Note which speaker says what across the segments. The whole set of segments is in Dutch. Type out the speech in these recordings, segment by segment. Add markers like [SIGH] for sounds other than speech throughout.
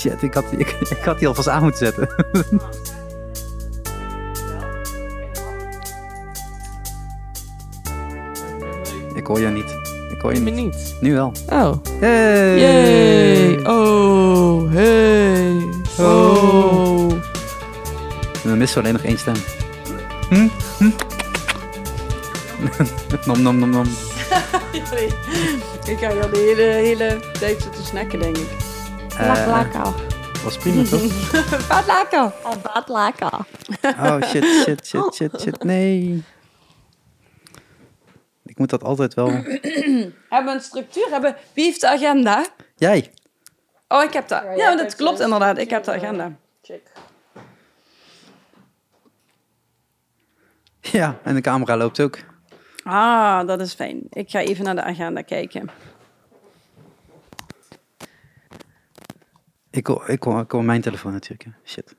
Speaker 1: Shit, ik had, ik, [LAUGHS] ik had die alvast aan moeten zetten. [LAUGHS] ik hoor je niet. Ik hoor je niet.
Speaker 2: niet.
Speaker 1: Nu wel.
Speaker 2: Oh.
Speaker 1: Hey!
Speaker 2: Yay. Oh. Hey. Oh.
Speaker 1: Missen we alleen nog één stem. Hm? Hm? [LAUGHS] nom nom nom nom.
Speaker 3: ik ga hier de hele, hele tijd zitten snacken, denk ik.
Speaker 1: Eh,
Speaker 3: lekker.
Speaker 1: was prima toch?
Speaker 3: Wat lekker. Wat lekker.
Speaker 1: Oh shit, shit, shit, shit, shit. Nee. Ik moet dat altijd wel. [CLEARS THROAT]
Speaker 3: Hebben we een structuur? Hebben... Wie heeft de agenda?
Speaker 1: Jij.
Speaker 3: Oh, ik heb dat.
Speaker 4: Ja,
Speaker 3: Ja, dat klopt inderdaad. Ik heb de agenda.
Speaker 4: Check.
Speaker 1: Ja, en de camera loopt ook.
Speaker 3: Ah, dat is fijn. Ik ga even naar de agenda kijken.
Speaker 1: Ik hoor, ik hoor, ik hoor mijn telefoon natuurlijk. hè. Shit.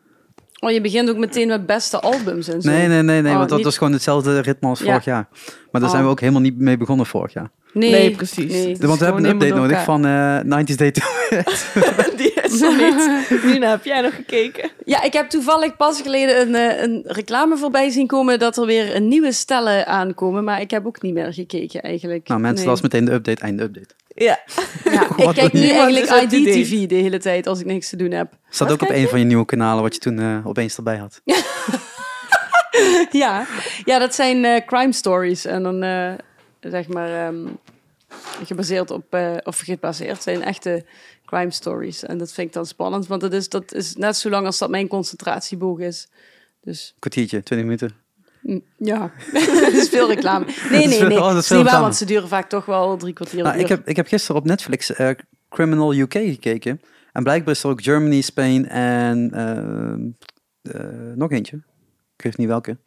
Speaker 3: Oh, je begint ook meteen met beste albums en zo.
Speaker 1: Nee, nee, nee, nee
Speaker 3: Oh,
Speaker 1: want dat
Speaker 3: niet-
Speaker 1: was gewoon hetzelfde ritme als
Speaker 3: Ja.
Speaker 1: vorig jaar. Maar daar zijn
Speaker 3: Oh.
Speaker 1: we ook helemaal niet mee begonnen vorig jaar.
Speaker 3: Nee,
Speaker 2: Nee, precies.
Speaker 3: nee.
Speaker 1: want we hebben een update nodig van eh 90s Day to [LAUGHS] [LAUGHS]
Speaker 2: Die is er niet. Nina, heb jij nog gekeken?
Speaker 3: Ja, ik heb toevallig pas geleden een, eh, een reclame voorbij zien komen dat er weer een nieuwe stellen aankomen. Maar ik heb ook niet meer gekeken eigenlijk.
Speaker 1: Nou mensen,
Speaker 3: Nee.
Speaker 1: dat is meteen de update, einde update.
Speaker 2: Ja.
Speaker 3: Ja, [LAUGHS] ik kijk nu eigenlijk. IDTV de hele tijd als ik niks te doen heb.
Speaker 1: Staat
Speaker 3: Wat
Speaker 1: ook op een
Speaker 3: je?
Speaker 1: van je nieuwe kanalen wat je toen eh, opeens erbij had. [LAUGHS]
Speaker 3: Ja, ja dat zijn eh, crime stories. En dan eh, zeg maar ehm, gebaseerd op, eh, of gebaseerd zijn echte crime stories. En dat vind ik dan spannend, want dat is, dat is net zo lang als dat mijn concentratieboog is. Dus
Speaker 1: Kwartiertje, 20 minuten.
Speaker 3: Ja, [LAUGHS] [LAUGHS] dat is veel reclame. Nee, nee, nee.
Speaker 1: oh, dat is
Speaker 3: niet waar, want ze duren vaak toch wel drie kwartier.
Speaker 1: Nou, ik, heb, ik heb gisteren op Netflix eh, Criminal UK gekeken. En blijkbaar is er ook Germany, Spain en eh, eh, nog eentje. Ik weet niet welke.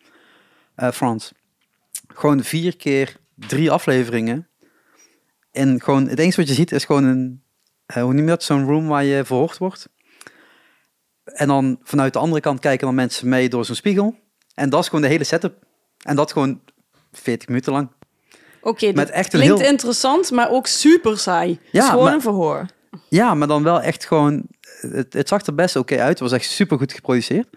Speaker 1: France. Gewoon vier keer drie afleveringen. En gewoon, het enige wat je ziet is gewoon een, hoe noem je dat, zo'n room waar je verhoord wordt. En dan vanuit de andere kant kijken dan mensen mee door zo'n spiegel. En dat is gewoon de hele setup. En dat gewoon 40 minuten lang.
Speaker 3: Oké, dat
Speaker 1: een
Speaker 3: klinkt
Speaker 1: heel-
Speaker 3: interessant, maar ook super saai.
Speaker 1: Ja,
Speaker 2: gewoon
Speaker 1: maar-
Speaker 2: een verhoor.
Speaker 1: Ja, maar dan wel echt gewoon. Het, het zag er best oké uit. Het was echt super goed geproduceerd.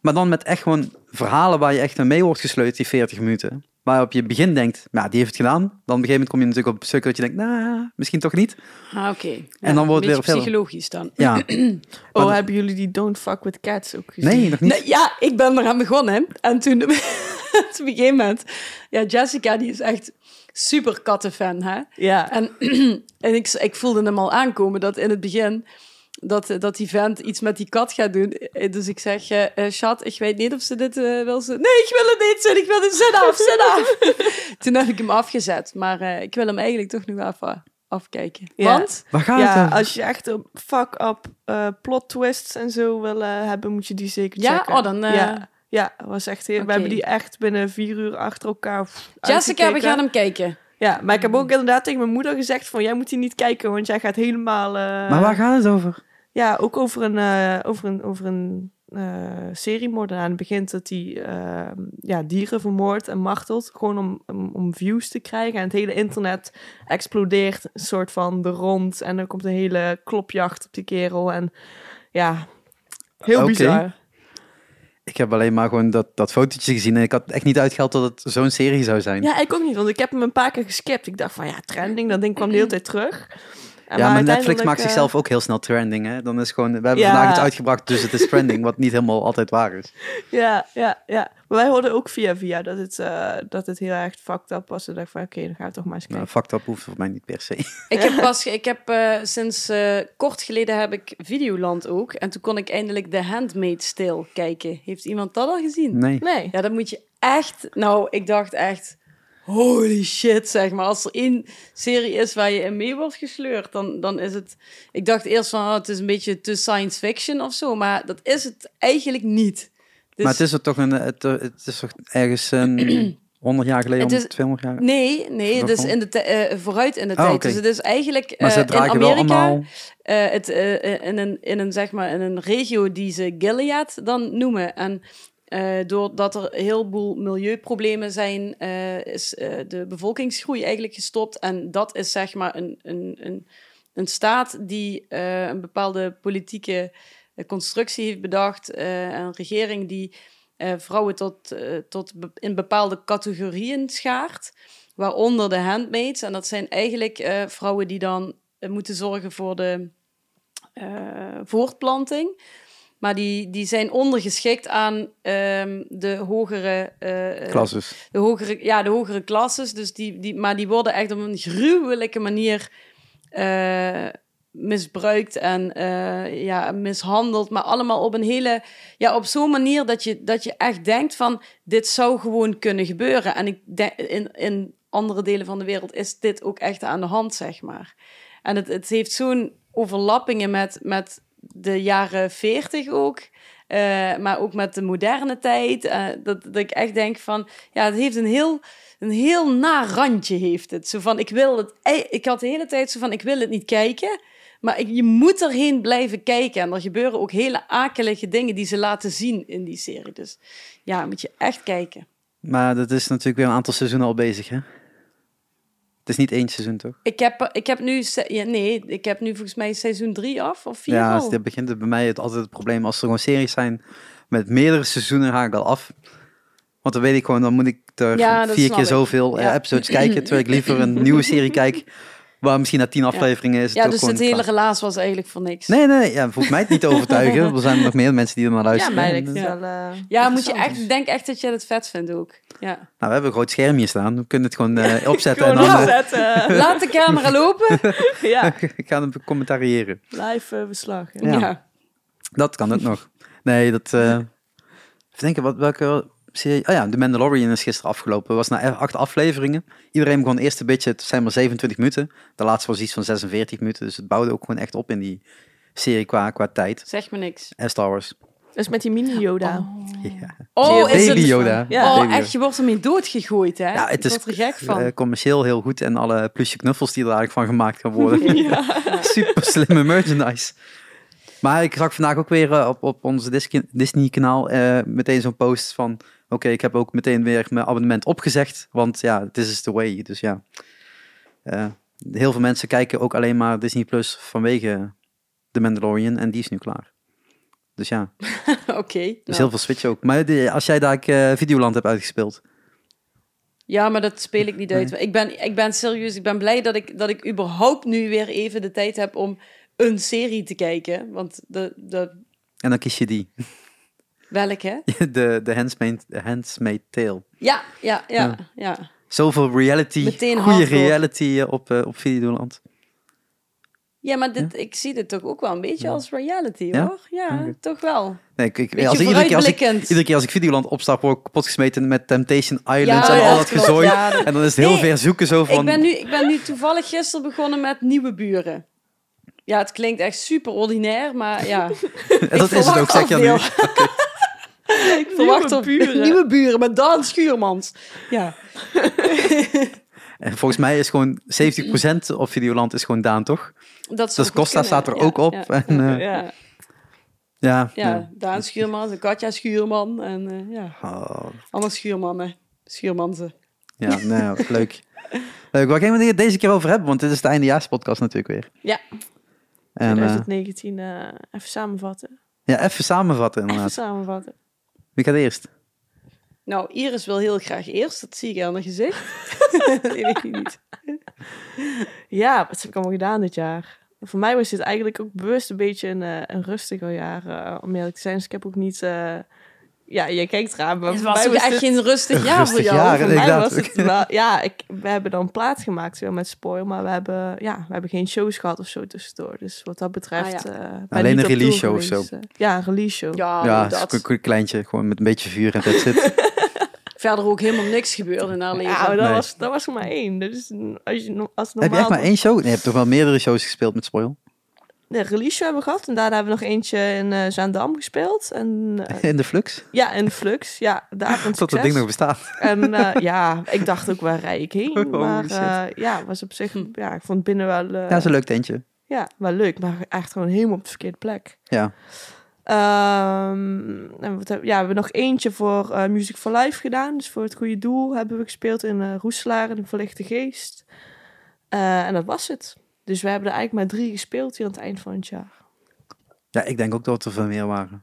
Speaker 1: Maar dan met echt gewoon verhalen waar je echt mee wordt gesleurd, die 40 minuten. Waarop je begin denkt, nou, die heeft het gedaan. Dan op een gegeven moment kom je natuurlijk op een stuk dat je denkt, nou, misschien toch niet.
Speaker 3: Ah, oké.
Speaker 1: En dan wordt het weer
Speaker 3: psychologisch dan.
Speaker 1: Ja, [CLEARS THROAT]
Speaker 2: Oh,
Speaker 1: Maar-
Speaker 2: hebben jullie die Don't Fuck With Cats ook gezien?
Speaker 1: nee, nog niet.
Speaker 3: Nee, ja, ik ben eraan begonnen. hè. En toen, [LAUGHS] op een gegeven moment... Ja, Jessica, die is echt super kattenfan, hè.
Speaker 2: Ja.
Speaker 3: En, [CLEARS THROAT] en ik, ik voelde hem al aankomen dat in het begin... Dat, dat die vent iets met die kat gaat doen. Eh, Dus ik zeg, eh eh, Schat, ik weet niet of ze dit wil. Ze... Nee, ik wil het niet zin. Ik wil het zin af, zin af. [LAUGHS] Toen heb ik hem afgezet. Maar eh, ik wil hem eigenlijk toch nog even afkijken.
Speaker 2: Ja.
Speaker 3: Want...
Speaker 1: Waar gaat
Speaker 2: Ja, als je echt een fuck-up eh, plot twists en zo wil hebben, moet je die zeker
Speaker 3: Ja?
Speaker 2: checken.
Speaker 3: Oh, dan, eh,
Speaker 2: Ja, ja was echt heel, we hebben die echt binnen vier uur achter elkaar pff,
Speaker 3: Jessica, we gaan hem kijken.
Speaker 2: Ja, maar ik heb ook inderdaad tegen mijn moeder gezegd van, jij moet die niet kijken, want jij gaat helemaal... eh,
Speaker 1: maar waar gaat het over?
Speaker 2: Ja, ook over een, eh, over een, over een eh seriemoordenaar. En begint dat hij eh, ja, dieren vermoordt en martelt. Gewoon om, om, om views te krijgen. En het hele internet explodeert een soort van de rond. En er komt een hele klopjacht op die kerel. En ja, heel bizar.
Speaker 1: Ik heb alleen maar gewoon dat, dat fotootje gezien en ik had echt niet uitgehaald dat het zo'n serie zou zijn.
Speaker 2: Ja, ik ook niet, want ik heb hem een paar keer geskipt. Ik dacht van ja, trending, dat ding kwam de hele [CLEARS THROAT] tijd terug.
Speaker 1: Ja, maar Netflix maakt
Speaker 2: eh,
Speaker 1: zichzelf ook heel snel trending. Hè? Dan is gewoon, we hebben
Speaker 2: Ja.
Speaker 1: vandaag iets uitgebracht, dus het is trending, wat niet helemaal altijd waar is. [LAUGHS]
Speaker 2: Ja, ja, ja. Maar wij hoorden ook via via dat het, eh, dat het heel erg fucked up was. En dacht van oké, dan gaan we toch maar eens kijken.
Speaker 1: Nou, fucked up hoeft voor mij niet per se.
Speaker 3: Ik heb [LAUGHS] pas, ik heb eh, sinds eh, kort geleden heb ik Videoland ook. En toen kon ik eindelijk The Handmaid's Tale kijken. Heeft iemand dat al gezien?
Speaker 1: Nee.
Speaker 2: Nee.
Speaker 3: Ja, dat moet je echt... Nou, ik dacht echt... Holy shit, zeg maar. Als er één serie is waar je in mee wordt gesleurd, dan, dan is het... Ik dacht eerst van, oh, het is een beetje te science fiction of zo. Maar dat is het eigenlijk niet. Dus,
Speaker 1: Maar het is er toch een, het, het is toch ergens een [CLEARS THROAT] 100 jaar geleden,
Speaker 3: Het is-
Speaker 1: 100, 200 jaar?
Speaker 3: Nee, nee, het is
Speaker 1: Waarvan?
Speaker 3: in de eh, vooruit in de
Speaker 1: Ah,
Speaker 3: tijd. Dus het is eigenlijk
Speaker 1: ze
Speaker 3: in Amerika...
Speaker 1: allemaal...
Speaker 3: eh, het, in, een, in, een, zeg maar, in een regio die ze Gilead dan noemen. En eh, doordat er een heleboel milieuproblemen zijn, eh, is eh, de bevolkingsgroei eigenlijk gestopt. En dat is zeg maar een, een, een een staat die een bepaalde politieke constructie heeft bedacht. een regering die vrouwen tot, tot in bepaalde categorieën schaart. Waaronder de handmaids. En dat zijn eigenlijk vrouwen die dan moeten zorgen voor de voortplanting. Maar die, die zijn ondergeschikt aan ehm, de hogere... eh,
Speaker 1: Klasses.
Speaker 3: de hogere, ja, de hogere klasses. Dus die, die, maar die worden echt op een gruwelijke manier eh, misbruikt en ja, mishandeld. Maar allemaal op een hele, ja, op zo'n manier dat je, dat je echt denkt van, dit zou gewoon kunnen gebeuren. En ik denk, in, in andere delen van de wereld is dit ook echt aan de hand, zeg maar. En het, het heeft zo'n overlappingen met, met de jaren 40 ook. eh, maar ook met de moderne tijd. eh, dat, dat ik echt denk van, ja, het heeft een heel, een heel naar randje heeft het. Zo van, ik wil het, ik had de hele tijd zo van, ik wil het niet kijken. Maar je moet erheen blijven kijken. En er gebeuren ook hele akelige dingen die ze laten zien in die serie. Dus ja, moet je echt kijken.
Speaker 1: Maar dat is natuurlijk weer een aantal seizoenen al bezig, hè? Het is niet één seizoen, toch?
Speaker 3: Ik heb, ik heb nu, ja, nee, ik heb nu volgens mij seizoen drie af of vier
Speaker 1: ja,
Speaker 3: al.
Speaker 1: dus dat begint het bij mij het, altijd het probleem. Als er gewoon series zijn met meerdere seizoenen, ga ik al af. Want dan weet ik gewoon, dan moet ik er
Speaker 3: Ja, dat
Speaker 1: vier keer
Speaker 3: ik.
Speaker 1: zoveel eh,
Speaker 3: Ja.
Speaker 1: episodes kijken. Terwijl ik liever een nieuwe serie [LAUGHS] kijk, waar misschien na tien afleveringen is. het
Speaker 3: Ja,
Speaker 1: ook
Speaker 3: dus het hele
Speaker 1: klaar.
Speaker 3: relaas was eigenlijk voor niks.
Speaker 1: Nee, nee, ja, hoeft mij het niet te [LAUGHS] overtuigen. Er zijn nog meer mensen die er naar
Speaker 2: Ja,
Speaker 1: luisteren.
Speaker 2: mij
Speaker 1: En,
Speaker 2: lijkt het
Speaker 1: eh,
Speaker 2: wel... eh,
Speaker 3: Ja, moet je echt, ik denk echt dat je het vet vindt ook. Ja.
Speaker 1: nou, we hebben een groot scherm hier staan. We kunnen het gewoon eh, [LAUGHS] opzetten en
Speaker 2: Gewoon
Speaker 1: dan eh,
Speaker 2: opzetten. [LAUGHS]
Speaker 3: Laat de camera lopen.
Speaker 2: ja,
Speaker 1: ik ga hem commentariëren.
Speaker 2: live eh, verslag.
Speaker 1: Ja.
Speaker 3: Ja.
Speaker 1: Dat kan ook nog. Nee, dat... eh even denken, wat, welke serie... Oh ja, The Mandalorian is gisteren afgelopen. was na acht afleveringen. Iedereen begon eerst een beetje... Het zijn maar 27 minuten. De laatste was iets van 46 minuten. Dus het bouwde ook gewoon echt op in die serie qua, qua tijd.
Speaker 3: Zeg me niks.
Speaker 1: En Star Wars.
Speaker 2: Dus met die mini Yoda.
Speaker 1: Ja.
Speaker 3: Oh, is
Speaker 1: Baby
Speaker 3: het...
Speaker 1: Yoda.
Speaker 2: Ja.
Speaker 3: Oh,
Speaker 1: Baby
Speaker 3: echt, je wordt ermee doodgegooid, hè?
Speaker 1: Ja, het
Speaker 3: Ik
Speaker 1: is
Speaker 3: word er gek van.
Speaker 1: eh, commercieel heel goed. En alle plusje knuffels die er eigenlijk van gemaakt gaan worden. [LAUGHS] [LAUGHS] Super slimme merchandise. Maar ik zag vandaag ook weer eh, op, op ons Dis- Disney-kanaal eh, meteen zo'n post van... Oké, ik heb ook meteen weer mijn abonnement opgezegd. Want ja, this is the way. Dus ja, Eh, heel veel mensen kijken ook alleen maar Disney Plus vanwege The Mandalorian. En die is nu klaar. Dus ja, [LAUGHS]
Speaker 3: Oké.
Speaker 1: dus
Speaker 3: nou.
Speaker 1: heel veel switch ook. Maar de- als jij daar eh, Videoland hebt uitgespeeld...
Speaker 3: Ja, maar dat speel ik niet uit. Ik ben, ik ben serieus, ik ben blij dat ik, dat ik überhaupt nu weer even de tijd heb om een serie te kijken. Want de, de
Speaker 1: En dan kies je die.
Speaker 3: Welke? [LAUGHS]
Speaker 1: De, de Handsmaid, Handsmaid Tale.
Speaker 3: Ja, ja, ja,
Speaker 1: Ja.
Speaker 3: ja.
Speaker 1: Zoveel reality,
Speaker 3: Meteen
Speaker 1: goede
Speaker 3: hardcore.
Speaker 1: reality eh, op, eh, op Videoland.
Speaker 3: Ja, maar dit, ik zie dit toch ook wel een beetje als reality, hoor. Ja, toch wel.
Speaker 1: Nee, ik, als, iedere, keer als, ik, iedere keer als ik Videoland opstap, word ik kapot gesmeten met Temptation Island en al
Speaker 3: dat
Speaker 1: gezooi.
Speaker 3: Dat-
Speaker 1: En dan is het heel
Speaker 3: Nee,
Speaker 1: ver zoeken zo van...
Speaker 3: Ik ben, nu, ik ben nu toevallig gisteren begonnen met nieuwe buren. Ja, het klinkt echt super ordinair, maar ja. [LAUGHS]
Speaker 1: dat is het ook, zeg je nu.
Speaker 3: veel. [LAUGHS] ik verwacht op
Speaker 2: buren. [LAUGHS]
Speaker 3: nieuwe buren met Daan Schuurmans. Ja. [LAUGHS]
Speaker 1: En volgens mij is gewoon 70% op Videoland is gewoon Daan, toch?
Speaker 3: Dat,
Speaker 1: Dus Costa
Speaker 3: kunnen.
Speaker 1: staat er
Speaker 3: Ja,
Speaker 1: ook op.
Speaker 3: Ja, [LAUGHS]
Speaker 1: En, eh, ja.
Speaker 2: Ja.
Speaker 1: Ja,
Speaker 3: ja, Daan Schuurmans en Katja Schuurman. En eh, ja,
Speaker 1: Oh,
Speaker 3: allemaal Schuurmannen. Schuurmansen.
Speaker 1: ja, nou, leuk. Leuk, waar gaan we het deze keer over hebben? Want dit is de eindejaarspodcast natuurlijk weer.
Speaker 3: Ja.
Speaker 1: En, eh,
Speaker 2: 2019 eh, even samenvatten.
Speaker 1: ja, even samenvatten
Speaker 2: Even
Speaker 1: inderdaad.
Speaker 2: samenvatten.
Speaker 1: Wie gaat eerst?
Speaker 3: Nou, Iris wil heel graag eerst. Dat zie ik aan haar gezicht. [LAUGHS] dat weet ik niet.
Speaker 2: Ja, wat heb ik allemaal gedaan dit jaar? Voor mij was dit eigenlijk ook bewust een beetje een, eh, een rustiger jaar, eh, om eerlijk te zijn. Dus ik heb ook niet... eh, ja, je kijkt eraan, maar
Speaker 3: Het was ook echt geen rustig jaar
Speaker 1: Rustig
Speaker 3: voor jou.
Speaker 1: jaar,
Speaker 2: voor
Speaker 1: hè?
Speaker 2: mij
Speaker 1: inderdaad.
Speaker 2: was het [LAUGHS] wel... Ja, ik, we hebben dan plaats gemaakt weer met Spoil, maar we hebben, ja, we hebben geen shows gehad of zo tussendoor. Dus wat dat betreft...
Speaker 3: Ah,
Speaker 2: eh, ben
Speaker 1: Alleen
Speaker 2: niet
Speaker 1: een release show of
Speaker 2: geweest, eh. ja, een release show.
Speaker 3: Ja,
Speaker 1: ja,
Speaker 3: dat.
Speaker 1: een kleintje, gewoon met een beetje vuur en that's it. [LAUGHS]
Speaker 3: Verder ook helemaal niks gebeurd in haar leven.
Speaker 2: Ja, dat,
Speaker 1: Nee.
Speaker 2: was, dat was er maar één. Dus als je als
Speaker 1: Heb
Speaker 2: normaal
Speaker 1: je echt maar één show? Nee, je hebt toch wel meerdere shows gespeeld met Spoil?
Speaker 2: De release hebben we gehad. En daarna hebben we nog eentje in eh Zaandam gespeeld. En eh,
Speaker 1: In de Flux?
Speaker 2: ja, in Flux. Ja, daar [LAUGHS]
Speaker 1: Tot dat ding nog bestaat.
Speaker 2: En eh, ja, ik dacht ook waar rij ik heen. [LAUGHS] Maar ja, was op zich, ja, ik vond binnen wel,
Speaker 1: Ja, dat is een leuk tentje.
Speaker 2: ja, wel leuk. Maar echt gewoon helemaal op de verkeerde plek.
Speaker 1: Ja.
Speaker 2: Ehm, en wat heb- ja, we hebben nog eentje voor Music for Life gedaan. Dus voor het goede doel hebben we gespeeld in Roeselaar, in de Verlichte Geest. En dat was het. Dus we hebben er eigenlijk maar drie gespeeld hier aan het eind van het jaar.
Speaker 1: Ja, ik denk ook dat er veel meer waren.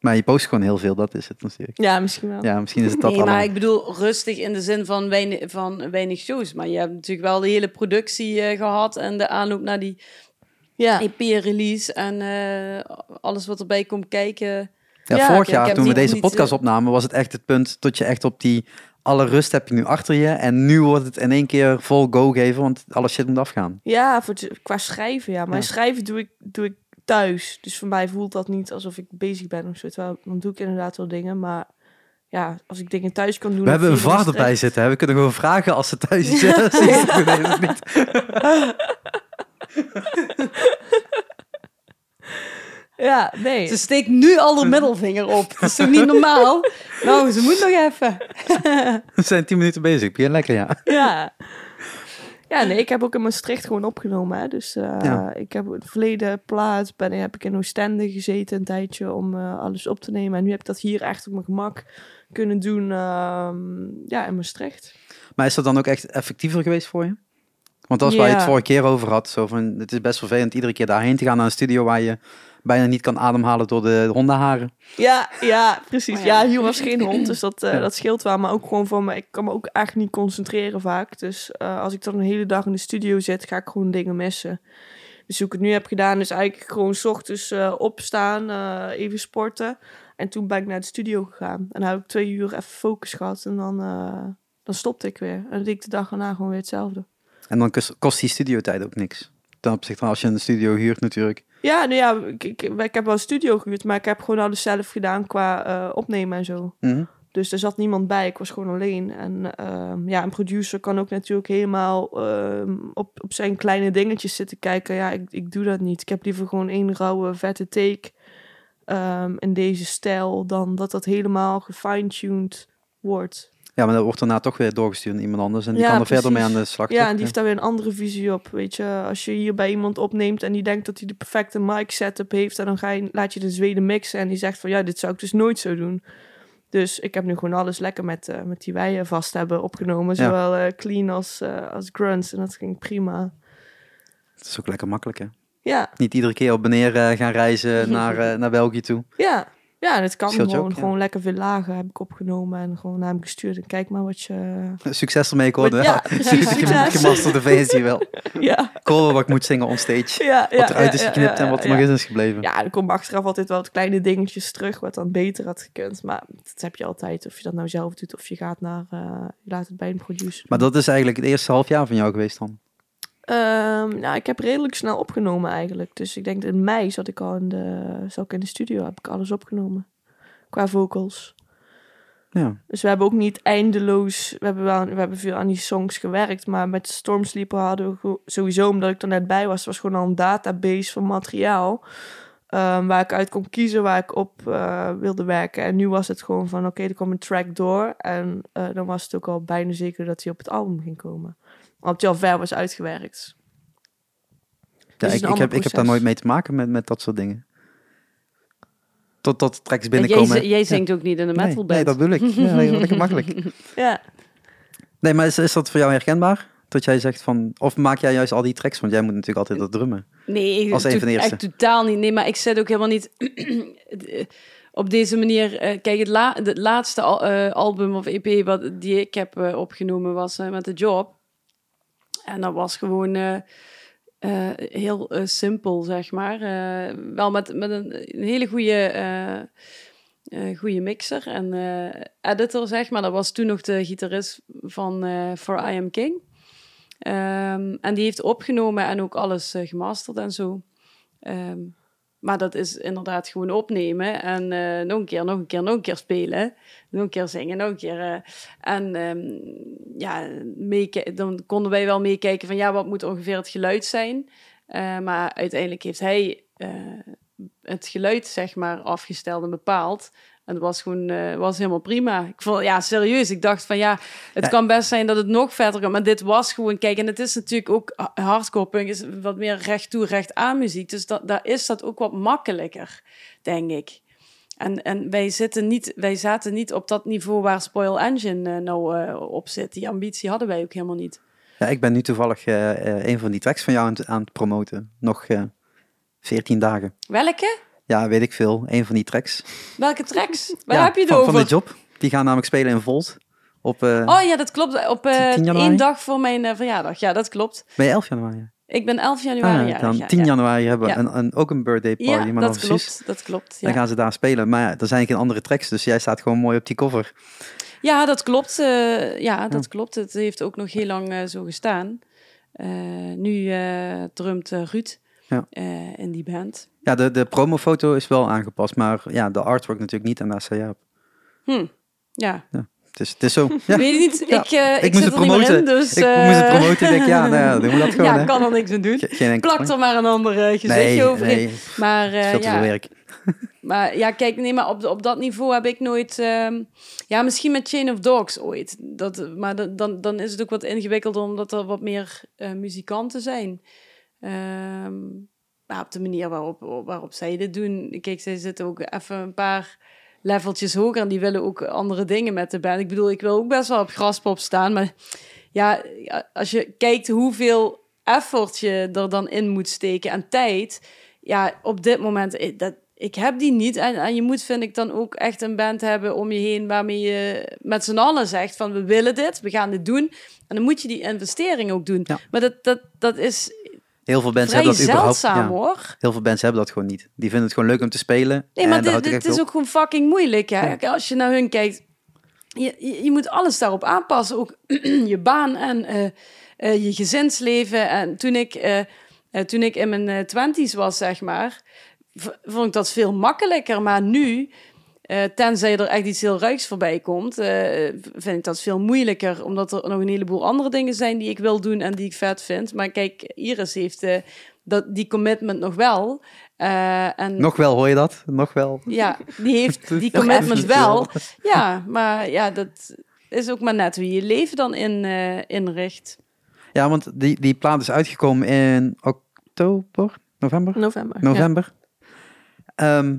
Speaker 1: Maar je post gewoon heel veel, dat is het natuurlijk.
Speaker 2: Ja, misschien wel.
Speaker 1: Ja, misschien is het dat
Speaker 3: nee,
Speaker 1: allemaal.
Speaker 3: maar ik bedoel rustig in de zin van weinig, van weinig shows. Maar je hebt natuurlijk wel de hele productie eh, gehad en de aanloop naar die
Speaker 2: Ja,
Speaker 3: EP-release en eh, alles wat erbij komt kijken.
Speaker 1: Ja,
Speaker 2: Ja,
Speaker 1: vorig
Speaker 3: ik
Speaker 1: jaar toen we deze podcast
Speaker 3: eh,
Speaker 1: opnamen, was het echt het punt dat je echt op die alle rust heb je nu achter je en nu wordt het in één keer vol go geven, want alle shit moet afgaan.
Speaker 2: ja voor het- qua schrijven, ja. Maar
Speaker 1: Ja.
Speaker 2: schrijven doe ik, doe ik thuis. Dus voor mij voelt dat niet alsof ik bezig ben of zo. Terwijl, dan doe ik inderdaad wel dingen, maar ja, als ik dingen thuis kan doen...
Speaker 1: We hebben een erbij
Speaker 2: stress.
Speaker 1: zitten. Hè? We kunnen gewoon vragen als ze thuis [LAUGHS] is. Ja, [LAUGHS] is het nee, dat niet.
Speaker 2: Ja, nee.
Speaker 3: Ze steekt nu al de middelvinger op. Dat is toch niet normaal? Nou, ze moet nog even. [LAUGHS]
Speaker 1: We zijn tien minuten bezig. Begin lekker, ja.
Speaker 2: Ja. Ja, nee, ik heb ook in Maastricht gewoon opgenomen. Hè. Dus eh,
Speaker 1: Ja.
Speaker 2: ik heb het verleden plaats, ben, heb ik in Oostende gezeten een tijdje om eh, alles op te nemen. En nu heb ik dat hier echt op mijn gemak kunnen doen, ehm, ja, in Maastricht.
Speaker 1: Maar is dat dan ook echt effectiever geweest voor je? Want dat is waar je het
Speaker 2: Ja.
Speaker 1: vorige keer over had. Zo van, het is best vervelend iedere keer daarheen te gaan naar een studio waar je bijna niet kan ademhalen door de hondenharen.
Speaker 2: Ja, ja, precies.
Speaker 3: Oh ja.
Speaker 2: ja. hier was geen hond, dus dat, eh,
Speaker 1: Ja.
Speaker 2: dat scheelt wel. Maar ook gewoon voor me, ik kan me ook echt niet concentreren vaak. Dus eh, als ik dan een hele dag in de studio zit, ga ik gewoon dingen missen. Dus hoe ik het nu heb gedaan, is eigenlijk gewoon 's ochtends eh, opstaan, eh, even sporten. En toen ben ik naar de studio gegaan. En dan heb ik twee uur even focus gehad en dan, eh, dan stopte ik weer. En dan deed ik de dag erna gewoon weer hetzelfde.
Speaker 1: En dan kost, kost die studiotijd ook niks. Ten opzichte van als je een studio huurt natuurlijk.
Speaker 2: Ja, nou ja, ik, ik, ik heb wel een studio gehuurd, maar ik heb gewoon alles zelf gedaan qua eh, opnemen en zo.
Speaker 1: Mhm.
Speaker 2: Dus er zat niemand bij, ik was gewoon alleen. En ehm, ja, een producer kan ook natuurlijk helemaal ehm, op, op zijn kleine dingetjes zitten kijken. Ja, ik, ik doe dat niet. Ik heb liever gewoon één rauwe, vette take ehm, in deze stijl... dan dat dat helemaal gefine-tuned wordt.
Speaker 1: Ja, maar dat wordt daarna toch weer doorgestuurd naar iemand anders. En die
Speaker 2: Ja,
Speaker 1: kan er verder mee aan de slag.
Speaker 2: Ja,
Speaker 1: toch?
Speaker 2: en die heeft daar weer een andere visie op, weet je. Als je hier bij iemand opneemt en die denkt dat hij de perfecte mic setup heeft... en dan ga je, laat je de Zweden mixen en die zegt van... ja, dit zou ik dus nooit zo doen. Dus ik heb nu gewoon alles lekker met, eh, met die wij vast hebben opgenomen.
Speaker 1: Ja.
Speaker 2: Zowel eh, clean als, eh, als grunts. En dat ging prima.
Speaker 1: Het is ook lekker makkelijk, hè?
Speaker 2: Ja,
Speaker 1: Niet iedere keer op en neer gaan reizen [LAUGHS] naar, naar België toe.
Speaker 2: ja. Ja, het kan
Speaker 1: Scheelt
Speaker 2: gewoon.
Speaker 1: ook, ja.
Speaker 2: Gewoon lekker veel lagen heb ik opgenomen en gewoon naar hem gestuurd. En kijk maar wat je...
Speaker 1: Succes ermee, [LAUGHS] ik hoorde. [LAUGHS]
Speaker 2: Ja,
Speaker 1: Ja. Gemasterde versie wel.
Speaker 2: ja,
Speaker 1: Ik wat ik moet zingen on stage.
Speaker 2: ja, ja.
Speaker 1: Wat eruit is geknipt en wat er nog in is gebleven.
Speaker 2: Ja, er komen achteraf altijd wel wat kleine dingetjes terug, wat dan beter had gekund. Maar dat heb je altijd, of je dat nou zelf doet of je gaat naar, eh, je laat het bij een producer.
Speaker 1: Maar dat is eigenlijk het eerste half jaar van jou geweest dan.
Speaker 2: Ehm, nou, ik heb redelijk snel opgenomen eigenlijk. Dus ik denk dat in mei zat ik al in de, zat ik in de studio, heb ik alles opgenomen. Qua vocals.
Speaker 1: Ja.
Speaker 2: Dus we hebben ook niet eindeloos, we hebben, wel, we hebben veel aan die songs gewerkt. Maar met Stormsleeper hadden we sowieso, omdat ik er net bij was, was gewoon al een database van materiaal. ehm, waar ik uit kon kiezen waar ik op eh, wilde werken. En nu was het gewoon van, oké, er kwam een track door. En eh, dan was het ook al bijna zeker dat hij op het album ging komen. Omdat hij al ver was uitgewerkt.
Speaker 1: Ja,
Speaker 2: is
Speaker 1: ik, ik, heb, ik heb daar nooit mee te maken met, met dat soort dingen. Totdat tracks
Speaker 3: Jij,
Speaker 1: binnenkomen.
Speaker 3: jij zingt ook niet in de
Speaker 1: Nee,
Speaker 3: metal band.
Speaker 1: Nee, dat bedoel ik. Ja, nee, lekker makkelijk. [LAUGHS]
Speaker 2: Ja.
Speaker 1: Nee, maar is, is dat voor jou herkenbaar? Dat jij zegt van... Of maak jij juist al die tracks? Want jij moet natuurlijk altijd dat drummen.
Speaker 3: Nee,
Speaker 1: Als een van de eerste.
Speaker 3: echt totaal niet. Nee, maar ik zit ook helemaal niet [CLEARS THROAT] op deze manier. eh, kijk, het, la het laatste al- eh, album of EP wat die ik heb eh, opgenomen was met de Job. En dat was gewoon eh, eh, heel eh, simpel, zeg maar. Wel met, met een, hele goede, goede mixer en editor, zeg maar. Dat was toen nog de gitarist van For I Am King. Ehm, en die heeft opgenomen en ook alles gemasterd en zo. Ehm, maar dat is inderdaad gewoon opnemen en eh, nog een keer, nog een keer, nog een keer spelen. Nog een keer zingen, nog een keer. eh, en ehm, ja, dan konden wij wel meekijken van ja, wat moet ongeveer het geluid zijn. Eh, maar uiteindelijk heeft hij het geluid, zeg maar, afgesteld en bepaald. En het was gewoon eh, was helemaal prima. Ik vond, ja, serieus. Ik dacht van ja, het
Speaker 1: Ja.
Speaker 3: kan best zijn dat het nog verder kan. Maar dit was gewoon, kijk, en het is natuurlijk ook ha- hardcore punk, is wat meer recht toe, recht aan muziek. Dus dat, daar is dat ook wat makkelijker, denk ik. En, en wij, zitten niet, wij zaten niet op dat niveau waar Spoil Engine eh, nou eh, op zit. Die ambitie hadden wij ook helemaal niet.
Speaker 1: Ja, ik ben nu toevallig een van die tracks van jou aan, het- aan het promoten. Nog eh 14 dagen.
Speaker 3: Welke?
Speaker 1: Ja, weet ik veel. Een van die tracks.
Speaker 3: Welke tracks? Waar
Speaker 1: Ja,
Speaker 3: heb je het
Speaker 1: van,
Speaker 3: over?
Speaker 1: Van de job. Die gaan namelijk spelen in Volt. Op, eh,
Speaker 3: Oh ja, dat klopt. Op eh
Speaker 1: 10 januari?
Speaker 3: één dag voor mijn eh, verjaardag. Ja, dat klopt.
Speaker 1: Ben je 11 januari?
Speaker 3: Ik ben 11 januari
Speaker 1: Ah, dan
Speaker 3: ja,
Speaker 1: 10
Speaker 3: ja.
Speaker 1: januari hebben we een, een, ook een birthday party.
Speaker 3: Ja,
Speaker 1: maar
Speaker 3: dat
Speaker 1: precies.
Speaker 3: klopt. Dat klopt.
Speaker 1: Dan gaan ze daar spelen. Maar ja, er zijn geen andere tracks. Dus jij staat gewoon mooi op die cover.
Speaker 3: ja, dat klopt. ja, dat klopt. Het heeft ook nog heel lang zo gestaan. Nu drumt Ruud
Speaker 1: Ja.
Speaker 3: in die band.
Speaker 1: Ja, de, de promofoto is wel aangepast. Maar ja, de artwork natuurlijk niet. En daar sta je op.
Speaker 3: Hm. Ja.
Speaker 1: Het is, het is zo. [LAUGHS] Ja.
Speaker 3: Weet je niet,
Speaker 1: Ja.
Speaker 3: ik, eh, ik,
Speaker 1: Ik moest het promoten.
Speaker 3: in, dus...
Speaker 1: ik
Speaker 3: eh,
Speaker 1: moest het promoten. Ik denk, ja, nou ja, dan moet dat [LAUGHS] gewoon.
Speaker 3: ja,
Speaker 1: hè.
Speaker 3: kan er niks aan doen.
Speaker 1: Ge- Geen
Speaker 3: Plak er maar een ander eh, gezichtje
Speaker 1: nee,
Speaker 3: overheen.
Speaker 1: nee,
Speaker 3: Maar, eh,
Speaker 1: veel te veel
Speaker 3: ja,
Speaker 1: werk. [LAUGHS]
Speaker 3: maar ja, kijk, nee, maar op, op dat niveau heb ik nooit... ehm, ja, misschien met Chain of Dogs ooit. Dat, maar dan- dan, dan is het ook wat ingewikkelder, omdat er wat meer eh, muzikanten zijn. Ehm, maar op de manier waarop, waarop zij dit doen... Kijk, zij zitten ook even een paar leveltjes hoger... en die willen ook andere dingen met de band. Ik bedoel, ik wil ook best wel op graspop staan, maar... Ja, als je kijkt hoeveel effort je er dan in moet steken en tijd... Ja, op dit moment... eh, Dat, ik heb die niet. En, en je moet, vind ik, dan ook echt een band hebben om je heen... waarmee je met z'n allen zegt van... we willen dit, we gaan dit doen. En dan moet je die investering ook doen.
Speaker 1: Ja.
Speaker 3: Maar dat, dat, dat is
Speaker 1: Heel veel bands
Speaker 3: vrij
Speaker 1: hebben dat überhaupt.
Speaker 3: zeldzaam,
Speaker 1: ja,
Speaker 3: hoor.
Speaker 1: heel veel bands hebben dat gewoon niet. Die vinden het gewoon leuk om te spelen.
Speaker 3: Nee, maar dit, is
Speaker 1: op.
Speaker 3: ook gewoon fucking moeilijk. Hè?
Speaker 1: Ja.
Speaker 3: Als je naar hun kijkt, je, je, je moet alles daarop aanpassen. Ook [CLEARS THROAT] je baan en eh, eh, je gezinsleven. En toen ik, eh, toen ik in mijn twenties was, zeg maar, vond ik dat veel makkelijker. Maar nu, eh, tenzij er echt iets heel ruiks voorbij komt, eh, vind ik dat veel moeilijker. Omdat er nog een heleboel andere dingen zijn die ik wil doen en die ik vet vind. Maar kijk, Iris heeft eh, dat, die commitment nog wel. Eh, en
Speaker 1: Nog wel, hoor je dat? Nog wel.
Speaker 3: ja, die heeft [LAUGHS] die commitment wel. Ja, maar ja, dat is ook maar net wie je leven dan in, eh, inricht.
Speaker 1: Ja, want die, die plaat is uitgekomen in oktober, november?
Speaker 2: November.
Speaker 1: November. Ehm,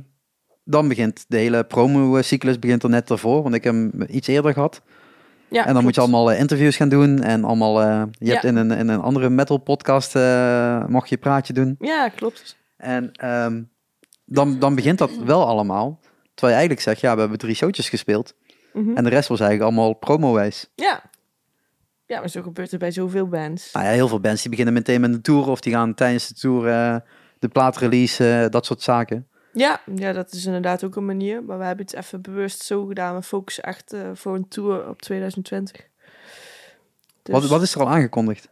Speaker 1: dan begint de hele promo-cyclus begint er net ervoor, want ik heb hem iets eerder gehad.
Speaker 2: Ja,
Speaker 1: en dan moet je allemaal eh, interviews gaan doen en allemaal... eh, je
Speaker 3: Ja.
Speaker 1: hebt in een, in een andere metal podcast eh, mocht je praatje doen.
Speaker 2: Ja, klopt.
Speaker 1: En ehm, dan, dan begint dat wel allemaal. Terwijl je eigenlijk zegt, ja, we hebben drie showtjes gespeeld.
Speaker 2: Mhm.
Speaker 1: En de rest was eigenlijk allemaal promo-wijs.
Speaker 2: Ja. Ja, maar zo gebeurt het bij zoveel bands.
Speaker 1: Nou ja, heel veel bands die beginnen meteen met een tour of die gaan tijdens de tour de plaat releasen, dat soort zaken.
Speaker 2: Ja, ja, dat is inderdaad ook een manier. Maar we hebben het even bewust zo gedaan. We focussen echt eh, voor een tour op 2020. Dus,
Speaker 1: Wat, wat is er al aangekondigd?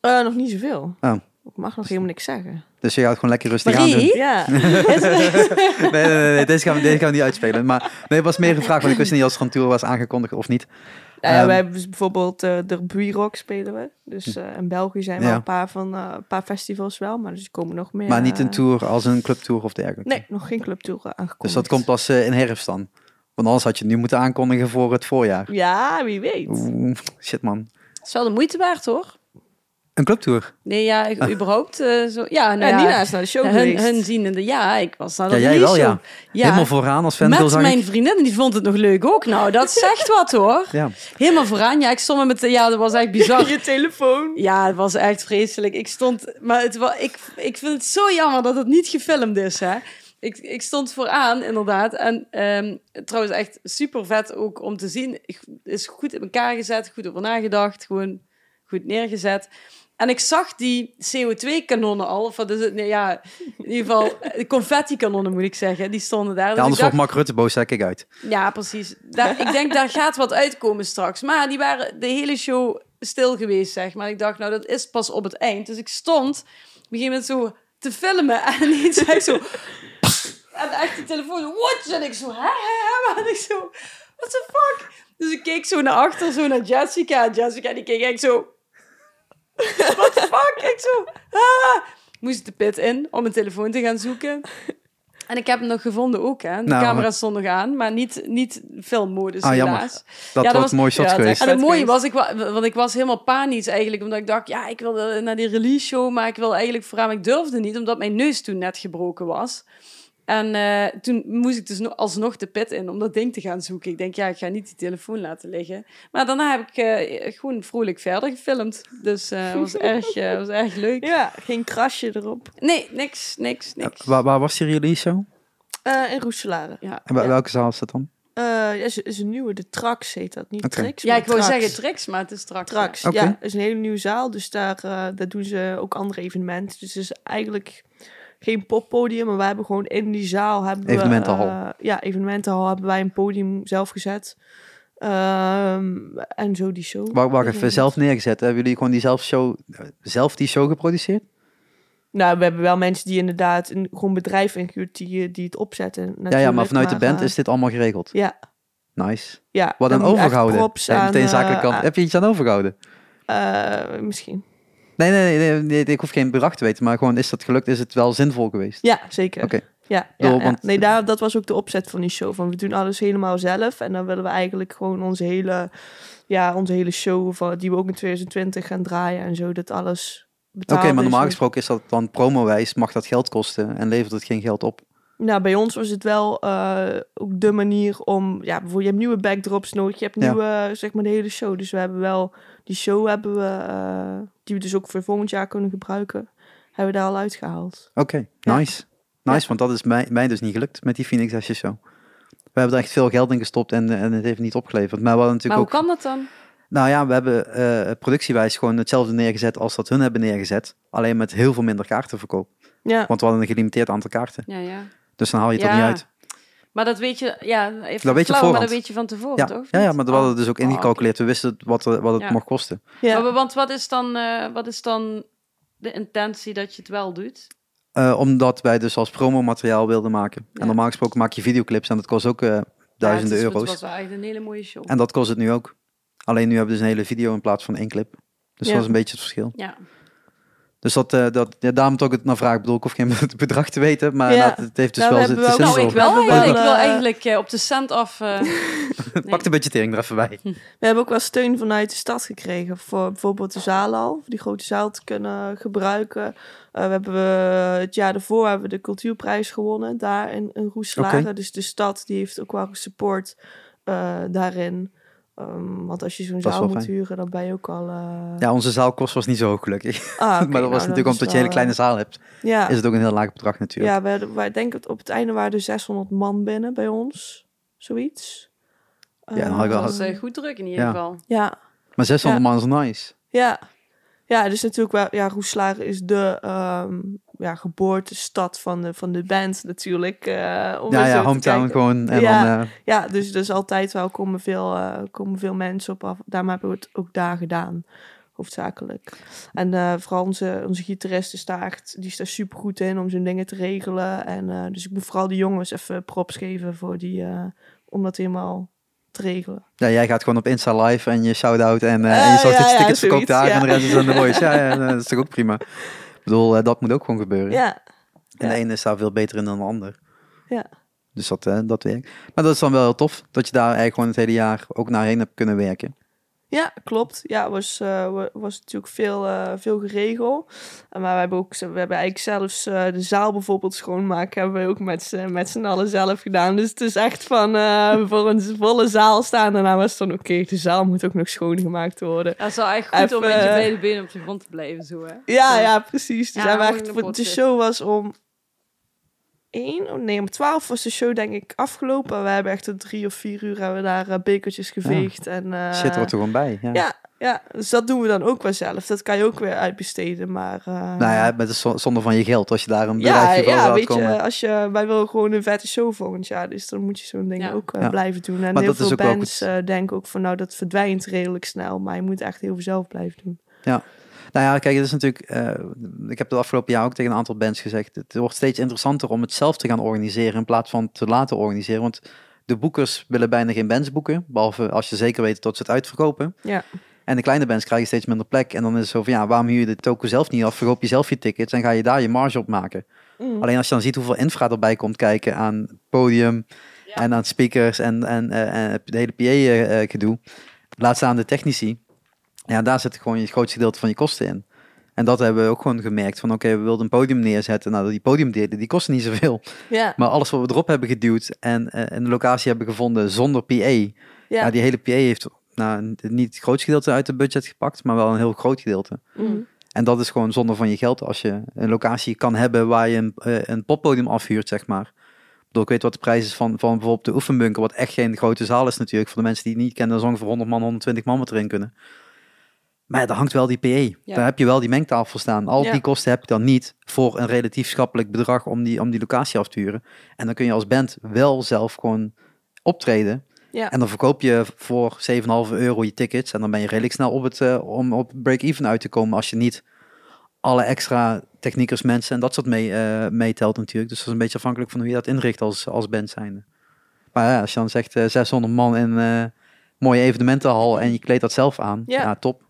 Speaker 2: Eh, nog niet zoveel.
Speaker 1: Oh.
Speaker 2: Ik mag nog helemaal niks zeggen.
Speaker 1: Dus je gaat gewoon lekker rustig aan doen.
Speaker 2: Ja, [LAUGHS]
Speaker 1: Nee, nee, nee, nee, deze, gaan we, deze gaan we niet uitspelen. Maar nee, het was meer een vraag, want ik wist niet als er een tour was aangekondigd of niet.
Speaker 2: Nou ja,
Speaker 1: Ehm.
Speaker 2: we hebben dus bijvoorbeeld eh, de Buurrock spelen we. Dus eh, in België zijn wel
Speaker 1: Ja.
Speaker 2: een paar van eh, een paar festivals wel, maar dus er komen nog meer.
Speaker 1: Maar niet een tour als een clubtour of dergelijke.
Speaker 2: Nee, nog geen clubtour aangekondigd.
Speaker 1: Dus dat komt pas in herfst dan. Want anders had je het nu moeten aankondigen voor het voorjaar.
Speaker 2: Ja, wie weet.
Speaker 1: Oeh, shit man.
Speaker 3: Dat is wel de moeite waard, hoor.
Speaker 1: Een clubtour?
Speaker 3: Nee, ja, ik, überhaupt eh, zo. Ja, nou
Speaker 2: Ja,
Speaker 3: ja,
Speaker 2: Nina is naar de show
Speaker 3: hun,
Speaker 2: geweest.
Speaker 3: hun zienende, ja, ik was naar de
Speaker 1: Ja, jij wel, ja.
Speaker 3: show. Ja,
Speaker 1: Helemaal vooraan als fan
Speaker 3: met mijn vriendin, die vond het nog leuk ook. Nou, dat zegt wat, hoor.
Speaker 1: Ja.
Speaker 3: Helemaal vooraan. Ja, ik stond met de, ja, dat was echt bizar. [LAUGHS]
Speaker 2: je telefoon.
Speaker 3: Ja, het was echt vreselijk. Ik stond, maar het was, ik, ik vind het zo jammer dat het niet gefilmd is, hè. Ik, ik stond vooraan, inderdaad. En ehm, trouwens echt super vet ook om te zien. Ik- Is goed in elkaar gezet, goed over nagedacht, gewoon goed neergezet. En ik zag die CO2-kanonnen al, of wat is het? Nee, ja, in ieder geval eh, confetti-kanonnen moet ik zeggen. Die stonden daar.
Speaker 1: Ja,
Speaker 3: Dus ik
Speaker 1: anders wordt Mark Rutte boos, zeg ik uit.
Speaker 3: ja, precies. Daar, ik denk, daar gaat wat uitkomen straks. Maar die waren de hele show stil geweest, zeg maar. Ik dacht, nou, dat is pas op het eind. Dus ik stond op een gegeven moment zo te filmen. En [LAUGHS] ineens zei zo... En echt die telefoon, zo, what? En ik zo, hè, hè, hè? [LAUGHS] En ik zo, what the fuck? Dus ik keek zo naar achter, zo naar Jessica. En Jessica, die keek echt zo... [LAUGHS] What the fuck? Ik zo, ah. Moest de pit in om een telefoon te gaan zoeken. En ik heb hem nog gevonden ook, hè. De
Speaker 1: Nou,
Speaker 3: camera stond nog aan, maar niet, niet filmmodus
Speaker 1: Ah, jammer.
Speaker 3: helaas.
Speaker 1: Dat
Speaker 3: Ja, was-
Speaker 1: mooi shots
Speaker 2: ja,
Speaker 1: geweest.
Speaker 3: En het mooie was, ik wa- want ik was helemaal panisch eigenlijk, omdat ik dacht, ja, ik wil naar die release show, maar ik wil eigenlijk vooral, ik durfde niet, omdat mijn neus toen net gebroken was. En eh, toen moest ik dus nog, alsnog de pit in om dat ding te gaan zoeken. Ik denk, ja, ik ga niet die telefoon laten liggen. Maar daarna heb ik eh, gewoon vrolijk verder gefilmd. Dus het was, erg, was erg leuk.
Speaker 2: Ja, geen krasje erop.
Speaker 3: Nee, niks, niks, niks.
Speaker 1: Waar, waar was die release?
Speaker 2: Eh, in Roeselare.
Speaker 3: Ja,
Speaker 1: En wel-
Speaker 3: ja.
Speaker 1: welke zaal is dat dan?
Speaker 2: Eh, ja, is, is een nieuwe, de Trax heet dat. Niet
Speaker 1: Oké.
Speaker 2: Trix,
Speaker 3: ja ik wou
Speaker 2: Trax.
Speaker 3: zeggen tricks, maar het is straks.
Speaker 2: Trax,
Speaker 1: Oké.
Speaker 2: ja. Het is een hele nieuwe zaal, dus daar, eh, daar doen ze ook andere evenementen. Dus het is eigenlijk geen poppodium, maar wij hebben gewoon in die zaal... Hebben we,
Speaker 1: Evenementenhal.
Speaker 2: eh, ja, evenementenhal hebben wij een podium zelf gezet. Ehm, en zo die show.
Speaker 1: Wacht, wacht
Speaker 2: Ik
Speaker 1: even, zelf neergezet. Hebben jullie gewoon die zelf, show, zelf die show geproduceerd?
Speaker 2: Nou, we hebben wel mensen die inderdaad een gewoon bedrijf ingehuurd die, eh, die het opzetten.
Speaker 1: Ja, ja, maar vanuit de band
Speaker 2: eh,
Speaker 1: is dit allemaal geregeld.
Speaker 2: Ja,
Speaker 1: Nice.
Speaker 2: ja.
Speaker 1: Wat
Speaker 2: moet echt
Speaker 1: overgehouden?
Speaker 2: aan,
Speaker 1: meteen zakelijke
Speaker 2: eh,
Speaker 1: kant. Heb je iets aan overgehouden?
Speaker 2: eh, misschien.
Speaker 1: Nee, nee, nee, ik hoef geen bedrag te weten, maar gewoon is dat gelukt? Is het wel zinvol geweest?
Speaker 2: Ja, zeker.
Speaker 1: Oké.
Speaker 2: Ja,
Speaker 1: Door,
Speaker 2: ja,
Speaker 1: want-
Speaker 2: nee, daar, dat was ook de opzet van die show. Van we doen alles helemaal zelf. En dan willen we eigenlijk gewoon onze hele, ja, onze hele show, van, die we ook in 2020 gaan draaien en zo, dat alles
Speaker 1: Oké, maar normaal
Speaker 2: En-
Speaker 1: gesproken is dat dan promowijs, mag dat geld kosten en levert het geen geld op.
Speaker 2: Nou, bij ons was het wel eh, ook de manier om, ja, bijvoorbeeld je hebt nieuwe backdrops nodig, je hebt
Speaker 1: Ja.
Speaker 2: nieuwe, zeg maar de hele show. Dus we hebben wel, die show hebben we, eh, die we dus ook voor volgend jaar kunnen gebruiken, hebben we daar al uitgehaald.
Speaker 1: Oké,
Speaker 2: Ja.
Speaker 1: nice. Nice,
Speaker 2: Ja.
Speaker 1: want dat is mij, mij dus niet gelukt met die Phoenix Ashes show. We hebben er echt veel geld in gestopt en, en het heeft niet opgeleverd. Maar we hadden
Speaker 3: Maar
Speaker 1: natuurlijk
Speaker 3: hoe
Speaker 1: ook...
Speaker 3: kan dat dan?
Speaker 1: Nou ja, we hebben eh, productiewijs gewoon hetzelfde neergezet als dat hun hebben neergezet. Alleen met heel veel minder kaartenverkoop.
Speaker 2: Ja,
Speaker 1: Want we hadden een gelimiteerd aantal kaarten.
Speaker 3: Ja, ja.
Speaker 1: Dus dan haal je het er niet uit.
Speaker 3: Maar dat weet je, ja, even
Speaker 1: Dat weet je
Speaker 3: flauw, maar dat weet je van tevoren,
Speaker 1: Ja,
Speaker 3: toch?
Speaker 1: ja, ja, maar we hadden
Speaker 3: Oh.
Speaker 1: dus ook
Speaker 3: Oh,
Speaker 1: ingecalculeerd. We wisten wat, er- wat het
Speaker 3: Ja.
Speaker 1: mocht kosten.
Speaker 2: ja.
Speaker 3: Maar, want wat is, dan, eh, wat is dan de intentie dat je het wel doet?
Speaker 1: Eh, omdat wij dus als promomateriaal wilden maken.
Speaker 3: Ja.
Speaker 1: En normaal gesproken maak je videoclips en dat kost ook eh, duizenden
Speaker 3: ja, het is-
Speaker 1: euro's.
Speaker 3: Het was eigenlijk een hele mooie show.
Speaker 1: En dat kost het nu ook. Alleen nu hebben we dus een hele video in plaats van één clip. Dus
Speaker 2: Ja.
Speaker 1: dat is een beetje het verschil.
Speaker 3: Ja.
Speaker 1: Dus dat, eh, dat ja, daarom toch het naar vraag. Ik bedoel, ik hoef geen [LAUGHS] bedrag te weten, maar
Speaker 2: Ja.
Speaker 1: nou, het heeft dus
Speaker 2: Nou, we
Speaker 1: wel
Speaker 2: hebben
Speaker 1: zit
Speaker 2: wel-
Speaker 1: zinvol.
Speaker 3: Nou, ik wel.
Speaker 2: We wel,
Speaker 3: ik wil eigenlijk eh, op de cent af. eh, [LAUGHS] nee.
Speaker 1: Pak de budgettering er even bij.
Speaker 2: We hebben ook wel steun vanuit de stad gekregen voor bijvoorbeeld de zaalhal, voor die grote zaal te kunnen gebruiken. Eh, we hebben het jaar daarvoor hebben we de cultuurprijs gewonnen daar in, in Roeselare.
Speaker 1: Oké.
Speaker 2: Dus de stad die heeft ook wel gesupport eh, daarin. Ehm, want als je zo'n zaal moet
Speaker 1: fijn.
Speaker 2: huren, dan ben je ook al. eh,
Speaker 1: Ja, onze zaalkost was niet zo hoog gelukkig.
Speaker 2: ah, oké, [LAUGHS]
Speaker 1: maar dat was
Speaker 2: nou,
Speaker 1: natuurlijk
Speaker 2: is
Speaker 1: omdat je een hele kleine
Speaker 2: eh,
Speaker 1: zaal hebt.
Speaker 2: ja,
Speaker 1: Is het ook een heel laag bedrag natuurlijk.
Speaker 2: ja wij, wij denken het op het einde waren er 600 man binnen bij ons, zoiets.
Speaker 1: Ja, dan had ik wel-
Speaker 3: Dat was eh, goed druk in ieder
Speaker 1: Ja.
Speaker 3: geval.
Speaker 2: ja,
Speaker 1: Maar 600 man is nice.
Speaker 2: Ja, ja, dus natuurlijk wel. Ja, Roeslagen is de ehm, ja, geboortestad van de, van de band natuurlijk. eh, om
Speaker 1: Ja, ja, hometown gewoon. En
Speaker 2: Ja.
Speaker 1: dan, eh,
Speaker 2: Ja, dus dus altijd wel komen veel, eh, komen veel mensen op af. Daarom hebben we het ook daar gedaan, hoofdzakelijk. En vooral onze, onze gitarist is daar echt, die is daar super goed in om zijn dingen te regelen. En dus ik moet vooral de jongens even props geven voor die, om dat helemaal te regelen.
Speaker 1: ja, jij gaat gewoon op Insta live en je shout-out en, en je zorgt dat je tickets verkoopt daar
Speaker 2: ja.
Speaker 1: en de rest is aan de voice. Ja, ja, [LAUGHS] dat is toch ook prima. Bedoel, eh, dat moet ook gewoon gebeuren.
Speaker 2: Ja,
Speaker 1: En de ene is daar veel beter in dan de ander.
Speaker 2: Ja.
Speaker 1: Dus dat, eh, dat werkt. Maar dat is dan wel heel tof, dat je daar eigenlijk gewoon het hele jaar ook naarheen hebt kunnen werken.
Speaker 2: Ja, klopt. Ja, was, eh, wa- was natuurlijk veel, eh, veel geregeld. En Maar we hebben ook, we hebben eigenlijk zelfs eh, de zaal bijvoorbeeld schoonmaken, hebben we ook met, z'n- met z'n allen zelf gedaan. Dus het is echt van eh, [LAUGHS] voor een volle zaal staan. Daarna was het dan oké, de zaal moet ook nog schoongemaakt worden.
Speaker 3: Dat is wel echt goed om
Speaker 2: Even,
Speaker 3: met je
Speaker 2: eh,
Speaker 3: benen op de grond te blijven. Zo, hè?
Speaker 2: Ja, ja, precies. Dus
Speaker 3: Ja,
Speaker 2: we echt,
Speaker 3: de
Speaker 2: show was om één, oh nee, om twaalf was de show denk ik afgelopen. We hebben echt om drie of vier uur hebben we daar eh, bekertjes geveegd. En, eh,
Speaker 1: Shit hoort er gewoon bij. Ja.
Speaker 2: Ja, ja, dus dat doen we dan ook wel zelf. Dat kan je ook weer uitbesteden, maar... eh,
Speaker 1: Nou ja, met de zonde van je geld. Als je daar een
Speaker 2: ja,
Speaker 1: bedrijfje
Speaker 2: ja
Speaker 1: zou
Speaker 2: weet
Speaker 1: komen.
Speaker 2: je, als je, wij willen gewoon een vette show volgend jaar, dus dan moet je zo'n ding
Speaker 3: Ja.
Speaker 2: ook eh,
Speaker 1: Ja.
Speaker 2: blijven doen. En
Speaker 1: Maar
Speaker 2: heel
Speaker 1: dat is
Speaker 2: veel bands eh, denken ook van, nou, dat verdwijnt redelijk snel, maar je moet echt heel veel zelf blijven doen.
Speaker 1: Nou ja, kijk, het is natuurlijk. eh, ik heb het afgelopen jaar ook tegen een aantal bands gezegd. Het wordt steeds interessanter om het zelf te gaan organiseren in plaats van te laten organiseren. Want de boekers willen bijna geen bands boeken, behalve als je zeker weet dat ze het uitverkopen.
Speaker 2: Ja.
Speaker 1: En de kleine bands krijgen steeds minder plek. En dan is het zo van ja, waarom huur je de token zelf niet af? Verkoop je zelf je tickets en ga je daar je marge op maken.
Speaker 2: Mm.
Speaker 1: Alleen als je dan ziet hoeveel infra erbij komt kijken aan podium en aan speakers en, en, eh, en het hele PA-gedoe. Laat staan de technici. Ja, daar zit gewoon je het grootste gedeelte van je kosten in. En dat hebben we ook gewoon gemerkt. Van oké, we wilden een podium neerzetten. Nou, die podiumdelen, die kosten niet zoveel.
Speaker 2: Ja,
Speaker 1: Maar alles wat we erop hebben geduwd en eh, een locatie hebben gevonden zonder PA. Ja.
Speaker 2: ja.
Speaker 1: die hele PA heeft nou, niet het grootste gedeelte uit het budget gepakt, maar wel een heel groot gedeelte.
Speaker 2: Mhm.
Speaker 1: En dat is gewoon zonde van je geld als je een locatie kan hebben waar je een, eh, een poppodium afhuurt, zeg maar. Ik ik weet wat de prijs is van, van bijvoorbeeld de oefenbunker, wat echt geen grote zaal is natuurlijk. Voor de mensen die het niet kennen, is ongeveer 100 man, 120 man wat erin kunnen. Maar daar hangt wel die PA.
Speaker 3: Ja.
Speaker 1: Daar heb je wel die mengtafel staan. Al
Speaker 2: Ja.
Speaker 1: die kosten heb je dan niet voor een relatief schappelijk bedrag om die, om die locatie af te huren. En dan kun je als band wel zelf gewoon optreden.
Speaker 2: Ja.
Speaker 1: En dan verkoop je voor 7,5 euro je tickets. En dan ben je redelijk snel op het, eh, om op break-even uit te komen als je niet alle extra techniekers, mensen en dat soort mee, eh, meetelt natuurlijk. Dus dat is een beetje afhankelijk van hoe je dat inricht als, als band zijnde. Maar ja, als je dan zegt eh, 600 man in eh, mooie evenementenhal en je kleedt dat zelf aan, Ja. top.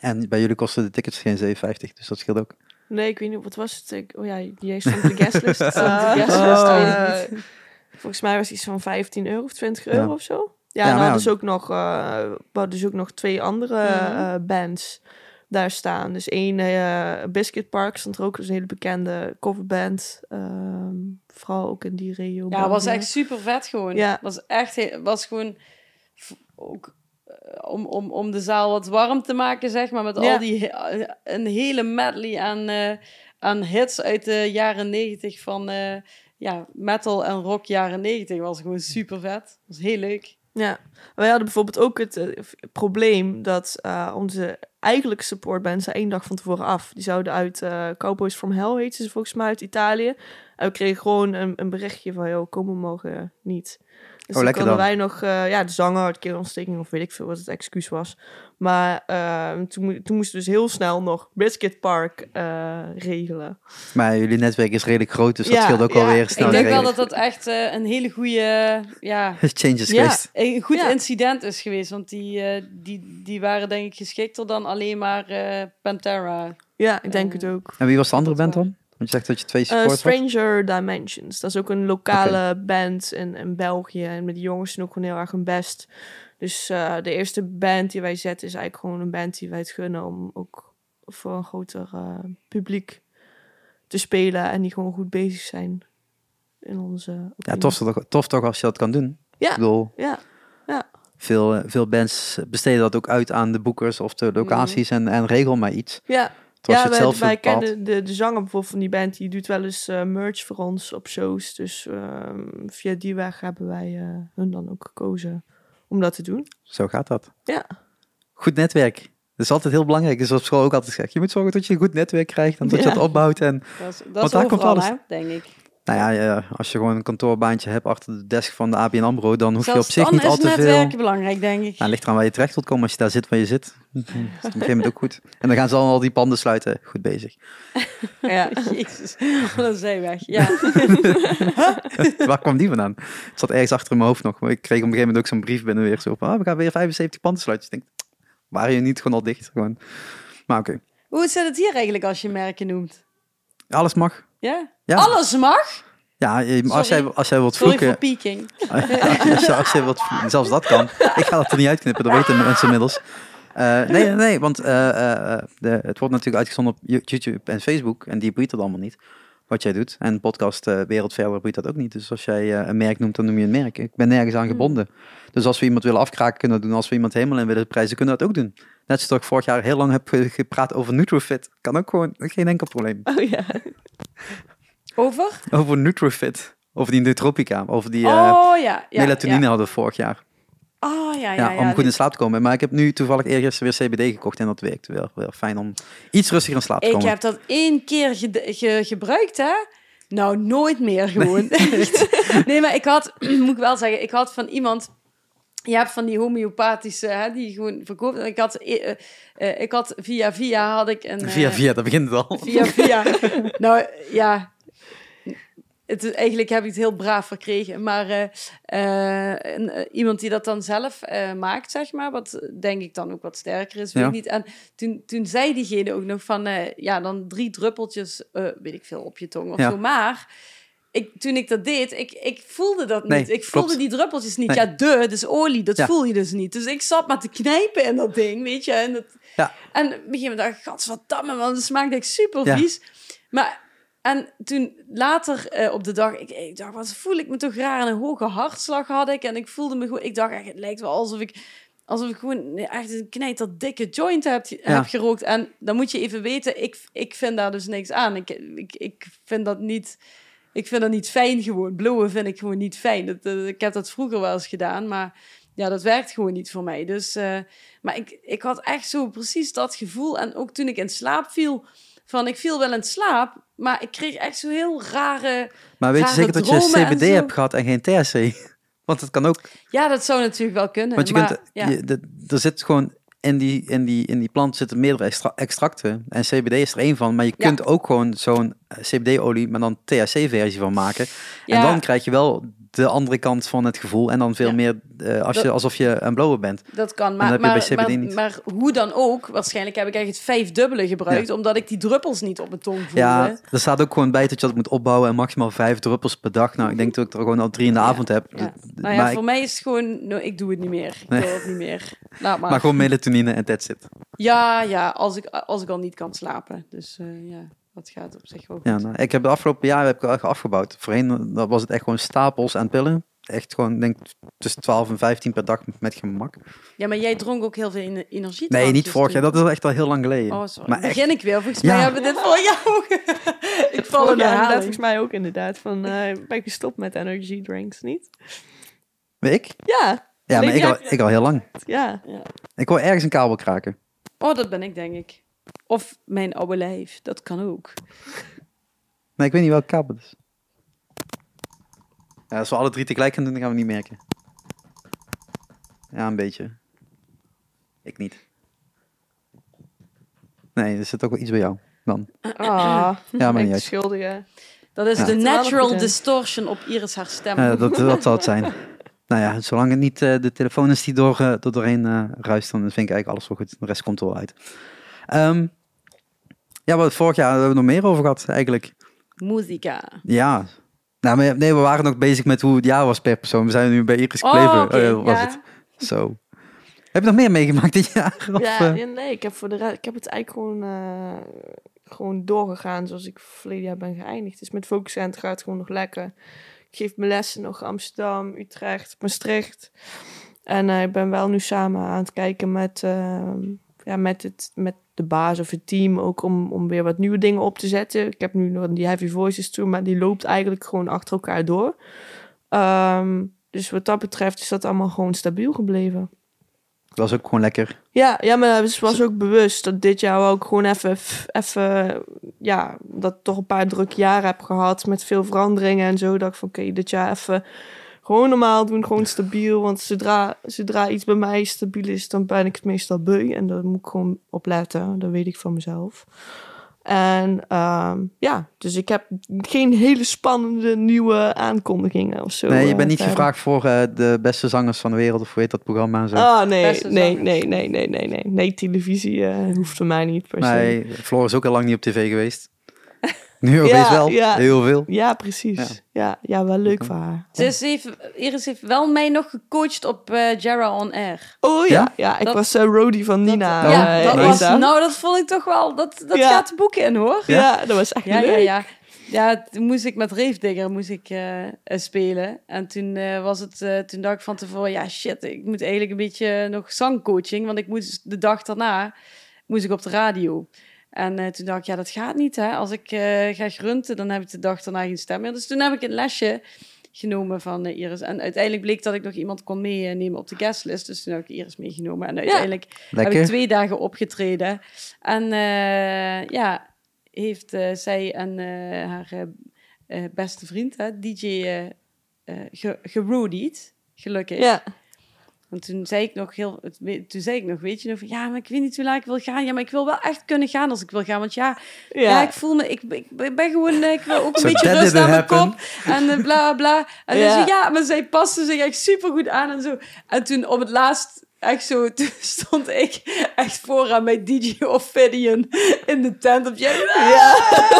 Speaker 1: En bij jullie kosten de tickets geen 7,50, dus dat scheelt ook.
Speaker 2: Nee, ik weet niet, wat was het? Ik, oh ja, die stond op de guestlist. [LAUGHS]
Speaker 3: Stond op de guestlist, weet ik niet.
Speaker 2: volgens mij was het iets van 15 euro of 20
Speaker 1: Ja.
Speaker 2: euro of zo. Ja,
Speaker 1: Ja,
Speaker 2: en
Speaker 1: maar
Speaker 2: hadden
Speaker 1: ja.
Speaker 2: ze ook nog, eh, we hadden dus ook nog twee andere
Speaker 3: Mhm.
Speaker 2: eh, bands daar staan. Dus één, eh Biscuit Park stond er ook, dus een hele bekende coverband. ehm, vooral ook in die regio.
Speaker 3: Ja, het was echt super vet gewoon.
Speaker 2: Ja.
Speaker 3: was echt was gewoon ook om, om, om de zaal wat warm te maken, zeg maar, met
Speaker 2: Ja.
Speaker 3: al die he- een hele medley aan, eh, aan hits uit de jaren negentig van eh, ja, metal en rock jaren negentig. Was gewoon super vet. Was heel leuk.
Speaker 2: Ja, wij hadden bijvoorbeeld ook het eh, probleem dat eh, onze eigenlijke supportband zei één dag van tevoren af. Die zouden uit eh, Cowboys from Hell, heet ze volgens mij, uit Italië. En we kregen gewoon een, een berichtje van, joh, komen mogen niet. Dus
Speaker 1: Oh,
Speaker 2: konden
Speaker 1: dan.
Speaker 2: wij nog, eh, ja, de zanger had keelontsteking of weet ik veel wat het excuus was. Maar eh, toen, toen moesten we dus heel snel nog Biscuit Park eh, regelen.
Speaker 1: Maar jullie netwerk is redelijk groot, dus dat scheelt ook
Speaker 2: ja.
Speaker 1: alweer snel.
Speaker 3: ik denk wel dat dat echt eh, een hele goede, ja, [LAUGHS]
Speaker 1: Changes
Speaker 2: Ja.
Speaker 1: geweest.
Speaker 3: een goed
Speaker 2: Ja.
Speaker 3: incident is geweest. Want die, die, die waren denk ik geschikter dan alleen maar eh, Pantera.
Speaker 2: Ja, ik denk het ook.
Speaker 1: En wie was de andere band dan? Want je zegt dat je twee
Speaker 2: Eh,
Speaker 1: support had.
Speaker 2: Stranger Dimensions. Dat is ook een lokale band in, in België. En met die jongens doen ook gewoon heel erg hun best. Dus eh, de eerste band die wij zetten is eigenlijk gewoon een band die wij het gunnen om ook voor een groter eh, publiek te spelen. En die gewoon goed bezig zijn in onze
Speaker 1: Ja, tof, toch, tof toch als je dat kan doen.
Speaker 2: Ja.
Speaker 1: Ik bedoel,
Speaker 2: Ja,
Speaker 1: veel, eh, veel bands besteden dat ook uit aan de boekers of de locaties en, en regel maar iets.
Speaker 2: ja. Ja wij, kennen de, de zanger bijvoorbeeld van die band. Die doet wel eens eh, merch voor ons op shows. Dus ehm, via die weg hebben wij eh, hun dan ook gekozen om dat te doen.
Speaker 1: Zo gaat dat.
Speaker 2: Ja.
Speaker 1: Goed netwerk. Dat is altijd heel belangrijk. Dus op school ook altijd gezegd. Je moet zorgen dat je een goed netwerk krijgt en dat je het opbouwt. En
Speaker 3: Dat is, dat
Speaker 1: Want
Speaker 3: is
Speaker 1: daar komt
Speaker 3: overal,
Speaker 1: alles.
Speaker 3: hè, denk ik.
Speaker 1: Nou ja, als je gewoon een kantoorbaantje hebt achter de desk van de ABN AMRO, dan hoef je op zich niet al
Speaker 3: is
Speaker 1: te veel...
Speaker 3: netwerken belangrijk, denk ik.
Speaker 1: Nou, ligt eraan waar je terecht wilt komen. Als je daar zit waar je zit, dat [LAUGHS] is op een gegeven moment ook goed. En dan gaan ze al die panden sluiten. Goed bezig. [LAUGHS]
Speaker 2: Ja.
Speaker 3: Jezus, wat een zijweg. Ja. [LAUGHS]
Speaker 1: Waar kwam die vandaan? Het zat ergens achter in mijn hoofd nog. Maar ik kreeg op een gegeven moment ook zo'n brief binnen weer zo van, ah, we gaan weer 75 panden sluiten. Dus ik denk, waren je niet gewoon al dicht? Gewoon. Maar oké,
Speaker 3: Hoe zit het hier eigenlijk als je merken noemt?
Speaker 1: alles mag.
Speaker 3: Ja?
Speaker 1: Ja.
Speaker 3: Alles mag?
Speaker 1: Ja, als jij,
Speaker 3: Sorry.
Speaker 1: als jij wilt
Speaker 3: Sorry
Speaker 1: vloeken,
Speaker 3: peaking. [LAUGHS]
Speaker 1: als, als wilt, zelfs dat kan. Ik ga dat er niet uitknippen, dat weten mensen inmiddels. Eh, nee, nee, nee, want eh, eh, de, het wordt natuurlijk uitgezonden op YouTube en Facebook. En die boeit het allemaal niet, wat jij doet. En podcast eh, Wereld Verder boeit dat ook niet. Dus als jij eh, een merk noemt, dan noem je een merk. Ik ben nergens aan gebonden. Dus als we iemand willen afkraken, kunnen we dat doen. Als we iemand helemaal in willen prijzen, kunnen we dat ook doen. Net zoals ik vorig jaar heel lang heb ge- gepraat over Nutrofit. Kan ook gewoon, geen enkel probleem.
Speaker 2: Oh ja.
Speaker 3: Over?
Speaker 1: Over Nutrofit. Over die Nootropica. Over die eh,
Speaker 3: oh ja. ja
Speaker 1: melatonine
Speaker 3: Ja.
Speaker 1: hadden we vorig jaar.
Speaker 3: Oh ja,
Speaker 1: Ja,
Speaker 3: ja, ja.
Speaker 1: om goed in
Speaker 3: dit-
Speaker 1: slaap te komen. Maar ik heb nu toevallig eergisteren weer CBD gekocht en dat werkt wel. Wel fijn om iets rustiger in slaap te
Speaker 3: Ik
Speaker 1: komen.
Speaker 3: heb dat één keer ge- ge- gebruikt, hè? Nou, nooit meer gewoon. Nee, [LAUGHS] maar ik had, [CLEARS THROAT] moet ik wel zeggen, ik had van iemand. Je hebt van die homeopathische, hè, die gewoon verkoopt. En ik had, eh, eh, eh, ik had via via had ik een. eh,
Speaker 1: Via via, dat begint het al.
Speaker 3: Via via. [LAUGHS] nou ja. Het, is- eigenlijk heb ik het heel braaf verkregen. Maar eh, eh, een- eh, iemand die dat dan zelf eh, maakt, zeg maar. Wat denk ik dan ook wat sterker is, weet
Speaker 1: Ja.
Speaker 3: ik niet. En toen, toen zei diegene ook nog van... ja, dan drie druppeltjes, weet ik veel, op je tong of
Speaker 1: Ja.
Speaker 3: zo. Maar ik, toen ik dat deed, ik, ik voelde dat niet. Ik voelde
Speaker 1: klopt.
Speaker 3: die druppeltjes niet.
Speaker 1: Nee.
Speaker 3: Ja, de, is olie, dat
Speaker 1: Ja.
Speaker 3: voel je dus niet. Dus ik zat maar te knijpen in dat ding, weet je. En, dat,
Speaker 1: Ja.
Speaker 3: en op een gegeven moment dacht ik, gadverdamme, want het smaakte echt super vies. Maar, en toen later eh, op de dag, ik, ik dacht, wat voel ik me toch raar. En een hoge hartslag had ik. En ik voelde me gewoon, ik dacht echt, het lijkt wel alsof ik... Alsof ik gewoon echt een knijter dikke joint heb, heb gerookt. En dan moet je even weten, ik, ik vind daar dus niks aan. Ik, ik, ik vind dat niet... Ik vind dat niet fijn gewoon. Blowen vind ik gewoon niet fijn. Dat, dat- ik heb dat vroeger wel eens gedaan, maar ja, dat werkt gewoon niet voor mij. Dus, eh, maar ik, ik had echt zo precies dat gevoel. En ook toen ik in slaap viel, van ik viel wel in slaap, maar ik kreeg echt zo heel rare...
Speaker 1: Maar weet je zeker dat je CBD hebt gehad en geen THC? [LAUGHS] Want het kan ook.
Speaker 3: Ja, dat zou natuurlijk wel kunnen.
Speaker 1: Want je
Speaker 3: maar,
Speaker 1: kunt,
Speaker 3: ja.
Speaker 1: je, de- er zit gewoon in die, in, die, in die plant zitten meerdere extra- extracten. En CBD is er één van. Maar je
Speaker 3: Ja.
Speaker 1: kunt ook gewoon zo'n eh, CBD-olie met dan THC-versie van maken.
Speaker 3: Ja.
Speaker 1: En dan krijg je wel de andere kant van het gevoel. En dan veel
Speaker 3: Ja.
Speaker 1: meer eh, als je, alsof je een blower bent.
Speaker 3: Dat kan, maar, maar, maar, maar hoe dan ook, waarschijnlijk heb ik eigenlijk het vijfdubbele gebruikt, omdat ik die druppels niet op mijn tong voelde.
Speaker 1: Ja, er staat ook gewoon bij dat je dat moet opbouwen. En maximaal vijf druppels per dag. Nou, ik denk dat ik er gewoon al drie in de
Speaker 3: Ja.
Speaker 1: avond heb.
Speaker 3: Nou ja,
Speaker 1: maar,
Speaker 3: voor
Speaker 1: ik-
Speaker 3: mij is het gewoon, nou, ik doe het niet meer. Ik
Speaker 1: Nee.
Speaker 3: wil het niet meer. Laat maar.
Speaker 1: maar gewoon melatonine en that's it.
Speaker 3: Ja, ja, als ik, als ik al niet kan slapen. Dus eh, ja, dat gaat op zich wel goed.
Speaker 1: Ja, nou, ik heb de afgelopen jaren heb ik echt afgebouwd. Voorheen dat was het echt gewoon stapels aan pillen. Echt gewoon, denk tussen 12 en 15 per dag met gemak.
Speaker 3: Ja, maar jij dronk ook heel veel ener- energie.
Speaker 1: Nee, niet vorig jaar. Dat is echt al heel lang geleden.
Speaker 3: Oh, sorry.
Speaker 1: Maar echt,
Speaker 3: Begin ik weer. Volgens
Speaker 1: Ja.
Speaker 3: mij hebben we dit jaar ook. [LAUGHS] ik val in de
Speaker 2: jaar
Speaker 3: herhaling.
Speaker 2: volgens mij ook inderdaad. Van, eh ben ik gestopt met energy drinks, niet?
Speaker 1: ik?
Speaker 2: Ja,
Speaker 1: Ja, maar ik
Speaker 3: ja.
Speaker 1: al, ik al heel lang.
Speaker 2: ja.
Speaker 1: Ik hoor ergens een kabel kraken.
Speaker 3: Oh, dat ben ik, denk ik. Of mijn oude lijf. Dat kan ook.
Speaker 1: Maar ik weet niet welke kabel het is. Ja, als we alle drie tegelijk gaan doen, dan gaan we niet merken. Ja, een beetje. Ik niet. Nee, er zit ook wel iets bij jou dan.
Speaker 2: Ah,
Speaker 1: Ja, maar niet uit.
Speaker 2: schuldige.
Speaker 3: Dat is
Speaker 1: Ja.
Speaker 3: de natural distortion op Iris haar stem.
Speaker 1: Eh, dat, dat zal het zijn. Nou ja, zolang het niet eh, de telefoon is die door, eh, door doorheen eh, ruist, dan vind ik eigenlijk alles wel goed. De rest komt er wel uit. Ehm, ja, wat vorig jaar hebben we nog meer over gehad eigenlijk.
Speaker 3: Muzika.
Speaker 1: Ja. Nou, nee, we waren nog bezig met hoe het jaar was per persoon. We zijn nu bij Iris
Speaker 3: Oh,
Speaker 1: Klever. eh, was
Speaker 3: ja.
Speaker 1: het. Zo. Heb je nog meer meegemaakt dit jaar? Of,
Speaker 2: Ja,
Speaker 1: eh?
Speaker 2: ja, nee, ik heb, voor de, ik heb het eigenlijk gewoon, eh, gewoon doorgegaan zoals ik verleden jaar ben geëindigd. Dus met Focus Center gaat het gewoon nog lekker. Ik geef mijn lessen nog Amsterdam, Utrecht, Maastricht. En eh, ik ben wel nu samen aan het kijken met, eh, ja, met, het, met de baas of het team ook om, om weer wat nieuwe dingen op te zetten. Ik heb nu nog die Heavy Voices tour, maar die loopt eigenlijk gewoon achter elkaar door. Ehm, dus wat dat betreft is dat allemaal gewoon stabiel gebleven.
Speaker 1: Dat was ook gewoon lekker.
Speaker 2: Ja, ja, maar het was ook bewust dat dit jaar ook gewoon even, even, ja, dat toch een paar drukke jaren heb gehad met veel veranderingen en zo. Dat ik van, oké, dit jaar even gewoon normaal doen, gewoon stabiel. Want zodra, zodra iets bij mij stabiel is, dan ben ik het meestal beu. En daar moet ik gewoon op letten, dat weet ik van mezelf. En ehm, ja, dus ik heb geen hele spannende nieuwe aankondigingen of zo.
Speaker 1: nee, je
Speaker 2: eh,
Speaker 1: bent niet
Speaker 2: verder.
Speaker 1: gevraagd voor eh, de beste zangers van de wereld. Of hoe heet dat programma en zo.
Speaker 2: Ah, nee, nee,
Speaker 3: zangers.
Speaker 2: nee, nee, nee, nee, nee. Nee, televisie eh, hoeft voor mij niet per se.
Speaker 1: nee, Floor is ook al lang niet op tv geweest. Nu opeens
Speaker 2: Ja,
Speaker 1: wel.
Speaker 2: ja.
Speaker 1: Heel veel.
Speaker 2: Ja, precies. Ja, ja, wel leuk voor haar.
Speaker 3: Ze is even, Iris heeft wel mij nog gecoacht op eh Jara on Air.
Speaker 2: Oh ja,
Speaker 1: Ja?
Speaker 2: ja, ik
Speaker 3: Dat-
Speaker 2: was uh, Rody van Nina.
Speaker 3: Ja,
Speaker 2: eh,
Speaker 3: dat was, nou, dat vond ik toch wel, dat, dat
Speaker 2: Ja.
Speaker 3: gaat de boeken in hoor.
Speaker 2: ja. dat was echt
Speaker 3: Ja,
Speaker 2: leuk.
Speaker 3: ja, ja. Ja, toen moest ik met Reefdigger moest ik, eh, eh, spelen. En toen, eh, was het, eh, toen dacht ik van tevoren, ja shit, ik moet eigenlijk een beetje nog zangcoaching. Want ik moest de dag daarna moest ik op de radio. En eh, toen dacht ik, ja, dat gaat niet hè. Als ik eh, ga grunten, dan heb ik de dag daarna geen stem meer. Dus toen heb ik een lesje genomen van eh, Iris. En uiteindelijk bleek dat ik nog iemand kon meenemen op de guestlist. Dus toen heb ik Iris meegenomen. En uiteindelijk heb ik twee dagen opgetreden. En ja, heeft zij en haar beste vriend, hè, DJ, ge- gerodied. Gelukkig.
Speaker 2: Ja.
Speaker 3: Want toen zei ik nog heel, toen zei ik nog, weet je nog, van, ja, maar ik weet niet hoe laat ik wil gaan. Ja, maar ik wil wel echt kunnen gaan als ik wil gaan. Want ja, ja.
Speaker 2: Ja.
Speaker 3: ik voel me, ik, ik ben gewoon, eh, ik wil ook een
Speaker 1: So
Speaker 3: beetje rust aan mijn kop. En eh, bla bla. En
Speaker 2: Ja.
Speaker 3: ja, maar zij paste zich echt super goed aan en zo. En toen op het laatst echt zo, [LAUGHS] toen stond ik echt vooraan met DJ Ophidian in de tent op jij. Ja.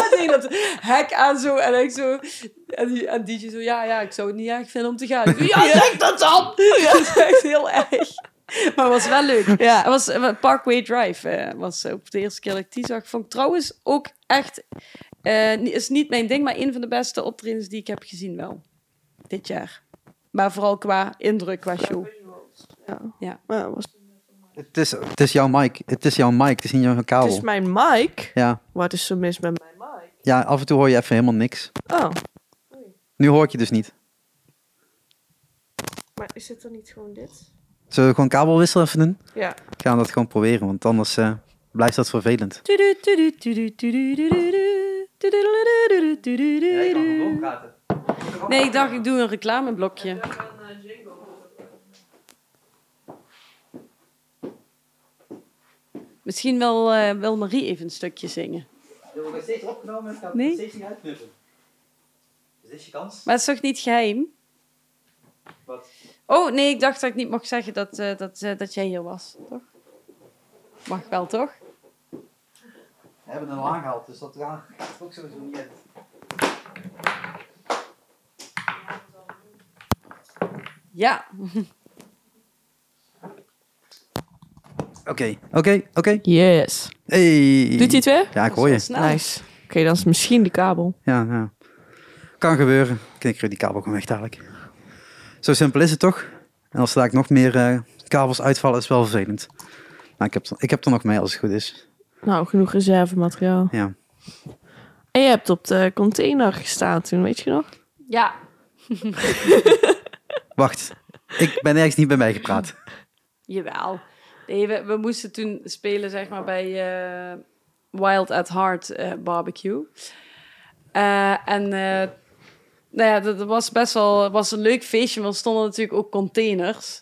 Speaker 3: Tegen [LAUGHS] dat hek aan zo en ik zo. En, die, en DJ zo, ja, ja, ik zou het niet erg vinden om te gaan. Zo, ja, [LAUGHS] zeg dat dan! Ja, dat is echt heel erg. Maar het was wel leuk.
Speaker 2: Ja.
Speaker 3: Het was eh, Parkway Drive. eh, was ook de eerste keer dat ik die zag. Vond ik trouwens ook echt... eh, is niet mijn ding, maar een van de beste optredens die ik heb gezien wel. Dit jaar. Maar vooral qua indruk, qua show.
Speaker 2: Ja.
Speaker 3: Ja.
Speaker 2: Maar het was-
Speaker 1: Het is, het is jouw mic. Het is jouw mic. Het is niet jouw
Speaker 2: Het
Speaker 1: kabel.
Speaker 2: is mijn mic.
Speaker 1: Ja.
Speaker 2: Wat is er mis met mijn mic?
Speaker 1: ja, af en toe hoor je even helemaal niks.
Speaker 2: Oh,
Speaker 1: Nu hoor ik je dus niet.
Speaker 2: maar is het dan niet gewoon dit?
Speaker 1: Zullen we gewoon kabelwissel even doen?
Speaker 2: Ja.
Speaker 1: Gaan we dat gewoon proberen, want anders eh, blijft dat vervelend.
Speaker 3: Nee, ik dacht ik doe een reclameblokje. Misschien wil, eh, wil Marie even een stukje zingen.
Speaker 1: Je wordt nog steeds opgenomen, het gaat
Speaker 3: Nee.
Speaker 1: steeds niet uitknippen. Is dit je kans?
Speaker 3: Maar het is toch niet geheim?
Speaker 1: Wat?
Speaker 3: Oh, nee, ik dacht dat ik niet mocht zeggen dat, eh, dat, eh, dat jij hier was, toch? Mag wel, toch?
Speaker 1: We hebben hem al aangehaald, dus dat gaat ook sowieso niet uit.
Speaker 3: Ja. [LAUGHS]
Speaker 1: Oké, oké, oké.
Speaker 2: Yes.
Speaker 1: Hey.
Speaker 2: Doet hij het weer?
Speaker 1: Ja, ik hoor je.
Speaker 2: Nice. Oké, dan is het misschien die kabel.
Speaker 1: Ja, ja. Kan gebeuren. Knikker die kabel gewoon weg dadelijk. Zo simpel is het toch? En als er daar nog meer eh, kabels uitvallen, is het wel vervelend. Maar ik heb, ik heb er nog mee als het goed is.
Speaker 2: Nou, genoeg reservemateriaal.
Speaker 1: Ja.
Speaker 2: En je hebt op de container gestaan toen, weet je nog?
Speaker 3: Ja. [LAUGHS]
Speaker 1: Wacht. Ik ben ergens niet bij mij gepraat.
Speaker 3: Jawel. Nee, we, we moesten toen spelen, zeg maar, bij eh, Wild at Heart eh, Barbecue. Eh, en nou ja, dat, was best wel was een leuk feestje, maar er stonden natuurlijk ook containers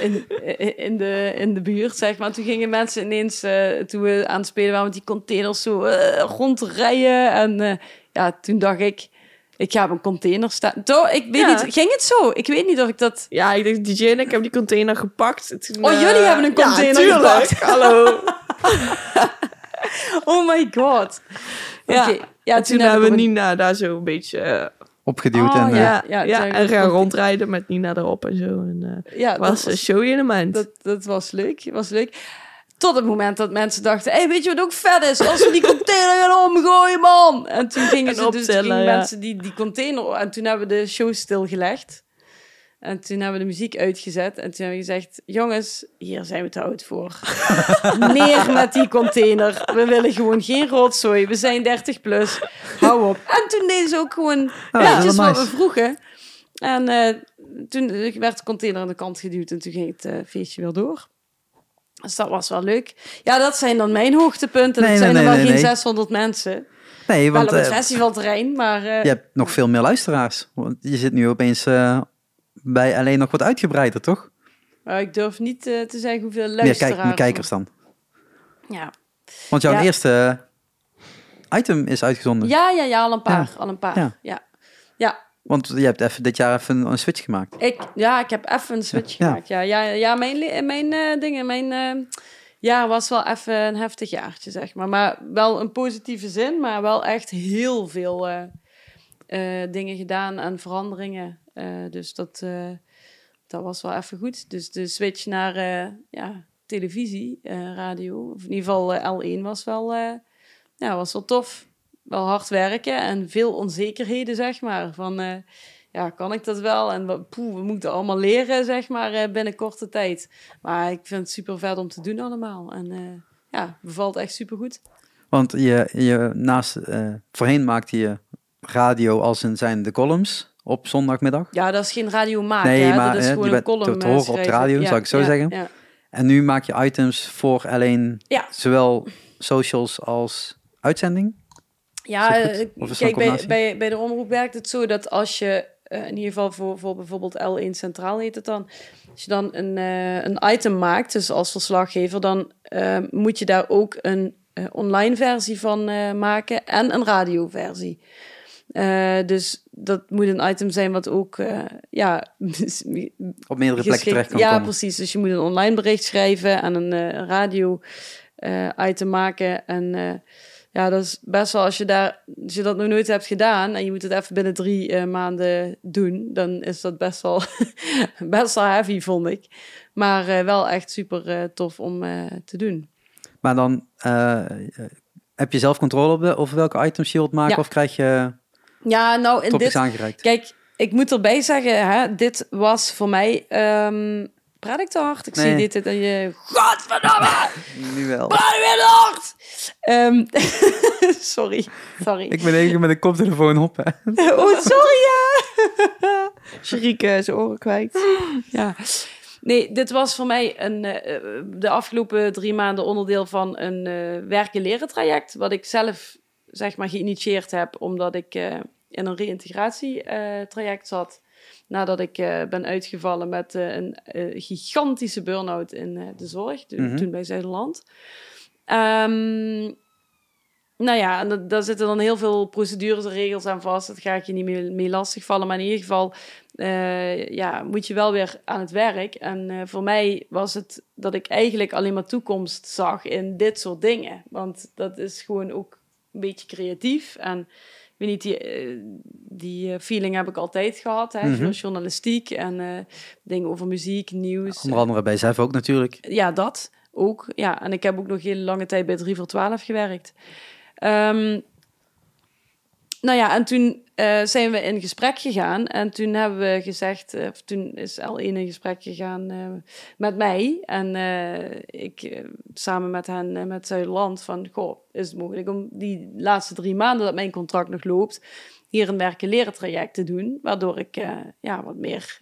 Speaker 3: in, in, de, in de buurt, zeg maar. Toen gingen mensen ineens, toen we aan het spelen waren, met die containers zo rondrijden. En ja, toen dacht ik, ik ga op een container staan. Toch, ik weet
Speaker 2: Ja.
Speaker 3: niet, ging het zo? Ik weet niet of ik dat...
Speaker 2: Ja, ik denk DJ en ik hebben die container gepakt. Toen,
Speaker 3: Oh,
Speaker 2: eh,
Speaker 3: jullie hebben een container
Speaker 2: ja, tuurlijk.
Speaker 3: gepakt. [LAUGHS]
Speaker 2: Hallo. [LAUGHS]
Speaker 3: Oh my god.
Speaker 2: Ja.
Speaker 3: Oké, ja
Speaker 2: en toen, hebben we
Speaker 3: een-
Speaker 2: Nina daar zo een beetje... eh,
Speaker 1: Opgeduwd
Speaker 3: Oh,
Speaker 1: en... eh,
Speaker 2: ja,
Speaker 3: ja,
Speaker 2: en gaan rondrijden met Nina erop en zo. En, eh
Speaker 3: Ja,
Speaker 2: was
Speaker 3: dat
Speaker 2: een
Speaker 3: was,
Speaker 2: show-element.
Speaker 3: dat, dat was leuk. was leuk. Tot het moment dat mensen dachten: hey, weet je wat ook vet is? Als we die container gaan omgooien, man! En toen gingen,
Speaker 2: En
Speaker 3: ze dus,
Speaker 2: optellen,
Speaker 3: gingen
Speaker 2: ja.
Speaker 3: mensen die, die container. En toen hebben we de show stilgelegd. En toen hebben we de muziek uitgezet. En toen hebben we gezegd: jongens, hier zijn we te oud voor. [LAUGHS] Neer met die container. We willen gewoon geen rotzooi. We zijn 30 plus. Hou op. En toen deden ze ook gewoon netjes
Speaker 1: wel
Speaker 3: wat
Speaker 1: nice.
Speaker 3: we vroegen. En eh, toen werd de container aan de kant geduwd en toen ging het eh, feestje weer door. Dus dat was wel leuk. Ja, dat zijn dan mijn hoogtepunten.
Speaker 1: Nee,
Speaker 3: dat
Speaker 1: nee,
Speaker 3: zijn er
Speaker 1: nee,
Speaker 3: wel geen
Speaker 1: nee.
Speaker 3: 600 mensen.
Speaker 1: Nee,
Speaker 3: Wel
Speaker 1: want
Speaker 3: op het
Speaker 1: eh,
Speaker 3: festivalterrein, maar... eh,
Speaker 1: je hebt nog veel meer luisteraars. Want je zit nu opeens eh, bij alleen nog wat uitgebreider, toch?
Speaker 3: ik durf niet te zeggen hoeveel
Speaker 1: Meer,
Speaker 3: luisteraars...
Speaker 1: kijk, meer kijkers dan.
Speaker 3: Ja.
Speaker 1: Want jouw
Speaker 3: Ja.
Speaker 1: eerste item is uitgezonden.
Speaker 3: ja, ja, ja, al een paar. Al een paar,
Speaker 1: Ja.
Speaker 3: ja. ja.
Speaker 1: Want je hebt even, dit jaar even een, switch gemaakt.
Speaker 3: Ik, ja, ik heb even een switch
Speaker 1: Ja.
Speaker 3: gemaakt. Ja, ja, ja mijn, mijn eh, dingen, mijn jaar was wel even een heftig jaartje, zeg maar. Maar wel een positieve zin, maar wel echt heel veel eh, dingen gedaan en veranderingen. Dus dat, dat was wel even goed. Dus de switch naar ja, televisie, radio, of in ieder geval eh, L1 was wel, ja, was wel tof. Wel hard werken en veel onzekerheden, zeg maar. Van, eh, ja, kan ik dat wel? En poeh, we moeten allemaal leren, zeg maar, eh, binnen korte tijd. Maar ik vind het super vet om te doen allemaal. En eh, ja, bevalt echt super goed.
Speaker 1: Want je, je naast, voorheen maakte je radio als in zijn de columns op zondagmiddag.
Speaker 3: Ja, dat is geen radio maken.
Speaker 1: Nee,
Speaker 3: hè?
Speaker 1: maar,
Speaker 3: dat is gewoon
Speaker 1: je
Speaker 3: een column
Speaker 1: te horen op de radio,
Speaker 3: Ja,
Speaker 1: zou ik zo
Speaker 3: ja,
Speaker 1: zeggen.
Speaker 3: Ja.
Speaker 1: En nu maak je items voor alleen
Speaker 3: Ja.
Speaker 1: zowel socials als uitzending.
Speaker 3: Ja, eh, kijk, bij, bij, bij de omroep werkt het zo dat als je, eh, in ieder geval voor, voor bijvoorbeeld L1 Centraal heet het dan, als je dan een, eh, een item maakt, dus als verslaggever, dan moet je daar ook een online versie van maken en een radioversie. Dus dat moet een item zijn wat ook ja, [LAUGHS]
Speaker 1: Op meerdere plekken terecht kan
Speaker 3: ja,
Speaker 1: komen.
Speaker 3: precies. Dus je moet een online bericht schrijven en een radio item maken. En ja, dat is best wel, als je, daar, als je dat nog nooit hebt gedaan en je moet het even binnen drie eh, maanden doen, dan is dat best wel, [LAUGHS] best wel heavy, vond ik. Maar eh, wel echt super eh, tof om te doen.
Speaker 1: Maar dan heb je zelf controle op de, over welke items je wilt maken
Speaker 3: Ja.
Speaker 1: of krijg je
Speaker 3: Ja, nou, in dit,
Speaker 1: aangereikt?
Speaker 3: Kijk, ik moet erbij zeggen, hè, dit was voor mij. ehm praat ik te hard? Ik
Speaker 1: Nee.
Speaker 3: zie dit en je. Godverdomme! [LAUGHS]
Speaker 1: Nu wel.
Speaker 3: Praat weer hard! Ehm, [LAUGHS] sorry, sorry.
Speaker 1: Ik ben even met een koptelefoon op. Hè. [LAUGHS]
Speaker 3: Oh, sorry, ja.
Speaker 2: Sharieke zijn oren kwijt.
Speaker 3: ja. Nee, dit was voor mij een, eh, de afgelopen drie maanden onderdeel van een eh werken-leren traject. Wat ik zelf, zeg maar, geïnitieerd heb, omdat ik eh, in een reïntegratietraject zat. Nadat ik eh, ben uitgevallen met eh, een eh, gigantische burn-out in de zorg, toen,
Speaker 1: Mhm.
Speaker 3: toen bij Zuiderland. Ehm, nou ja, en daar zitten dan heel veel procedures en regels aan vast. Dat ga ik je niet mee, mee lastigvallen. Maar in ieder geval ja, moet je wel weer aan het werk. En voor mij was het dat ik eigenlijk alleen maar toekomst zag in dit soort dingen. Want dat is gewoon ook een beetje creatief. En weet niet, die, eh, die eh, feeling heb ik altijd gehad. Hè,
Speaker 1: Mhm.
Speaker 3: journalistiek en eh, dingen over muziek, nieuws.
Speaker 1: Onder andere bij Zef ook natuurlijk.
Speaker 3: Ja, dat ook. Ja, en ik heb ook nog heel lange tijd bij 3 voor 12 gewerkt. Ehm, nou ja, en toen eh, zijn we in gesprek gegaan. En toen hebben we gezegd, eh, of toen is L1 in gesprek gegaan eh, met mij. En ik samen met hen, met Zuiderland, van goh, is het mogelijk om die laatste drie maanden dat mijn contract nog loopt, hier een werken-leren traject te doen. Waardoor ik ja, wat meer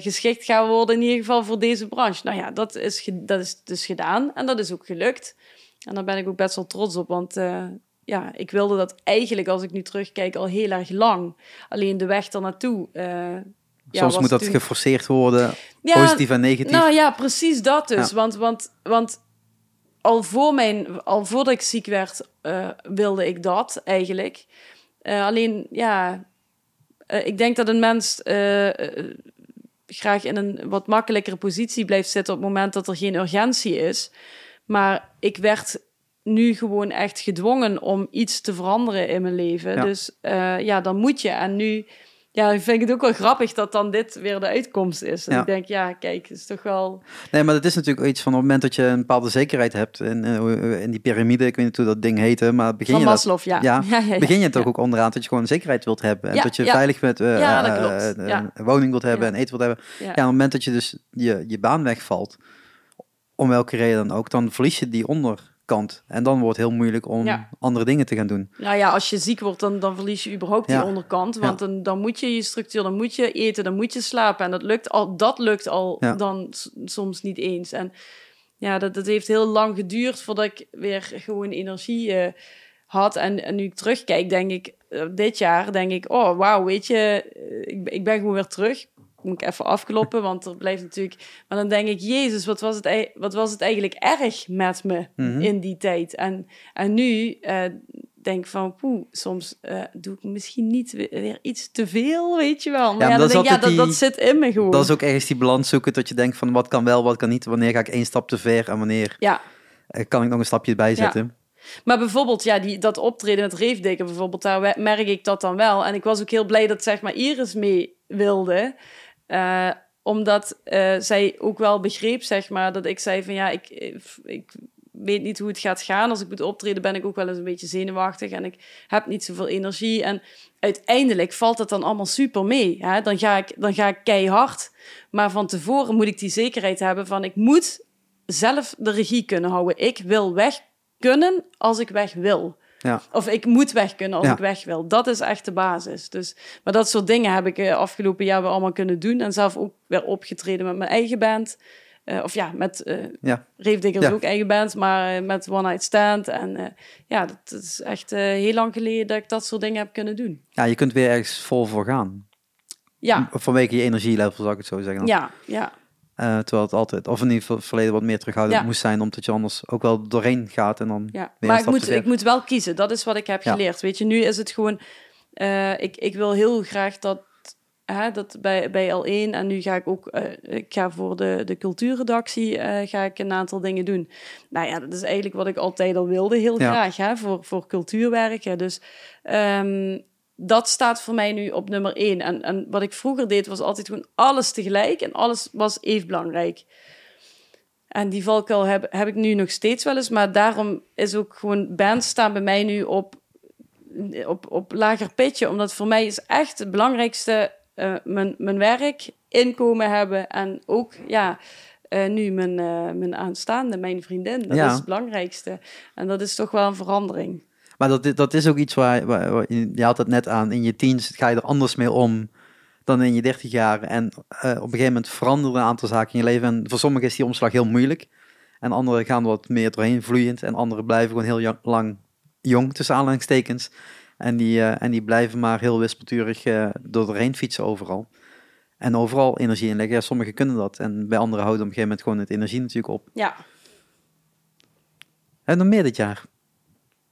Speaker 3: geschikt ga worden, in ieder geval voor deze branche. Nou ja, dat is, dat is dus gedaan en dat is ook gelukt. En daar ben ik ook best wel trots op, want ja, ik wilde dat eigenlijk, als ik nu terugkijk, al heel erg lang. Alleen de weg ernaartoe. eh ja,
Speaker 1: Soms
Speaker 3: was
Speaker 1: moet dat
Speaker 3: toen-
Speaker 1: geforceerd worden,
Speaker 3: Ja,
Speaker 1: positief en negatief.
Speaker 3: nou ja, precies dat dus.
Speaker 1: Ja.
Speaker 3: Want, want, want al, voor mijn, al voordat ik ziek werd, eh, wilde ik dat eigenlijk. Eh, alleen, ja, eh, ik denk dat een mens eh, eh, graag in een wat makkelijkere positie blijft zitten op het moment dat er geen urgentie is. Maar ik werd nu gewoon echt gedwongen om iets te veranderen in mijn leven.
Speaker 1: Ja.
Speaker 3: Dus eh, ja, dan moet je. En nu ja, vind ik het ook wel grappig dat dan dit weer de uitkomst is. En
Speaker 1: Ja.
Speaker 3: ik denk, ja, kijk, het is toch wel...
Speaker 1: Nee, maar dat is natuurlijk iets van op het moment dat je een bepaalde zekerheid hebt in, eh, in die piramide, ik weet niet hoe dat ding heette, maar begin
Speaker 3: Van
Speaker 1: je dat,
Speaker 3: Maslow, ja.
Speaker 1: ja, [LAUGHS]
Speaker 3: ja, ja,
Speaker 1: begin je toch ook onderaan dat je gewoon zekerheid wilt hebben en dat je veilig eh,
Speaker 3: dat
Speaker 1: eh, eh,
Speaker 3: Ja.
Speaker 1: een woning wilt hebben en eten wilt hebben.
Speaker 3: Ja.
Speaker 1: Op het moment dat je dus je, je baan wegvalt, om welke reden dan ook, dan verlies je die onderkant. En dan wordt het heel moeilijk om
Speaker 3: Ja.
Speaker 1: andere dingen te gaan doen.
Speaker 3: Nou ja, als je ziek wordt, dan, dan verlies je überhaupt
Speaker 1: Ja.
Speaker 3: die onderkant. Want dan, dan moet je je structuur, dan moet je eten, dan moet je slapen. En dat lukt al, dat lukt al dan soms niet eens. En ja, dat, dat heeft heel lang geduurd voordat ik weer gewoon energie eh, had. En, en nu ik terugkijk, denk ik, eh, dit jaar denk ik, oh wauw, weet je, eh, ik, ik ben gewoon weer terug. Moet ik even afkloppen, [LAUGHS] want er blijft natuurlijk... Maar dan denk ik, jezus, wat was het, wat was het eigenlijk erg met me
Speaker 1: Mhm.
Speaker 3: in die tijd? En, en nu eh, denk ik van, poeh, soms eh, doe ik misschien niet weer, iets te veel, weet je wel. Maar ja,
Speaker 1: dat
Speaker 3: denk ja, dat,
Speaker 1: die-
Speaker 3: dat zit in me gewoon.
Speaker 1: Dat is ook ergens die balans zoeken, dat je denkt van wat kan wel, wat kan niet, wanneer ga ik één stap te ver en wanneer
Speaker 3: Ja,
Speaker 1: eh, kan ik nog een stapje bij zetten.
Speaker 3: Maar bijvoorbeeld, ja, die, dat optreden met Reefdikken bijvoorbeeld, daar merk ik dat dan wel. En ik was ook heel blij dat zeg maar Iris mee wilde. Eh, omdat eh, zij ook wel begreep, zeg maar, dat ik zei van ja, ik, ik weet niet hoe het gaat gaan. Als ik moet optreden ben ik ook wel eens een beetje zenuwachtig en ik heb niet zoveel energie. En uiteindelijk valt het dan allemaal super mee. Hè? Dan, ga ik, dan ga ik keihard. Maar van tevoren moet ik die zekerheid hebben van ik moet zelf de regie kunnen houden. Ik wil weg kunnen als ik weg wil.
Speaker 1: Ja.
Speaker 3: Of ik moet weg kunnen als
Speaker 1: Ja.
Speaker 3: ik weg wil. Dat is echt de basis. Dus, maar dat soort dingen heb ik eh, afgelopen jaar weer allemaal kunnen doen. En zelf ook weer opgetreden met mijn eigen band. Eh, of ja, met uh,
Speaker 1: Ja.
Speaker 3: Reefdiggers
Speaker 1: Ja.
Speaker 3: ook eigen band, maar met One Night Stand. En ja, dat, is echt heel lang geleden dat ik dat soort dingen heb kunnen doen.
Speaker 1: Ja, je kunt weer ergens vol voor gaan.
Speaker 3: Ja,
Speaker 1: Vanwege je energielevel, zou ik het zo zeggen.
Speaker 3: ja, ja.
Speaker 1: Eh, terwijl het altijd, of in ieder geval het verleden wat meer terughoudend
Speaker 3: Ja.
Speaker 1: moest zijn, omdat je anders ook wel doorheen gaat en dan
Speaker 3: Ja, maar ik moet, ik moet wel kiezen. Dat is wat ik heb
Speaker 1: Ja.
Speaker 3: geleerd. Weet je, nu is het gewoon... Eh, ik, ik wil heel graag dat, hè, dat bij, bij L1 en nu ga ik ook, eh, ik ga voor de, de cultuurredactie ga ik een aantal dingen doen. Nou ja, dat is eigenlijk wat ik altijd al wilde, heel graag, hè, voor, voor cultuurwerken. Dus ehm, dat staat voor mij nu op nummer één. En, en wat ik vroeger deed, was altijd gewoon alles tegelijk en alles was even belangrijk. En die valkuil heb, heb ik nu nog steeds wel eens, maar daarom is ook gewoon bands staan bij mij nu op, op, op lager pitje, omdat voor mij is echt het belangrijkste eh, mijn, mijn werk, inkomen hebben en ook ja, eh, nu mijn, eh, mijn aanstaande, mijn vriendin. Dat
Speaker 1: Ja.
Speaker 3: is het belangrijkste. En dat is toch wel een verandering.
Speaker 1: Maar dat, dat is ook iets waar, waar, waar- je had het net aan. In je teens ga je er anders mee om dan in je dertig jaar. En eh, op een gegeven moment veranderen een aantal zaken in je leven. En voor sommigen is die omslag heel moeilijk. En anderen gaan wat meer doorheen vloeiend. En anderen blijven gewoon heel lang jong, tussen aanhalingstekens. En die, eh, en die blijven maar heel wispelturig eh door doorheen fietsen overal. En overal energie inleggen. Ja, sommigen kunnen dat. En bij anderen houden op een gegeven moment gewoon het energie natuurlijk op.
Speaker 3: Ja.
Speaker 1: Heb je nog meer dit jaar?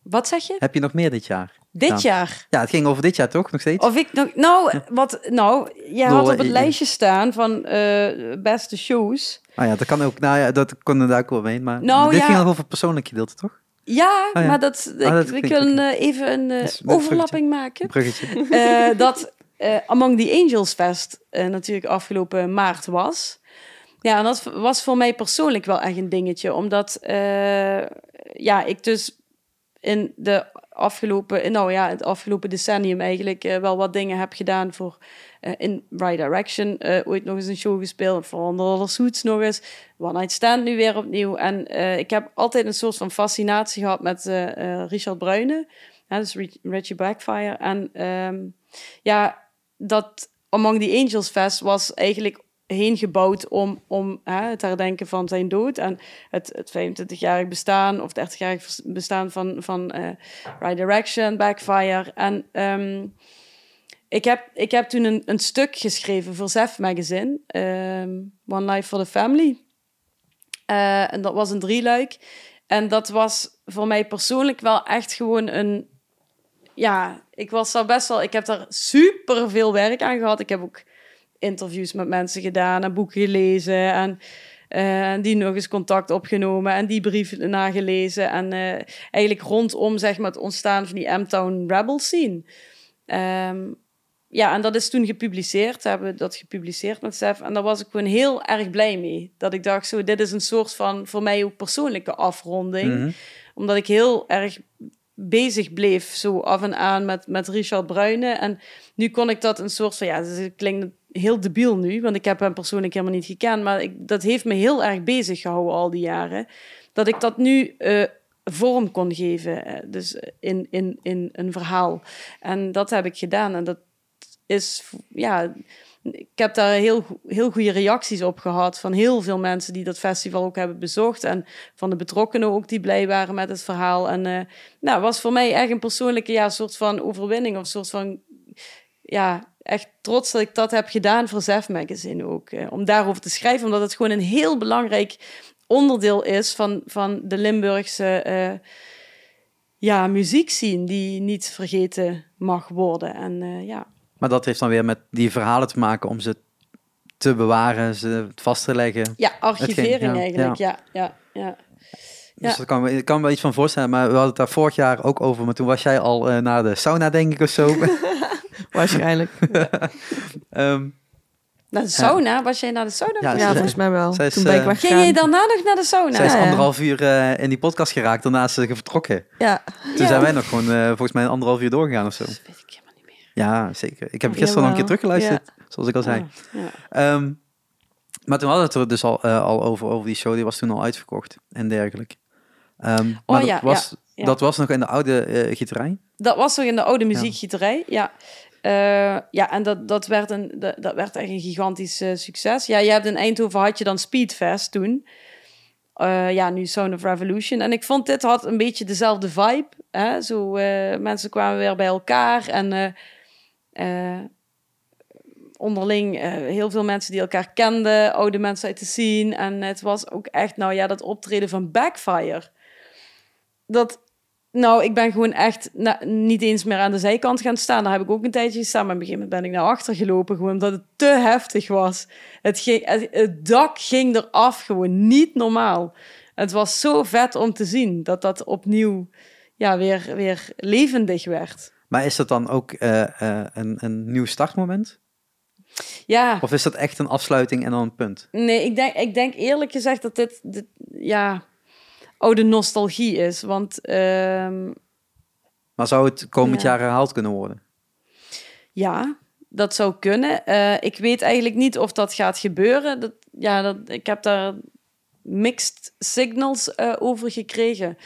Speaker 3: Wat zeg je?
Speaker 1: Heb je nog meer dit jaar?
Speaker 3: Dit
Speaker 1: Ja.
Speaker 3: jaar?
Speaker 1: Ja, het ging over dit jaar toch? Nog steeds?
Speaker 3: Of ik nog... Nou, wat... Nou, jij had op het
Speaker 1: je-
Speaker 3: lijstje staan van eh, beste shows.
Speaker 1: Ah ja, dat kan ook. Nou ja, dat kon er daar ook wel mee. Maar
Speaker 3: Nou,
Speaker 1: dit
Speaker 3: ja.
Speaker 1: ging nog over persoonlijk gedeelte, toch?
Speaker 3: Ja,
Speaker 1: ja.
Speaker 3: maar dat, ik,
Speaker 1: Ah, dat
Speaker 3: ik wil een, eh, even een eh, overlapping maken.
Speaker 1: Bruggetje.
Speaker 3: Eh, dat eh, Among the Angels Fest eh, natuurlijk afgelopen maart was. Ja, en dat was voor mij persoonlijk wel echt een dingetje. Omdat eh, ja, ik dus in de afgelopen, nou ja, het afgelopen decennium eigenlijk eh, wel wat dingen heb gedaan voor eh, in Right Direction. eh, ooit nog eens een show gespeeld. Voor Under Suits nog eens. One Night Stand nu weer opnieuw. En ik heb altijd een soort van fascinatie gehad met Richard Bruyne. Ja, dus Rich- Richie Blackfire. En ehm, ja, dat Among the Angels Fest was eigenlijk heen gebouwd om, om hè, het herdenken van zijn dood en het, het 25-jarig bestaan of 30-jarig vers- bestaan van, van Right Direction, Backfire. En ehm, ik, heb, ik heb toen een, een stuk geschreven voor Zef Magazine, ehm, One Life for the Family. Eh, en dat was een drieluik. En dat was voor mij persoonlijk wel echt gewoon een... Ja, ik was daar best wel... Ik heb daar super veel werk aan gehad. Ik heb ook interviews met mensen gedaan en boeken gelezen. En eh, die nog eens contact opgenomen en die brief nagelezen. En eh, eigenlijk rondom zeg maar, het ontstaan van die M-Town Rebel scene. Ehm, ja, en dat is toen gepubliceerd. We hebben dat gepubliceerd met Sef. En daar was ik gewoon heel erg blij mee. Dat ik dacht, zo, dit is een soort van voor mij ook persoonlijke afronding.
Speaker 1: Mhm.
Speaker 3: Omdat ik heel erg bezig bleef, zo af en aan met, met Richard Bruyne. En nu kon ik dat een soort van, ja, het klinkt heel debiel nu, want ik heb hem persoonlijk helemaal niet gekend. Maar ik, dat heeft me heel erg bezig gehouden al die jaren. Dat ik dat nu eh, vorm kon geven, eh, dus in, in, in een verhaal. En dat heb ik gedaan. En dat is, ja, ik heb daar heel, heel goede reacties op gehad van heel veel mensen die dat festival ook hebben bezocht. En van de betrokkenen ook die blij waren met het verhaal. En eh nou, was voor mij echt een persoonlijke ja, soort van overwinning of soort van, ja, echt trots dat ik dat heb gedaan voor Zef Magazine ook. eh, om daarover te schrijven, omdat het gewoon een heel belangrijk onderdeel is van, van de Limburgse eh ja, muziekscene die niet vergeten mag worden. En eh, ja,
Speaker 1: Maar dat heeft dan weer met die verhalen te maken om ze te bewaren, ze vast te leggen.
Speaker 3: ja archivering
Speaker 1: Hetgeen, ja,
Speaker 3: eigenlijk. Ja, ja, ja.
Speaker 1: Dus
Speaker 3: Ja.
Speaker 1: dat kan, ik kan me wel iets van voorstellen. Maar we hadden het daar vorig jaar ook over. Maar toen was jij al eh, naar de sauna, denk ik, of zo. [LAUGHS] [LAUGHS]
Speaker 2: Waarschijnlijk. [LAUGHS]
Speaker 1: Ehm,
Speaker 3: Naar de sauna? Was jij naar de sauna?
Speaker 1: Ja,
Speaker 2: volgens mij wel.
Speaker 1: zij is,
Speaker 2: Toen ben ik weggegaan.
Speaker 3: Ging je daarna nog naar de sauna?
Speaker 1: zij is
Speaker 2: Ja,
Speaker 1: anderhalf uur eh, in die podcast geraakt. Daarna is ze vertrokken.
Speaker 2: Ja.
Speaker 1: Toen
Speaker 3: Ja.
Speaker 1: zijn wij nog gewoon eh, volgens mij anderhalf uur doorgegaan of zo.
Speaker 3: Dat weet ik helemaal niet meer.
Speaker 1: Ja, zeker. Ik heb gisteren nog een keer teruggeluisterd. Zoals ik al zei.
Speaker 3: Ah, ja.
Speaker 1: Ehm, maar toen hadden we het er dus al, eh, al over, over die show. Die was toen al uitverkocht en dergelijke. Ehm, maar dat,
Speaker 3: Oh, ja,
Speaker 1: was,
Speaker 3: ja.
Speaker 1: dat was nog in de oude eh gieterij.
Speaker 3: Dat was toch in de oude muziekgieterij, ja. Eh, ja, en dat, dat, werd een, dat, werd echt een gigantisch eh, succes. Ja, je hebt in Eindhoven had je dan Speedfest toen. Eh, ja, nu Sound of Revolution. En ik vond dit had een beetje dezelfde vibe. Hè? Zo, mensen kwamen weer bij elkaar en onderling heel veel mensen die elkaar kenden, oude mensen uit de scene. En het was ook echt, nou ja, dat optreden van Backfire. Dat Nou, ik ben gewoon echt na- niet eens meer aan de zijkant gaan staan. Daar heb ik ook een tijdje gestaan. Maar op een gegeven moment ben ik naar achter gelopen. Gewoon omdat het te heftig was. Het, ging, het, het dak ging eraf. Gewoon niet normaal. Het was zo vet om te zien dat dat opnieuw ja, weer, weer levendig werd.
Speaker 1: Maar is dat dan ook eh, eh, een, een nieuw startmoment?
Speaker 3: Ja,
Speaker 1: Of is dat echt een afsluiting en dan een punt?
Speaker 3: nee, ik denk, ik denk eerlijk gezegd dat dit, dit ja, oude nostalgie is. Want ehm,
Speaker 1: Maar zou het komend
Speaker 3: Ja.
Speaker 1: jaar herhaald kunnen worden?
Speaker 3: Ja, dat zou kunnen. Eh, ik weet eigenlijk niet of dat gaat gebeuren. Dat, ja, dat, ik heb daar mixed signals eh, over gekregen.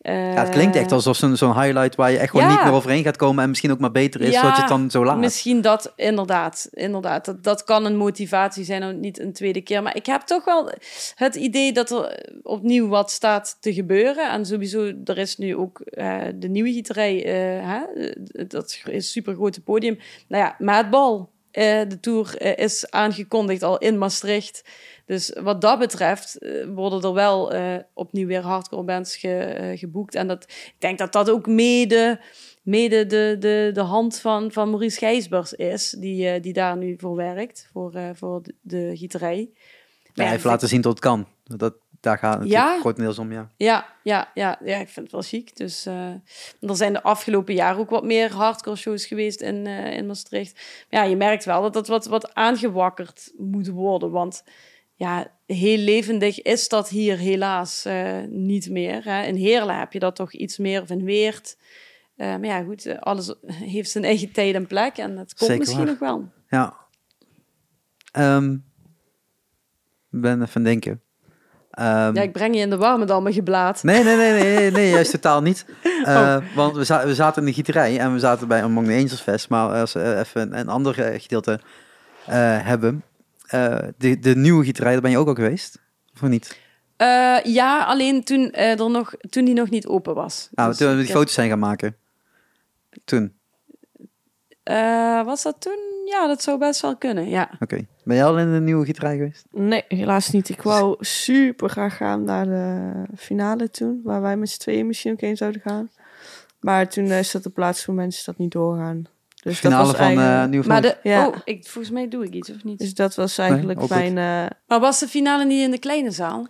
Speaker 3: Eh,
Speaker 1: Ja, het klinkt echt alsof zo'n zo'n highlight waar je echt gewoon
Speaker 3: Ja.
Speaker 1: niet meer overheen gaat komen en misschien ook maar beter is,
Speaker 3: Ja,
Speaker 1: zodat je het dan zo laat.
Speaker 3: Misschien dat, inderdaad. inderdaad dat, dat kan een motivatie zijn, en niet een tweede keer. Maar ik heb toch wel het idee dat er opnieuw wat staat te gebeuren. En sowieso, er is nu ook eh, de nieuwe gieterij. eh, hè? Eh, Dat is een super grote podium. Nou ja, Maatbal. eh, de tour eh, is aangekondigd al in Maastricht. Dus wat dat betreft eh, worden er wel eh, opnieuw weer hardcore bands ge- eh, geboekt. En dat, ik denk dat dat ook mede, mede de, de, de hand van, van Maurice Gijsbers is, die, die daar nu voor werkt, voor, voor de, de gieterij.
Speaker 1: Ja,
Speaker 3: Maar
Speaker 1: hij
Speaker 3: ja,
Speaker 1: heeft laten zien dat het kan. Dat, daar gaat het
Speaker 3: Ja.
Speaker 1: grotendeels om, ja.
Speaker 3: Ja, ja, ja, ja, ik vind het wel chic. Dus er zijn de afgelopen jaren ook wat meer hardcore shows geweest in, in Maastricht. Maar ja, je merkt wel dat dat wat, wat aangewakkerd moet worden. Want ja, heel levendig is dat hier helaas eh, niet meer. Hè. In Heerlen heb je dat toch iets meer, of in Weert. Eh, maar ja, goed, alles heeft zijn eigen tijd en plek. En dat komt
Speaker 1: Zeker
Speaker 3: misschien
Speaker 1: waar.
Speaker 3: nog wel.
Speaker 1: Ja. Ik ben even denken. Ehm,
Speaker 3: Ja, ik breng je in de war met al mijn geblaad.
Speaker 1: Nee, nee, nee, nee, nee, nee, juist totaal niet. [LAUGHS] Eh,
Speaker 3: Oh.
Speaker 1: Want we, za- we zaten in de gieterij en we zaten bij Among the Angels Fest. Maar als we even een, ander gedeelte hebben. Eh, de, de nieuwe gieterij, daar ben je ook al geweest? Of niet?
Speaker 3: Eh, ja, alleen toen, eh, er nog, toen die nog niet open was.
Speaker 1: Nou,
Speaker 3: Dus
Speaker 1: toen we die
Speaker 3: heb-
Speaker 1: foto's zijn gaan maken. Toen,
Speaker 3: Eh, was dat toen? Ja, dat zou best wel kunnen, ja.
Speaker 1: oké. Ben jij al in de nieuwe gieterij geweest?
Speaker 2: Nee, helaas niet. Ik wou super graag gaan naar de finale toen, waar wij met z'n tweeën misschien ook heen zouden gaan. Maar toen is dat het laatste moment is dat niet doorgaan. Dus
Speaker 1: finale
Speaker 2: dat was
Speaker 1: van
Speaker 2: eigenlijk,
Speaker 1: eh Nieuw
Speaker 3: Maar de,
Speaker 2: Ja.
Speaker 3: oh, ik, volgens mij doe ik iets, of niet?
Speaker 2: Dus dat was eigenlijk
Speaker 1: goed.
Speaker 2: mijn... eh,
Speaker 3: Maar was de finale niet in de kleine zaal? Neem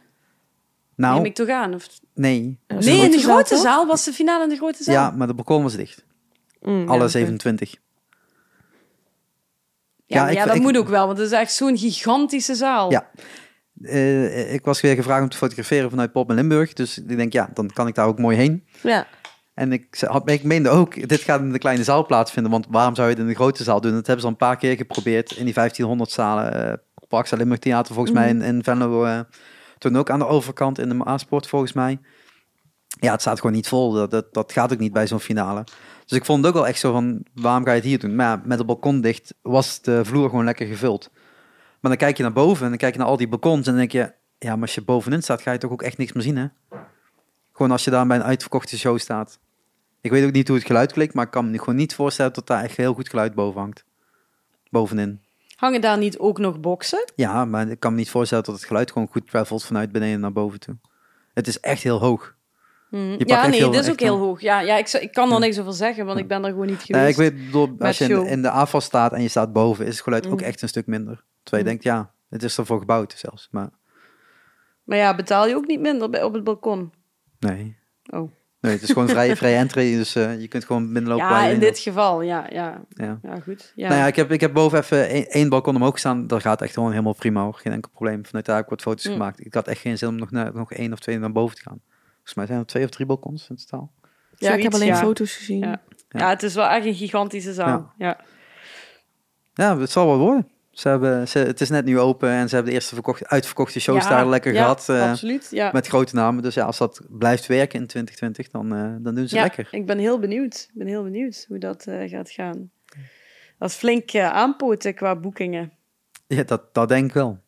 Speaker 1: Nou,
Speaker 3: ik toch aan? Of...
Speaker 1: nee.
Speaker 2: was
Speaker 3: Nee,
Speaker 2: een
Speaker 3: in de grote zaal? Was de finale in de grote zaal?
Speaker 1: Ja, maar de balkon was dicht.
Speaker 2: mm,
Speaker 1: Alle
Speaker 2: oké.
Speaker 1: 27.
Speaker 3: Ja,
Speaker 1: Ja,
Speaker 3: maar
Speaker 1: ik-
Speaker 3: ja dat
Speaker 1: ik-
Speaker 3: moet ook wel, want het is echt zo'n gigantische zaal.
Speaker 1: Ja. Eh, ik was weer gevraagd om te fotograferen vanuit Pop in Limburg. Dus ik denk, ja, dan kan ik daar ook mooi heen.
Speaker 2: Ja,
Speaker 1: En ik, had, ik meende ook, dit gaat in de kleine zaal plaatsvinden. Want waarom zou je het in de grote zaal doen? Dat hebben ze al een paar keer geprobeerd in die 1500 zalen. eh Parkzaal Limburg Theater volgens mij in, in Venlo. eh, toen ook aan de overkant in de Maasport volgens mij. Ja, het staat gewoon niet vol. Dat, dat, dat gaat ook niet bij zo'n finale. Dus ik vond het ook wel echt zo van, waarom ga je het hier doen? Maar ja, met het balkon dicht was de vloer gewoon lekker gevuld. Maar dan kijk je naar boven en dan kijk je naar al die balkons en dan denk je... Ja, maar als je bovenin staat, ga je toch ook echt niks meer zien, hè? Gewoon als je daar bij een uitverkochte show staat. Ik weet ook niet hoe het geluid klinkt, maar ik kan me gewoon niet voorstellen dat daar echt heel goed geluid boven hangt. Bovenin.
Speaker 3: Hangen daar niet ook nog boksen?
Speaker 1: Ja, maar ik kan me niet voorstellen dat het geluid gewoon goed travelt vanuit beneden naar boven toe. Het is echt heel hoog.
Speaker 3: Hmm. Ja, nee,
Speaker 1: heel-
Speaker 3: dat is ook heel hoog. Ja, ja ik, ik kan er niks over zeggen, want ik ben er gewoon niet
Speaker 1: Eh,
Speaker 3: geweest.
Speaker 1: ik weet, bedoel, als je in, de afval staat en je staat boven, is het geluid ook
Speaker 3: Mm.
Speaker 1: echt een stuk minder. Terwijl je
Speaker 3: Mm.
Speaker 1: denkt, ja, het is ervoor gebouwd zelfs. Maar
Speaker 3: Maar ja, betaal je ook niet minder bij, op het balkon?
Speaker 1: Nee.
Speaker 3: Oh.
Speaker 1: Nee, het is gewoon vrij, vrij [LAUGHS] entry, dus eh, je kunt gewoon binnenlopen waar
Speaker 3: Ja,
Speaker 1: je
Speaker 3: in dit geval, ja, ja.
Speaker 1: Ja.
Speaker 3: Ja, goed. Ja.
Speaker 1: Nou ja, ik heb, ik heb boven even één, één balkon omhoog staan. Dat gaat echt gewoon helemaal prima hoor. Geen enkel probleem. Vanuit daar heb ik wat foto's
Speaker 3: Mm.
Speaker 1: gemaakt. Ik had echt geen zin om nog, naar, nog één of twee naar boven te gaan. Volgens mij zijn er twee of drie balkons in totaal.
Speaker 2: ja ik heb alleen
Speaker 3: ja.
Speaker 2: foto's gezien.
Speaker 3: Ja.
Speaker 1: Ja.
Speaker 3: Ja. het is wel echt een gigantische zaal. Ja.
Speaker 1: Ja, het zal wel worden. Ze hebben, ze, het is net nu open en ze hebben de eerste verkocht, uitverkochte shows
Speaker 3: Ja,
Speaker 1: daar lekker
Speaker 3: ja,
Speaker 1: gehad. eh,
Speaker 3: absoluut. Ja.
Speaker 1: met grote namen. Dus ja, als dat blijft werken in 2020, dan, eh, dan doen ze
Speaker 3: ja,
Speaker 1: lekker.
Speaker 3: ik ben heel benieuwd. Ik ben heel benieuwd hoe dat eh, gaat gaan. Dat is flink aanpoten qua boekingen.
Speaker 1: Ja, dat, dat denk ik wel.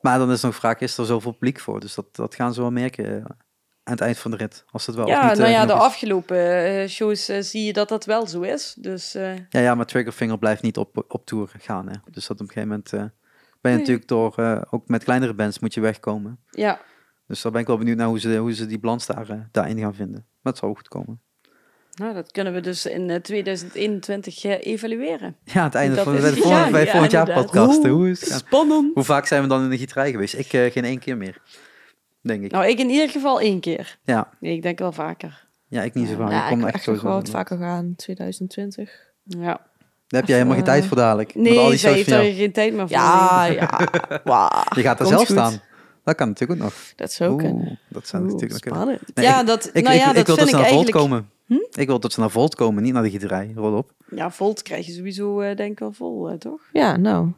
Speaker 1: Maar dan is nog vraag, is er zoveel publiek voor? Dus dat, dat gaan ze wel merken aan het eind van de rit. Als het wel
Speaker 3: ja,
Speaker 1: niet,
Speaker 3: nou
Speaker 1: eh,
Speaker 3: ja, de
Speaker 1: is.
Speaker 3: afgelopen eh, shows eh, zie je dat dat wel zo is. Dus
Speaker 1: Ja, ja, maar Triggerfinger blijft niet op, op tour gaan. Hè? Dus dat op een gegeven moment ben je
Speaker 3: Nee.
Speaker 1: natuurlijk door, ook met kleinere bands moet je wegkomen.
Speaker 3: ja,
Speaker 1: Dus daar ben ik wel benieuwd naar hoe ze, hoe ze die balans daar, daarin gaan vinden. Maar het zal goed komen.
Speaker 3: Nou, dat kunnen we dus in eh, 2021 eh, evalueren.
Speaker 1: Ja, aan het einde
Speaker 3: Dat
Speaker 1: van de volgende,
Speaker 3: ja,
Speaker 1: bij
Speaker 3: ja,
Speaker 1: volgend jaar
Speaker 3: inderdaad.
Speaker 1: podcast.
Speaker 3: Oeh,
Speaker 1: Hoe, is?
Speaker 3: Spannend.
Speaker 1: Hoe vaak zijn we dan in de gieterij geweest? Ik geen één keer meer. Denk ik.
Speaker 3: Nou, ik in ieder geval één keer.
Speaker 1: Ja.
Speaker 3: Nee, ik denk wel vaker.
Speaker 1: ja, ik niet zo vaak.
Speaker 2: Ja,
Speaker 1: ik
Speaker 2: ik
Speaker 1: kom
Speaker 2: wil
Speaker 1: echt zo
Speaker 2: wel wat vaker gaan, 2020.
Speaker 3: Ja.
Speaker 1: Daar heb jij helemaal geen
Speaker 2: Eh,
Speaker 1: tijd voor dadelijk. Met al
Speaker 3: Nee,
Speaker 1: die
Speaker 3: zij heeft
Speaker 1: jou.
Speaker 3: geen tijd meer voor.
Speaker 2: Ja,
Speaker 3: nee.
Speaker 2: ja. [LAUGHS]
Speaker 1: Je gaat er
Speaker 2: Komt
Speaker 1: zelf
Speaker 2: goed.
Speaker 1: staan. Dat kan natuurlijk ook nog.
Speaker 2: Dat zou
Speaker 1: Oeh,
Speaker 2: kunnen.
Speaker 1: dat zou
Speaker 2: Oeh,
Speaker 1: natuurlijk kunnen.
Speaker 2: spannend.
Speaker 1: Nee,
Speaker 3: ja,
Speaker 1: ik,
Speaker 3: dat,
Speaker 1: ik,
Speaker 3: nou
Speaker 1: ik,
Speaker 3: ja,
Speaker 1: ik
Speaker 3: dat
Speaker 1: wil dat
Speaker 3: vind
Speaker 1: ze
Speaker 3: ik
Speaker 1: naar Volt
Speaker 3: eigenlijk...
Speaker 1: komen. Ik wil dat ze naar Volt komen, niet naar de gieterij. Rol op.
Speaker 3: Ja, Volt krijg je sowieso eh, denk ik wel vol, hè, toch?
Speaker 2: Ja, nou.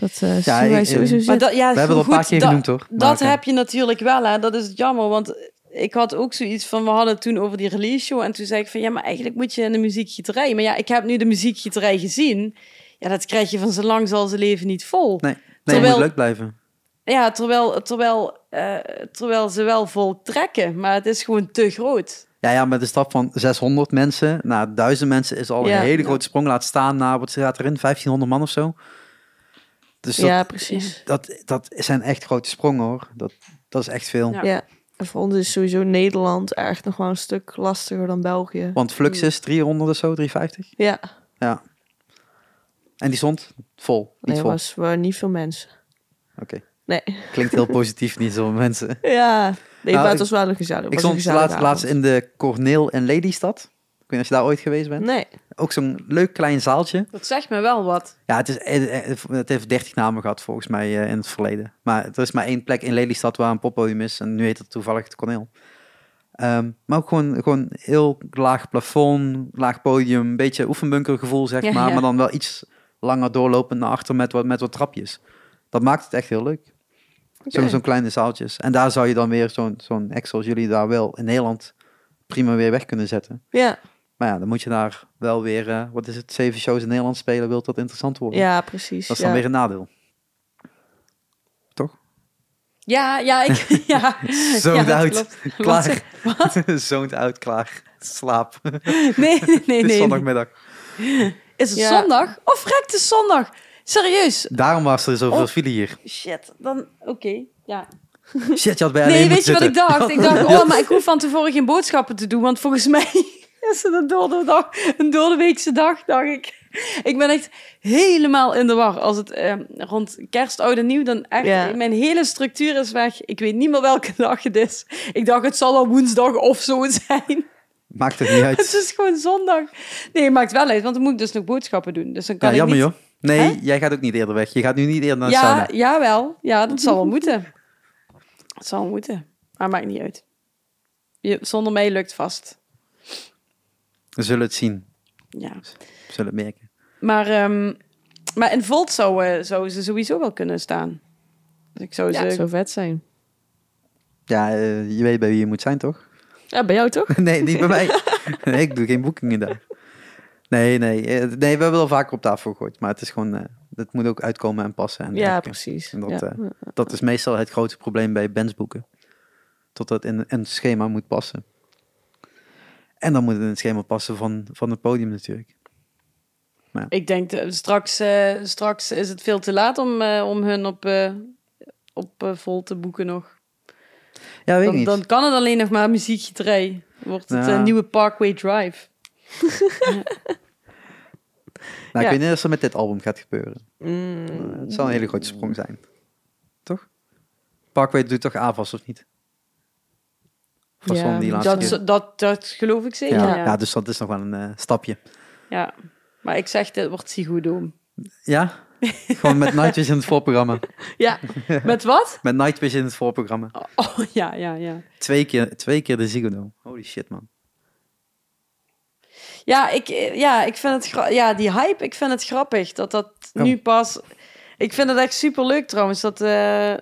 Speaker 2: Dat eh
Speaker 1: Ja,
Speaker 2: zien wij
Speaker 1: ik-
Speaker 2: sowieso
Speaker 3: Maar dat, ja,
Speaker 1: We hebben het een paar keer
Speaker 3: dat-
Speaker 1: genoemd, hoor. Maar
Speaker 3: Dat heb je natuurlijk wel, hè. Dat is het jammer, want ik had ook zoiets van... We hadden het toen over die release show en toen zei ik van... Ja, maar eigenlijk moet je in de muziekgieterij. Maar ja, ik heb nu de muziekgieterij gezien. Ja, dat krijg je van zo lang zal ze leven niet vol.
Speaker 1: Nee, nee
Speaker 3: Terwijl-
Speaker 1: moet leuk blijven.
Speaker 3: Ja, terwijl, terwijl, eh, terwijl ze wel vol trekken, maar het is gewoon te groot.
Speaker 1: Ja, ja, met de stap van 600 mensen naar 1000 mensen is al
Speaker 2: Ja.
Speaker 1: een hele
Speaker 3: Ja.
Speaker 1: grote sprong. Laat staan naar, wat staat erin, 1500 man of zo. Dus dat,
Speaker 2: Ja, precies.
Speaker 1: dat, dat zijn echt grote sprongen hoor. Dat, dat is echt veel.
Speaker 3: Ja.
Speaker 2: Ja. En voor ons is sowieso Nederland echt nog wel een stuk lastiger dan België.
Speaker 1: Want Flux is 300 of zo, 350.
Speaker 2: Ja,
Speaker 1: Ja. En die stond vol, niet
Speaker 2: nee,
Speaker 1: vol.
Speaker 2: was waren niet veel mensen.
Speaker 1: Oké,
Speaker 2: Nee.
Speaker 1: klinkt heel positief, niet zo [LAUGHS] mensen.
Speaker 2: Ja, nee,
Speaker 1: Nou,
Speaker 2: maar het
Speaker 1: ik-
Speaker 2: was wel een gezellig.
Speaker 1: Ik stond laatst, laatst in de Corneel en Lelystad. Ik weet niet of je daar ooit geweest bent.
Speaker 2: Nee,
Speaker 1: Ook zo'n leuk klein zaaltje.
Speaker 3: Dat zegt me wel wat.
Speaker 1: Ja, het, is, het heeft 30 namen gehad volgens mij eh, in het verleden. Maar er is maar één plek in Lelystad waar een poppodium is. En nu heet het toevallig het Corneel. Ehm, maar ook gewoon, gewoon heel laag plafond, laag podium. Een beetje oefenbunkergevoel, zeg
Speaker 3: Ja,
Speaker 1: maar.
Speaker 3: ja.
Speaker 1: Maar dan wel iets langer doorlopend naar achter met wat, met wat trapjes. Dat maakt het echt heel leuk. Zo'n kleine zaaltjes. En daar zou je dan weer zo'n zo'n act zoals jullie daar wel in Nederland prima weer weg kunnen zetten.
Speaker 2: ja,
Speaker 1: Maar ja, dan moet je daar wel weer, eh, wat is het, zeven shows in Nederland spelen, wilt dat interessant worden.
Speaker 2: ja, precies.
Speaker 1: Dat is
Speaker 2: ja.
Speaker 1: dan weer een nadeel. Toch?
Speaker 3: Ja, ja, ik... [LAUGHS] [LAUGHS] Ja,
Speaker 1: Zoned
Speaker 3: ja, klopt.
Speaker 1: Klaar.
Speaker 3: Wat? [LAUGHS]
Speaker 1: Zoned out, klaar. Slaap.
Speaker 3: Nee, nee, nee.
Speaker 1: Het is
Speaker 3: nee.
Speaker 1: zondagmiddag.
Speaker 3: Is het
Speaker 2: Ja.
Speaker 3: zondag? Of vrek het is zondag? Serieus?
Speaker 1: Daarom was er zoveel
Speaker 3: Oh.
Speaker 1: file hier.
Speaker 3: Shit, dan... Oké, ja.
Speaker 1: Shit, je had bij
Speaker 3: Nee, weet je wat ik dacht? Ik dacht, oh, maar ik hoef van tevoren geen boodschappen te doen, want volgens mij is het een door de dag, een door de weekse dag, dacht ik. Ik ben echt helemaal in de war. Als het eh, rond kerst, oud en nieuw, dan echt,
Speaker 2: Ja.
Speaker 3: mijn hele structuur is weg. Ik weet niet meer welke dag het is. Ik dacht, het zal al woensdag of zo zijn.
Speaker 1: Maakt het niet [LAUGHS]
Speaker 3: Het
Speaker 1: uit.
Speaker 3: is gewoon zondag. Nee, het maakt wel uit, want dan moet ik dus nog boodschappen doen. Dus dan kan
Speaker 1: Ja,
Speaker 3: ik
Speaker 1: jammer
Speaker 3: niet...
Speaker 1: joh. Nee,
Speaker 3: Hè?
Speaker 1: jij gaat ook niet eerder weg. Je gaat nu niet eerder naar de
Speaker 3: Ja,
Speaker 1: sauna.
Speaker 3: jawel. Ja, dat zal wel [LAUGHS] moeten. Het zal wel moeten. Maar maakt niet uit. Je, zonder mij lukt vast.
Speaker 1: We zullen het zien.
Speaker 3: Ja.
Speaker 1: We zullen het merken.
Speaker 3: Maar, ehm, maar in Volt zou, eh, zou ze sowieso wel kunnen staan. Dus ik zou
Speaker 2: Ja,
Speaker 3: ze...
Speaker 2: zou vet zijn.
Speaker 1: Ja, eh, je weet bij wie je moet zijn, toch?
Speaker 2: Ja, bij jou toch? [LAUGHS]
Speaker 1: nee, niet bij mij. [LAUGHS] Nee, ik doe geen boekingen daar. Nee, nee. eh, Nee, we hebben wel vaker op tafel gegooid. Maar het is gewoon... eh, het moet ook uitkomen en passen. En
Speaker 2: Ja,
Speaker 1: werken.
Speaker 2: precies.
Speaker 1: En dat,
Speaker 2: ja.
Speaker 1: eh, Dat is meestal het grote probleem bij bandsboeken. Totdat het in een schema moet passen. En dan moet het in het schema passen van, van het podium natuurlijk.
Speaker 3: Ik denk, eh, straks, eh, straks is het veel te laat om, eh, om hun op, op Volt te boeken nog.
Speaker 1: Ja, weet
Speaker 3: Dan,
Speaker 1: niet.
Speaker 3: dan kan het alleen nog maar muziekgieterij. Wordt het een nieuwe Parkway Drive. [LAUGHS]
Speaker 1: nou, ik weet niet of dat met dit album gaat gebeuren.
Speaker 2: Mm,
Speaker 1: het zal een hele grote sprong zijn. Toch? Parkway doet toch AVAS of niet? Was
Speaker 2: Ja,
Speaker 1: van die laatste
Speaker 3: Dat,
Speaker 1: keer?
Speaker 3: dat, dat geloof ik zeker,
Speaker 1: ja.
Speaker 3: ja.
Speaker 1: Ja. dus dat is nog wel een eh, stapje.
Speaker 3: Ja. Maar ik zeg, dit wordt Sigodoom.
Speaker 1: Ja? Gewoon met Nightwish in het voorprogramma. [LAUGHS]
Speaker 3: Ja, met wat?
Speaker 1: Met Nightwish in het voorprogramma.
Speaker 3: Oh, ja, ja, ja.
Speaker 1: Twee keer, twee keer de Ziggo. Holy shit, man.
Speaker 3: Ja, ik, eh, ja, ik vind het... Ja, die hype, ik vind het grappig dat dat
Speaker 1: Oh.
Speaker 3: nu pas... Ik vind het echt super leuk trouwens, dat, eh,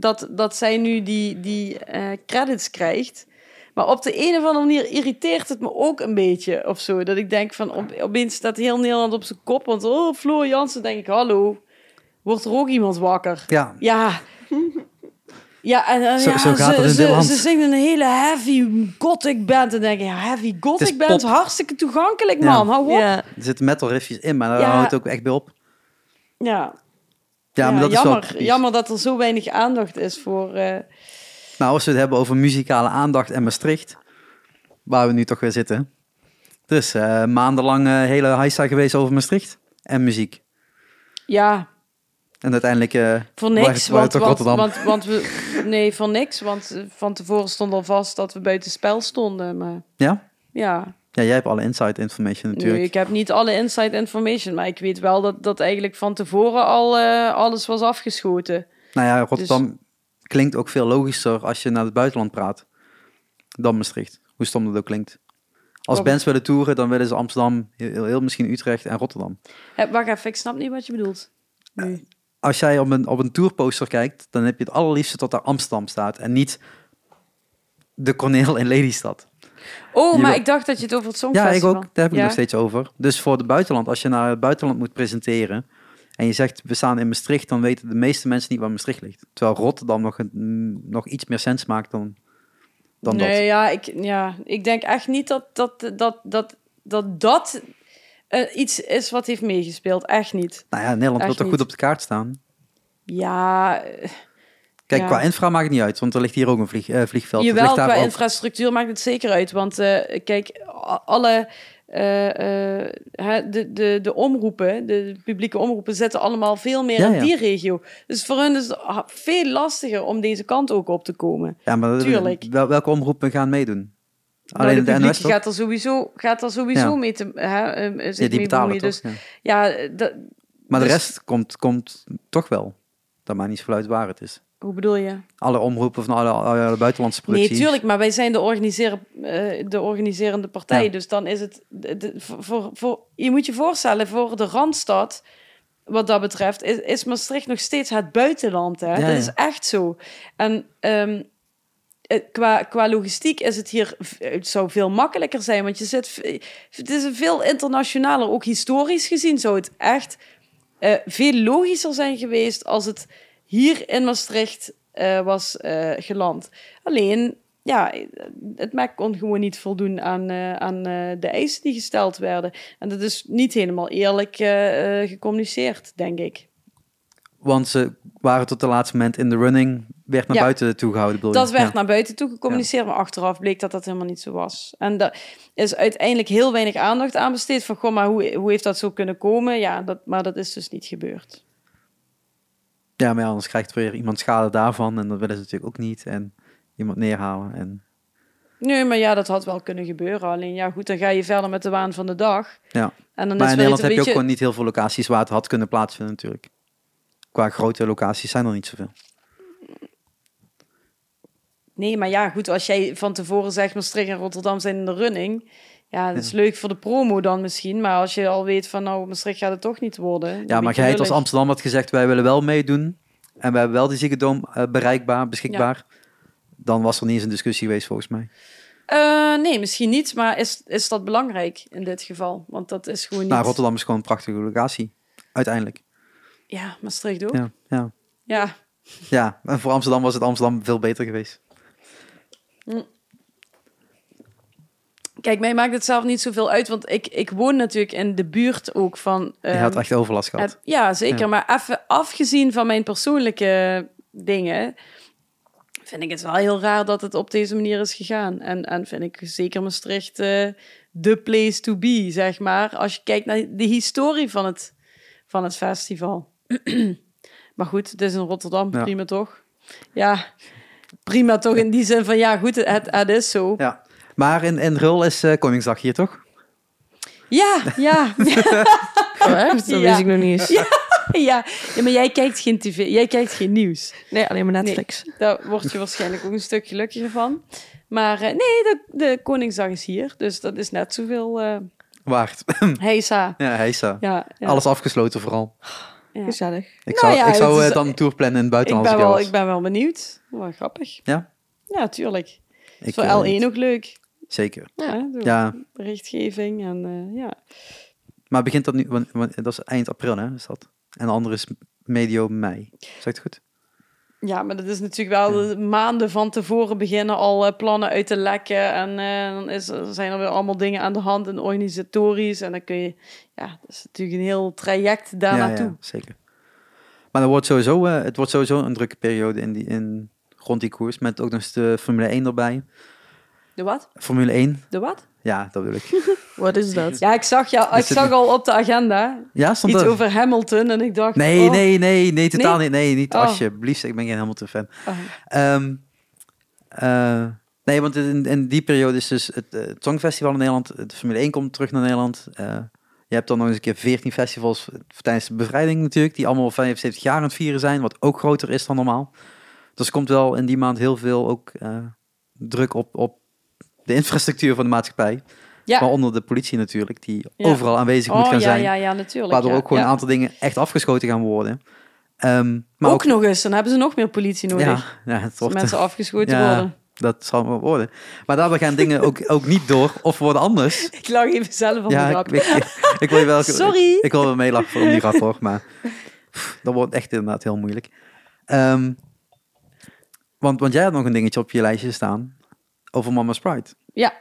Speaker 3: dat, dat zij nu die, die eh, credits krijgt. Maar op de een of andere manier irriteert het me ook een beetje of zo. Dat ik denk van, op, opeens staat heel Nederland op zijn kop. Want, oh, Floor Jansen, denk ik, hallo. Wordt er ook iemand wakker?
Speaker 1: Ja,
Speaker 3: Ja. Ja, en, en
Speaker 1: Zo-
Speaker 3: ja,
Speaker 1: zo gaat
Speaker 3: ze,
Speaker 1: het in
Speaker 3: ze,
Speaker 1: dit land.
Speaker 3: ze zingen een hele heavy gothic band. En denk je, ja, heavy gothic band,
Speaker 1: pop.
Speaker 3: hartstikke toegankelijk,
Speaker 1: Ja.
Speaker 3: man. Hou op. Ja,
Speaker 2: ja,
Speaker 1: er zitten metal riffjes in, maar daar
Speaker 3: Ja.
Speaker 1: houdt het ook echt bij op.
Speaker 3: ja.
Speaker 1: Ja, maar dat is
Speaker 3: jammer,
Speaker 1: wel typisch.
Speaker 3: jammer dat er zo weinig aandacht is voor... eh,
Speaker 1: Nou, als we het hebben over muzikale aandacht en Maastricht, waar we nu toch weer zitten, is eh, maandenlang eh, hele heisa geweest over Maastricht en muziek.
Speaker 3: Ja,
Speaker 1: En uiteindelijk...
Speaker 3: voor niks. Want, want,
Speaker 1: Rotterdam?
Speaker 3: want, want we, nee, voor niks. Want van tevoren stond al vast dat we buiten spel stonden. Maar
Speaker 1: ja?
Speaker 3: ja,
Speaker 1: ja, jij hebt alle inside information natuurlijk.
Speaker 3: nu, ik heb niet alle inside information. Maar ik weet wel dat, dat eigenlijk van tevoren al eh, alles was afgeschoten.
Speaker 1: Nou ja, Rotterdam
Speaker 3: Dus-
Speaker 1: klinkt ook veel logischer als je naar het buitenland praat dan Maastricht. Hoe stom dat ook klinkt. Als bands willen toeren, dan willen ze Amsterdam, heel, heel, misschien Utrecht en Rotterdam.
Speaker 3: Eh, wacht even, ik snap niet wat je bedoelt. Nu.
Speaker 1: Als jij op een, op een tourposter kijkt, dan heb je het allerliefste tot daar Amsterdam staat en niet de Corneel in Lelystad.
Speaker 3: Oh,
Speaker 1: Je
Speaker 3: maar
Speaker 1: wil-
Speaker 3: ik dacht dat je het over het
Speaker 1: Ja,
Speaker 3: Songfestival...
Speaker 1: ik ook. Daar heb ik
Speaker 3: Ja?
Speaker 1: nog steeds over. Dus voor het buitenland, als je naar het buitenland moet presenteren en je zegt we staan in Maastricht, dan weten de meeste mensen niet waar Maastricht ligt. Terwijl Rotterdam nog, een, nog iets meer sens maakt dan, dan
Speaker 3: nee,
Speaker 1: dat.
Speaker 3: Ja, ik, ja, ik denk echt niet dat dat, dat, dat, dat, dat eh, iets is wat heeft meegespeeld. Echt niet.
Speaker 1: Nou ja, Nederland wil
Speaker 3: Echt
Speaker 1: toch
Speaker 3: niet.
Speaker 1: goed op de kaart staan?
Speaker 3: Ja, eh,
Speaker 1: Kijk,
Speaker 3: Ja.
Speaker 1: qua infra maakt het niet uit, want er ligt hier ook een vlieg, eh, vliegveld.
Speaker 3: Jawel,
Speaker 1: daar
Speaker 3: qua
Speaker 1: ook.
Speaker 3: infrastructuur maakt het zeker uit. Want eh, kijk, alle... eh, de, de, de omroepen, de publieke omroepen, zitten allemaal veel meer
Speaker 1: Ja,
Speaker 3: in
Speaker 1: ja.
Speaker 3: die regio. Dus voor hen is het veel lastiger om deze kant ook op te komen.
Speaker 1: Ja, maar
Speaker 3: Tuurlijk.
Speaker 1: wel- welke omroepen gaan meedoen?
Speaker 3: Nou,
Speaker 1: Alleen
Speaker 3: de
Speaker 1: de NOS
Speaker 3: gaat er sowieso, gaat er sowieso
Speaker 1: Ja.
Speaker 3: mee te, hè,
Speaker 1: Ja, die
Speaker 3: mee
Speaker 1: betalen toch?
Speaker 3: Dus
Speaker 1: Ja. Maar de
Speaker 3: dus-
Speaker 1: rest komt, komt toch wel. Dat maakt niet zoveel uit waar het is.
Speaker 3: Hoe bedoel je?
Speaker 1: Alle omroepen van alle, alle buitenlandse
Speaker 3: Nee,
Speaker 1: producties.
Speaker 3: tuurlijk, maar wij zijn de, organiseren, eh, de organiserende partij.
Speaker 1: Ja.
Speaker 3: Dus dan is het. De, voor, voor, je moet je voorstellen, voor de Randstad, wat dat betreft, is, is Maastricht nog steeds het buitenland. Hè?
Speaker 1: Ja,
Speaker 3: dat is echt zo. En ehm, eh, qua, qua logistiek is het hier. Het zou veel makkelijker zijn, want je zit. Het is een veel internationaler. Ook historisch gezien zou het echt eh, veel logischer zijn geweest als het hier in Maastricht eh, was eh, geland. Alleen, ja, het MEC kon gewoon niet voldoen aan, eh, aan de eisen die gesteld werden. En dat is niet helemaal eerlijk gecommuniceerd, denk ik.
Speaker 1: Want ze waren tot het laatste moment in de running, werd naar
Speaker 3: Ja.
Speaker 1: buiten toegehouden.
Speaker 3: Dat werd
Speaker 1: Ja.
Speaker 3: naar buiten toe gecommuniceerd, maar achteraf bleek dat dat helemaal niet zo was. En daar is uiteindelijk heel weinig aandacht aan besteed van, goh, maar hoe, hoe heeft dat zo kunnen komen? Ja, dat, maar dat is dus niet gebeurd.
Speaker 1: Ja, maar ja, anders krijgt weer iemand schade daarvan. En dat willen ze natuurlijk ook niet. En iemand neerhalen. En,
Speaker 3: Nee, maar ja, dat had wel kunnen gebeuren. Alleen ja, goed, dan ga je verder met de waan van de dag.
Speaker 1: ja.
Speaker 3: En dan
Speaker 1: Maar
Speaker 3: is
Speaker 1: in Nederland heb je ook gewoon niet heel veel locaties waar het had kunnen plaatsvinden natuurlijk. Qua grote locaties zijn er niet zoveel.
Speaker 3: Nee, maar ja, goed, als jij van tevoren zegt Maastricht en Rotterdam zijn in de running... Ja, dat is leuk voor de promo dan misschien. Maar als je al weet van, nou, Maastricht gaat het toch niet worden.
Speaker 1: Ja, maar jij het als. Amsterdam had gezegd, wij willen wel meedoen. En we hebben wel die ziekendoom eh, bereikbaar, beschikbaar. Dan was er niet eens een discussie geweest volgens mij.
Speaker 3: Eh, nee, misschien niet. Maar is, is dat belangrijk in dit geval? Want dat is gewoon niet...
Speaker 1: Nou, Rotterdam is gewoon een prachtige locatie. Uiteindelijk.
Speaker 3: Ja, Maastricht ook. Ja.
Speaker 1: Ja, ja. ja, en voor Amsterdam was het Amsterdam veel beter geweest.
Speaker 3: Kijk, mij maakt het zelf niet zoveel uit. Want ik, ik woon natuurlijk in de buurt ook van...
Speaker 1: Je
Speaker 3: ehm,
Speaker 1: had echt overlast gehad.
Speaker 3: Het- ja, zeker.
Speaker 1: Ja.
Speaker 3: Maar even afgezien van mijn persoonlijke dingen, vind ik het wel heel raar dat het op deze manier is gegaan. En, en vind ik zeker Maastricht eh de place to be, zeg maar. Als je kijkt naar de historie van het, van het festival. [CLEARS THROAT] maar goed, het is in Rotterdam,
Speaker 1: Ja.
Speaker 3: prima toch? Ja, prima toch in die zin van, ja goed, het, het is zo.
Speaker 1: Ja. Maar in, in Rul is eh, Koningsdag hier, toch?
Speaker 3: Ja, ja, [LAUGHS]
Speaker 2: Oh, echt? Dat Ja. wist ik nog niet eens.
Speaker 3: ja, ja. ja. Maar jij kijkt geen tv, jij kijkt geen nieuws.
Speaker 2: Nee, alleen maar Netflix.
Speaker 3: Daar word je waarschijnlijk ook een stuk gelukkiger van. Maar eh, nee, de, de Koningsdag is hier. Dus dat is net zoveel eh
Speaker 1: Waard. [LAUGHS]
Speaker 3: heisa.
Speaker 1: ja, Heisa.
Speaker 3: Ja, ja.
Speaker 1: Alles afgesloten vooral.
Speaker 3: ja.
Speaker 2: Gezellig.
Speaker 1: Ik
Speaker 3: Nou
Speaker 1: zou,
Speaker 3: ja,
Speaker 1: ik zou
Speaker 3: het is-
Speaker 1: dan een tour plannen in het
Speaker 3: Ik
Speaker 1: buitenland.
Speaker 3: ben,
Speaker 1: als
Speaker 3: wel,
Speaker 1: ik
Speaker 3: ik ben wel benieuwd. Wel grappig.
Speaker 1: Ja?
Speaker 3: Ja, tuurlijk.
Speaker 1: Ik,
Speaker 3: Voor
Speaker 1: eh,
Speaker 3: L1 ook leuk.
Speaker 1: Zeker.
Speaker 3: Ja,
Speaker 1: Ja,
Speaker 3: berichtgeving en eh, ja.
Speaker 1: maar begint dat nu... want- want Dat is eind april, hè? Is dat? En de andere is medio mei. Zeg het goed?
Speaker 3: Ja, maar dat is natuurlijk wel de maanden van tevoren beginnen al eh, plannen uit te lekken. En eh, dan is, zijn er weer allemaal dingen aan de hand en organisatorisch. En dan kun je... Ja, dat is natuurlijk een heel traject daar
Speaker 1: ja,
Speaker 3: naartoe.
Speaker 1: ja, zeker. Maar dan wordt sowieso, het wordt sowieso een drukke periode in die, in, rond die koers. Met ook nog eens de Formule 1 erbij.
Speaker 3: De wat?
Speaker 1: Formule 1.
Speaker 3: De wat?
Speaker 1: Ja, dat wil ik. [LAUGHS]
Speaker 2: Wat is dat?
Speaker 3: Ja, ik zag, ja, ik zag al op de agenda
Speaker 1: Ja, stond
Speaker 3: iets
Speaker 1: er?
Speaker 3: over Hamilton en ik dacht...
Speaker 1: Nee,
Speaker 3: oh,
Speaker 1: nee, nee, nee, totaal
Speaker 3: Nee?
Speaker 1: niet. Nee, niet
Speaker 3: Oh.
Speaker 1: alsjeblieft. Ik ben geen Hamilton fan.
Speaker 3: oh.
Speaker 1: Ehm, eh, nee, want in, in die periode is dus het, eh, het Songfestival in Nederland. De Formule 1 komt terug naar Nederland. Eh, je hebt dan nog eens een keer 14 festivals tijdens de bevrijding natuurlijk. Die allemaal 75 jaar aan het vieren zijn. Wat ook groter is dan normaal. Dus er komt wel in die maand heel veel ook eh, druk op, op de infrastructuur van de maatschappij.
Speaker 3: Ja.
Speaker 1: Waaronder de politie natuurlijk. Die
Speaker 3: Ja.
Speaker 1: overal aanwezig moet
Speaker 3: Oh,
Speaker 1: gaan
Speaker 3: ja,
Speaker 1: zijn.
Speaker 3: ja, ja, natuurlijk.
Speaker 1: Waardoor ook gewoon een aantal dingen echt afgeschoten gaan worden. Ehm, maar
Speaker 3: ook, nog eens, dan hebben ze nog meer politie nodig.
Speaker 1: Ja, het wordt,
Speaker 3: mensen [LAUGHS] afgeschoten worden.
Speaker 1: dat zal wel worden. Maar daarbij gaan dingen ook, ook niet door of worden anders. [LAUGHS]
Speaker 3: Ik lag even zelf op de
Speaker 1: ja,
Speaker 3: grap.
Speaker 1: ik, [LAUGHS] ik, ik wil wel,
Speaker 3: Sorry.
Speaker 1: Ik, wil wel meelachen om die grap hoor, maar pff, dat wordt echt inderdaad heel moeilijk. Ehm, want, want jij had nog een dingetje op je lijstje staan over Mama's Pride.
Speaker 3: Ja,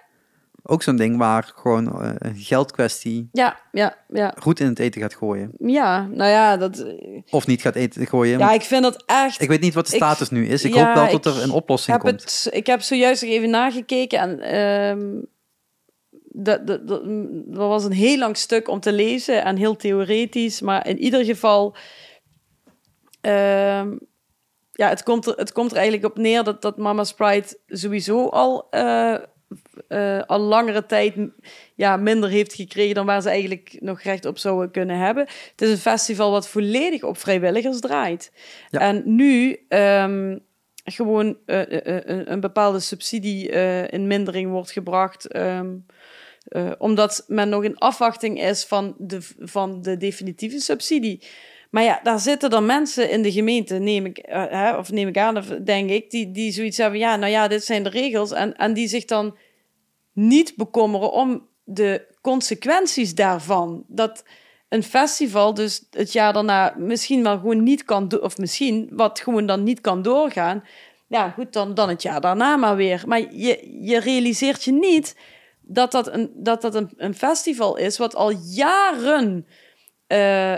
Speaker 1: Ook zo'n ding waar gewoon eh, een geldkwestie
Speaker 3: ja, ja, ja.
Speaker 1: goed in het eten gaat gooien.
Speaker 3: Ja, nou ja, dat...
Speaker 1: Of niet gaat eten gooien.
Speaker 3: Ja, ik vind dat echt...
Speaker 1: ik weet niet wat de
Speaker 3: ik-
Speaker 1: status nu is. Ik
Speaker 3: ja,
Speaker 1: hoop wel dat er een oplossing
Speaker 3: heb
Speaker 1: komt.
Speaker 3: het, ik heb zojuist nog even nagekeken en ehm, dat, dat, dat, dat was een heel lang stuk om te lezen en heel theoretisch, maar in ieder geval, ehm, ja, het komt, er, het komt er eigenlijk op neer dat, dat Mama's Pride sowieso al, eh, eh, al langere tijd ja, minder heeft gekregen dan waar ze eigenlijk nog recht op zouden kunnen hebben. Het is een festival wat volledig op vrijwilligers draait.
Speaker 1: Ja.
Speaker 3: En nu ehm, gewoon eh, een, bepaalde subsidie in mindering wordt gebracht. ehm, eh, omdat men nog in afwachting is van de, van de definitieve subsidie. Maar ja, daar zitten dan mensen in de gemeente, neem ik, eh, hè, of neem ik aan, of denk ik, die, die zoiets hebben, ja, nou ja, dit zijn de regels. En, en die zich dan niet bekommeren om de consequenties daarvan. Dat een festival dus het jaar daarna misschien wel gewoon niet kan doen, of misschien wat gewoon dan niet kan doorgaan. Ja, goed, dan, dan het jaar daarna maar weer. Maar je, je realiseert je niet dat dat een, dat dat een, festival is wat al jaren eh,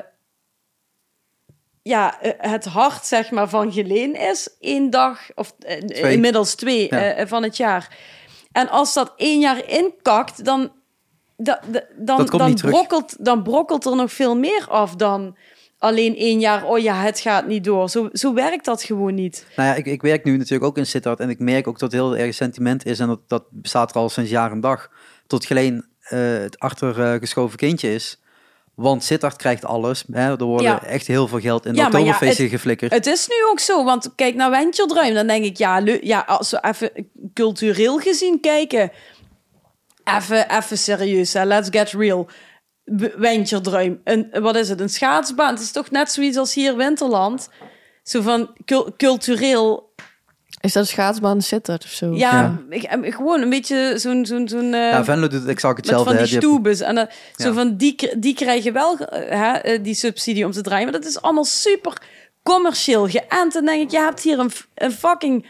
Speaker 3: ja, eh, het hart zeg maar, van Geleen is. Eén dag, of eh,
Speaker 1: Twee.
Speaker 3: inmiddels twee
Speaker 1: Ja.
Speaker 3: eh, van het jaar. En als dat één jaar inkakt, dan, da- da- dan, dan, brokkelt, dan brokkelt er nog veel meer af dan alleen één jaar. Oh ja, het gaat niet door. Zo, zo werkt dat gewoon niet.
Speaker 1: Nou ja, ik, ik werk nu natuurlijk ook in Sittard en ik merk ook dat er heel erg sentiment is en dat, dat bestaat er al sinds jaar en dag. Tot Geleen eh, het achtergeschoven kindje is. Want Sittard krijgt alles. Hè? Er worden
Speaker 3: Ja.
Speaker 1: echt heel veel geld in de
Speaker 3: Ja, maar ja,
Speaker 1: geflikkerd.
Speaker 3: Het is nu ook zo, want kijk naar Wentjeldruim. Dan denk ik, ja, ja als we even cultureel gezien kijken. Even, even serieus, hè. let's get real. Wentjeldruim, een, wat is het, een schaatsbaan? Het is toch net zoiets als hier Winterland? Zo van cul- cultureel,
Speaker 2: Is dat een schaatsbaan Sittard of zo?
Speaker 3: ja, Ik, eh, gewoon een beetje zo'n... zo'n zo'n eh,
Speaker 1: ja, Venlo doet exact
Speaker 3: met
Speaker 1: hetzelfde.
Speaker 3: van
Speaker 1: hè.
Speaker 3: die stoebes. En eh, zo
Speaker 1: Ja.
Speaker 3: van, die, die krijgen wel hè, die subsidie om te draaien. Maar dat is allemaal super commercieel geënt. En dan denk ik, je hebt hier een, een fucking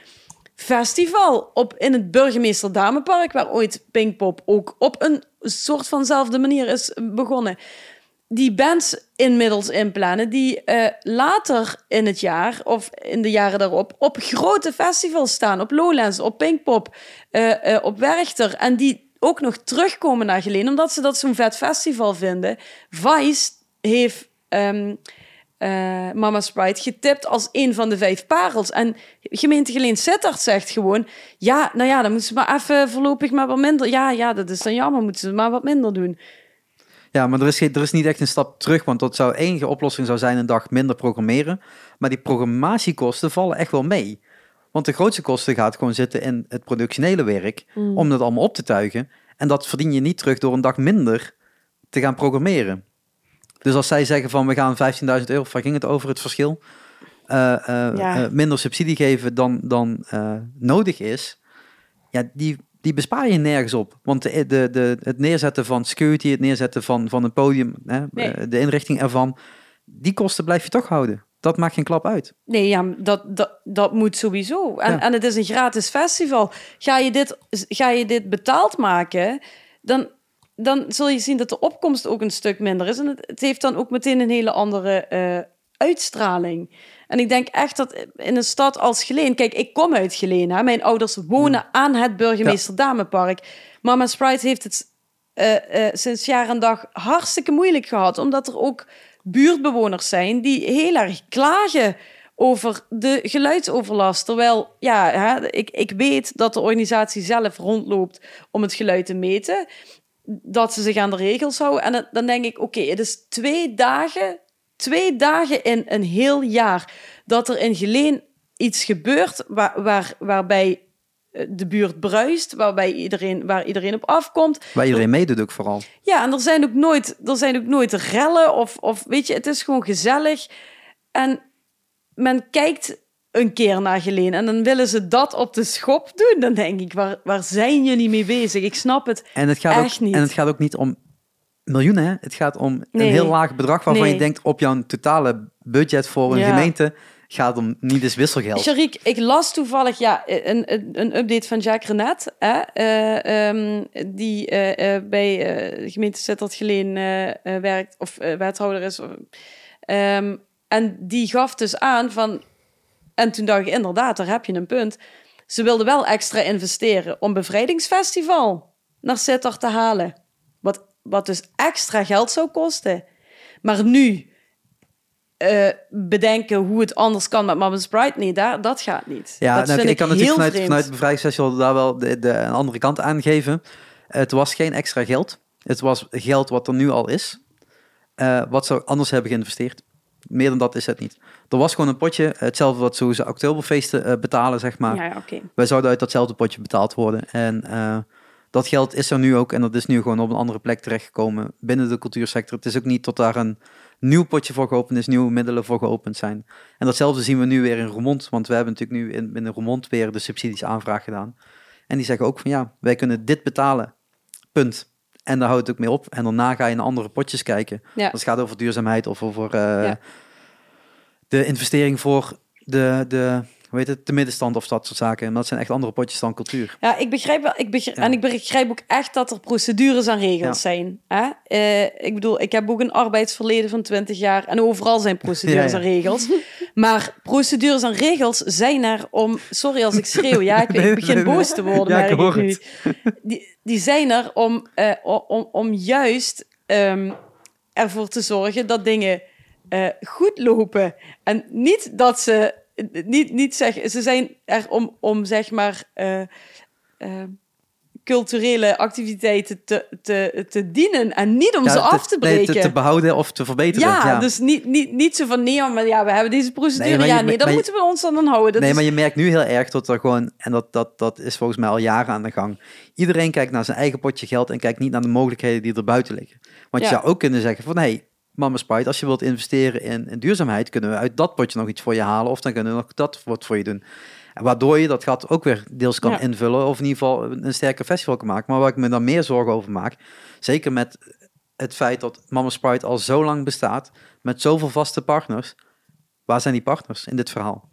Speaker 3: festival op, in het Burgemeester Damenpark... waar ooit Pinkpop ook op een soort vanzelfde manier is begonnen. Die bands inmiddels inplannen die eh, later in het jaar of in de jaren daarop op grote festivals staan. Op Lowlands, op Pinkpop, eh, eh, op Werchter. En die ook nog terugkomen naar Geleen, omdat ze dat zo'n vet festival vinden. Vice heeft ehm eh, Mama's Pride getipt als een van de vijf parels. En gemeente Geleen Sittard zegt gewoon... Ja, nou ja, dan moeten ze maar even voorlopig maar wat minder... Ja, ja, dat is dan jammer, moeten ze maar wat minder doen.
Speaker 1: Ja, maar er is, geen, er is niet echt een stap terug, want dat zou enige oplossing zou zijn een dag minder programmeren. Maar die programmatiekosten vallen echt wel mee. Want de grootste kosten gaat gewoon zitten in het productionele werk, om dat allemaal op te tuigen. En dat verdien je niet terug door een dag minder te gaan programmeren. Dus als zij zeggen van we gaan 15.000 euro, waar ging het over het verschil? eh, eh,
Speaker 3: Ja.
Speaker 1: eh, minder subsidie geven dan, dan nodig is. Ja, die, die bespaar je nergens op. Want de, de, de, het neerzetten van security, het neerzetten van, van een podium, hè,
Speaker 3: Nee.
Speaker 1: eh, de inrichting ervan, die kosten blijf je toch houden. Dat maakt geen klap uit.
Speaker 3: Nee, ja, dat, dat, dat moet sowieso. En,
Speaker 1: Ja.
Speaker 3: en het is een gratis festival. Ga je dit, ga je dit betaald maken, dan, dan zul je zien dat de opkomst ook een stuk minder is. En het, het heeft dan ook meteen een hele andere eh, uitstraling. En ik denk echt dat in een stad als Geleen... Kijk, ik kom uit Geleen. Hè? Mijn ouders wonen aan het Burgemeester Damenpark. Mama Sprite heeft het eh, eh, sinds jaar en dag hartstikke moeilijk gehad. Omdat er ook buurtbewoners zijn die heel erg klagen over de geluidsoverlast. Terwijl, ja, hè, ik, ik weet dat de organisatie zelf rondloopt om het geluid te meten. Dat ze zich aan de regels houden. En dan denk ik, oké, het is twee dagen, twee dagen in een heel jaar dat er in Geleen iets gebeurt waar, waar, waarbij eh, de buurt bruist, waarbij iedereen, waar iedereen op afkomt.
Speaker 1: Waar iedereen meedoet ook vooral.
Speaker 3: Ja, en er zijn ook nooit, er zijn ook nooit rellen of, of weet je, het is gewoon gezellig. En men kijkt een keer naar Geleen en dan willen ze dat op de schop doen. Dan denk ik, waar, waar zijn jullie mee bezig? Ik snap het.
Speaker 1: En het gaat,
Speaker 3: Echt
Speaker 1: ook,
Speaker 3: niet.
Speaker 1: en het gaat ook niet om miljoenen, hè? het gaat om
Speaker 3: Nee.
Speaker 1: een heel laag bedrag waarvan
Speaker 3: Nee.
Speaker 1: je denkt op jouw totale budget voor een
Speaker 3: Ja.
Speaker 1: gemeente gaat om niet eens wisselgeld.
Speaker 3: Sharik, ik las toevallig ja, een, een, update van Jacques Renet, hè, eh, ehm, die eh, eh, bij de gemeente Sittard Geleen werkt, of wethouder is. ehm, en die gaf dus aan van, en toen dacht ik inderdaad, daar heb je een punt. Ze wilden wel extra investeren om bevrijdingsfestival naar Sittard te halen. Wat, dus extra geld zou kosten. Maar nu eh, bedenken hoe het anders kan met Mama's Pride. Nee, daar, dat gaat niet.
Speaker 1: Ja,
Speaker 3: dat
Speaker 1: nou,
Speaker 3: vind
Speaker 1: ik kan
Speaker 3: heel
Speaker 1: natuurlijk vanuit,
Speaker 3: vreemd.
Speaker 1: vanuit het bevrijdingsfestival daar wel de, de een andere kant aangeven. Het was geen extra geld. Het was geld wat er nu al is. Eh, wat ze anders hebben geïnvesteerd. Meer dan dat is het niet. Er was gewoon een potje, hetzelfde wat zo ze oktoberfeesten eh, betalen, zeg maar.
Speaker 3: Ja.
Speaker 1: Wij zouden uit datzelfde potje betaald worden. En dat geld is er nu ook. En dat is nu gewoon op een andere plek terechtgekomen binnen de cultuursector. Het is ook niet tot daar een nieuw potje voor geopend is, nieuwe middelen voor geopend zijn. En datzelfde zien we nu weer in Roermond. Want we hebben natuurlijk nu in, binnen Roermond weer de subsidies aanvraag gedaan. En die zeggen ook van ja, wij kunnen dit betalen. Punt. En daar houdt het ook mee op. En daarna ga je naar andere potjes kijken.
Speaker 3: Ja.
Speaker 1: Het gaat over duurzaamheid of over eh,
Speaker 3: Ja.
Speaker 1: de investering voor de, de, heet het, de middenstand of dat soort zaken. Maar dat zijn echt andere potjes dan cultuur.
Speaker 3: Ja, ik begrijp wel. Ik begrijp,
Speaker 1: Ja.
Speaker 3: En ik begrijp ook echt dat er procedures en regels
Speaker 1: Ja.
Speaker 3: zijn. Hè? Eh, ik bedoel, ik heb ook een arbeidsverleden van 20 jaar. En overal zijn [LAUGHS] procedures
Speaker 1: Ja,
Speaker 3: en regels. Maar procedures en regels zijn er om. Sorry als ik schreeuw. Ja, [LAUGHS] ik, begin boos te worden.
Speaker 1: Ja, ik
Speaker 3: nu. Die, die zijn er om, eh, om, om juist ehm, ervoor te zorgen dat dingen eh, goed lopen. En niet dat ze. Niet, niet zeggen, ze zijn er om, om zeg maar. eh, eh, culturele activiteiten te, te, te dienen en niet om
Speaker 1: Ja,
Speaker 3: ze af te breken.
Speaker 1: te, te behouden of te verbeteren.
Speaker 3: ja,
Speaker 1: Ja,
Speaker 3: dus niet, niet, niet zo van nee, maar ja, we hebben deze procedure.
Speaker 1: Nee, maar je-
Speaker 3: ja, nee, dan moeten we ons dan aan houden. Dat
Speaker 1: nee,
Speaker 3: is,
Speaker 1: maar je merkt nu heel erg dat er gewoon, en dat, dat, dat is volgens mij al jaren aan de gang. Iedereen kijkt naar zijn eigen potje geld en kijkt niet naar de mogelijkheden die er buiten liggen. Want je zou ook kunnen zeggen van, hé, hey, Mama Sprite, als je wilt investeren in, in duurzaamheid, kunnen we uit dat potje nog iets voor je halen of dan kunnen we nog dat wat voor je doen. En waardoor je dat gat ook weer deels kan
Speaker 3: Ja.
Speaker 1: invullen of in ieder geval een sterker festival kan maken. Maar waar ik me dan meer zorgen over maak, zeker met het feit dat Mama Sprite al zo lang bestaat, met zoveel vaste partners. Waar zijn die partners in dit verhaal?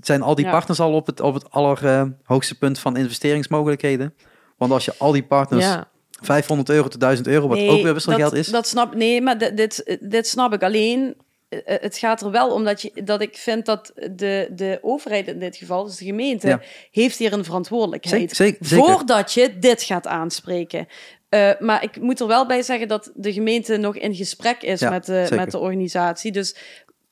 Speaker 1: Zijn al die
Speaker 3: Ja.
Speaker 1: partners al op het, op het allerhoogste punt van investeringsmogelijkheden? Want als je al die partners
Speaker 2: Ja.
Speaker 1: 500 euro tot 1000 euro, wat
Speaker 3: Nee,
Speaker 1: ook weer wisselgeld
Speaker 3: dat,
Speaker 1: is.
Speaker 3: Dat snap, nee, maar dit, dit, dit snap ik alleen. eh, Het gaat er wel om dat, je, dat ik vind dat de, de overheid in dit geval, dus de gemeente,
Speaker 1: Ja.
Speaker 3: heeft hier een verantwoordelijkheid.
Speaker 1: Zeker.
Speaker 3: Voordat je dit gaat aanspreken. Eh, maar ik moet er wel bij zeggen dat de gemeente nog in gesprek is
Speaker 1: Ja,
Speaker 3: met, de,
Speaker 1: zeker.
Speaker 3: met de organisatie. Dus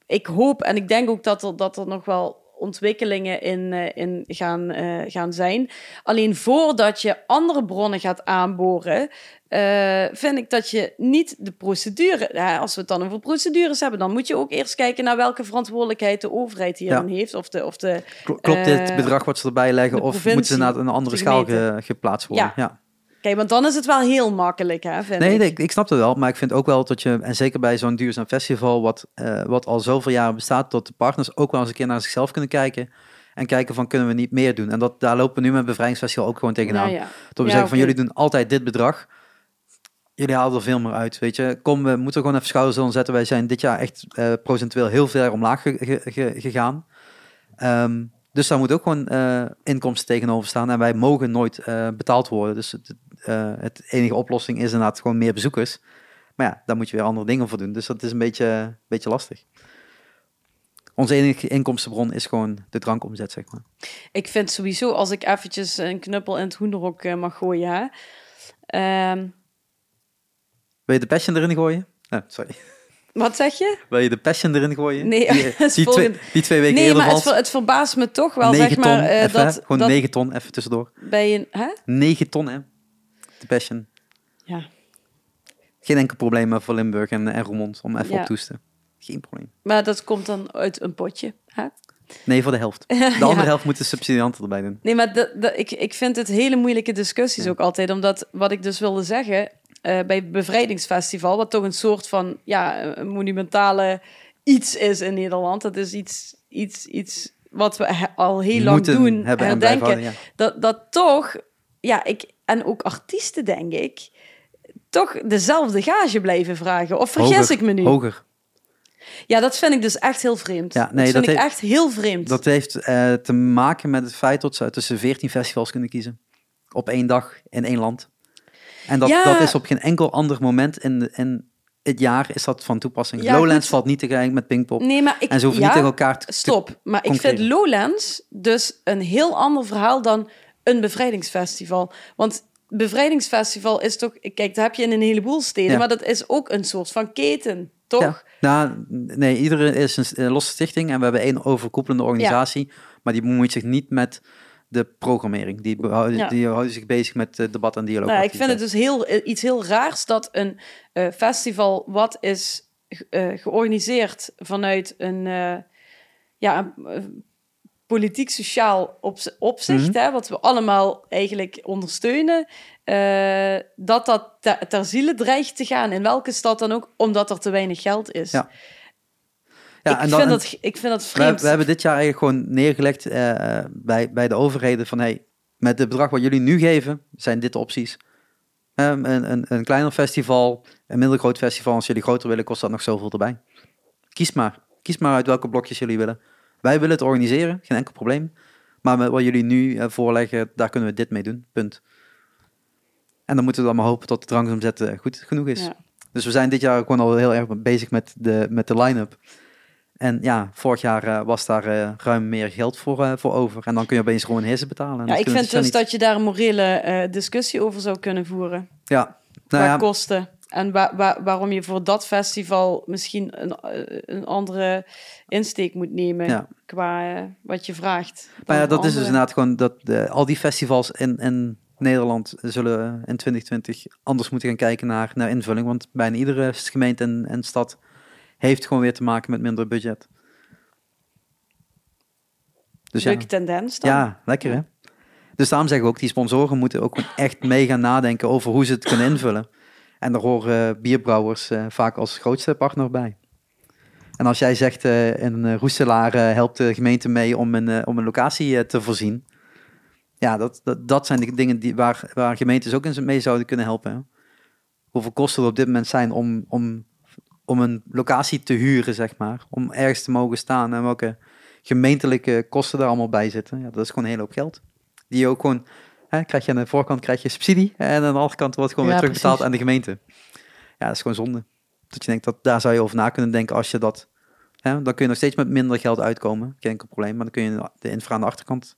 Speaker 3: ik hoop en ik denk ook dat er, dat er nog wel ontwikkelingen in, eh, in gaan, eh, gaan zijn. Alleen voordat je andere bronnen gaat aanboren, eh, vind ik dat je niet de procedure, ja, als we het dan over procedures hebben, dan moet je ook eerst kijken naar welke verantwoordelijkheid de overheid hierin heeft. Of de, of de,
Speaker 1: Kl- Klopt dit
Speaker 3: eh,
Speaker 1: bedrag wat ze erbij leggen of moeten ze naar een andere
Speaker 3: de
Speaker 1: schaal ge- geplaatst worden?
Speaker 3: Ja.
Speaker 1: ja.
Speaker 3: Kijk, want dan is het wel heel makkelijk, hè, vind
Speaker 1: Nee,
Speaker 3: ik.
Speaker 1: nee, ik, snap het wel, maar ik vind ook wel dat je, en zeker bij zo'n duurzaam festival, wat, eh, wat al zoveel jaren bestaat, dat de partners ook wel eens een keer naar zichzelf kunnen kijken en kijken van kunnen we niet meer doen. En dat, daar lopen we nu met Bevrijdingsfestival ook gewoon tegenaan.
Speaker 3: Nou ja.
Speaker 1: We
Speaker 3: Ja,
Speaker 1: zeggen van
Speaker 3: oké.
Speaker 1: jullie doen altijd dit bedrag, jullie halen er veel meer uit, weet je. Kom, we moeten gewoon even schouders zetten. Wij zijn dit jaar echt eh, procentueel heel ver omlaag ge- ge- ge- gegaan. Ehm, dus daar moet ook gewoon eh, inkomsten tegenover staan. En wij mogen nooit betaald worden. Dus het, eh, het enige oplossing is inderdaad gewoon meer bezoekers. Maar ja, daar moet je weer andere dingen voor doen. Dus dat is een beetje, beetje lastig. Onze enige inkomstenbron is gewoon de drankomzet, zeg maar.
Speaker 3: Ik vind sowieso, als ik eventjes een knuppel in het hoenderhok eh, mag gooien, hè. Ehm,
Speaker 1: Wil je de passion erin gooien? Ah, sorry.
Speaker 3: wat zeg je?
Speaker 1: Wil je de passion erin gooien?
Speaker 3: Nee,
Speaker 1: die, [LAUGHS] twee, die twee weken
Speaker 3: Nee,
Speaker 1: eerder
Speaker 3: maar het,
Speaker 1: valt.
Speaker 3: ver- het verbaast me toch wel,
Speaker 1: 9
Speaker 3: zeg maar,
Speaker 1: ton,
Speaker 3: eh,
Speaker 1: even, hè?
Speaker 3: dat,
Speaker 1: Gewoon
Speaker 3: dat
Speaker 1: 9 ton, even tussendoor.
Speaker 3: bij een... Hè?
Speaker 1: 9 ton, hè? De passion.
Speaker 3: Ja.
Speaker 1: Geen enkel probleem voor Limburg en, en Roermond om even
Speaker 3: Ja.
Speaker 1: op te hoesten. Geen probleem.
Speaker 3: Maar dat komt dan uit een potje, hè?
Speaker 1: Nee, voor de helft. [LAUGHS] De
Speaker 3: Ja.
Speaker 1: andere helft moeten subsidianten erbij doen.
Speaker 3: Nee, maar de, de- ik, ik vind het hele moeilijke discussies
Speaker 1: Ja.
Speaker 3: ook altijd. Omdat wat ik dus wilde zeggen, eh, bij het Bevrijdingsfestival, wat toch een soort van ja, een monumentale iets is in Nederland. Dat is iets, iets, iets wat we al heel lang doen,
Speaker 1: hebben
Speaker 3: herdenken.
Speaker 1: houden, ja.
Speaker 3: Dat, dat toch, ja, ik, en ook artiesten denk ik, toch dezelfde gage blijven vragen. Of vergis
Speaker 1: Hoger,
Speaker 3: ik me nu?
Speaker 1: Hoger.
Speaker 3: Ja, dat vind ik dus echt heel vreemd.
Speaker 1: Ja, nee,
Speaker 3: dat vind
Speaker 1: dat
Speaker 3: ik
Speaker 1: heeft-
Speaker 3: echt heel vreemd.
Speaker 1: Dat heeft eh, te maken met het feit dat ze tussen 14 festivals kunnen kiezen. Op één dag in één land. En dat,
Speaker 3: Ja.
Speaker 1: dat is op geen enkel ander moment in, de, in het jaar is dat van toepassing.
Speaker 3: Ja,
Speaker 1: Lowlands
Speaker 3: goed.
Speaker 1: valt niet te gelijken met Pinkpop.
Speaker 3: Nee, maar ik,
Speaker 1: en ze hoeven
Speaker 3: ja,
Speaker 1: niet tegen elkaar te...
Speaker 3: Stop. Maar ik vind Lowlands dus een heel ander verhaal dan een bevrijdingsfestival. Want bevrijdingsfestival is toch... Kijk, dat heb je in een heleboel steden,
Speaker 1: Ja.
Speaker 3: maar dat is ook een soort van keten, toch?
Speaker 1: Ja. Nou, nee, iedere is een, losse stichting en we hebben één overkoepelende organisatie. Maar die bemoeit zich niet met de programmering. Die, behouden, die houden zich bezig met eh, debat en dialoog.
Speaker 3: Nou, ik vind het dus heel, eh, iets heel raars dat een eh, festival wat is georganiseerd vanuit een, ja, een, politiek-sociaal opz- opzicht,
Speaker 1: Mhm.
Speaker 3: hè, wat we allemaal eigenlijk ondersteunen, eh, dat dat ter, ter ziele dreigt te gaan, in welke stad dan ook, omdat er te weinig geld is.
Speaker 1: Ja. Ja,
Speaker 3: ik,
Speaker 1: en dan-
Speaker 3: vind dat, ik vind dat vreemd.
Speaker 1: we hebben dit jaar eigenlijk gewoon neergelegd eh, bij, bij de overheden van hey, met het bedrag wat jullie nu geven, zijn dit de opties. Een, een, een kleiner festival, een minder groot festival, als jullie groter willen, kost dat nog zoveel erbij. Kies maar. Kies maar uit welke blokjes jullie willen. Wij willen het organiseren, geen enkel probleem. Maar met wat jullie nu eh, voorleggen, daar kunnen we dit mee doen. Punt. En dan moeten we dan maar hopen dat de drangsomzet eh, goed genoeg is.
Speaker 3: Ja.
Speaker 1: Dus we zijn dit jaar gewoon al heel erg bezig met de, met de line-up. En ja, vorig jaar eh, was daar ruim meer geld voor, voor over. En dan kun je opeens gewoon hersen betalen. En
Speaker 3: Ja, ik vind dus
Speaker 1: niet.
Speaker 3: dat je daar een morele discussie over zou kunnen voeren.
Speaker 1: Ja,
Speaker 3: qua
Speaker 1: nou ja,
Speaker 3: kosten. En wa- wa- waarom je voor dat festival misschien een, eh, een andere insteek moet nemen
Speaker 1: Ja.
Speaker 3: qua eh, wat je vraagt.
Speaker 1: maar ja, dat is dus inderdaad gewoon dat eh, al die festivals in, in Nederland zullen in 2020 anders moeten gaan kijken naar, naar invulling. Want bijna iedere gemeente en, en stad heeft gewoon weer te maken met minder budget. Dus ja.
Speaker 3: Leuke tendens dan.
Speaker 1: Ja, lekker hè. Dus daarom zeggen we ook, die sponsoren moeten ook echt mee gaan nadenken over hoe ze het kunnen invullen. En daar horen bierbrouwers eh, vaak als grootste partner bij. En als jij zegt, eh Roeselaar eh, helpt de gemeente mee om een, om een locatie te voorzien. Ja, dat, dat, dat zijn de dingen die, waar, waar gemeentes ook mee zouden kunnen helpen. Hoeveel kosten er op dit moment zijn om, om, om een locatie te huren, zeg maar. Om ergens te mogen staan en welke gemeentelijke kosten daar allemaal bij zitten. Ja, dat is gewoon een hele hoop geld. Die je ook gewoon, hè, krijg je aan de voorkant krijg je subsidie en aan de andere kant wordt gewoon
Speaker 3: Ja,
Speaker 1: weer terugbetaald
Speaker 3: precies.
Speaker 1: aan de gemeente. Ja, dat is gewoon zonde. Dat je denkt dat daar zou je over na kunnen denken als je dat, hè, dan kun je nog steeds met minder geld uitkomen. Geen enkel probleem, maar dan kun je de infra aan de achterkant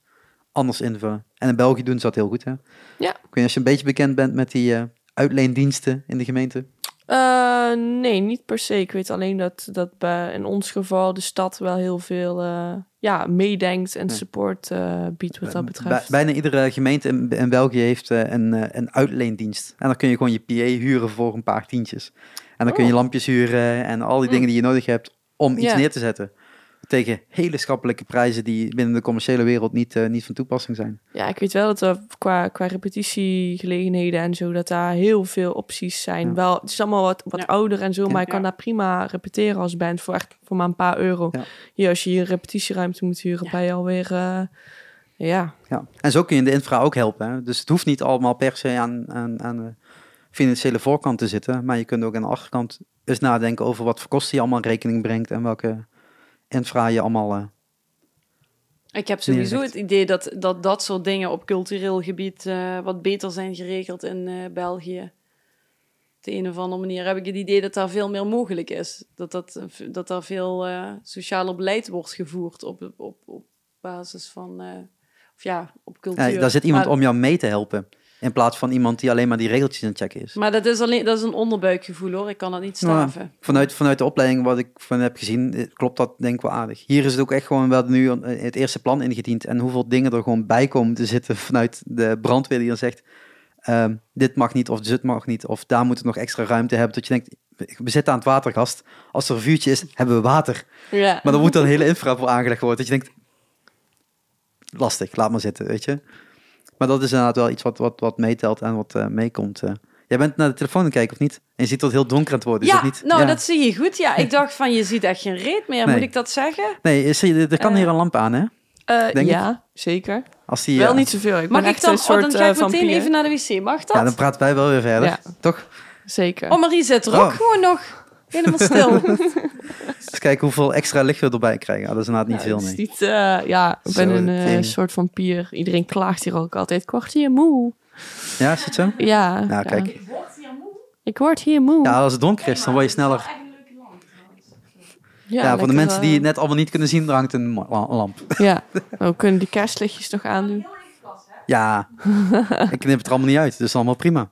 Speaker 1: anders invullen. En in België doen ze dat heel goed, hè?
Speaker 2: Ja.
Speaker 1: Kun je als je een beetje bekend bent met die eh, uitleendiensten in de gemeente?
Speaker 2: Eh, nee, niet per se. Ik weet alleen dat, dat bij, in ons geval de stad wel heel veel eh, ja, meedenkt en support eh, biedt wat dat betreft.
Speaker 1: bijna iedere gemeente in, in België heeft een, een uitleendienst. En dan kun je gewoon je PA huren voor een paar tientjes. En dan kun je
Speaker 2: Oh.
Speaker 1: lampjes huren en al die
Speaker 2: Mm.
Speaker 1: dingen die je nodig hebt om iets
Speaker 3: Ja.
Speaker 1: neer te zetten. Tegen hele schappelijke prijzen die binnen de commerciële wereld niet, eh, niet van toepassing zijn.
Speaker 2: Ja, ik weet wel dat er qua, qua repetitiegelegenheden en zo, dat daar heel veel opties zijn.
Speaker 1: Ja.
Speaker 2: Wel, het is allemaal wat, wat
Speaker 3: Ja.
Speaker 2: ouder en zo,
Speaker 1: Ja.
Speaker 2: maar je kan
Speaker 3: Ja.
Speaker 2: daar prima repeteren als band voor echt voor maar een paar euro.
Speaker 1: Ja.
Speaker 2: Hier, als je hier repetitieruimte moet huren,
Speaker 3: Ja.
Speaker 2: ben je alweer, eh, ja.
Speaker 1: Ja. En zo kun je de infra ook helpen. Hè? Dus het hoeft niet allemaal per se aan, aan, aan de financiële voorkant te zitten. Maar je kunt ook aan de achterkant eens nadenken over wat voor kosten je allemaal in rekening brengt. En welke infra je allemaal... eh,
Speaker 3: Ik heb sowieso het idee dat, dat dat soort dingen op cultureel gebied eh, wat beter zijn geregeld in eh, België. de een of andere manier heb ik het idee dat daar veel meer mogelijk is. Dat, dat, dat daar veel socialer beleid wordt gevoerd op, op, op basis van, of ja, op cultuur.
Speaker 1: Ja, daar zit iemand
Speaker 3: maar,
Speaker 1: om jou mee te helpen. In plaats van iemand die alleen maar die regeltjes aan het checken is.
Speaker 3: Maar dat is, alleen, dat is een onderbuikgevoel hoor, ik kan dat niet staven.
Speaker 1: Vanuit, vanuit de opleiding wat ik van heb gezien, eh, klopt dat denk ik wel aardig. Hier is het ook echt gewoon wel nu eh, het eerste plan ingediend. En hoeveel dingen er gewoon bij komen te zitten [LAUGHS] vanuit de brandweer die dan zegt... ehm, dit mag niet of dit mag niet of daar moet het nog extra ruimte hebben. Dat je denkt, we zitten aan het watergast. Als er een vuurtje is, hebben we water.
Speaker 3: Ja.
Speaker 1: Maar dan moet een hele infra voor aangelegd worden. Dat je denkt, lastig, laat maar zitten, weet je. Maar dat is inderdaad wel iets wat, wat, wat meetelt en wat eh, meekomt. eh. Jij bent naar de telefoon aan het kijken, of niet? En je ziet dat het heel donker aan het worden. Is
Speaker 3: ja,
Speaker 1: dat niet?
Speaker 3: nou
Speaker 1: Ja.
Speaker 3: dat zie je goed. Ja, ik dacht van je ziet echt geen reet meer,
Speaker 1: Nee.
Speaker 3: moet ik dat zeggen?
Speaker 1: Nee, is er, er kan
Speaker 3: Eh,
Speaker 1: hier een lamp aan, hè?
Speaker 2: Eh,
Speaker 1: Denk
Speaker 2: ja, zeker.
Speaker 1: Als die,
Speaker 2: Wel
Speaker 1: eh,
Speaker 2: niet zoveel. Ik
Speaker 3: Mag
Speaker 2: ben
Speaker 3: ik
Speaker 2: echt
Speaker 3: dan,
Speaker 2: een soort
Speaker 3: oh, dan ga
Speaker 2: eh,
Speaker 3: ik meteen even naar de wc, mag dat?
Speaker 1: Ja, dan praten wij wel weer verder.
Speaker 2: Ja.
Speaker 1: Toch?
Speaker 2: Zeker.
Speaker 3: Oh, Marie zit er ook
Speaker 1: Oh.
Speaker 3: gewoon nog helemaal stil. [LAUGHS]
Speaker 1: Eens kijken hoeveel extra licht we erbij krijgen. Ah, dat is inderdaad niet
Speaker 2: Nou,
Speaker 1: veel,
Speaker 2: het is
Speaker 1: nee.
Speaker 2: niet, eh, ja, ik ben
Speaker 1: Zo,
Speaker 2: een eh,
Speaker 1: ding.
Speaker 2: soort vampier. Iedereen klaagt hier ook altijd. Kwartier moe.
Speaker 1: Ja, is het zo?
Speaker 2: Ja.
Speaker 1: Nou,
Speaker 2: ja.
Speaker 1: kijk.
Speaker 2: Ik word hier moe.
Speaker 1: Ja, als het donker is, dan word je sneller... Ja, voor de
Speaker 2: lekker,
Speaker 1: mensen die het net allemaal niet kunnen zien, er hangt een ma- la- lamp.
Speaker 2: Ja, [LAUGHS] we kunnen die kerstlichtjes nog aandoen.
Speaker 1: Ja, ik knip het er allemaal niet uit. Dus allemaal prima.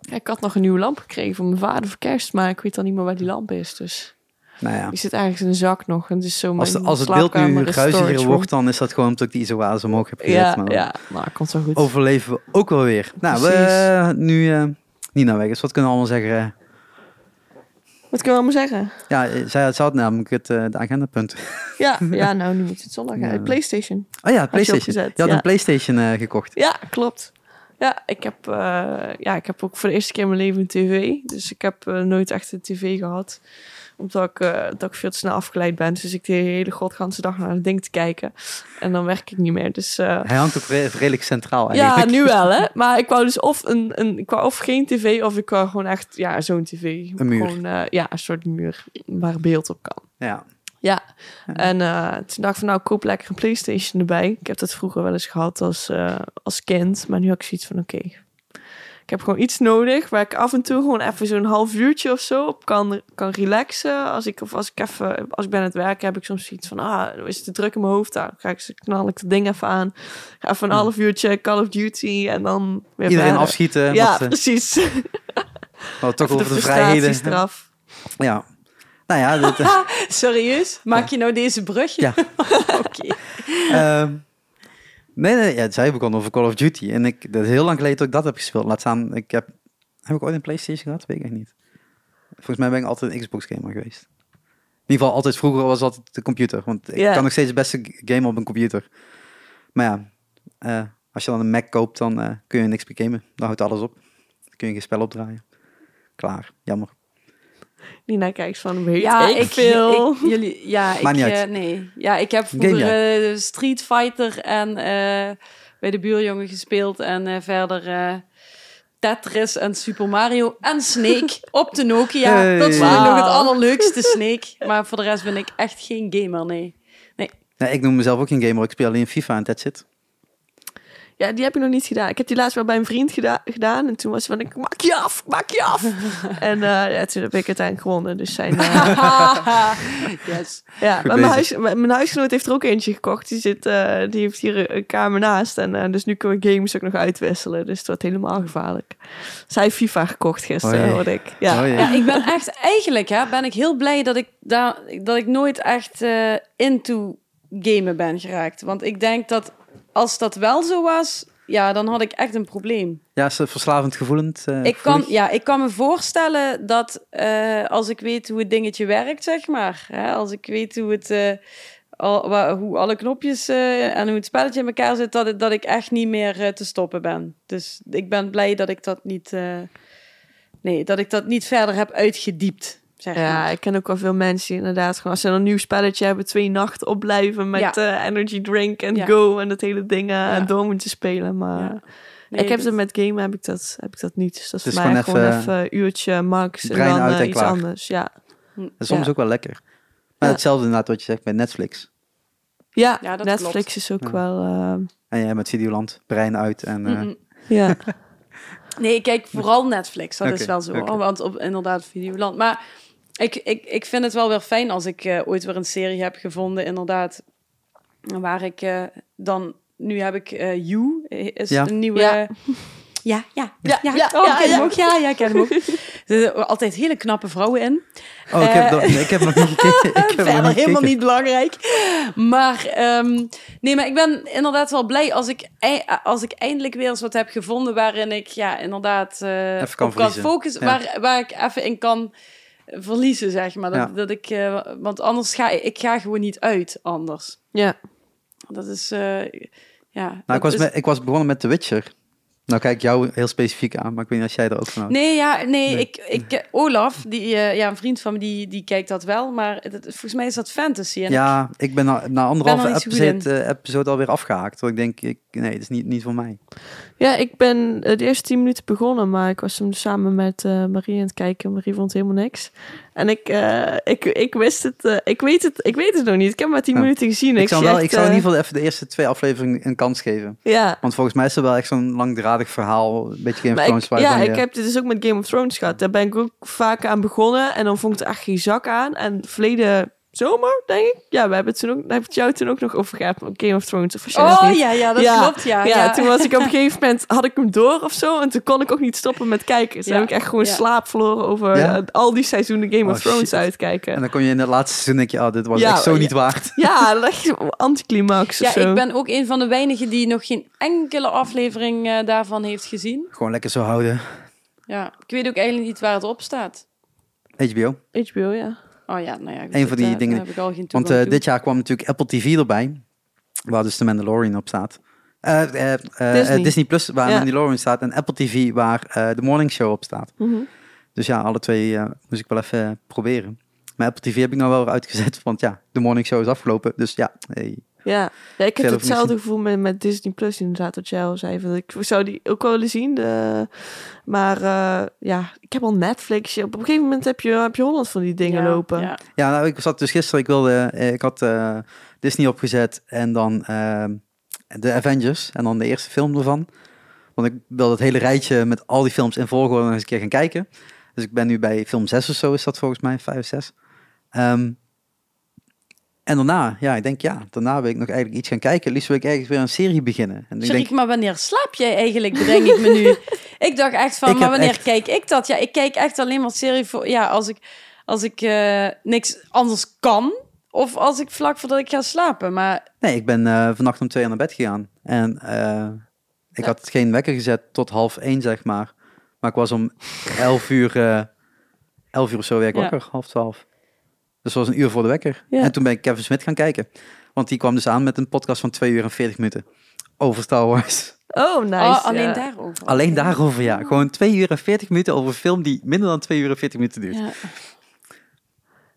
Speaker 2: Ja, ik had nog een nieuwe lamp gekregen van mijn vader voor kerst, maar ik weet dan niet meer waar die lamp is. Dus
Speaker 1: Nou ja.
Speaker 2: die zit ergens in een zak nog. En het is zo
Speaker 1: Als, de- als het beeld nu ruiziger wordt, dan is dat gewoon omdat ik die isoase omhoog heb gezet.
Speaker 2: Ja,
Speaker 1: maar
Speaker 2: ja, maar komt wel goed.
Speaker 1: overleven we ook wel weer. Nou, we, nu eh Nina weg is. Wat kunnen we allemaal zeggen?
Speaker 2: Wat kunnen we allemaal zeggen?
Speaker 1: Ja, eh, zij, zij had namelijk het, eh, de agendapunt.
Speaker 2: Ja, [LAUGHS] ja, nou, nu moet het zondag.
Speaker 1: Ja.
Speaker 2: PlayStation.
Speaker 1: Oh ja,
Speaker 2: je
Speaker 1: PlayStation.
Speaker 2: opgezet,
Speaker 1: Je had
Speaker 2: ja.
Speaker 1: een PlayStation gekocht.
Speaker 2: Ja, klopt. Ja ik, heb, ja, ik heb ook voor de eerste keer in mijn leven een tv. Dus ik heb nooit echt een tv gehad. Omdat ik, eh, dat ik veel te snel afgeleid ben. Dus ik de hele godganse dag naar het ding te kijken. En dan werk ik niet meer. Dus eh,
Speaker 1: Hij hangt ook re- redelijk centraal
Speaker 2: ja, nu [LAUGHS] wel hè. Maar ik wou dus of, een, een, ik wou of geen tv of ik wou gewoon echt ja, zo'n tv.
Speaker 1: Een muur.
Speaker 2: Gewoon, eh, ja, een soort muur waar beeld op kan.
Speaker 1: Ja.
Speaker 2: Ja, en toen dacht ik van nou, ik koop lekker een Playstation erbij. Ik heb dat vroeger wel eens gehad als, als kind, maar nu heb ik zoiets van oké. Ik heb gewoon iets nodig waar ik af en toe gewoon even zo'n half uurtje of zo op kan, kan relaxen. Als ik, of als ik even, als ik ben aan het werken, heb ik soms zoiets van, ah, is het te druk in mijn hoofd. Dan ga ik, knal ik het ding even aan. Ga even een half uurtje Call of Duty en dan weer
Speaker 1: Iedereen
Speaker 2: verder.
Speaker 1: afschieten.
Speaker 2: Ja,
Speaker 1: wat, eh,
Speaker 2: precies.
Speaker 1: wat [LAUGHS] toch
Speaker 2: Even
Speaker 1: over de,
Speaker 2: de
Speaker 1: vrijheden.
Speaker 2: eraf.
Speaker 1: Ja. Nou ja, dit, eh, [LAUGHS]
Speaker 3: Serieus? Maak je nou deze brugje?
Speaker 1: Ja. [LAUGHS]
Speaker 3: Oké.
Speaker 1: ehm, nee, nee, ja, zij begon over Call of Duty. En ik, dat is heel lang geleden dat ik dat heb gespeeld. Laat staan, ik heb... Heb ik ooit een PlayStation gehad? Weet ik echt niet. Volgens mij ben ik altijd een Xbox-gamer geweest. In ieder geval, altijd vroeger was altijd de computer. Want ik kan nog steeds het beste gamen op een computer. Maar ja, eh, als je dan een Mac koopt, dan eh, kun je niks meer gamen. Dan houdt alles op. Dan kun je geen spel opdraaien. Klaar, jammer.
Speaker 2: Nina kijkt van, weet
Speaker 3: Ja,
Speaker 2: ik,
Speaker 3: ik,
Speaker 2: veel.
Speaker 3: ik- jullie, ja, ik, eh,
Speaker 1: uit.
Speaker 3: nee. Ja, ik heb vroeger eh, Street Fighter en eh, bij de buurjongen gespeeld en eh, verder eh, Tetris en Super Mario en Snake [LAUGHS] op de Nokia.
Speaker 1: Hey.
Speaker 3: Dat vond ik nog het allerleukste, Snake. Maar voor de rest ben ik echt geen gamer, nee.
Speaker 1: Nee, ik noem mezelf ook geen gamer. Ik speel alleen FIFA en that's it.
Speaker 2: Ja, die heb ik nog niet gedaan. Ik heb die laatst wel bij een vriend geda- gedaan. En toen was hij van, ik maak je af, maak je af. [LAUGHS] en eh, ja, toen heb ik uiteindelijk gewonnen. Dus zijn, eh, [LAUGHS]
Speaker 3: yes. [LAUGHS]
Speaker 2: ja, maar mijn, huis, mijn mijn huisgenoot heeft er ook eentje gekocht. Die, zit, eh, die heeft hier een kamer naast. En dus nu kunnen we games ook nog uitwisselen. Dus het wordt helemaal gevaarlijk. Zij heeft FIFA gekocht gisteren,
Speaker 1: Oh
Speaker 2: hoorde ik. Ja.
Speaker 1: Oh.
Speaker 3: Ja, ik ben echt, eigenlijk hè, ben ik heel blij dat ik, daar, dat ik nooit echt eh, into gamen ben geraakt. Want ik denk dat als dat wel zo was, ja, dan had ik echt een probleem.
Speaker 1: Ja, is het verslavend gevoelend? eh,
Speaker 3: Ik kan, ja, ik kan me voorstellen dat eh, als ik weet hoe het dingetje werkt, zeg maar. Hè, als ik weet hoe, het, eh, al, wa- hoe alle knopjes en hoe het spelletje in elkaar zit, dat, dat ik echt niet meer te stoppen ben. Dus ik ben blij dat ik dat niet, nee, dat ik dat niet verder heb uitgediept. Zeg
Speaker 2: Ja,
Speaker 3: maar.
Speaker 2: ik ken ook wel veel mensen die inderdaad gewoon als ze een nieuw spelletje hebben, twee nachten opblijven met
Speaker 3: Ja.
Speaker 2: eh, energy drink en
Speaker 3: Ja.
Speaker 2: go en dat hele ding eh,
Speaker 3: Ja.
Speaker 2: en door moeten spelen. Maar
Speaker 3: Ja. Nee,
Speaker 2: ik heb
Speaker 3: dat-
Speaker 2: het met gamen heb ik dat, heb ik dat niet. Dus dat is voor mij
Speaker 1: gewoon even,
Speaker 2: even een uurtje max en
Speaker 1: brein
Speaker 2: dan
Speaker 1: uit
Speaker 2: eh,
Speaker 1: en
Speaker 2: iets
Speaker 1: klaar.
Speaker 2: anders. Ja,
Speaker 1: Dat is soms
Speaker 3: Ja.
Speaker 1: ook wel lekker. Maar
Speaker 2: Ja.
Speaker 1: hetzelfde inderdaad wat je zegt bij Netflix.
Speaker 2: ja,
Speaker 3: Ja, dat
Speaker 2: Netflix
Speaker 3: klopt.
Speaker 2: is ook
Speaker 1: Ja.
Speaker 2: wel... eh,
Speaker 1: En jij met Videoland, brein uit en... eh,
Speaker 2: ja. [LAUGHS]
Speaker 3: Nee, ik kijk vooral Netflix. Dat is wel zo. Want op inderdaad Videoland. Maar ik, ik, ik vind het wel weer fijn als ik eh, ooit weer een serie heb gevonden, inderdaad. Waar ik eh, dan... Nu heb ik eh You, is
Speaker 1: Ja.
Speaker 3: een nieuwe...
Speaker 2: Ja.
Speaker 3: Ja, ja, ja.
Speaker 2: Ja,
Speaker 3: ja,
Speaker 2: ja,
Speaker 3: oh,
Speaker 2: ja,
Speaker 3: ik ken hem
Speaker 2: ja.
Speaker 3: ook. Ja, ja, ik ken hem ook. Er zitten altijd hele knappe vrouwen in.
Speaker 1: Oh, ik heb, nog- nee, ik heb nog niet gekeken. Ik heb [LAUGHS] nog
Speaker 3: Verder
Speaker 1: niet
Speaker 3: helemaal
Speaker 1: gekeken.
Speaker 3: niet belangrijk. Maar, ehm, nee, maar ik ben inderdaad wel blij als ik, als ik eindelijk weer eens wat heb gevonden waarin ik ja, inderdaad eh
Speaker 1: Even kan
Speaker 3: op kan focussen.
Speaker 1: Ja.
Speaker 3: Waar, waar ik even in kan verliezen, zeg maar. Dat,
Speaker 1: Ja.
Speaker 3: dat ik, eh, want anders ga ik ga gewoon niet uit, anders.
Speaker 2: Ja.
Speaker 3: Dat is, eh, ja.
Speaker 1: Nou, ik
Speaker 3: dat
Speaker 1: was,
Speaker 3: is-
Speaker 1: met- ik was begonnen met The Witcher. Nou kijk ik jou heel specifiek aan, maar ik weet niet of jij er ook van houdt.
Speaker 3: Nee, ja, nee,
Speaker 1: Nee.
Speaker 3: Ik, ik, eh, Olaf, die, eh, ja, een vriend van me, die, die kijkt dat wel. Maar het, volgens mij is dat fantasy. En
Speaker 1: ja, ik ben na, na anderhalve
Speaker 3: er
Speaker 1: episode, episode alweer afgehaakt. Want ik denk, ik, nee, het is niet, niet voor mij.
Speaker 2: Ja, ik ben eh, de eerste tien minuten begonnen, maar ik was hem samen met eh, Marie aan het kijken. Marie vond helemaal niks. En ik, eh, ik, ik wist het, ik weet het, ik weet het nog niet. Ik heb maar tien
Speaker 1: Ja.
Speaker 2: minuten gezien.
Speaker 1: Ik, zou,
Speaker 2: zie
Speaker 1: wel,
Speaker 2: echt,
Speaker 1: ik zou in ieder geval even de eerste twee afleveringen een kans geven.
Speaker 2: Ja,
Speaker 1: Want volgens mij is er wel echt zo'n langdradig verhaal. Een beetje Game of Thrones.
Speaker 2: ik, ja,
Speaker 1: dan
Speaker 2: ik heb dit dus ook met Game of Thrones gehad. Daar ben ik ook vaak aan begonnen en dan vond ik het echt geen zak aan. En verleden zomer, denk ik. Ja, we hebben het toen ook, heb ik het jou toen ook nog over gehad. Game of Thrones. Of
Speaker 3: Oh
Speaker 2: niet?
Speaker 3: ja, ja, dat
Speaker 2: Ja.
Speaker 3: klopt, ja.
Speaker 2: Ja, toen was ik op [LAUGHS] een gegeven moment, had ik hem door of zo. En toen kon ik ook niet stoppen met kijken. Dus
Speaker 3: Ja.
Speaker 2: heb ik echt gewoon
Speaker 3: Ja.
Speaker 2: slaap verloren over
Speaker 1: Ja?
Speaker 2: eh, al die seizoenen Game
Speaker 1: Oh,
Speaker 2: of Thrones
Speaker 1: shit.
Speaker 2: uitkijken.
Speaker 1: En dan kon je in het laatste seizoen denk je, oh, dit was
Speaker 2: Ja,
Speaker 1: echt zo
Speaker 2: ja.
Speaker 1: niet waard. [LAUGHS]
Speaker 2: Ja, dat is anticlimax
Speaker 3: Ja,
Speaker 2: zo.
Speaker 3: ik ben ook een van de weinigen die nog geen enkele aflevering eh, daarvan heeft gezien.
Speaker 1: Gewoon lekker zo houden.
Speaker 3: Ja, ik weet ook eigenlijk niet waar het op staat.
Speaker 1: HBO.
Speaker 2: HBO, ja.
Speaker 3: Oh ja, nou ja.
Speaker 1: Een van die
Speaker 3: eh,
Speaker 1: dingen-
Speaker 3: daar heb ik al geen
Speaker 1: Want eh, dit jaar kwam natuurlijk Apple TV erbij. Waar dus de Mandalorian op staat. Eh,
Speaker 2: Disney.
Speaker 1: Disney Plus waar
Speaker 2: Ja.
Speaker 1: Mandalorian staat. En Apple TV waar de Morning Show op staat.
Speaker 2: Mhm.
Speaker 1: Dus ja, alle twee moest ik wel even proberen. Maar Apple TV heb ik nou wel weer uitgezet. Want ja, de Morning Show is afgelopen. Dus ja, hey.
Speaker 2: Ja. ja, ik heb hetzelfde gevoel met, met Disney Plus inderdaad, wat jij al zei. van, Ik zou die ook wel willen zien. De, maar eh, ja, ik heb al Netflix. Op een gegeven moment heb je, heb je honderd van die dingen
Speaker 3: Ja,
Speaker 2: lopen.
Speaker 3: Ja.
Speaker 1: Ja, nou, ik zat dus gisteren, ik wilde, eh, ik had eh, Disney opgezet en dan eh, de Avengers en dan de eerste film ervan. Want ik wilde het hele rijtje met al die films in volgorde nog eens een keer gaan kijken. Dus ik ben nu bij film 6 of zo, is dat volgens mij, 5 of 6. Ehm, en daarna, ja, ik denk ja, daarna wil ik nog eigenlijk iets gaan kijken. Liefst wil ik ergens weer een serie beginnen. En ik
Speaker 3: Sorry,
Speaker 1: denk,
Speaker 3: maar wanneer slaap jij eigenlijk, bedenk ik me nu. [LAUGHS] ik dacht echt van,
Speaker 1: Ik
Speaker 3: maar wanneer
Speaker 1: echt-
Speaker 3: kijk ik dat? Ja, ik kijk echt alleen maar serie voor... Ja, als ik, als ik eh, niks anders kan. Of als ik vlak voordat ik ga slapen. Maar
Speaker 1: nee, ik ben eh, vannacht om twee uur naar bed gegaan. En eh, ik
Speaker 3: Ja.
Speaker 1: had geen wekker gezet tot half één, zeg maar. Maar ik was om elf uur, elf uur of zo weer
Speaker 3: Ja.
Speaker 1: wakker, half twaalf. Dus dat was een uur voor de wekker.
Speaker 2: Ja.
Speaker 1: En toen ben ik Kevin Smith gaan kijken. Want die kwam dus aan met een podcast van twee uur en veertig minuten. Over Star Wars.
Speaker 2: Oh, nice.
Speaker 3: oh, alleen
Speaker 2: ja.
Speaker 3: daarover.
Speaker 1: Alleen daarover, ja. Gewoon twee uur en veertig minuten over een film die minder dan twee uur en veertig minuten duurt. Ja,
Speaker 3: Ja.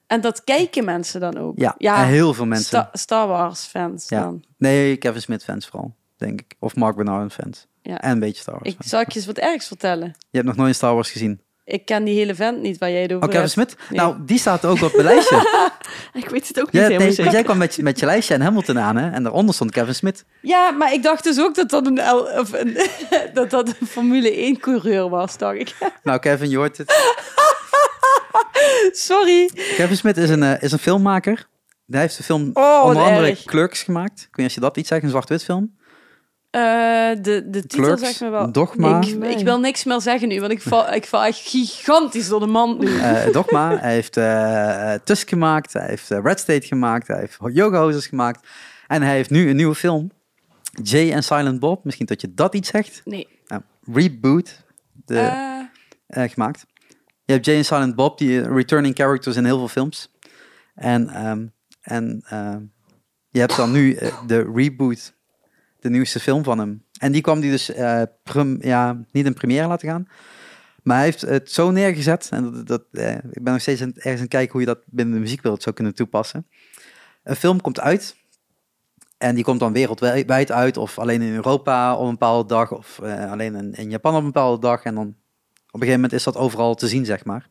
Speaker 3: En dat kijken mensen dan ook?
Speaker 1: en heel veel mensen.
Speaker 3: Sta- Star Wars fans
Speaker 1: Ja.
Speaker 3: dan.
Speaker 1: Nee, Kevin Smith fans vooral, denk ik. Of Mark Bernard fans.
Speaker 3: Ja.
Speaker 1: En een beetje Star Wars
Speaker 3: Ik
Speaker 1: fans.
Speaker 3: zal ik je eens wat ergs vertellen.
Speaker 1: Je hebt nog nooit Star Wars gezien.
Speaker 3: Ik ken die hele vent niet waar jij het over
Speaker 1: Oh, Kevin?
Speaker 3: Nee.
Speaker 1: Nou, die staat ook op het lijstje. [LAUGHS]
Speaker 2: Ik weet het ook niet
Speaker 1: Ja,
Speaker 2: helemaal
Speaker 1: nee,
Speaker 2: zeker.
Speaker 1: want jij kwam met, je- met je lijstje en Hamilton aan, hè? En daaronder stond Kevin Smith.
Speaker 3: Ja, maar ik dacht dus ook dat dat een, L- of een, [LAUGHS] dat dat een Formule 1 coureur was, dacht ik. [LAUGHS]
Speaker 1: Nou, Kevin, je hoort het.
Speaker 3: Sorry.
Speaker 1: Kevin Smith is een, eh, is een filmmaker. Hij heeft de film
Speaker 3: Oh,
Speaker 1: onder andere
Speaker 3: erg.
Speaker 1: Clerks gemaakt. Ik weet niet of je dat iets zegt, een zwart-wit film.
Speaker 3: Eh, de, de titel
Speaker 1: Clerks,
Speaker 3: zegt me wel.
Speaker 1: Dogma.
Speaker 3: Ik, ik wil niks meer zeggen nu, want ik val, ik val echt gigantisch door de mand nu.
Speaker 1: Eh, Dogma. hij heeft eh, Tusk gemaakt. Hij heeft Red State gemaakt. Hij heeft Yoga Hosers gemaakt. En hij heeft nu een nieuwe film. Jay en Silent Bob. Misschien dat je dat iets zegt.
Speaker 3: Nee.
Speaker 1: Reboot. De, gemaakt. Je hebt Jay en Silent Bob, die returning characters in heel veel films. En, ehm, en ehm, je hebt dan nu de reboot, de nieuwste film van hem. En die kwam die dus eh, ja, niet in première laten gaan. Maar hij heeft het zo neergezet. En dat, dat, eh, ik ben nog steeds ergens aan het kijken hoe je dat binnen de muziekwereld zou kunnen toepassen. Een film komt uit. En die komt dan wereldwijd uit. Of alleen in Europa op een bepaalde dag. Of eh, alleen in, Japan op een bepaalde dag. En dan op een gegeven moment is dat overal te zien, zeg maar.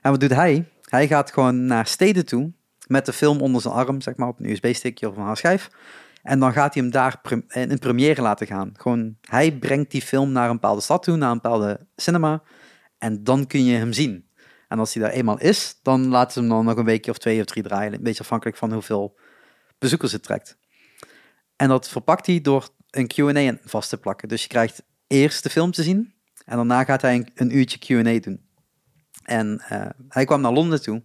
Speaker 1: En wat doet hij? Hij gaat gewoon naar steden toe met de film onder zijn arm, zeg maar, op een USB-stickje of een schijf. En dan gaat hij hem daar in een première laten gaan. Gewoon, hij brengt die film naar een bepaalde stad toe, naar een bepaalde cinema. En dan kun je hem zien. En als hij daar eenmaal is, dan laten ze hem dan nog een weekje of twee of drie draaien. Een beetje afhankelijk van hoeveel bezoekers het trekt. En dat verpakt hij door een Q&A vast te plakken. Dus je krijgt eerst de film te zien. En daarna gaat hij een, een uurtje Q&A doen. En eh, hij kwam naar Londen toe.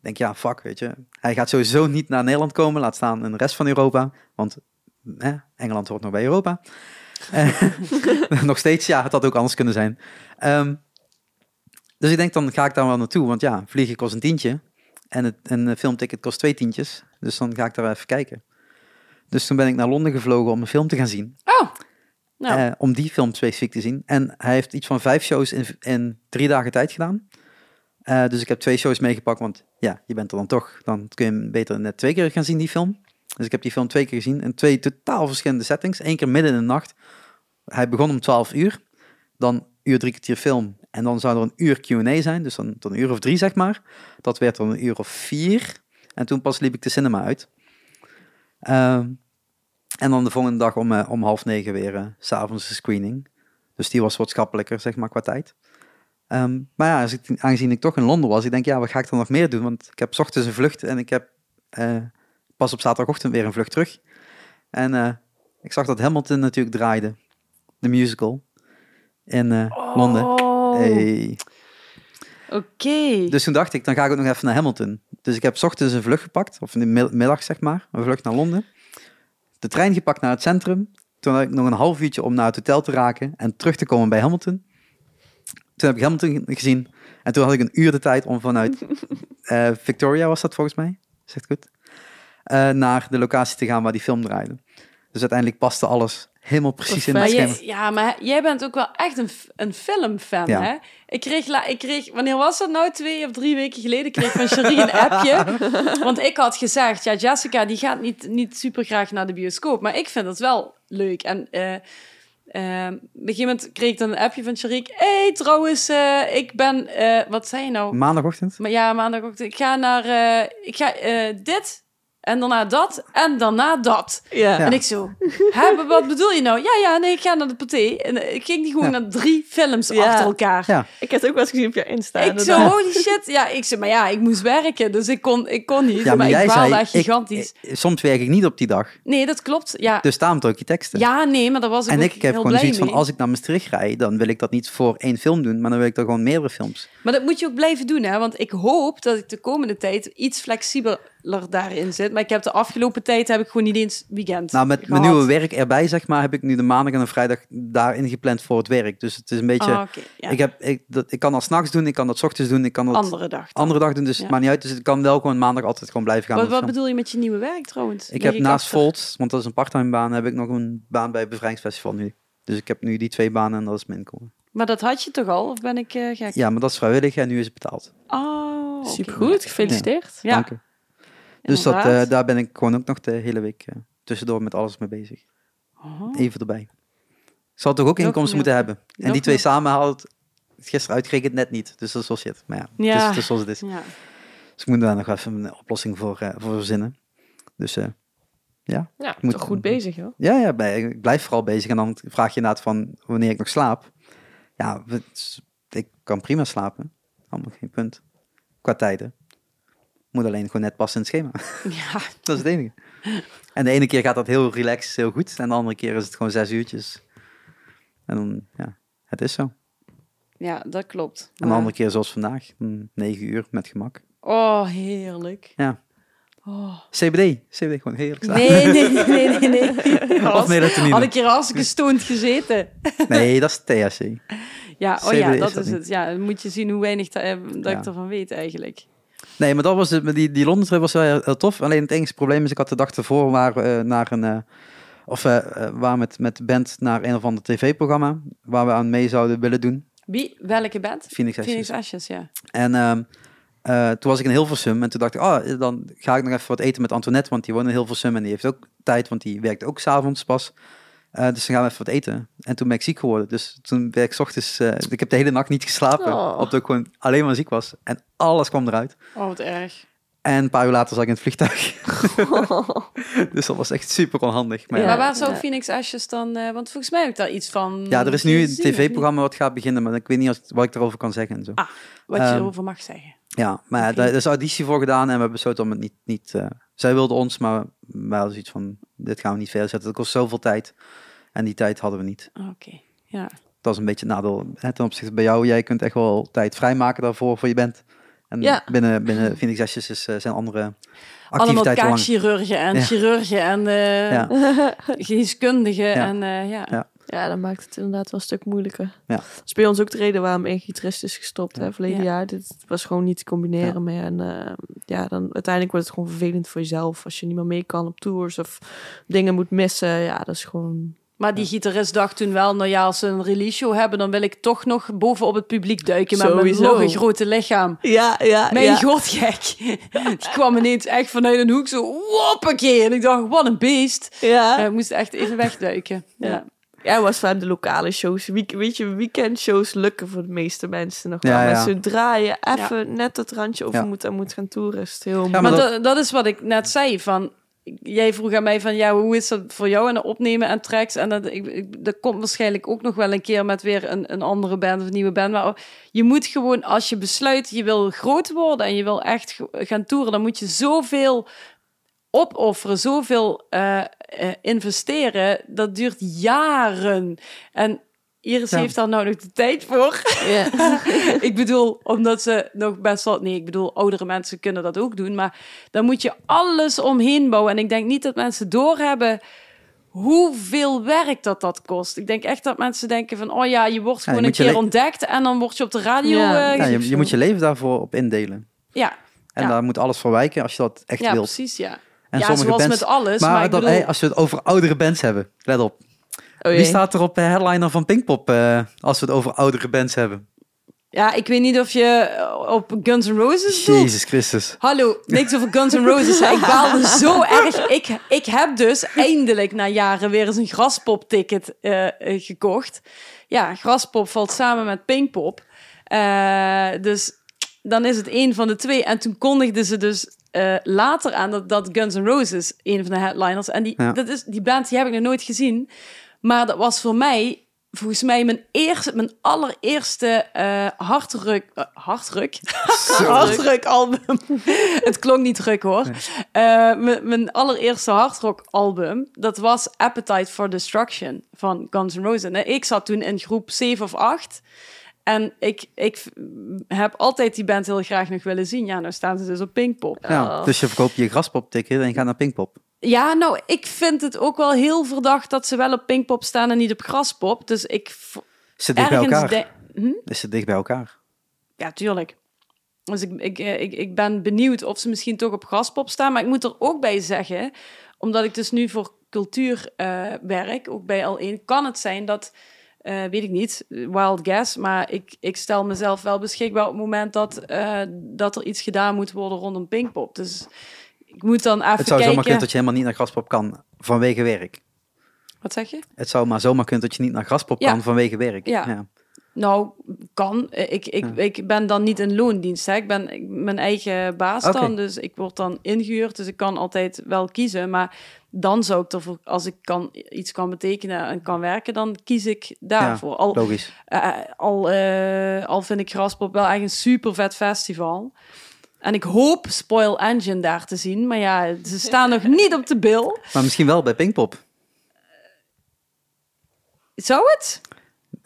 Speaker 1: Denk, ja, fuck, weet je. Hij gaat sowieso niet naar Nederland komen. Laat staan in de rest van Europa. Want eh, Engeland hoort nog bij Europa. Eh, [LAUGHS] nog steeds, ja, het had ook anders kunnen zijn. Ehm, dus ik denk, dan ga ik daar wel naartoe. Want ja, vliegen kost een tientje. En het, een filmticket kost twee tientjes. Dus dan ga ik daar even kijken. Dus toen ben ik naar Londen gevlogen om een film te gaan zien.
Speaker 3: Oh, nou,
Speaker 1: Eh, om die film specifiek te zien. En hij heeft iets van vijf shows in, in drie dagen tijd gedaan. Eh, dus ik heb twee shows meegepakt, want ja, je bent er dan toch. Dan kun je beter net twee keer gaan zien, die film. Dus ik heb die film twee keer gezien in twee totaal verschillende settings. Eén keer midden in de nacht. Hij begon om 12 uur. Dan uur drie kwartier film. En dan zou er een uur Q&A zijn. Dus dan, dan een uur of drie, zeg maar. Dat werd dan een uur of vier. En toen pas liep ik de cinema uit. Ehm, en dan de volgende dag om, eh, om half negen weer eh, s s'avonds de screening. Dus die was wat schappelijker, zeg maar, qua tijd. Ehm, maar ja, als ik, aangezien ik toch in Londen was, ik denk, ja, wat ga ik dan nog meer doen? Want ik heb 's ochtends een vlucht en ik heb eh, pas op zaterdagochtend weer een vlucht terug. En eh, ik zag dat Hamilton natuurlijk draaide, de musical, in Londen.
Speaker 3: Oh,
Speaker 1: Hey.
Speaker 3: oké.
Speaker 1: Dus toen dacht ik, dan ga ik ook nog even naar Hamilton. Dus ik heb 's ochtends een vlucht gepakt, of in de mid- middag zeg maar, een vlucht naar Londen. De trein gepakt naar het centrum. Toen had ik nog een half uurtje om naar het hotel te raken en terug te komen bij Hamilton. Toen heb ik Hamilton gezien en toen had ik een uur de tijd om vanuit [LAUGHS] eh, Victoria, was dat volgens mij, zegt goed, eh, naar de locatie te gaan waar die film draaide. Dus uiteindelijk paste alles helemaal precies in het schema.
Speaker 3: ja, maar jij bent ook wel echt een, een filmfan,
Speaker 1: Ja.
Speaker 3: hè? Ik kreeg, la, ik kreeg, wanneer was dat nou? Twee of drie weken geleden kreeg ik van Cherie een appje. [LAUGHS] Want ik had gezegd, ja, Jessica die gaat niet, niet super graag naar de bioscoop. Maar ik vind het wel leuk. En eh, eh, op een gegeven moment kreeg ik dan een appje van. Hé, hey, trouwens, eh, ik ben... eh, wat zei je nou?
Speaker 1: Maandagochtend?
Speaker 3: Maar ja, maandagochtend. Ik ga naar... eh, ik ga eh, dit... En daarna dat. En daarna dat.
Speaker 2: Ja.
Speaker 3: En ik zo, hè, maar wat bedoel je nou? Ja, ja, nee, ik ga naar de paté. En eh, ik ging die gewoon
Speaker 1: Ja.
Speaker 3: naar drie films
Speaker 2: Ja.
Speaker 3: achter elkaar.
Speaker 1: Ja.
Speaker 2: Ik heb het ook wel eens gezien op je Insta.
Speaker 3: Ik zo, holy shit. Ja, ik zo, maar ja, ik moest werken, dus ik kon, ik kon niet.
Speaker 1: Ja,
Speaker 3: maar, ik baalde echt
Speaker 1: ik-
Speaker 3: gigantisch.
Speaker 1: ik- soms werk ik niet op die dag,
Speaker 3: nee, dat klopt. Ja,
Speaker 1: dus daarom druk je teksten.
Speaker 3: ja nee, maar daar was ik
Speaker 1: En
Speaker 3: ook
Speaker 1: ik heb gewoon zoiets van, als ik naar Maastricht rijd, dan wil ik dat niet voor één film doen, maar dan wil ik er gewoon meerdere films.
Speaker 3: Maar dat moet je ook blijven doen, hè? Want ik hoop dat ik de komende tijd iets flexibeler daarin zit. Maar ik heb de afgelopen tijd heb ik gewoon niet eens weekend
Speaker 1: Nou, met mijn nieuwe werk erbij, zeg maar, heb ik nu de maandag en de vrijdag daarin gepland voor het werk. Dus het is een beetje,
Speaker 3: Ah, ja.
Speaker 1: ik, heb, ik, dat, ik kan dat s'nachts doen, ik kan dat 's ochtends doen, ik kan dat
Speaker 3: Andere dag. dan.
Speaker 1: andere dag doen, dus
Speaker 3: Ja.
Speaker 1: het maakt niet uit. Dus ik kan wel gewoon maandag altijd gewoon blijven gaan.
Speaker 3: Wat, wat bedoel je met je nieuwe werk trouwens?
Speaker 1: ik heb naast
Speaker 3: achter?
Speaker 1: Volts, want dat is een parttime baan, heb ik nog een baan bij het Bevrijdingsfestival nu. Dus ik heb nu die twee banen en dat is mijn inkomen.
Speaker 3: Maar dat had je toch al? Of ben ik eh, gek?
Speaker 1: Ja, maar dat is vrijwillig en nu is het betaald.
Speaker 3: Oh.
Speaker 2: Supergoed, gefeliciteerd.
Speaker 3: Ja,
Speaker 1: Dank u. Dus dat, eh, daar ben ik gewoon ook nog de hele week eh, tussendoor met alles mee bezig.
Speaker 3: Oh.
Speaker 1: Even erbij. Ik zal toch ook inkomsten moeten hebben. En
Speaker 3: Nog
Speaker 1: die twee
Speaker 3: meer.
Speaker 1: samen het gisteren uitgerekend net niet. Dus dat is wel shit. Maar ja,
Speaker 3: Ja.
Speaker 1: Het, is, het is zoals het is.
Speaker 3: Ja.
Speaker 1: Dus ik moet daar nog even een oplossing voor, eh, voor verzinnen. Dus eh,
Speaker 2: Ja,
Speaker 1: Moet-
Speaker 2: toch goed bezig, hoor.
Speaker 1: ja, ja bij- ik blijf vooral bezig. En dan vraag je inderdaad van wanneer ik nog slaap. Ja, ik kan prima slapen. Allemaal geen punt. Qua tijden. Moet alleen gewoon net passen in het schema. [LAUGHS]
Speaker 3: ja. [LAUGHS]
Speaker 1: Dat is het enige. En de ene keer gaat dat heel relaxed, heel goed. En de andere keer is het gewoon zes uurtjes. En dan, ja, het is zo.
Speaker 3: ja, dat klopt.
Speaker 1: En de andere keer zoals vandaag, mm, negen uur met gemak.
Speaker 3: Oh, heerlijk.
Speaker 1: Ja.
Speaker 3: Oh.
Speaker 1: CBD, CBD gewoon heerlijk.
Speaker 3: Nee, nee, nee, nee, nee. nee. [LAUGHS]
Speaker 1: Of melatonine.
Speaker 3: Had ik hier hartstikke stoned gezeten.
Speaker 1: Nee, dat is THC.
Speaker 3: Ja, oh
Speaker 1: CBD
Speaker 3: ja,
Speaker 1: is
Speaker 3: dat
Speaker 1: dat
Speaker 3: is het. Ja, dan moet je zien hoe weinig da- eh, dat
Speaker 1: Ja.
Speaker 3: ik ervan weet eigenlijk.
Speaker 1: Nee, maar dat was het, die, die Londen trip was wel heel, heel tof. Alleen het enige probleem is, ik had de dag ervoor waar, eh, naar een, eh, of eh, waar met, met de band naar een of ander tv-programma, waar we aan mee zouden willen doen.
Speaker 3: Wie? Welke band?
Speaker 1: Phoenix Ashes.
Speaker 3: Phoenix Ashes, ja.
Speaker 1: En ehm, eh, toen was ik in Hilversum en toen dacht ik, oh, dan ga ik nog even wat eten met Antoinette, want die woont in Hilversum en die heeft ook tijd, want die werkt ook s'avonds pas. Eh, dus dan gaan we even wat eten. En toen ben ik ziek geworden. Dus toen ben ik 's ochtends, eh, ik heb de hele nacht niet geslapen,
Speaker 2: Oh.
Speaker 1: omdat ik gewoon alleen maar ziek was. En alles kwam eruit.
Speaker 3: Oh, wat erg.
Speaker 1: En een paar uur later zat ik in het vliegtuig. [LAUGHS] [LAUGHS] dus dat was echt super onhandig. Maar ja,
Speaker 3: Maar waar zou
Speaker 2: Ja.
Speaker 3: Phoenix Ashes dan... eh, want volgens mij heb ik daar iets van
Speaker 1: ja, er is nu een tv-programma wat gaat beginnen, maar ik weet niet als, wat ik erover kan zeggen en zo.
Speaker 3: Ah, Wat je
Speaker 1: Ehm,
Speaker 3: erover mag zeggen.
Speaker 1: Ja, maar
Speaker 3: Oké.
Speaker 1: daar is auditie voor gedaan en we hebben besloten om het niet... niet eh, zij wilden ons, maar wij hadden zoiets van, dit gaan we niet verder zetten. Dat kost zoveel tijd. En die tijd hadden we niet.
Speaker 3: Oké, ja.
Speaker 1: Dat is een beetje het nadeel hè, ten opzichte bij jou. Jij kunt echt wel tijd vrijmaken daarvoor, voor je bent. En
Speaker 2: Ja.
Speaker 1: binnen, binnen Phoenix Ashes is, eh, zijn andere
Speaker 3: Allemaal
Speaker 1: activiteiten lang.
Speaker 3: kaakchirurgen en
Speaker 1: Ja.
Speaker 3: chirurgen en eh
Speaker 1: Ja. [LAUGHS]
Speaker 3: geneeskundigen. En ja.
Speaker 1: Ja.
Speaker 2: Dat maakt het inderdaad wel een stuk moeilijker.
Speaker 1: Ja.
Speaker 2: Dat is bij ons ook de reden waarom één gitarist is gestopt, hè, verleden
Speaker 3: Ja.
Speaker 2: jaar. Dit was gewoon niet te combineren meer. En eh, ja, dan uiteindelijk wordt het gewoon vervelend voor jezelf. Als je niet meer mee kan op tours of dingen moet missen. Ja, dat is gewoon...
Speaker 3: Maar die gitarist dacht toen wel, nou ja, als ze een release show hebben, dan wil ik toch nog bovenop het publiek duiken met
Speaker 2: Sowieso.
Speaker 3: mijn nog een grote lichaam.
Speaker 2: Ja, ja,
Speaker 3: Mijn
Speaker 2: ja.
Speaker 3: god, gek. [LAUGHS] Die kwam ineens echt vanuit een hoek zo, woppakee. En ik dacht, wat een beest.
Speaker 2: Ja.
Speaker 3: Hij moest echt even wegduiken. Ja.
Speaker 2: Ja. Ja, was van de lokale shows. Week, weet je, weekendshows lukken voor de meeste mensen nog wel.
Speaker 1: Ja,
Speaker 2: Maar
Speaker 1: ja.
Speaker 2: zodra je even net het randje over
Speaker 1: Ja.
Speaker 2: moet en moet gaan toeren, is het heel
Speaker 1: maar
Speaker 3: Maar
Speaker 1: dat-
Speaker 3: dat, dat is wat ik net zei. Van, jij vroeg aan mij van, ja, hoe is dat voor jou het opnemen en tracks? En dat, ik, ik- dat komt waarschijnlijk ook nog wel een keer met weer een, een andere band of een nieuwe band. Maar je moet gewoon, als je besluit, je wil groot worden en je wil echt gaan toeren, dan moet je zoveel opofferen, zoveel eh, eh, investeren. Dat duurt jaren. En Iris
Speaker 1: Ja.
Speaker 3: heeft daar nou nog de tijd voor.
Speaker 2: Ja. [LAUGHS]
Speaker 3: ik bedoel, omdat ze nog best wel... Nee, ik bedoel, oudere mensen kunnen dat ook doen. Maar dan moet je alles omheen bouwen. En ik denk niet dat mensen doorhebben hoeveel werk dat dat kost. Ik denk echt dat mensen denken van... Oh ja, je wordt gewoon een keer ontdekt... en dan word je op de radio...
Speaker 2: Ja.
Speaker 3: eh,
Speaker 1: Ja, je,
Speaker 3: gezien.
Speaker 1: je moet je leven daarvoor op indelen.
Speaker 3: Ja,
Speaker 1: En
Speaker 3: Ja.
Speaker 1: daar moet alles voor wijken als je dat echt
Speaker 3: ja
Speaker 1: wilt.
Speaker 3: precies, ja.
Speaker 1: En
Speaker 3: ja,
Speaker 1: sommige
Speaker 3: zoals
Speaker 1: bands...
Speaker 3: met alles.
Speaker 1: maar
Speaker 3: Maar, bedoel...
Speaker 1: hey, als we het over oudere bands hebben, let op.
Speaker 2: Oh,
Speaker 1: Wie staat er op de headliner van Pinkpop eh, als we het over oudere bands hebben?
Speaker 3: Ja, ik weet niet of je eh, op Guns N' Roses doet.
Speaker 1: Jezus Christus.
Speaker 3: Hallo, niks over Guns N' Roses. Ik baalde [LAUGHS] zo erg. Ik, ik heb dus eindelijk na jaren weer eens een graspop-ticket eh, gekocht. Ja, graspop valt samen met Pinkpop. Eh, dus dan is het één van de twee. En toen kondigden ze dus eh, later aan dat, dat Guns N' Roses een van de headliners. En die,
Speaker 1: Ja.
Speaker 3: dat is, die band die heb ik nog nooit gezien. Maar dat was voor mij volgens mij mijn eerste, mijn allereerste eh hartruk, eh, hartruk, [LAUGHS] hartruk album. [LAUGHS] Het klonk niet druk hoor. Mijn, mijn allereerste hardrock album, dat was Appetite for Destruction van Guns N' Roses. En ik zat toen in groep 7 of 8. En ik, ik heb altijd die band heel graag nog willen zien. Ja, nou staan ze dus op Pinkpop.
Speaker 1: Ja,
Speaker 2: Oh.
Speaker 1: dus je verkoopt je graspop-ticket en je gaat naar Pinkpop.
Speaker 3: Ja, nou, ik vind het ook wel heel verdacht dat ze wel op Pinkpop staan en niet op Graspop. Dus ik
Speaker 1: het dicht bij
Speaker 3: ergens...
Speaker 1: elkaar?
Speaker 3: de- Hm?
Speaker 1: Is het dicht bij elkaar?
Speaker 3: Ja, tuurlijk. Dus ik, ik, eh, ik, ik ben benieuwd of ze misschien toch op Graspop staan. Maar ik moet er ook bij zeggen, omdat ik dus nu voor cultuur eh, werk, ook bij L1, kan het zijn dat, eh, weet ik niet, wild guess, maar ik, ik stel mezelf wel beschikbaar op het moment dat, eh, dat er iets gedaan moet worden rondom Pinkpop. Dus ik moet dan even
Speaker 1: Het zou zomaar
Speaker 3: kijken.
Speaker 1: kunnen dat je helemaal niet naar graspop kan vanwege werk.
Speaker 3: Wat zeg je?
Speaker 1: Het zou maar zomaar kunnen dat je niet naar graspop
Speaker 3: Ja.
Speaker 1: kan vanwege werk.
Speaker 3: Ja. Nou, kan. Eh, Ik, ik,
Speaker 1: Ja.
Speaker 3: ik ben dan niet in loondienst. Hè. Ik ben mijn eigen baas dan. Dus ik word dan ingehuurd. Dus ik kan altijd wel kiezen. Maar dan zou ik ervoor, als ik kan, iets kan betekenen en kan werken, dan kies ik daarvoor. Al,
Speaker 1: Logisch.
Speaker 3: eh, al, eh, al vind ik Graspop wel echt een super vet festival. En ik hoop Spoil Engine daar te zien. Maar ja, ze staan nog [LAUGHS] niet op de bil.
Speaker 1: Maar misschien wel bij Pinkpop.
Speaker 3: Zou het?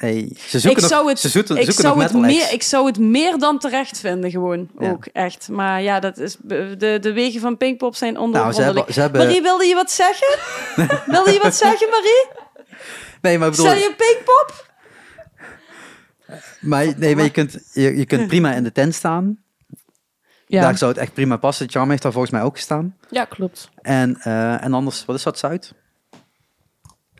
Speaker 1: Hey, ze zoeken
Speaker 3: ik
Speaker 1: nog,
Speaker 3: zou het,
Speaker 1: ze zoeken,
Speaker 3: ik
Speaker 1: zoeken
Speaker 3: zou
Speaker 1: nog
Speaker 3: het
Speaker 1: metal
Speaker 3: meer, ik zou het meer dan terecht vinden, gewoon
Speaker 1: Ja.
Speaker 3: ook echt. Maar ja, dat is de, de wegen van Pinkpop zijn
Speaker 1: Nou,
Speaker 3: ondergrondelijk.
Speaker 1: ze hebben, ze hebben...
Speaker 3: Marie, wilde je wat zeggen? [LAUGHS] wilde je wat zeggen, Marie?
Speaker 1: Nee, maar ik bedoel...
Speaker 3: Stel je Pinkpop?
Speaker 1: Maar, nee, maar je kunt, je, je kunt prima in de tent staan.
Speaker 2: Ja.
Speaker 1: Daar zou het echt prima passen. Charm heeft daar volgens mij ook gestaan.
Speaker 2: ja, klopt.
Speaker 1: En, eh, en anders, wat is dat, Zuid?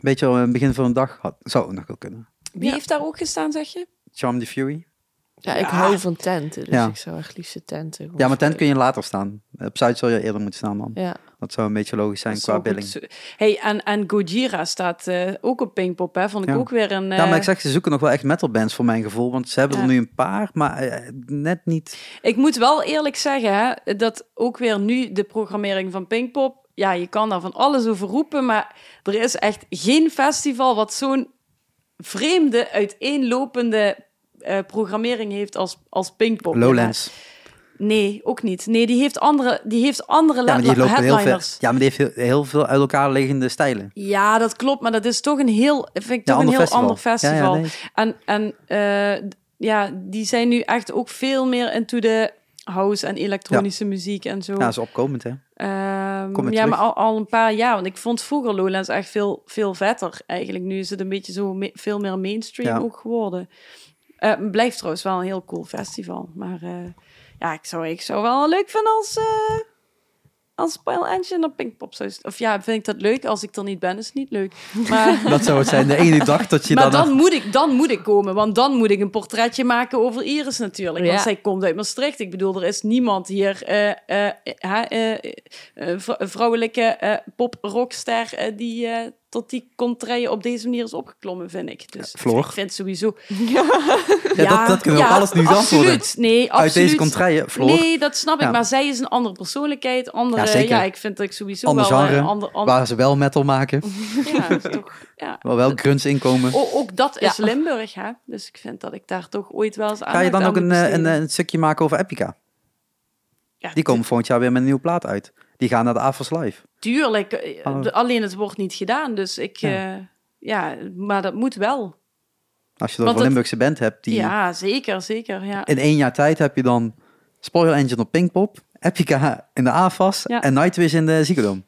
Speaker 1: Beetje aan het begin van de dag. Had, zou ook nog wel kunnen.
Speaker 3: Wie
Speaker 2: Ja.
Speaker 3: heeft daar ook gestaan, zeg je?
Speaker 1: Charm the Fury.
Speaker 2: Ja, ik
Speaker 3: Ja.
Speaker 2: hou van tenten, dus
Speaker 1: Ja.
Speaker 2: ik zou echt liefst tenten.
Speaker 1: Ja, maar tent kun je later staan. Op Zuid zou je eerder moeten staan dan.
Speaker 2: Ja.
Speaker 1: Dat zou een beetje logisch zijn qua billing.
Speaker 3: zo- Hey, en, en Gojira staat eh, ook op Pinkpop, hè? Vond ik
Speaker 1: Ja.
Speaker 3: ook weer een...
Speaker 1: Ja, maar
Speaker 3: eh,
Speaker 1: ik zeg, ze zoeken nog wel echt metal bands voor mijn gevoel. Want ze hebben
Speaker 3: Ja.
Speaker 1: er nu een paar, maar eh, net niet.
Speaker 3: Ik moet wel eerlijk zeggen, hè, dat ook weer nu de programmering van Pinkpop... Ja, je kan daar van alles over roepen, maar er is echt geen festival wat zo'n vreemde, uiteenlopende eh, programmering heeft als, als Pinkpop.
Speaker 1: Lowlands.
Speaker 3: Nee, ook niet. Nee, die heeft andere, die heeft andere
Speaker 1: Ja, maar die heel veel.
Speaker 3: headliners.
Speaker 1: Ja, maar die heeft heel, heel veel uit elkaar liggende stijlen.
Speaker 3: Ja, dat klopt, maar dat is toch een heel, vind ik
Speaker 1: Ja,
Speaker 3: toch een heel
Speaker 1: festival.
Speaker 3: ander festival.
Speaker 1: Ja, ja, nee.
Speaker 3: En, en eh, ja, die zijn nu echt ook veel meer into de house en elektronische muziek en zo.
Speaker 1: Ja, dat is opkomend, hè?
Speaker 3: Ehm, ja, maar al, al een paar jaar. Want ik vond vroeger Lowlands echt veel, veel vetter eigenlijk. Nu is het een beetje zo me- veel meer mainstream
Speaker 1: Ja.
Speaker 3: ook geworden. Eh, blijft trouwens wel een heel cool festival. Maar eh, ja, ik zou, ik zou wel leuk vinden als, eh als Spoil Engine op Pinkpop zou... Of ja, vind ik dat leuk? Als ik er niet ben, is het niet leuk. [LAUGHS] Maar...
Speaker 1: Dat zou het zijn. De ene dag dat je
Speaker 3: Maar
Speaker 1: dan...
Speaker 3: dan moet, ik, dan moet ik komen, want dan moet ik een portretje maken over Iris natuurlijk.
Speaker 2: Ja.
Speaker 3: Want zij komt uit Maastricht. Ik bedoel, er is niemand hier, eh, eh, eh, eh, eh, vrou- vrouwelijke eh, pop-rockster eh, die eh, tot die contraille op deze manier is opgeklommen, vind ik. Dus
Speaker 1: Floor?
Speaker 3: ik vind sowieso...
Speaker 1: ja, dat, dat kunnen we op alles nu antwoorden.
Speaker 3: Absoluut, nee, absoluut.
Speaker 1: Uit deze contraille, Floor.
Speaker 3: Nee, dat snap ik.
Speaker 1: Ja.
Speaker 3: Maar zij is een andere persoonlijkheid. Andere,
Speaker 1: Ja,
Speaker 3: ja,
Speaker 1: zeker.
Speaker 3: ik vind dat ik sowieso
Speaker 1: Ander
Speaker 3: wel...
Speaker 1: genre,
Speaker 3: eh, ander, ander-
Speaker 1: Waar ze wel metal maken. [LAUGHS]
Speaker 3: ja, is toch, ja.
Speaker 1: Waar wel grunts inkomen.
Speaker 3: O- ook dat is
Speaker 2: Ja.
Speaker 3: Limburg, hè? Dus ik vind dat ik daar toch ooit wel eens aan
Speaker 1: Ga je dan ook een, eh, een, een stukje maken over Epica? Die komen volgend jaar weer met een nieuwe plaat uit. Die gaan naar de AFAS Live.
Speaker 3: Tuurlijk, eh,
Speaker 1: Oh.
Speaker 3: alleen het wordt niet gedaan. Dus ik,
Speaker 1: Ja.
Speaker 3: ja, ja maar dat moet wel.
Speaker 1: Als je dan een Limburgse band hebt, die
Speaker 3: Ja, zeker, zeker. Ja.
Speaker 1: in één jaar tijd heb je dan Spoiler Engine op Pinkpop, Epica in de AFAS
Speaker 3: Ja.
Speaker 1: en Nightwish in de Ziggo Dome.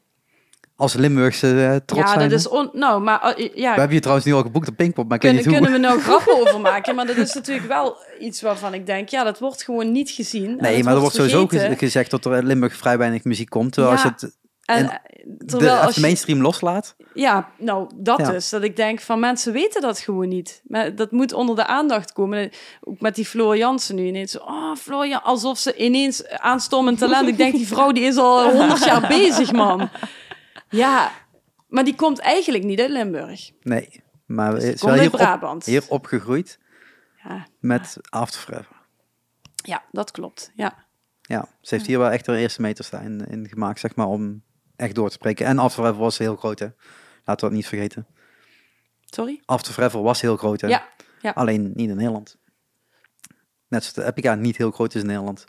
Speaker 1: Als Limburgse eh, trots
Speaker 3: Ja,
Speaker 1: zijn.
Speaker 3: dat is on... Nou, maar eh,
Speaker 1: We
Speaker 3: ja,
Speaker 1: hebben je trouwens nu al geboekt op Pinkpop, maar
Speaker 3: kunnen, kunnen we nou [LAUGHS] grappen over maken? Maar dat is natuurlijk wel iets waarvan ik denk, ja, dat wordt gewoon niet gezien. en
Speaker 1: Nee, maar er wordt sowieso gez- gezegd dat er in Limburg vrij weinig muziek komt. Terwijl
Speaker 3: Ja,
Speaker 1: als je het
Speaker 3: En,
Speaker 1: en
Speaker 3: eh,
Speaker 1: de, als de
Speaker 3: je,
Speaker 1: mainstream loslaat,
Speaker 3: Ja, nou, dat
Speaker 1: Ja.
Speaker 3: dus. Dat ik denk van mensen weten dat gewoon niet. Maar dat moet onder de aandacht komen. Ook met die Floor Jansen nu ineens. Oh, Floor Jan- alsof ze ineens aanstormend talent. ik denk, die vrouw die is al honderd jaar [LAUGHS] bezig, man. Ja, maar die komt eigenlijk niet uit Limburg.
Speaker 1: nee. Maar
Speaker 3: Dus
Speaker 1: is wel hier, op, hier opgegroeid
Speaker 3: Ja,
Speaker 1: met After Forever.
Speaker 3: ja, dat klopt. Ja.
Speaker 1: Ja, ze heeft hier wel echt haar eerste meters in, in gemaakt, zeg maar, om echt door te spreken. En After was heel groot, hè. Laten we dat niet vergeten.
Speaker 3: Sorry?
Speaker 1: After Forever was heel groot, hè.
Speaker 3: Ja, ja.
Speaker 1: Alleen niet in Nederland. Net zoals de Epica niet heel groot is in Nederland.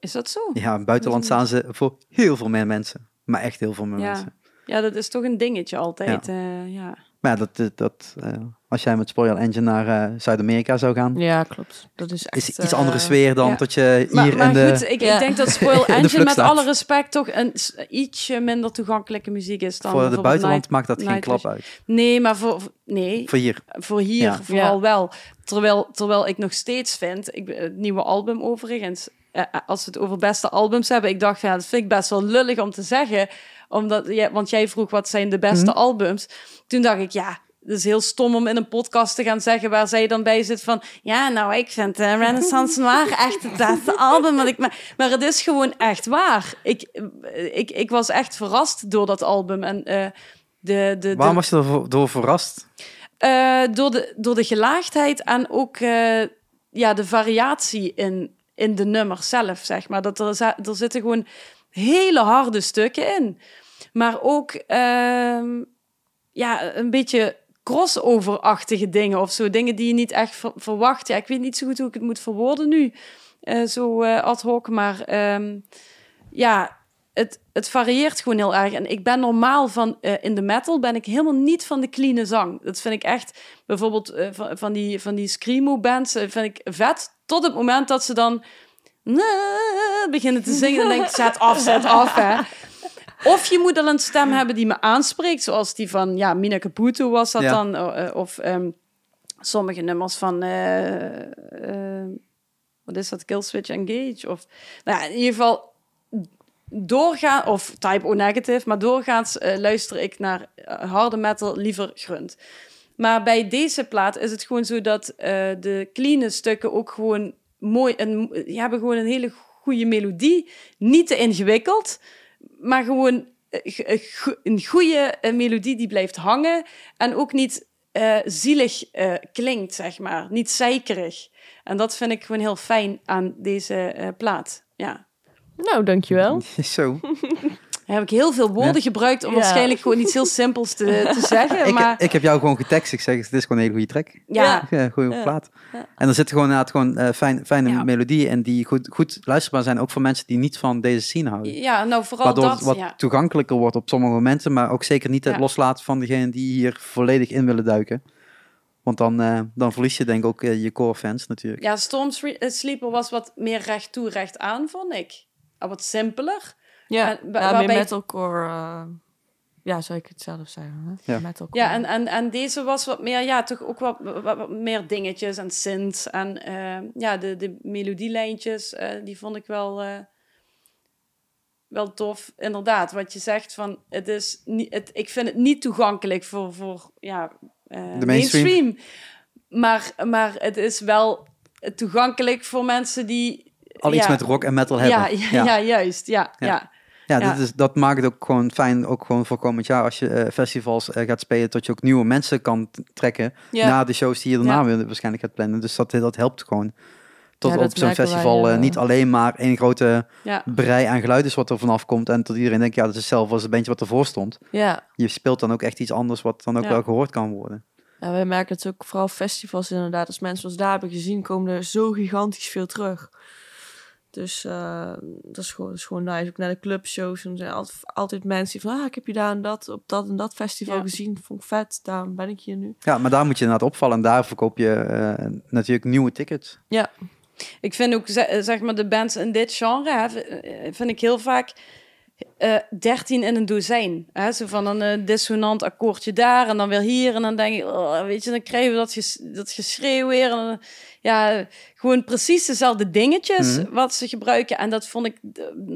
Speaker 3: Is dat zo?
Speaker 1: Ja, in het buitenland staan ze voor heel veel meer mensen. Maar echt heel veel meer
Speaker 3: Ja.
Speaker 1: mensen.
Speaker 3: Ja, dat is toch een dingetje altijd. Ja. ja.
Speaker 1: Maar ja, dat, dat, dat, eh, als jij met Spoil Engine naar eh, Zuid-Amerika zou gaan,
Speaker 2: Ja, klopt. Dat is echt...
Speaker 1: is iets
Speaker 2: eh,
Speaker 1: andere sfeer dan
Speaker 3: ja.
Speaker 1: dat je hier
Speaker 3: Maar, maar
Speaker 1: in de...
Speaker 3: goed, ik,
Speaker 2: Ja.
Speaker 3: ik denk dat [LAUGHS] Spoil Engine met alle respect toch een ietsje minder toegankelijke muziek is dan
Speaker 1: voor het buitenland
Speaker 3: Night-
Speaker 1: maakt dat geen klap uit.
Speaker 3: Nee, maar voor, nee,
Speaker 1: Voor hier.
Speaker 3: voor hier
Speaker 1: Ja.
Speaker 3: vooral
Speaker 2: Ja.
Speaker 3: wel. Terwijl, terwijl ik nog steeds vind, ik, het nieuwe album overigens, eh, eh, als we het over beste albums hebben, ik dacht, ja, dat vind ik best wel lullig om te zeggen, omdat, ja, want jij vroeg wat zijn de beste
Speaker 1: Mhm.
Speaker 3: albums. Toen dacht ik, ja, het is heel stom om in een podcast te gaan zeggen waar zij dan bij zit van, ja, nou, ik vind eh, Renaissance Noir [LAUGHS] echt het beste album. Want ik, maar, maar het is gewoon echt waar. Ik, eh, ik, ik was echt verrast door dat album en eh, de, de,
Speaker 1: Waarom was je door verrast?
Speaker 3: eh, door, de, door de gelaagdheid en ook eh, ja, de variatie in, in de nummers zelf, zeg maar. Dat er, er zitten gewoon hele harde stukken in. Maar ook ehm, ja, een beetje crossover-achtige dingen of zo. Dingen die je niet echt ver- verwacht. Ja, ik weet niet zo goed hoe ik het moet verwoorden nu. eh, zo eh, ad hoc, maar ehm, ja, het, het varieert gewoon heel erg. En ik ben normaal van eh, in de metal ben ik helemaal niet van de clean zang. Dat vind ik echt bijvoorbeeld eh, van, van die van die screamo bands eh, vind ik vet tot het moment dat ze dan beginnen te zingen dan denk ik zet af, zet af hè. Of je moet al een stem hebben die me aanspreekt, zoals die van ja, Mina Caputo was dat
Speaker 1: Ja.
Speaker 3: dan. Of ehm, sommige nummers van, wat is dat, Killswitch Engage? Of, nou ja, in ieder geval doorgaan, of Type O Negative, maar doorgaans eh, luister ik naar eh, harde metal liever grunt. Maar bij deze plaat is het gewoon zo dat eh, de clean stukken ook gewoon mooi... Een, die hebben gewoon een hele goede melodie. Niet te ingewikkeld, maar gewoon een go- een goede melodie die blijft hangen. En ook niet zielig klinkt, zeg maar. Niet zeikerig. En dat vind ik gewoon heel fijn aan deze plaat. Ja.
Speaker 2: Nou, dankjewel. [LAUGHS]
Speaker 1: Zo.
Speaker 3: Daar heb ik heel veel woorden
Speaker 1: Ja.
Speaker 3: gebruikt om
Speaker 2: Ja.
Speaker 3: waarschijnlijk gewoon iets heel simpels te, te [LAUGHS] zeggen.
Speaker 1: Ik,
Speaker 3: maar
Speaker 1: ik heb jou gewoon getekst. Ik zeg, het is gewoon een hele goede track.
Speaker 3: ja,
Speaker 1: Ja, goede
Speaker 2: Ja.
Speaker 1: plaat.
Speaker 3: Ja.
Speaker 1: En er zitten gewoon inderdaad gewoon eh, fijn, fijne
Speaker 3: Ja.
Speaker 1: melodieën en die goed, goed luisterbaar zijn, ook voor mensen die niet van deze scene houden.
Speaker 3: ja, nou vooral
Speaker 1: Waardoor
Speaker 3: dat.
Speaker 1: het wat
Speaker 3: ja.
Speaker 1: toegankelijker wordt op sommige momenten, maar ook zeker niet het
Speaker 3: Ja.
Speaker 1: loslaten van degene die hier volledig in willen duiken. Want dan, eh, dan verlies je denk ik ook eh, je core fans natuurlijk.
Speaker 3: ja, Storm Sleeper was wat meer recht toe, recht aan, vond ik. En Wat simpeler.
Speaker 2: Ja,
Speaker 3: En
Speaker 2: ja
Speaker 3: waarbij-
Speaker 2: meer metalcore. eh, ja, zou ik het zelf zeggen. Hè?
Speaker 1: Ja.
Speaker 2: Metalcore.
Speaker 3: Ja, en, en, en deze was wat meer, ja, toch ook wat, wat, wat meer dingetjes en synths. En eh, ja, de, de melodielijntjes, eh, die vond ik wel, eh, wel tof. Inderdaad, wat je zegt van, het is niet, het, ik vind het niet toegankelijk voor, voor ja, eh,
Speaker 1: De mainstream.
Speaker 3: Maar, maar het is wel toegankelijk voor mensen die...
Speaker 1: Al iets
Speaker 3: ja,
Speaker 1: met rock en metal hebben.
Speaker 3: ja, ja, ja, juist. Ja,
Speaker 1: Ja.
Speaker 3: ja.
Speaker 1: Dat, is, dat maakt het ook gewoon fijn, ook gewoon voor komend jaar als je eh, festivals eh, gaat spelen, dat je ook nieuwe mensen kan trekken na de shows die je daarna weer waarschijnlijk gaat plannen. Dus dat, dat helpt gewoon. Tot op zo'n
Speaker 2: wij,
Speaker 1: festival eh, niet alleen maar één grote brei aan geluid is wat er vanaf komt en tot iedereen denkt, ja, dat is hetzelfde als het bandje wat ervoor stond.
Speaker 2: ja.
Speaker 1: Je speelt dan ook echt iets anders wat dan ook wel gehoord kan worden.
Speaker 2: Ja, wij merken het ook vooral festivals inderdaad. Als mensen ons daar hebben gezien, komen er zo gigantisch veel terug. Dus eh, dat, is gewoon, dat is gewoon nice. Ook naar de clubshows. En er zijn altijd, altijd mensen die van... Ah, ik heb je daar en dat op dat en dat festival
Speaker 3: Ja.
Speaker 2: gezien. Vond ik vet. Daarom ben ik hier nu.
Speaker 1: Ja, maar daar moet je inderdaad opvallen en daar verkoop je eh, natuurlijk nieuwe tickets.
Speaker 2: Ja.
Speaker 3: Ik vind ook, ze- zeg maar, de bands in dit genre, hè, eh, vind ik heel vaak eh 13 in een dozijn. Hè? Zo van een eh, dissonant akkoordje daar en dan weer hier. En dan denk ik, oh, weet je, dan krijgen we dat, ges, dat geschreeuw weer. En dan, ja, gewoon precies dezelfde dingetjes
Speaker 1: Mhm.
Speaker 3: wat ze gebruiken. En dat vond ik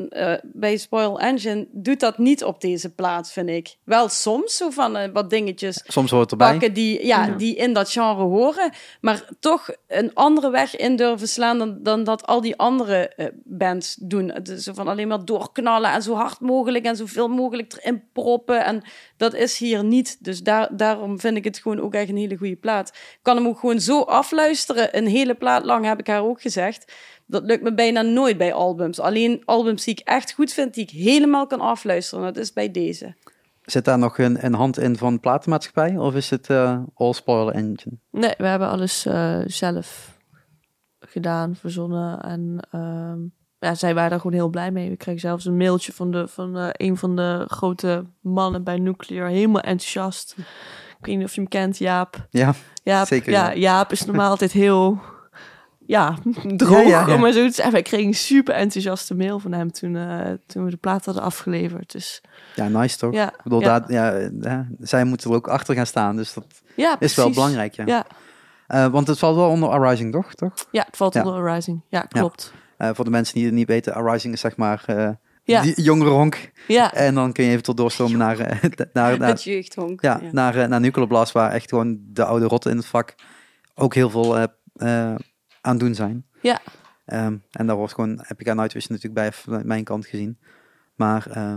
Speaker 3: eh, bij Spoil Engine doet dat niet op deze plaat, vind ik. Wel soms zo van wat dingetjes
Speaker 1: Soms hoort erbij.
Speaker 3: pakken die, ja,
Speaker 2: Ja.
Speaker 3: die in dat genre horen, maar toch een andere weg in durven slaan dan, dan dat al die andere bands doen. Zo van alleen maar doorknallen en zo hard mogelijk en zoveel mogelijk erin proppen. En dat is hier niet. Dus daar, daarom vind ik het gewoon ook echt een hele goede plaat. Ik kan hem ook gewoon zo afluisteren, een hele plaat lang, heb ik haar ook gezegd. Dat lukt me bijna nooit bij albums. Alleen albums die ik echt goed vind, die ik helemaal kan afluisteren. Dat is bij deze.
Speaker 1: Zit daar nog een, een hand in van de platenmaatschappij of is het eh, All Spoiler Engine?
Speaker 2: Nee, we hebben alles eh, zelf gedaan, verzonnen. En ehm, ja, zij waren er gewoon heel blij mee. We kregen zelfs een mailtje van, de, van eh, een van de grote mannen bij Nuclear. Helemaal enthousiast. Ik weet niet of je hem kent, Jaap.
Speaker 1: Ja,
Speaker 2: Jaap,
Speaker 1: Zeker,
Speaker 2: ja,
Speaker 1: ja.
Speaker 2: Jaap is normaal [LAUGHS] altijd heel ja, droog,
Speaker 1: Ja, ja, ja.
Speaker 2: om maar zo te zeggen. Wij kregen een super enthousiaste mail van hem toen, eh, toen we de plaat hadden afgeleverd. Dus
Speaker 1: ja nice toch?
Speaker 2: ja,
Speaker 1: Ik bedoel, daar, ja, zij moeten er ook achter gaan staan, dus dat
Speaker 2: ja,
Speaker 1: is wel belangrijk. Ja.
Speaker 2: Ja,
Speaker 1: Eh, want het valt wel onder Arising, toch? toch?
Speaker 2: ja, het valt onder Rising. Ja, klopt.
Speaker 1: Eh, voor de mensen die het niet weten, Arising is zeg maar eh
Speaker 2: Ja.
Speaker 1: die jongere honk.
Speaker 2: Ja,
Speaker 1: En dan kun je even tot doorstromen [LAUGHS] naar, eh, naar, naar,
Speaker 3: Het jeugdhonk.
Speaker 1: ja, naar, naar Nuclear Blast, waar echt gewoon de oude rotten in het vak ook heel veel eh, eh, aan doen zijn.
Speaker 2: Ja.
Speaker 1: Ehm, en daar wordt gewoon Epica Nightwish natuurlijk bij vanuit mijn kant gezien. Maar eh,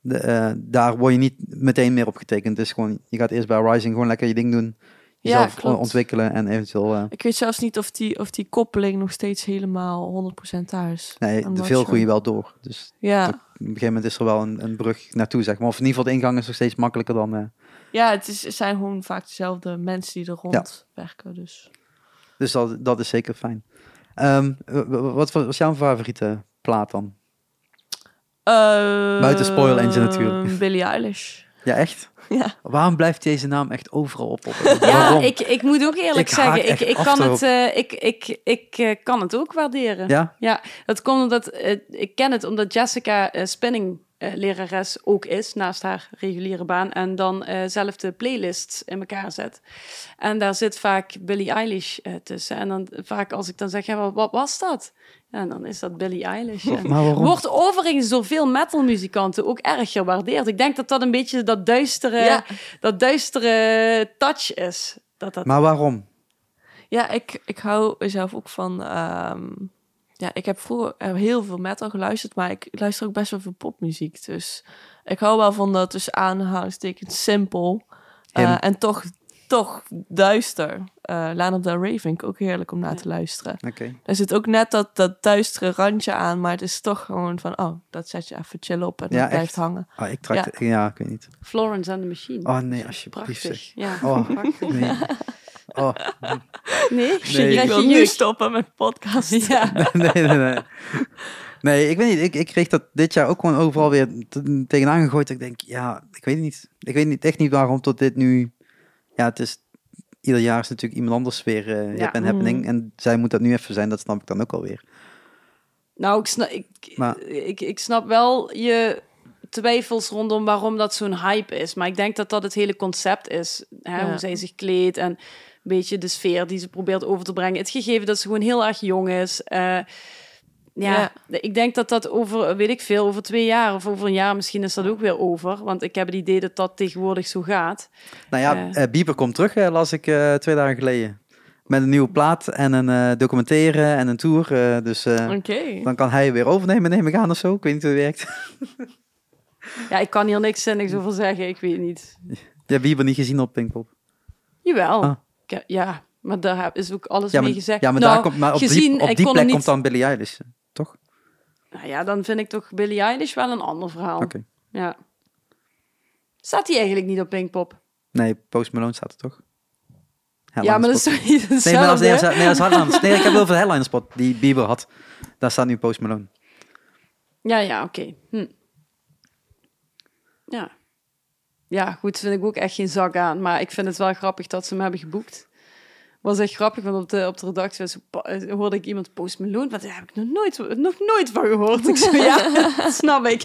Speaker 1: de, eh, daar word je niet meteen meer op getekend. Het is gewoon, je gaat eerst bij Rising gewoon lekker je ding doen.
Speaker 2: Ja,
Speaker 1: Jezelf
Speaker 2: klopt.
Speaker 1: ontwikkelen en eventueel... eh,
Speaker 2: Ik weet zelfs niet of die, of die koppeling nog steeds helemaal 100% daar is.
Speaker 1: nee, de veel groeien wel door. Dus
Speaker 2: Ja,
Speaker 1: op een gegeven moment is er wel een, een brug naartoe, zeg maar. Of in ieder geval de ingang is nog steeds makkelijker dan... eh,
Speaker 2: ja het, is, het zijn gewoon vaak dezelfde mensen die er rond werken. Dus.
Speaker 1: dus dat, dat is zeker fijn. Ehm, wat was jouw favoriete plaat dan? Buiten Spoil Engine natuurlijk.
Speaker 2: Ehm, Billie Eilish.
Speaker 1: Ja, echt? [LAUGHS]
Speaker 2: Ja.
Speaker 1: Waarom blijft deze naam echt overal op?
Speaker 3: Ja,
Speaker 1: Waarom?
Speaker 3: ik, ik moet ook eerlijk
Speaker 1: Ik
Speaker 3: zeggen, ik, ik, kan het, eh, ik, ik, ik eh, kan het ook waarderen.
Speaker 1: Ja?
Speaker 3: Ja, dat komt omdat, eh, ik ken het omdat Jessica Spinning eh, lerares ook is, naast haar reguliere baan. En dan eh, zelf de playlists in elkaar zet. En daar zit vaak Billie Eilish eh, tussen. En dan vaak als ik dan zeg, ja, wat, wat was dat? Ja, dan is dat Billie Eilish. En
Speaker 1: Maar waarom?
Speaker 3: Wordt overigens door veel metalmuzikanten ook erg gewaardeerd. Ik denk dat dat een beetje dat duistere,
Speaker 2: Ja.
Speaker 3: dat duistere touch is. Dat dat...
Speaker 1: Maar waarom?
Speaker 2: Ja, ik, ik hou zelf ook van... ehm, ja, ik heb vroeger eh, heel veel metal geluisterd, maar ik luister ook best wel veel popmuziek. Dus ik hou wel van dat tussen aanhalingstekens simpel eh,
Speaker 1: Him.
Speaker 2: en toch, toch duister. Eh Lana Del Rey vind ik ook heerlijk om naar te luisteren.
Speaker 1: Oké.
Speaker 2: Er zit ook net dat, dat duistere randje aan, maar het is toch gewoon van, oh, dat zet je even chill op en
Speaker 1: Ja,
Speaker 2: dat blijft
Speaker 1: echt?
Speaker 2: hangen.
Speaker 1: Oh, ik trak... Ja. ik weet niet.
Speaker 3: Florence and the Machine.
Speaker 1: Oh nee, alsjeblieft
Speaker 3: Prachtig. Ja,
Speaker 1: Oh, [LAUGHS]
Speaker 3: prachtig.
Speaker 1: nee. Oh, [LAUGHS]
Speaker 3: Nee?
Speaker 1: Nee.
Speaker 2: Ik wil
Speaker 3: je
Speaker 2: nu stoppen met podcast. [LAUGHS]
Speaker 3: Ja. [LAUGHS]
Speaker 1: nee, nee, nee. Nee, ik weet niet. Ik, ik kreeg dat dit jaar ook gewoon overal weer te- tegenaan gegooid. Ik denk, ja, ik weet het niet. Ik weet niet, echt niet waarom tot dit nu... Ja, het is... Ieder jaar is natuurlijk iemand anders weer eh
Speaker 3: Ja.
Speaker 1: hip en happening. En zij moet dat nu even zijn, dat snap ik dan ook alweer.
Speaker 3: Nou, ik snap, ik,
Speaker 1: Maar-
Speaker 3: ik, ik snap wel je twijfels rondom waarom dat zo'n hype is. Maar ik denk dat dat het hele concept is. Hè?
Speaker 2: Ja.
Speaker 3: Hoe zij zich kleedt en beetje de sfeer die ze probeert over te brengen. Het gegeven dat ze gewoon heel erg jong is. Eh, ja, ik denk dat dat over, weet ik veel, over twee jaar of over een jaar misschien is dat ook weer over. Want ik heb het idee dat dat tegenwoordig zo gaat.
Speaker 1: Nou ja, eh, Bieber komt terug, las ik eh, twee dagen geleden. Met een nieuwe plaat en een eh, documentaire en een tour. eh, dus eh, dan kan hij weer overnemen, neem ik aan of zo. Ik weet niet hoe het werkt.
Speaker 3: Ja, ik kan hier niks zinnigs over zeggen. Ik weet niet.
Speaker 1: Je hebt Bieber niet gezien op Pinkpop.
Speaker 3: Jawel.
Speaker 1: Ah.
Speaker 3: Ja, maar daar is ook alles
Speaker 1: Ja,
Speaker 3: mee gezegd.
Speaker 1: ja, maar,
Speaker 3: Nou,
Speaker 1: daar komt, maar op
Speaker 3: gezien,
Speaker 1: die, op die plek komt dan Billie Eilish, toch?
Speaker 3: Nou ja, dan vind ik toch Billie Eilish wel een ander verhaal.
Speaker 1: Oké.
Speaker 3: Ja. Staat hij eigenlijk niet op Pinkpop?
Speaker 1: Nee, Post Malone staat er toch?
Speaker 3: ja, maar dat is niet
Speaker 1: Nee, maar dat is,
Speaker 3: hetzelfde?
Speaker 1: nee, dat is, nee, ik heb wel over de headliner spot die Bieber had. Daar staat nu Post Malone.
Speaker 3: Ja, ja, oké. Hm. Ja. Ja, goed, vind ik ook echt geen zak aan. Maar ik vind het wel grappig dat ze hem hebben geboekt. Was echt grappig, want op de, op de redactie hoorde ik iemand Post Malone. Wat daar heb ik nog nooit, nog nooit van gehoord. Ik zo, ja, [LAUGHS] dat snap ik.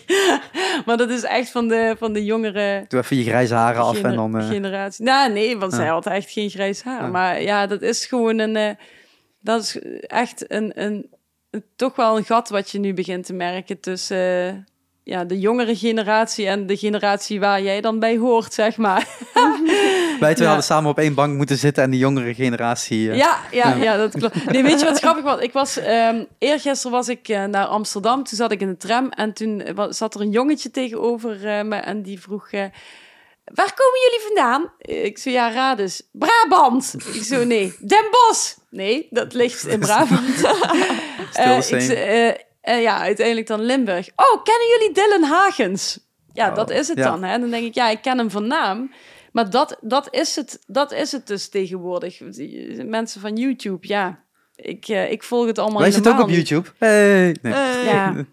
Speaker 3: Maar dat is echt van de, van de jongere
Speaker 1: Doe even je grijze haren af en dan... eh,
Speaker 3: generatie. Nou, nee, want
Speaker 1: Ja.
Speaker 3: zij had echt geen grijs haar.
Speaker 1: Ja.
Speaker 3: Maar ja, dat is gewoon een... eh, dat is echt een, een, een- toch wel een gat wat je nu begint te merken tussen... eh, ja, de jongere generatie en de generatie waar jij dan bij hoort, zeg maar. [LAUGHS]
Speaker 1: wij twee
Speaker 3: Ja.
Speaker 1: hadden samen op één bank moeten zitten en de jongere generatie... eh,
Speaker 3: Ja, ja,
Speaker 1: Ja.
Speaker 3: ja, dat klopt. Nee, weet je wat grappig was? Ik was, ehm eergisteren was ik eh, naar Amsterdam. Toen zat ik in de tram en toen zat er een jongetje tegenover eh, me en die vroeg... Waar komen jullie vandaan? Ik zo, ja, raad eens. Brabant. Ik zo, nee. Den Bosch. Nee, dat ligt in [LAUGHS] Brabant. [LAUGHS] Ik zo, eh, eh, ja, uiteindelijk dan Limburg. Oh, kennen jullie Dylan Hagens? Ja,
Speaker 1: Oh,
Speaker 3: dat is het
Speaker 1: ja.
Speaker 3: dan. Hè? Dan denk ik, ja, ik ken hem van naam. Maar dat, dat, is, het, dat is het dus tegenwoordig. Die Mensen van YouTube, ja. Ik, eh, ik volg het allemaal
Speaker 1: Wij zitten ook op. YouTube. Hey. Nee.
Speaker 2: Eh,
Speaker 3: Ja. [LAUGHS]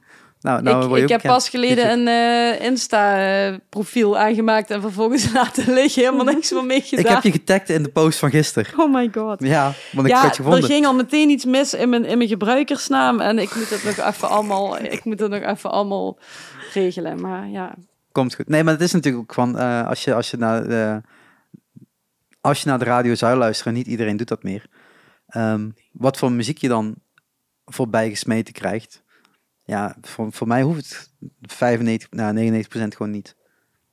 Speaker 1: Nou, nou
Speaker 3: ik heb pas geleden een eh, Insta-profiel aangemaakt en vervolgens [LAUGHS] laten liggen. Helemaal niks van mee gedaan.
Speaker 1: Ik heb je getagd in de post van gisteren.
Speaker 3: Oh my god.
Speaker 1: Ja, want ik
Speaker 3: ja,
Speaker 1: had je gevonden.
Speaker 3: er ging al meteen iets mis in mijn, in mijn gebruikersnaam. En ik moet het nog even allemaal, ik moet het nog even allemaal regelen. Maar ja,
Speaker 1: Komt goed. Nee, maar het is natuurlijk ook van... eh, als, je, als, je naar de, als je naar de radio zou luisteren... Niet iedereen doet dat meer. Ehm, wat voor muziek je dan voorbij gesmeten krijgt... Ja, voor, voor mij hoeft het 95, nou 99% gewoon niet.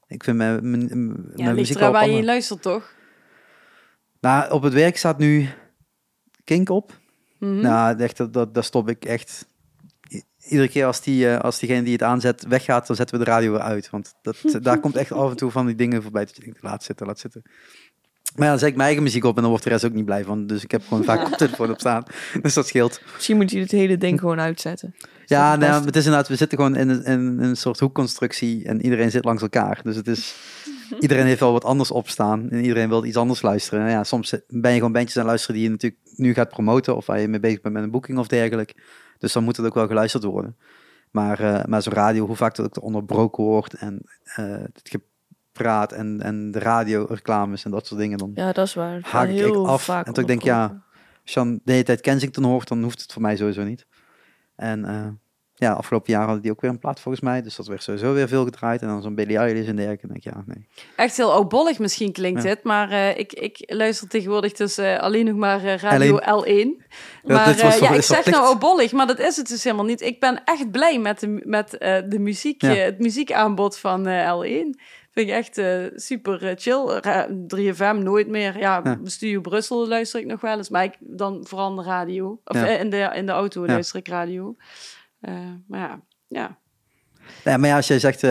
Speaker 1: Ik vind mijn, mijn, mijn
Speaker 3: ja
Speaker 1: muziek wel
Speaker 3: waar je in luistert, toch?
Speaker 1: Nou, op het werk staat nu Kink op.
Speaker 3: Mhm.
Speaker 1: Nou, echt, dat, dat, daar stop ik echt. I- Iedere keer als, die, eh, als diegene die het aanzet weggaat, dan zetten we de radio weer uit. Want dat, [LAUGHS] daar komt echt af en toe van die dingen voorbij. Dat je denkt, laat zitten, laat zitten. Maar ja, dan zet ik mijn eigen muziek op en dan wordt de rest ook niet blij van. Dus ik heb gewoon vaak [LAUGHS] op telefoon op staan. [LAUGHS] Dus dat scheelt.
Speaker 2: Misschien moet je het hele ding gewoon uitzetten. Is
Speaker 1: Ja,
Speaker 2: het
Speaker 1: nou, het is inderdaad, we zitten gewoon in een, in een soort hoekconstructie en iedereen zit langs elkaar. Dus het is, [LAUGHS] iedereen heeft wel wat anders opstaan en iedereen wil iets anders luisteren. Ja, soms ben je gewoon bandjes aan luisteren die je natuurlijk nu gaat promoten of waar je mee bezig bent met een boeking of dergelijke. Dus dan moet het ook wel geluisterd worden. Maar, eh, maar zo'n radio, hoe vaak dat ook onderbroken wordt en eh, het gepraat en, en de radioreclames en dat soort dingen, dan
Speaker 2: Ja, dat is waar.
Speaker 1: haak ik af.
Speaker 2: vaak
Speaker 1: En toen denk ik, ja, als je dan de hele tijd Kensington hoort, dan hoeft het voor mij sowieso niet. En eh, ja, afgelopen jaar hadden die ook weer een plaat volgens mij. Dus dat werd sowieso weer veel gedraaid. En dan zo'n Billie Eilish en dergelijke. Denk ik, ja, nee.
Speaker 3: Echt heel oudbollig misschien klinkt
Speaker 1: Ja.
Speaker 3: dit, maar eh, ik, ik luister tegenwoordig dus eh, alleen nog maar Radio L1. Maar eh,
Speaker 1: toch-
Speaker 3: ja, ik zeg nou oudbollig, maar dat is het dus helemaal niet. Ik ben echt blij met, de, met eh, de muziek,
Speaker 1: Ja.
Speaker 3: het muziekaanbod van eh, L1. Vind ik echt eh, super eh, chill. Ra- 3FM nooit meer. Ja,
Speaker 1: Ja.
Speaker 3: Studio Brussel luister ik nog wel eens, maar ik, dan vooral de radio. Of
Speaker 1: Ja.
Speaker 3: eh, in, de, in de auto
Speaker 1: Ja.
Speaker 3: luister ik radio. Maar ja, ja.
Speaker 1: Maar ja, als jij zegt,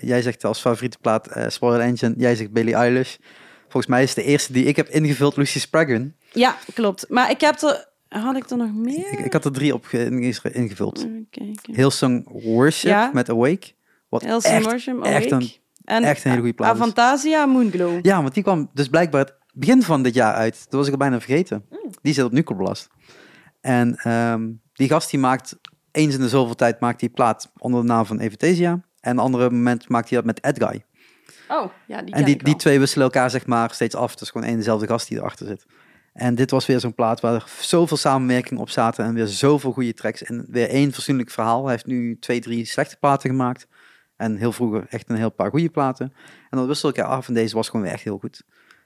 Speaker 1: jij zegt als favoriete plaat eh Spoiler Engine, jij zegt Billie Eilish. Volgens mij is de eerste die ik heb ingevuld Lucy Spraggin.
Speaker 3: ja, klopt. Maar ik heb er... Had ik er nog meer?
Speaker 1: Ik, ik had er drie op ge- inge- ingevuld.
Speaker 3: Even kijken.
Speaker 1: Hillsong Worship
Speaker 3: Ja.
Speaker 1: met Awake. Wat
Speaker 3: Elsie
Speaker 1: echt, echt een-
Speaker 3: en
Speaker 1: echt een hele goede plaat.
Speaker 3: Avantasia, Moonglow.
Speaker 1: Ja, want die kwam dus blijkbaar het begin van dit jaar uit. Dat was ik al bijna vergeten.
Speaker 3: Mm.
Speaker 1: Die zit op Nucleblast. En ehm, die gast die maakt eens in de zoveel tijd maakt die plaat onder de naam van Evathesia. En een andere moment maakt hij dat met Edguy.
Speaker 3: Oh, ja, die
Speaker 1: En die, die twee wisselen elkaar zeg maar steeds af. Het is gewoon één dezelfde gast die erachter zit. En dit was weer zo'n plaat waar er zoveel samenwerking op zaten en weer zoveel goede tracks. En weer één fatsoenlijk verhaal. Hij heeft nu twee, drie slechte platen gemaakt. En heel vroeger echt een heel paar goede platen. En dat wisselde elkaar af en deze was gewoon weer echt heel goed.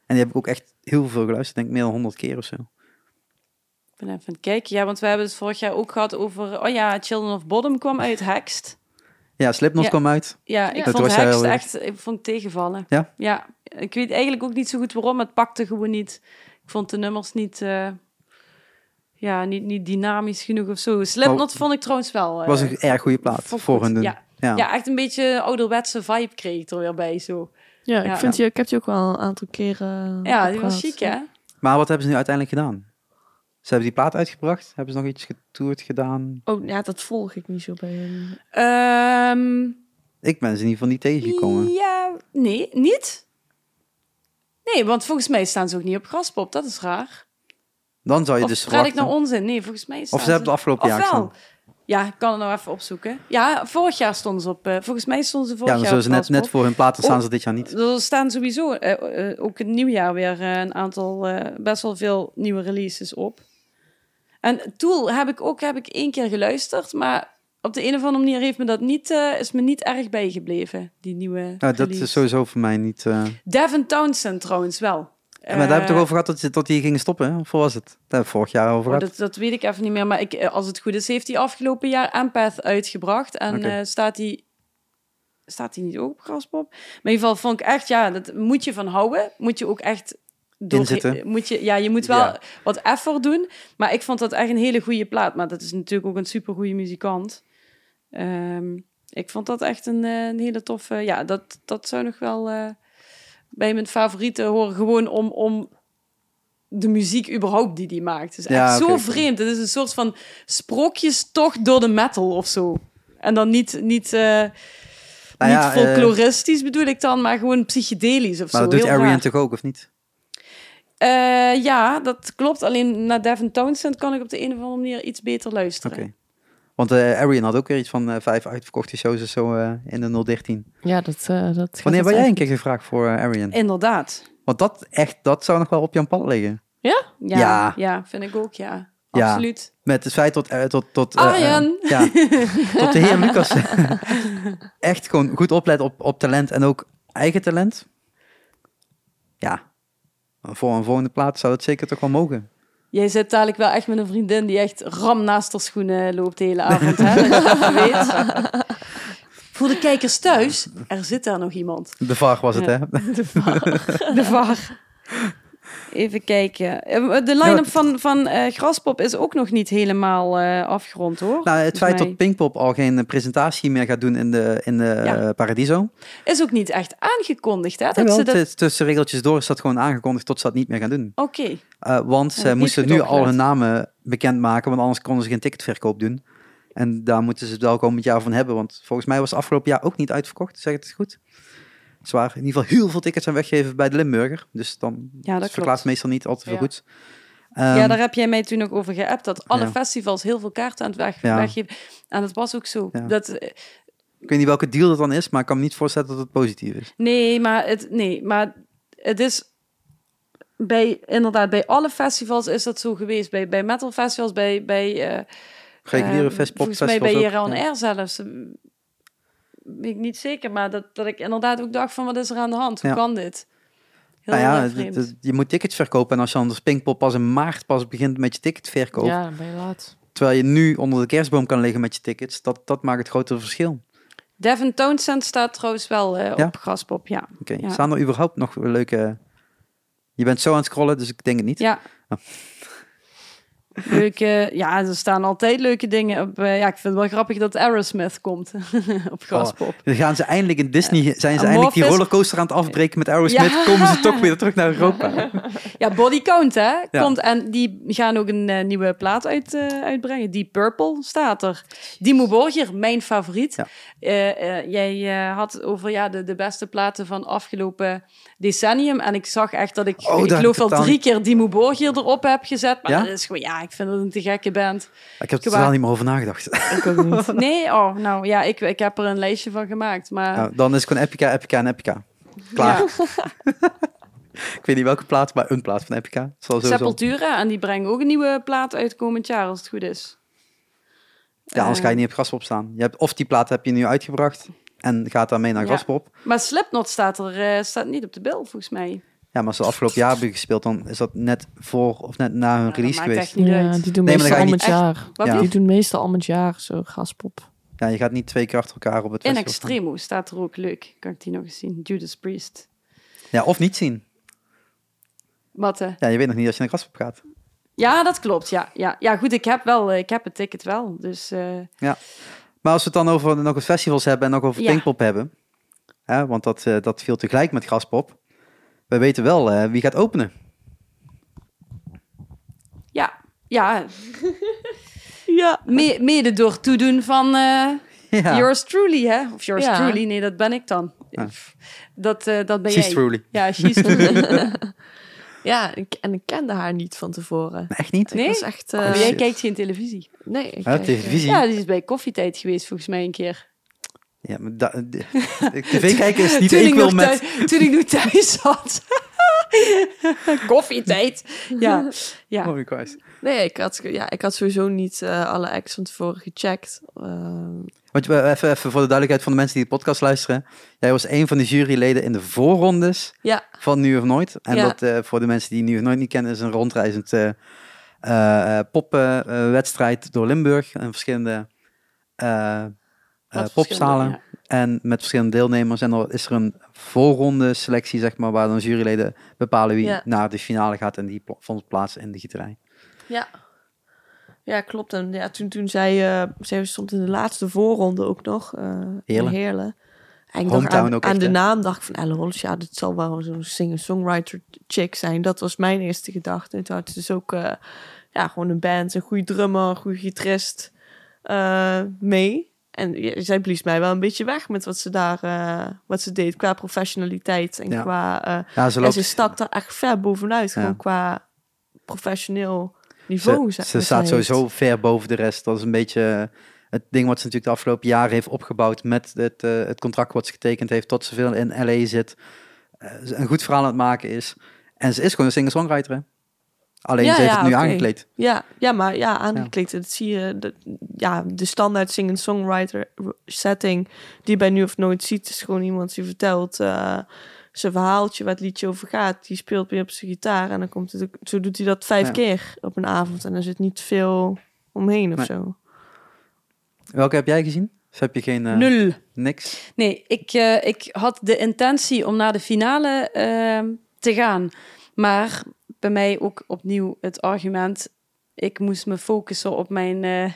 Speaker 1: En die heb ik ook echt heel veel geluisterd. Denk meer dan honderd keer of zo.
Speaker 3: Ik ben even aan het kijken. Ja, want we hebben het vorig jaar ook gehad over... Oh ja, Children of Bottom kwam uit Hexed.
Speaker 1: Ja, Slipknot
Speaker 3: Ja.
Speaker 1: kwam uit.
Speaker 3: Ja, ik
Speaker 1: Dat
Speaker 3: vond Hexed
Speaker 1: wel-
Speaker 3: echt... Ik vond het tegenvallen.
Speaker 1: Ja?
Speaker 3: Ja. Ik weet eigenlijk ook niet zo goed waarom. Het pakte gewoon niet. Ik vond de nummers niet... eh, ja, niet, niet dynamisch genoeg of zo. Slipknot vond ik trouwens wel... eh,
Speaker 1: was een erg goede plaat
Speaker 3: ik
Speaker 1: voor hun.
Speaker 3: Ja.
Speaker 1: Ja.
Speaker 3: Ja, echt een beetje ouderwetse vibe kreeg ik er weer bij. Zo.
Speaker 2: Ja, ik,
Speaker 3: Ja.
Speaker 2: vind die, ik heb die ook wel een aantal keren
Speaker 3: Ja, die was hè?
Speaker 1: Maar wat hebben ze nu uiteindelijk gedaan? Ze hebben die plaat uitgebracht. Hebben ze nog iets getoerd gedaan?
Speaker 2: Oh, ja, dat volg ik niet zo bij hun.
Speaker 3: Ehm,
Speaker 1: Ik ben ze in ieder geval niet tegengekomen.
Speaker 3: Ja, nee, niet. Nee, want volgens mij staan ze ook niet op Graspop. Dat is raar.
Speaker 1: Dan zou je
Speaker 3: Of
Speaker 1: dus
Speaker 3: praat ik
Speaker 1: verwachten...
Speaker 3: nou onzin? Nee, volgens mij staan
Speaker 1: Of ze hebben het afgelopen jaar
Speaker 3: Ofwel. Ja, ik kan het nou even opzoeken. Ja, vorig jaar stonden ze op... eh, volgens mij stonden ze vorig
Speaker 1: Ja, dan
Speaker 3: jaar
Speaker 1: zullen
Speaker 3: op
Speaker 1: ze net, net voor hun platen staan
Speaker 3: Oh.
Speaker 1: ze dit jaar niet.
Speaker 3: Er staan sowieso eh, eh, ook in het nieuwjaar weer een aantal, best wel veel nieuwe releases op. En Tool heb ik ook heb ik één keer geluisterd, maar op de een of andere manier heeft me dat niet, is me niet erg bijgebleven, die nieuwe
Speaker 1: Ja, dat
Speaker 3: release.
Speaker 1: is sowieso voor mij niet...
Speaker 3: Devin Townsend trouwens wel.
Speaker 1: Maar daar hebben we het
Speaker 3: Eh,
Speaker 1: toch over gehad dat, ze- dat die gingen stoppen, hè? Of was het? Daar hebben vorig jaar over
Speaker 3: Oh,
Speaker 1: gehad.
Speaker 3: dat, dat weet ik even niet meer, maar ik, eh, als het goed is, heeft hij afgelopen jaar Empath uitgebracht. En eh, staat hij staat hij niet ook op Graspop? Maar in ieder geval vond ik echt, ja, dat moet je van houden. Moet je ook echt door,
Speaker 1: Inzitten.
Speaker 3: Moet je, ja, je moet wel
Speaker 1: Ja.
Speaker 3: wat effort doen. Maar ik vond dat echt een hele goede plaat. Maar dat is natuurlijk ook een super goede muzikant. Ehm, ik vond dat echt een, een hele toffe. Ja, dat, dat zou nog wel eh, bij mijn favorieten horen. Gewoon om, om de muziek überhaupt die die maakt. Het is
Speaker 1: Ja,
Speaker 3: echt zo vreemd. Het is een soort van sprookjestocht door de metal of zo. En dan niet, niet, eh,
Speaker 1: Nou
Speaker 3: niet
Speaker 1: ja, eh,
Speaker 3: folkloristisch bedoel ik dan, maar gewoon psychedelisch of
Speaker 1: Maar
Speaker 3: zo.
Speaker 1: dat doet Arian toch ook, of niet?
Speaker 3: Eh, ja, dat klopt. Alleen naar Devin Townsend kan ik op de een of andere manier iets beter luisteren.
Speaker 1: Want eh Arian had ook weer iets van eh, vijf uitverkochte shows of zo eh, in de 013.
Speaker 2: Ja, dat, eh dat
Speaker 1: Wanneer
Speaker 2: het
Speaker 1: ben jij een keer gevraagd voor Arian?
Speaker 3: Inderdaad.
Speaker 1: Want dat echt, dat zou nog wel op Jan Paul liggen.
Speaker 3: Ja,
Speaker 1: Ja.
Speaker 3: ja. vind ik ook, ja.
Speaker 1: Ja.
Speaker 3: Absoluut.
Speaker 1: Met het feit tot, eh, tot, tot, eh,
Speaker 3: Arjan.
Speaker 1: eh, ja, [LAUGHS] tot de heer Lucas [LAUGHS] echt gewoon goed oplet op, op talent en ook eigen talent. Ja, voor een volgende plaat zou dat zeker toch wel mogen.
Speaker 3: Jij zit dadelijk wel echt met een vriendin die echt ram naast haar schoenen loopt de hele avond. Hè? Weet. [LAUGHS] Voor de kijkers thuis, er zit daar nog iemand.
Speaker 1: De VAR was het,
Speaker 3: Ja.
Speaker 1: hè?
Speaker 3: De VAR. [LAUGHS] [LAUGHS] Even kijken. Eh, De line-up van, van eh, Graspop is ook nog niet helemaal eh, afgerond, hoor.
Speaker 1: Nou, het feit
Speaker 3: mij.
Speaker 1: dat Pinkpop al geen presentatie meer gaat doen in de, in de
Speaker 3: Ja.
Speaker 1: Paradiso.
Speaker 3: Is ook niet echt aangekondigd, hè? Dat
Speaker 1: Jawel,
Speaker 3: ze dat...
Speaker 1: tussen regeltjes door is dat gewoon aangekondigd tot ze dat niet meer gaan doen.
Speaker 3: Oké.
Speaker 1: Want ze moesten nu al hun namen bekendmaken, want anders konden ze geen ticketverkoop doen. En daar moeten ze het wel komend jaar van hebben, want volgens mij was het afgelopen jaar ook niet uitverkocht, zeg het goed. Waren in ieder geval heel veel tickets aan weggeven bij de Limburger, dus dan
Speaker 3: Ja, dat
Speaker 1: verklaart meestal niet al te veel
Speaker 3: Ja.
Speaker 1: goeds.
Speaker 3: ja,
Speaker 1: Ehm,
Speaker 3: daar heb jij mij toen nog over geappt, dat alle
Speaker 1: Ja.
Speaker 3: festivals heel veel kaarten aan het weg, weggeven. En dat was ook zo. Dat, eh,
Speaker 1: Ik weet niet welke deal dat dan is, maar ik kan me niet voorstellen dat het positief is.
Speaker 3: nee, maar het, nee, maar het is... Bij, inderdaad, bij alle festivals is dat zo geweest. Bij, bij metal festivals, bij, bij, eh,
Speaker 1: Reguliere
Speaker 3: Eh,
Speaker 1: fest-
Speaker 3: Volgens mij bij
Speaker 1: ook.
Speaker 3: Air zelfs. Weet ik niet zeker, maar dat, dat ik inderdaad ook dacht van wat is er aan de hand? Hoe
Speaker 1: Ja.
Speaker 3: kan dit? Heel
Speaker 1: Nou ja, het-
Speaker 3: vreemd.
Speaker 1: het- je moet tickets verkopen. En als je anders Pinkpop pas in maart pas begint met je ticketverkoop.
Speaker 2: Ja, dan ben je laat.
Speaker 1: Terwijl je nu onder de kerstboom kan liggen met je tickets. Dat, dat maakt het grote verschil.
Speaker 3: Devin Townsend staat trouwens wel
Speaker 1: Ja?
Speaker 3: op Graspop, ja.
Speaker 1: Oké,
Speaker 3: Ja.
Speaker 1: staan er überhaupt nog leuke... Je bent zo aan het scrollen, dus ik denk het niet.
Speaker 3: Ja.
Speaker 1: Oh.
Speaker 3: Leuke, ja, er staan altijd leuke dingen op. eh, ja, ik vind het wel grappig dat Aerosmith komt [LAUGHS] op Graspop.
Speaker 1: Dan gaan ze eindelijk in Disney, zijn ze eindelijk die rollercoaster aan het afbreken met Aerosmith.
Speaker 3: Ja.
Speaker 1: Komen ze toch weer terug naar Europa. [LAUGHS]
Speaker 3: Ja, Body Count, hè?
Speaker 1: Ja.
Speaker 3: Komt, en die gaan ook een eh, nieuwe plaat uit, eh, uitbrengen. Deep Purple staat er. Dimo Borgir, mijn favoriet.
Speaker 1: Ja.
Speaker 3: Jij had het over ja, de, de beste platen van afgelopen decennium. En ik zag echt dat ik,
Speaker 1: Oh,
Speaker 3: ik geloof wel drie keer Dimo Borgir erop heb gezet. Maar dat is gewoon, ja, ik vind het een te gekke band.
Speaker 1: Ik heb er totaal niet meer over nagedacht. [LAUGHS]
Speaker 2: Ik ook niet. [LAUGHS]
Speaker 3: Nee, oh, nou ja, ik, ik heb er een lijstje van gemaakt. Maar
Speaker 1: Nou, dan is het gewoon Epica, Epica en Epica. Klaar.
Speaker 3: Ja. [LAUGHS]
Speaker 1: Ik weet niet welke plaat, maar een plaat van Epica.
Speaker 3: Sepultura, en die brengen ook een nieuwe plaat uit komend jaar, als het goed is.
Speaker 1: Ja, anders
Speaker 3: Eh,
Speaker 1: ga je niet op Graspop staan. Je hebt, of die plaat heb je nu uitgebracht en gaat daarmee naar
Speaker 3: Ja.
Speaker 1: Graspop.
Speaker 3: Maar Slipknot staat er eh, staat niet op de bil, volgens mij.
Speaker 1: Ja, maar als ze afgelopen jaar hebben gespeeld, dan is dat net voor of net na hun release geweest.
Speaker 3: echt niet
Speaker 2: Ja, die doen
Speaker 1: Nee, maar
Speaker 2: meestal
Speaker 1: je
Speaker 2: het jaar.
Speaker 3: Wat
Speaker 1: Ja.
Speaker 2: Die doen meestal om het jaar zo gaspop.
Speaker 1: Ja, je gaat niet twee keer achter elkaar op het
Speaker 3: In. Extremo staat er ook leuk. Kan ik die nog eens zien? Judas Priest.
Speaker 1: Ja, of niet zien.
Speaker 3: Wat, eh?
Speaker 1: Ja, je weet nog niet als je naar Graspop gaat.
Speaker 3: Ja, dat klopt. Ja, ja. ja goed, ik heb, wel, eh, ik heb het ticket wel. Dus eh,
Speaker 1: Maar als we het dan over nog wat festivals hebben en nog over
Speaker 3: Ja.
Speaker 1: Pinkpop hebben. Hè, want dat, eh, dat viel tegelijk met Graspop. We weten wel eh, wie gaat openen.
Speaker 3: ja, ja [LAUGHS]
Speaker 2: Ja.
Speaker 3: me- mede door toedoen van eh, [LAUGHS]
Speaker 1: Ja,
Speaker 3: yours truly, hè? Of yours
Speaker 2: Ja.
Speaker 3: truly, nee, dat ben ik dan.
Speaker 1: Ah.
Speaker 3: Dat, eh, dat ben
Speaker 1: she's
Speaker 3: jij.
Speaker 1: truly.
Speaker 3: Ja, [LAUGHS] she's truly.
Speaker 2: Ja, ik, en ik kende haar niet van tevoren.
Speaker 1: Echt niet?
Speaker 3: Nee?
Speaker 2: Ik was echt... eh,
Speaker 1: Oh,
Speaker 3: jij kijkt geen televisie.
Speaker 2: nee, ik kijk,
Speaker 1: televisie?
Speaker 3: Ja, die is bij koffietijd geweest volgens mij een keer.
Speaker 1: Ja, maar da- [LAUGHS] de- TV kijken is niet
Speaker 3: toen,
Speaker 1: equal met...
Speaker 3: thuis, toen ik nog thuis zat. [LAUGHS] Koffietijd. Ja, ja.
Speaker 1: Oh.
Speaker 2: Nee, ik had, ja, ik had sowieso niet eh, alle acts van tevoren gecheckt. Eh,
Speaker 1: Want even, even voor de duidelijkheid van de mensen die de podcast luisteren. Jij was een van de juryleden in de voorrondes
Speaker 2: ja,
Speaker 1: van Nu of Nooit. En
Speaker 2: Ja.
Speaker 1: dat eh, voor de mensen die Nu of Nooit niet kennen, is een rondreizend poppenwedstrijd door Limburg. En verschillende eh, eh, popzalen. En met verschillende deelnemers. En dan is er een voorronde selectie, zeg maar, waar dan juryleden bepalen wie
Speaker 2: Ja.
Speaker 1: naar de finale gaat. En die vond plaats in de gieterij.
Speaker 2: ja. Ja, klopt. En ja, toen, toen zij, eh, zij stond in de laatste voorronde ook nog. eh
Speaker 1: Heerlen.
Speaker 2: in Heerlen. En dacht aan,
Speaker 1: ook
Speaker 2: aan de naam dacht ik van Elle Hollis, ja, dit zal wel zo'n singer-songwriter chick zijn. Dat was mijn eerste gedachte. En toen had ze dus ook eh, ja, gewoon een band, een goede drummer, een goede gitarist eh, mee. En zij blies mij wel een beetje weg met wat ze daar eh, wat ze deed qua professionaliteit en
Speaker 1: Ja.
Speaker 2: qua eh,
Speaker 1: Ja, ze loopt
Speaker 2: ze stak er echt ver bovenuit,
Speaker 1: Ja.
Speaker 2: gewoon qua professioneel niveau.
Speaker 1: Ze, ze staat sowieso ver boven de rest. Dat is een beetje eh, het ding wat ze natuurlijk de afgelopen jaren heeft opgebouwd met het, het contract wat ze getekend heeft tot ze veel in LA zit. Een goed verhaal aan het maken is. En ze is gewoon een singer-songwriter. Alleen
Speaker 2: Ja,
Speaker 1: ze heeft
Speaker 2: ja,
Speaker 1: het nu aangekleed.
Speaker 2: Ja, ja, maar ja, aangekleed. Dat zie je. De, ja, de standaard singer-songwriter setting die je bij Nu of Nooit ziet, is gewoon iemand die vertelt eh, zijn verhaaltje, waar het liedje over gaat. Die speelt weer op zijn gitaar en dan komt het zo doet hij dat vijf
Speaker 1: Ja.
Speaker 2: keer op een avond en er zit niet veel omheen of
Speaker 1: Nee.
Speaker 2: zo.
Speaker 1: Welke heb jij gezien? Of heb je geen... eh,
Speaker 3: Nul.
Speaker 1: Niks?
Speaker 3: Nee, ik, eh, ik had de intentie om naar de finale ehm, te gaan. Maar bij mij ook opnieuw het argument... ik moest me focussen op mijn, eh,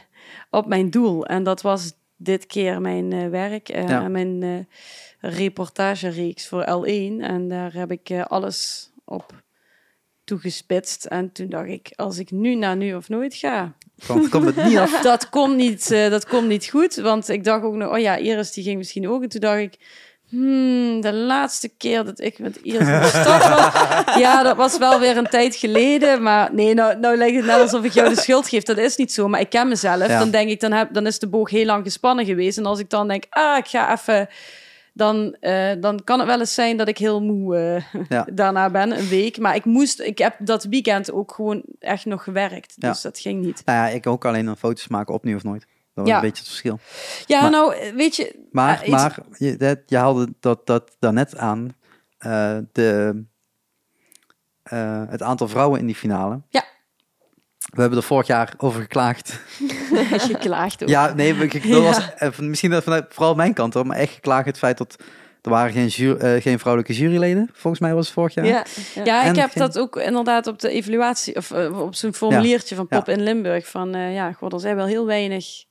Speaker 3: op mijn doel. En dat was dit keer mijn eh, werk
Speaker 1: Ja.
Speaker 3: en mijn eh, reportagereeks voor L1. En daar heb ik alles op toegespitst. En toen dacht ik, als ik nu naar Nu of Nooit ga...
Speaker 1: Komt, komt het niet af? [LAUGHS]
Speaker 3: dat komt niet, dat komt niet goed. Want ik dacht ook nog, oh ja, Iris die ging misschien ook. En toen dacht ik, hmm, de laatste keer dat ik met Iris in de stad was. Ja, dat was wel weer een tijd geleden. Maar nee, nou, nou lijkt het net alsof ik jou de schuld geef. Dat is niet zo. Maar ik ken mezelf.
Speaker 1: Ja.
Speaker 3: Dan denk ik, dan, heb, dan is de boog heel lang gespannen geweest. En als ik dan denk, ah, ik ga even dan, eh, dan kan het wel eens zijn dat ik heel moe eh,
Speaker 1: Ja. [LAUGHS]
Speaker 3: daarna ben, een week. Maar ik moest, ik heb dat weekend ook gewoon echt nog gewerkt.
Speaker 1: Ja.
Speaker 3: Dus dat ging niet.
Speaker 1: Nou ja, ik ook alleen een foto's maken op nu of nooit. Dat was
Speaker 3: Ja.
Speaker 1: een beetje het verschil.
Speaker 3: Ja,
Speaker 1: Maar-
Speaker 3: nou, eh, weet je...
Speaker 1: Maar,
Speaker 3: iets-
Speaker 1: maar je, dat, je haalde dat, dat daarnet aan. eh, de, eh, het aantal vrouwen in die finale.
Speaker 3: Ja.
Speaker 1: We hebben er vorig jaar over geklaagd. [LAUGHS]
Speaker 3: geklaagd ook.
Speaker 1: Ja, nee, we- dat
Speaker 3: Ja.
Speaker 1: was eh, misschien dat vanuit vooral mijn kant hoor, maar echt geklaagd het feit dat er waren geen, jury, eh, geen vrouwelijke juryleden. Volgens mij was het vorig jaar.
Speaker 2: Ja.
Speaker 3: Ja, ik heb
Speaker 1: geen-
Speaker 3: dat ook inderdaad op de evaluatie, of eh, op zo'n formuliertje van
Speaker 1: Ja.
Speaker 3: Pop in Limburg. Van eh, ja, god, er zijn wel heel weinig eh,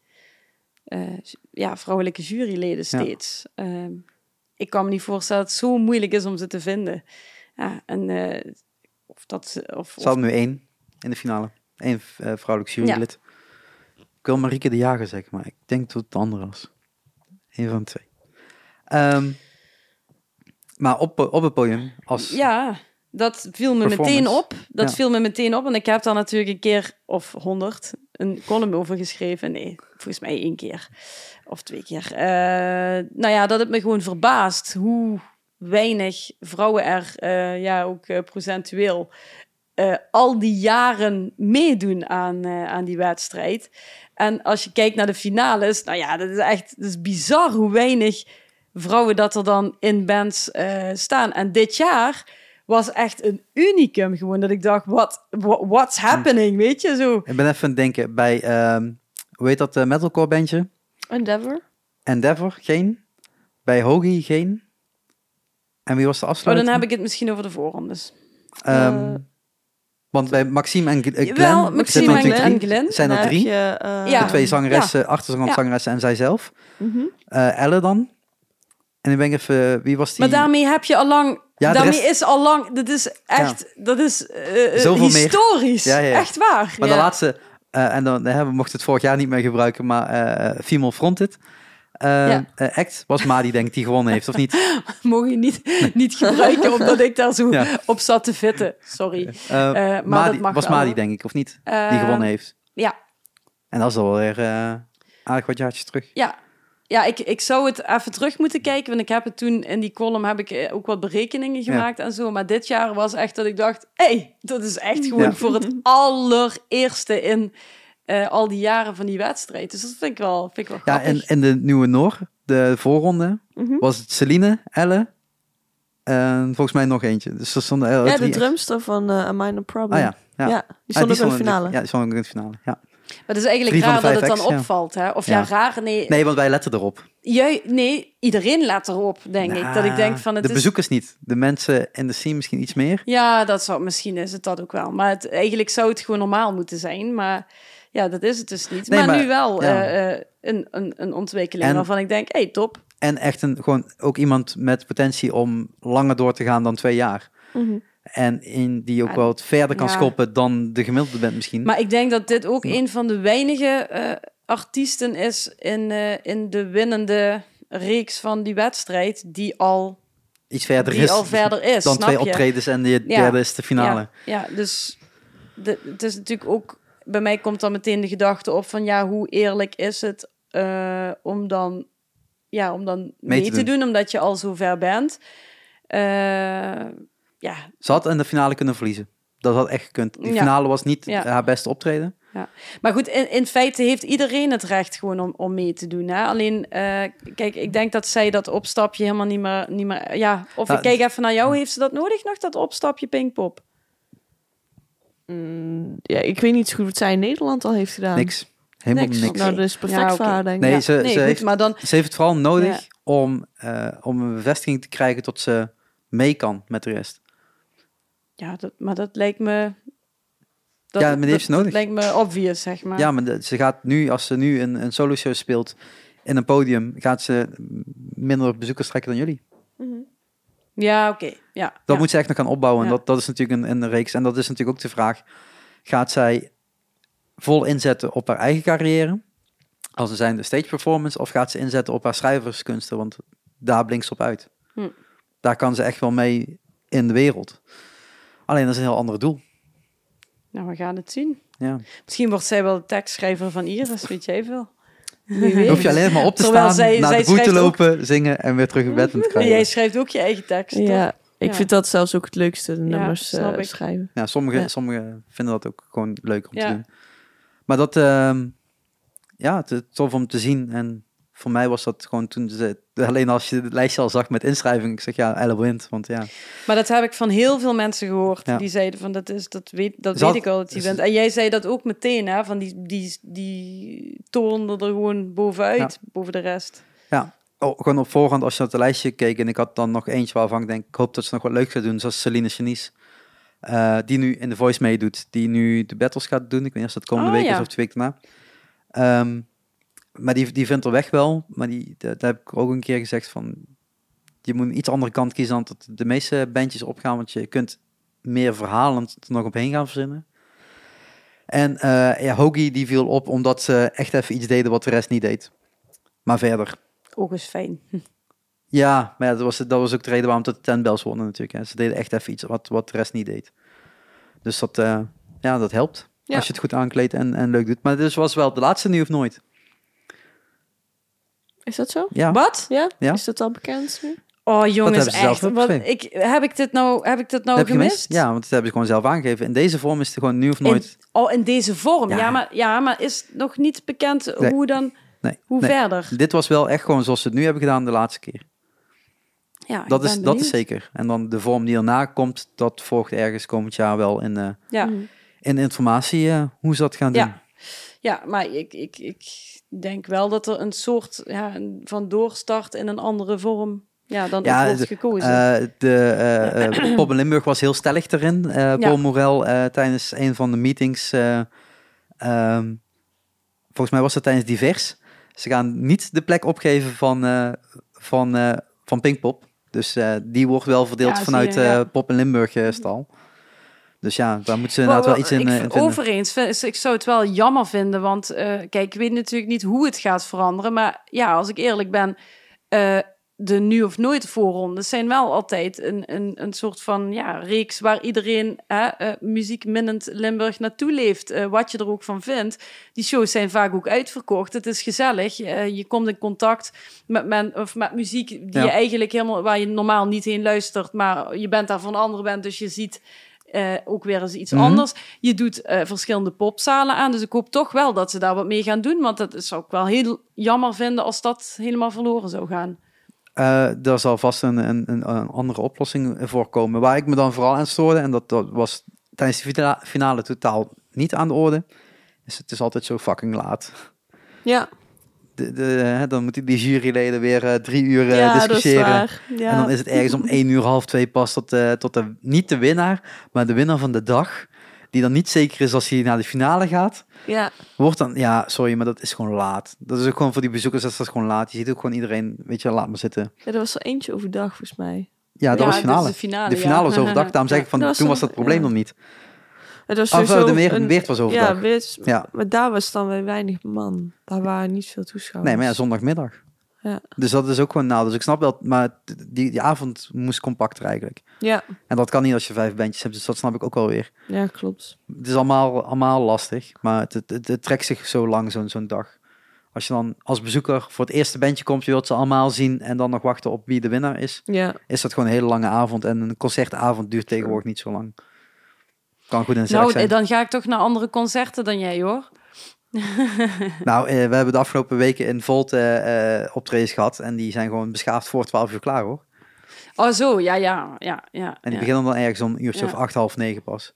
Speaker 3: ja, vrouwelijke juryleden steeds. Ehm, ik kan me niet voorstellen dat het zo moeilijk is om ze te vinden. Ja, en eh, of dat. Of,
Speaker 1: Ze hadden nu één in de finale. Eén eh, vrouwelijk jurylid. Ik wil Marieke de Jager zeggen, maar ik denk dat het de andere was. Eén van de twee. Ehm, maar op, op het podium als...
Speaker 3: ja, dat viel me meteen op. Dat
Speaker 1: Ja.
Speaker 3: viel me meteen op. En ik heb daar natuurlijk een keer of honderd een column over geschreven. Nee, volgens mij één keer of twee keer. Eh, nou ja, dat het me gewoon verbaast hoe weinig vrouwen er, eh, ja, ook eh, procentueel, al die jaren meedoen aan, aan die wedstrijd. En als je kijkt naar de finales, nou ja, dat is echt dat is bizar hoe weinig vrouwen dat er dan in bands staan. En dit jaar was echt een unicum gewoon, dat ik dacht, what, what- what's happening, weet je, zo.
Speaker 1: Ik ben even aan het denken bij, ehm, hoe heet dat eh, metalcore bandje?
Speaker 2: Endeavor.
Speaker 1: Endeavor, geen. Bij Hoagie, geen. En wie was de
Speaker 3: Oh,
Speaker 1: afsluiter?
Speaker 3: dan heb ik het misschien over de voorrondes.
Speaker 1: Ehm,
Speaker 2: Eh,
Speaker 1: want bij Maxime en eh, Glenn,
Speaker 3: Wel,
Speaker 1: zitten
Speaker 3: Maxime en
Speaker 1: natuurlijk
Speaker 3: Glenn,
Speaker 1: drie-
Speaker 3: Glenn.
Speaker 1: zijn er drie.
Speaker 2: je, eh,
Speaker 3: Ja.
Speaker 1: De twee zangeressen,
Speaker 3: Ja.
Speaker 1: zangeressen en zijzelf.
Speaker 2: mhm.
Speaker 1: Eh Elle dan. En dan ben ik even, wie was die?
Speaker 3: Maar daarmee heb je al lang...
Speaker 1: Ja, rest-
Speaker 3: is al lang... Dat is echt... Dat is
Speaker 1: Zoveel meer.
Speaker 3: historisch.
Speaker 1: Ja, ja, ja.
Speaker 3: Echt waar.
Speaker 1: Maar de laatste, eh, en dan hebben we mochten het vorig jaar niet meer gebruiken, maar eh Female Fronted. act was Madi, denk ik, die gewonnen heeft, of niet? [LAUGHS]
Speaker 3: Mogen je niet, niet gebruiken, [LAUGHS] omdat ik daar zo op zat te vitten. Sorry. Maar
Speaker 1: Madi-
Speaker 3: dat mag
Speaker 1: was Madi, denk ik, of niet? Die gewonnen heeft.
Speaker 3: Ja,
Speaker 1: En dat is alweer aardig wat jaartjes terug.
Speaker 3: ja. Ja, ik, ik zou het even terug moeten kijken, want ik heb het toen in die column heb ik eh, ook wat berekeningen gemaakt en zo. Maar dit jaar was echt dat ik dacht, hé, hey, dat is echt gewoon
Speaker 1: Ja.
Speaker 3: voor het [LAUGHS] allereerste in eh, al die jaren van die wedstrijd. Dus dat vind ik wel, vind ik wel
Speaker 1: Ja, en in de nieuwe Noor, de voorronde,
Speaker 2: Mhm.
Speaker 1: was het Celine, Elle en volgens mij nog eentje. Dus er stonden eh,
Speaker 2: Ja, de drumster van eh A Minor Problem.
Speaker 1: Ah ja, ja.
Speaker 2: Ja,
Speaker 1: Ah,
Speaker 2: die stond ook in de finale.
Speaker 1: Ja, die stonden ook in de finale, ja.
Speaker 3: Maar het is eigenlijk raar dat het dan
Speaker 1: ja.
Speaker 3: opvalt, hè? Of ja,
Speaker 1: Ja.
Speaker 3: raar, nee.
Speaker 1: Nee, want wij letten erop.
Speaker 3: Jui- nee, iedereen let erop, denk ik. Dat ik denk van het
Speaker 1: de
Speaker 3: is...
Speaker 1: bezoekers niet. De mensen in de scene misschien iets meer.
Speaker 3: Ja, dat zou, misschien is het dat ook wel. Maar het, eigenlijk zou het gewoon normaal moeten zijn. Maar ja, dat is het dus niet.
Speaker 1: Nee,
Speaker 3: maar,
Speaker 1: maar-
Speaker 3: nu wel
Speaker 1: ja.
Speaker 3: eh, eh, een, een, een ontwikkeling
Speaker 1: En-
Speaker 3: waarvan ik denk, hé, hey, top.
Speaker 1: En echt een, gewoon ook iemand met potentie om langer door te gaan dan twee jaar.
Speaker 2: Mhm.
Speaker 1: En in die ook
Speaker 3: Ja,
Speaker 1: wel wat verder kan
Speaker 3: ja.
Speaker 1: schoppen dan de gemiddelde band misschien.
Speaker 3: Maar ik denk dat dit ook
Speaker 1: Ja.
Speaker 3: een van de weinige eh, artiesten is in, eh, in de winnende reeks van die wedstrijd die al,
Speaker 1: iets verder
Speaker 3: die
Speaker 1: is
Speaker 3: al verder is.
Speaker 1: dan twee
Speaker 3: je?
Speaker 1: optredens en de
Speaker 3: Ja.
Speaker 1: derde is de finale.
Speaker 3: Ja, dus de, het is natuurlijk ook... Bij mij komt dan meteen de gedachte op van... Ja, hoe eerlijk is het eh, om dan, ja, om dan mee,
Speaker 1: te
Speaker 3: te, doen. omdat je al zo ver bent. Ja,
Speaker 1: Ze had in de finale kunnen verliezen. Dat had echt gekund. Die
Speaker 3: Ja.
Speaker 1: finale was niet
Speaker 3: Ja.
Speaker 1: haar beste optreden.
Speaker 3: maar goed, in, in feite heeft iedereen het recht gewoon om, om mee te doen. Hè? Alleen, eh, kijk, ik denk dat zij dat opstapje helemaal niet meer... Niet meer ja, of
Speaker 1: Nou,
Speaker 3: ik kijk even naar jou. Heeft ze dat nodig nog, dat opstapje Pinkpop?
Speaker 2: Mm, ja, ik weet niet zo goed wat zij in Nederland al heeft gedaan.
Speaker 1: Niks. Helemaal
Speaker 3: Niks.
Speaker 1: niks.
Speaker 2: Nou, dat is perfect
Speaker 3: Ja, oké.
Speaker 2: voor haar, denk ik.
Speaker 1: Nee,
Speaker 2: Ja.
Speaker 1: ze,
Speaker 3: nee,
Speaker 1: ze,
Speaker 3: goed,
Speaker 1: heeft,
Speaker 3: maar dan...
Speaker 1: ze heeft het vooral nodig
Speaker 3: Ja.
Speaker 1: om, eh, om een bevestiging te krijgen tot ze mee kan met de rest.
Speaker 3: Ja, dat, maar dat lijkt me... Dat,
Speaker 1: Ja, heeft ze nodig.
Speaker 3: Dat lijkt me obvious, zeg maar.
Speaker 1: Ja, maar de- ze gaat nu, als ze nu een, een solo show speelt in een podium, gaat ze minder bezoekers trekken dan jullie.
Speaker 2: Mhm.
Speaker 3: Ja, oké. Ja.
Speaker 1: Dat
Speaker 3: ja.
Speaker 1: moet ze echt nog gaan opbouwen. En
Speaker 3: Ja.
Speaker 1: dat, dat is natuurlijk een, een reeks. En dat is natuurlijk ook de vraag: gaat zij vol inzetten op haar eigen carrière? Als ze zijn de stage performance, of gaat ze inzetten op haar schrijverskunsten? Want daar blinkt ze op uit.
Speaker 3: Hm.
Speaker 1: Daar kan ze echt wel mee in de wereld. Alleen dat is een heel ander doel.
Speaker 3: Nou, we gaan het zien.
Speaker 1: Ja.
Speaker 3: Misschien wordt zij wel de tekstschrijver van Iris, [LAUGHS] weet jij veel.
Speaker 1: Dan hoef je alleen maar op te
Speaker 3: Terwijl
Speaker 1: staan,
Speaker 3: zij-
Speaker 1: naar
Speaker 3: zij
Speaker 1: de boete
Speaker 3: ook-
Speaker 1: lopen, zingen en weer terug in bed
Speaker 3: En
Speaker 1: krijgen.
Speaker 3: jij schrijft ook je eigen tekst, toch?
Speaker 2: Ja, ik
Speaker 3: Ja.
Speaker 2: vind dat zelfs ook het leukste, de
Speaker 3: Ja,
Speaker 2: nummers
Speaker 3: snap
Speaker 2: eh, schrijven.
Speaker 1: Ja, sommigen,
Speaker 2: Ja.
Speaker 1: sommigen vinden dat ook gewoon leuk om
Speaker 3: Ja.
Speaker 1: te doen. Maar dat, ehm, ja, het is tof om te zien. En voor mij was dat gewoon toen ze, [LAUGHS] alleen als je het lijstje al zag met inschrijving, ik zeg ja, Elle wint. Want ja,
Speaker 3: Maar dat heb ik van heel veel mensen gehoord.
Speaker 1: Ja.
Speaker 3: Die zeiden van, dat, is, dat weet, dat weet ik al dat
Speaker 1: ze-
Speaker 3: wint. En jij zei dat ook meteen, hè? Van die, die, die toonde er gewoon bovenuit, boven de rest.
Speaker 1: oh, gewoon op voorhand als je naar het lijstje keek en ik had dan nog eentje waarvan ik denk, ik hoop dat ze nog wat leuk gaat doen, zoals Celine Chenies. Eh, die nu in The Voice meedoet, die nu de battles gaat doen. Ik weet niet of dat komende
Speaker 3: Oh,
Speaker 1: week
Speaker 3: ja.
Speaker 1: is of twee weken daarna. Ehm, maar die, die vindt er weg wel, maar die, dat, dat heb ik ook een keer gezegd van, je moet een iets andere kant kiezen dan dat de meeste bandjes opgaan, want je kunt meer verhalend er nog omheen gaan verzinnen. En eh ja, Hoagie die viel op omdat ze echt even iets deden wat de rest niet deed. Maar verder,
Speaker 3: Ook is fijn. [LAUGHS]
Speaker 1: ja, maar ja, dat, was, dat was ook de reden waarom de Ten Bells wonnen natuurlijk. Hè. Ze deden echt even iets wat, wat de rest niet deed. Dus dat, eh, ja, dat helpt.
Speaker 2: Ja.
Speaker 1: Als je het goed aankleedt en, en leuk doet. Maar dus was wel de laatste nu of nooit.
Speaker 2: Is dat zo?
Speaker 1: Ja,
Speaker 3: Wat?
Speaker 2: Ja?
Speaker 1: Ja.
Speaker 2: Is dat al bekend nu?
Speaker 3: Oh jongens,
Speaker 1: hebben ze zelf
Speaker 3: echt. Wat, ik, heb, ik dit nou, heb ik dit nou gemist?
Speaker 1: gemist? Ja, want dat hebben ze gewoon zelf aangegeven. In deze vorm is het gewoon nu of nooit.
Speaker 3: In, oh, in deze vorm. Ja.
Speaker 1: Ja.
Speaker 3: maar, ja, maar is nog niet bekend
Speaker 1: Nee.
Speaker 3: hoe dan,
Speaker 1: Nee,
Speaker 3: hoe
Speaker 1: nee.
Speaker 3: verder.
Speaker 1: Dit was wel echt gewoon zoals ze het nu hebben gedaan de laatste keer.
Speaker 3: Ja, ik
Speaker 1: Dat
Speaker 3: ben
Speaker 1: is, dat is zeker. En dan de vorm die erna komt, dat volgt ergens komend jaar wel in, eh,
Speaker 3: Ja.
Speaker 1: In informatie eh, hoe ze dat gaan doen.
Speaker 3: Ja. Ja, maar ik, ik, ik denk wel dat er een soort ja, van doorstart in een andere vorm ja, dan
Speaker 1: Ja,
Speaker 3: wordt gekozen.
Speaker 1: Eh, de eh, [CLEARS THROAT] Pop in Limburg was heel stellig erin. Paul Morel tijdens een van de meetings. eh, ehm, volgens mij was dat tijdens divers. Ze gaan niet de plek opgeven van, van, van Pinkpop. Dus die wordt wel verdeeld
Speaker 3: Ja,
Speaker 1: vanuit
Speaker 3: je,
Speaker 1: Pop in Limburg stal. Dus ja, daar moeten ze inderdaad wel iets in,
Speaker 3: ik,
Speaker 1: eh, in
Speaker 3: ik zou het wel jammer vinden, want eh, kijk, ik weet natuurlijk niet hoe het gaat veranderen, maar ja, als ik eerlijk ben, eh, de nu of nooit voorrondes zijn wel altijd een, een, een soort van ja, reeks waar iedereen hè, eh, muziekminnend Limburg naartoe leeft, eh, wat je er ook van vindt. Die shows zijn vaak ook uitverkocht. Het is gezellig. Eh, je komt in contact met, men, of met muziek die
Speaker 1: Ja.
Speaker 3: je eigenlijk helemaal waar je normaal niet heen luistert, maar je bent daar van een andere bent, dus je ziet eh, ook weer eens iets
Speaker 1: Mhm.
Speaker 3: anders. Je doet eh, verschillende popzalen aan. Dus ik hoop toch wel dat ze daar wat mee gaan doen. Want dat zou ik wel heel jammer vinden als dat helemaal verloren zou gaan.
Speaker 1: Eh, er zal vast een, een, een, andere oplossing voor komen. Waar ik me dan vooral aan stoorde, en dat, dat was tijdens de fina- finale totaal niet aan de orde, is het is altijd zo fucking laat.
Speaker 2: Ja,
Speaker 1: De, de, hè, dan moeten die juryleden weer eh, drie uur eh,
Speaker 2: ja
Speaker 1: discussiëren.
Speaker 2: Ja.
Speaker 1: En dan is het ergens om één uur, half twee pas tot, eh, tot de, niet de winnaar, maar de winnaar van de dag. Die dan niet zeker is als hij naar de finale gaat.
Speaker 2: ja.
Speaker 1: Wordt dan, ja, sorry, maar dat is gewoon laat. Dat is ook gewoon voor die bezoekers, dat is dat gewoon laat. Je ziet ook gewoon iedereen, weet je, laat maar zitten.
Speaker 2: ja, er was er eentje overdag volgens mij.
Speaker 1: Ja, dat
Speaker 3: Ja,
Speaker 1: was finale.
Speaker 3: de finale,
Speaker 1: de finale was overdag. Daarom zeg ik van, toen was dat probleem nog niet.
Speaker 2: Het was
Speaker 1: Of de weer,
Speaker 2: een-
Speaker 1: Weert was overdag.
Speaker 2: Ja, Weert,
Speaker 1: Ja.
Speaker 2: maar daar was dan weer weinig man. Daar waren niet veel toeschouwers.
Speaker 1: Nee, maar ja, zondagmiddag.
Speaker 2: Ja.
Speaker 1: Dus dat is ook gewoon nou. Dus ik snap wel, maar die, die avond moest compacter eigenlijk.
Speaker 2: Ja,
Speaker 1: En dat kan niet als je vijf bandjes hebt, dus dat snap ik ook wel weer.
Speaker 2: ja, klopt.
Speaker 1: Het is allemaal, allemaal lastig, maar het, het, het, het trekt zich zo lang, zo'n zo'n dag. Als je dan als bezoeker voor het eerste bandje komt, je wilt ze allemaal zien en dan nog wachten op wie de winnaar is,
Speaker 2: Ja,
Speaker 1: is dat gewoon een hele lange avond. En een concertavond duurt tegenwoordig niet zo lang. Kan goed in
Speaker 3: Nou,
Speaker 1: zijn.
Speaker 3: dan ga ik toch naar andere concerten dan jij, hoor. [LAUGHS]
Speaker 1: Nou, eh, we hebben de afgelopen weken in Volt eh, eh, optredens gehad en die zijn gewoon beschaafd voor 12 uur klaar hoor.
Speaker 3: Oh, zo, ja, ja, ja, ja.
Speaker 1: En die
Speaker 3: ja.
Speaker 1: beginnen dan ergens om een uurtje
Speaker 3: Ja.
Speaker 1: of acht, half negen pas.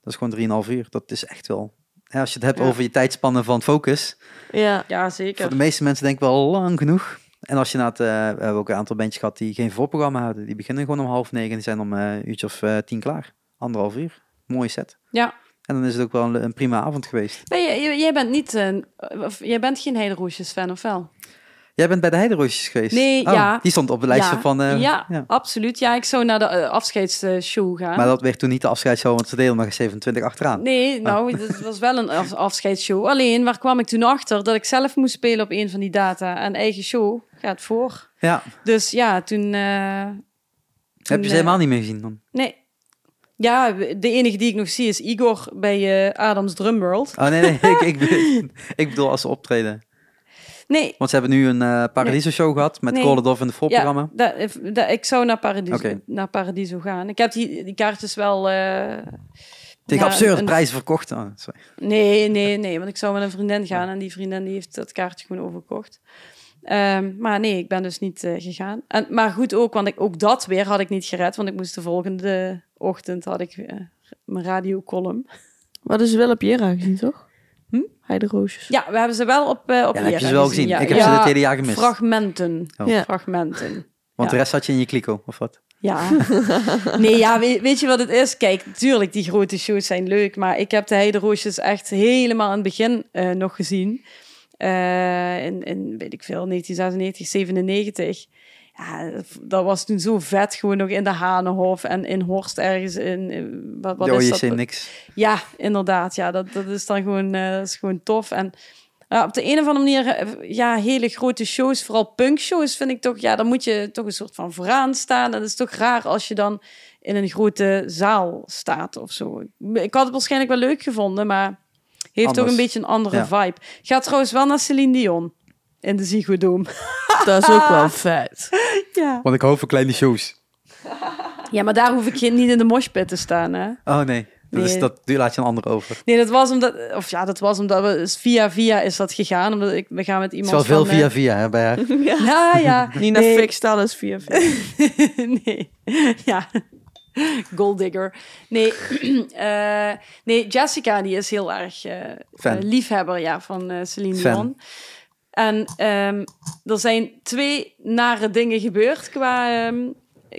Speaker 1: Dat is gewoon drieënhalf uur. Dat is echt wel... Ja, als je het hebt
Speaker 3: Ja.
Speaker 1: over je tijdspannen van focus.
Speaker 2: ja.
Speaker 3: Ja,
Speaker 1: Voor
Speaker 3: zeker.
Speaker 1: de meeste mensen denk ik wel lang genoeg. En als je na het... eh, we hebben ook een aantal bandjes gehad die geen voorprogramma hadden. Die beginnen gewoon om half negen en die zijn om eh, uurtje of tien klaar. Anderhalf uur. Mooie set.
Speaker 3: Ja.
Speaker 1: En dan is het ook wel een, een prima avond geweest.
Speaker 3: Ben je, jij bent niet, eh, of, jij bent geen Heideroosjes fan, of wel?
Speaker 1: Jij bent bij de Heideroosjes geweest?
Speaker 3: Nee,
Speaker 1: Oh,
Speaker 3: ja.
Speaker 1: Die stond op de lijstje
Speaker 3: ja,
Speaker 1: van... eh,
Speaker 3: ja,
Speaker 1: ja.
Speaker 3: absoluut. Ja, ik zou naar de eh, afscheidsshow gaan.
Speaker 1: Maar dat werd toen niet de afscheidsshow, want ze deden nog een 27 achteraan.
Speaker 3: Nee,
Speaker 1: Oh.
Speaker 3: nou, [LAUGHS] het was wel een af- afscheidsshow. Alleen, waar kwam ik toen achter? Dat ik zelf moest spelen op een van die data. En eigen show gaat voor.
Speaker 1: Ja.
Speaker 3: Dus ja, toen... eh,
Speaker 1: Heb je
Speaker 3: toen,
Speaker 1: ze helemaal niet meer gezien dan?
Speaker 3: Nee. Ja, de enige die ik nog zie is Igor bij eh, Adams Drumworld.
Speaker 1: Oh nee, nee ik, ik, [LAUGHS] bedoel, ik bedoel als ze optreden.
Speaker 3: Nee,
Speaker 1: Want ze hebben nu een eh Paradiso show gehad met
Speaker 3: Nee.
Speaker 1: In het voorprogramma.
Speaker 3: Ja, dat, dat- ik zou naar Paradiso, naar Paradiso gaan. Ik heb die, die kaartjes wel... eh,
Speaker 1: Tegen
Speaker 3: ja,
Speaker 1: absurde prijzen verkocht. Oh, sorry.
Speaker 3: Nee, nee, nee. Want ik zou met een vriendin gaan en die vriendin die heeft dat kaartje gewoon overkocht. Ehm, maar nee, ik ben dus niet eh, gegaan. En, maar goed ook, want ik, ook dat weer had ik niet gered. Want ik moest de volgende ochtend had ik eh, mijn radiocolumn.
Speaker 2: Wat is wel op Jera gezien, toch?
Speaker 3: Hm?
Speaker 2: Heide Roosjes.
Speaker 3: Ja, we hebben ze wel op, eh op
Speaker 1: Ja, heb je
Speaker 3: Jera
Speaker 1: ze wel gezien?
Speaker 3: Ja,
Speaker 1: Ik heb
Speaker 3: ja,
Speaker 1: ze dit hele jaar gemist.
Speaker 3: Fragmenten.
Speaker 1: Oh.
Speaker 2: Ja.
Speaker 3: Fragmenten.
Speaker 1: Want
Speaker 3: Ja.
Speaker 1: de rest had je in je kliko, of wat?
Speaker 3: Ja. [LAUGHS] Nee, ja, weet, weet je wat het is? Kijk, tuurlijk, die grote shows zijn leuk. Maar ik heb de Heideroosjes echt helemaal aan het begin eh, nog gezien. Eh, in, in, weet ik veel, 1996, 97. Ja, dat was toen zo vet. Gewoon nog in de Hanenhof en in Horst ergens in... in- wat, wat is dat?
Speaker 1: niks.
Speaker 3: Ja, inderdaad. Ja, dat, dat is dan gewoon, eh, dat is gewoon tof. En op de een of andere manier, eh, ja, hele grote shows, vooral punkshows, vind ik toch, ja, dan moet je toch een soort van vooraan staan. Dat is toch raar als je dan in een grote zaal staat of zo. Ik had het waarschijnlijk wel leuk gevonden, maar heeft toch
Speaker 1: Anders.
Speaker 3: een beetje een andere
Speaker 1: Ja.
Speaker 3: vibe. Gaat trouwens wel naar Celine Dion in de Ziggo Dome. [LAUGHS]
Speaker 2: Dat is ook wel [LAUGHS] vet.
Speaker 3: ja.
Speaker 1: Want ik hou van kleine shows.
Speaker 3: ja, maar daar hoef ik geen, niet in de moshpit te staan, hè.
Speaker 1: Oh nee, dat, is, dat die laat je een ander over.
Speaker 3: Nee, dat was omdat, of ja, dat was omdat we via via is dat gegaan. Omdat ik, we gaan met
Speaker 1: Het is
Speaker 3: iemand
Speaker 1: wel veel
Speaker 3: van, eh,
Speaker 1: via via hè, bij haar. [LAUGHS]
Speaker 3: Ja, ja.
Speaker 2: Nina
Speaker 3: nee.
Speaker 2: Fix, dat is via via.
Speaker 3: nee. Ja. [LAUGHS] Golddigger. Nee, [CLEARS THROAT] eh, nee, Jessica die is heel erg eh, eh, liefhebber ja, van Celine. Dion. En ehm, er zijn twee nare dingen gebeurd qua, ehm,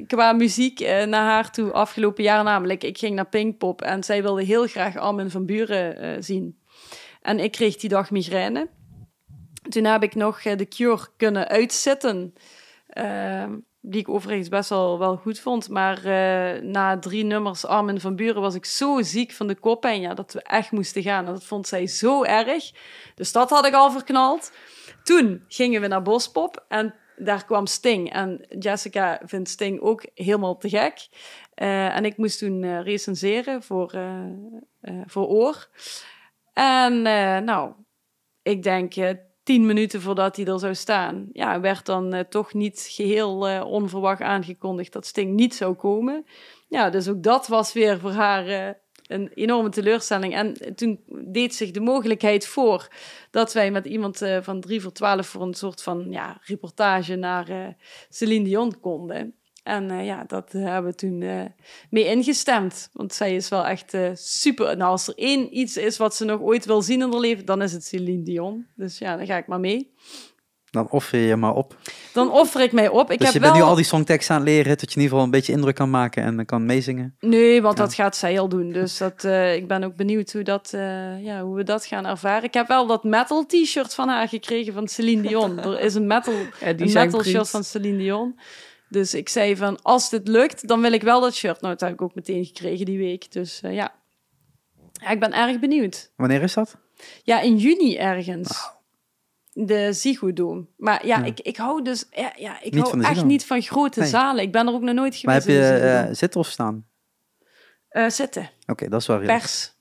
Speaker 3: qua muziek naar haar toe afgelopen jaar. Namelijk, ik ging naar Pinkpop en zij wilde heel graag Armin van Buren zien. En ik kreeg die dag migraine. Toen heb ik nog The Cure kunnen uitzitten. Die ik overigens best wel, goed vond. Maar eh, na drie nummers Armin van Buren was ik zo ziek van de koppijn ja, dat we echt moesten gaan. En dat vond zij zo erg. Dus dat had ik al verknald. Toen gingen we naar Bospop en daar kwam Sting. En Jessica vindt Sting ook helemaal te gek. Eh, en ik moest toen eh, recenseren voor, voor Oor. En nou, ik denk tien minuten voordat hij er zou staan, ja, werd dan eh, toch niet geheel eh, onverwacht aangekondigd dat Sting niet zou komen. Ja, dus ook dat was weer voor haar eh, een enorme teleurstelling. En toen deed zich de mogelijkheid voor dat wij met iemand van 3 voor 12 voor een soort van ja, reportage naar Celine Dion konden. En eh, ja, dat eh, hebben we toen eh, mee ingestemd. Want zij is wel echt super. Nou, als er één iets is wat ze nog ooit wil zien in haar leven, dan is het Celine Dion. Dus ja, dan ga ik maar mee.
Speaker 1: Dan offer je je maar op.
Speaker 3: Dan offer ik mij op. Ik
Speaker 1: dus
Speaker 3: heb
Speaker 1: je
Speaker 3: wel...
Speaker 1: bent nu al die songteksten aan het leren, dat je in ieder geval een beetje indruk kan maken en kan meezingen.
Speaker 3: Nee, want
Speaker 1: Ja.
Speaker 3: dat gaat zij al doen. Dus dat, ik ben ook benieuwd hoe, dat, ja, hoe we dat gaan ervaren. Ik heb wel dat metal t-shirt van haar gekregen van Celine Dion. [LAUGHS] er is een metal,
Speaker 2: Ja, die
Speaker 3: een
Speaker 2: zijn
Speaker 3: metal shirt van Celine Dion. Dus ik zei van, als dit lukt, dan wil ik wel dat shirt. Nou, dat heb ik ook meteen gekregen die week. Dus eh, ja. ja, ik ben erg benieuwd.
Speaker 1: Wanneer is dat?
Speaker 3: Ja, in juni ergens. De Ziggo Dome. Maar ja,
Speaker 1: Ja.
Speaker 3: ik, ik hou dus... Ja, ja ik
Speaker 1: Niet
Speaker 3: hou echt niet van grote
Speaker 1: Nee.
Speaker 3: zalen. Ik ben er ook nog nooit
Speaker 1: Maar
Speaker 3: geweest.
Speaker 1: heb je eh, zitten of staan?
Speaker 3: Eh, zitten.
Speaker 1: Oké, dat is wel redelijk.
Speaker 3: Pers.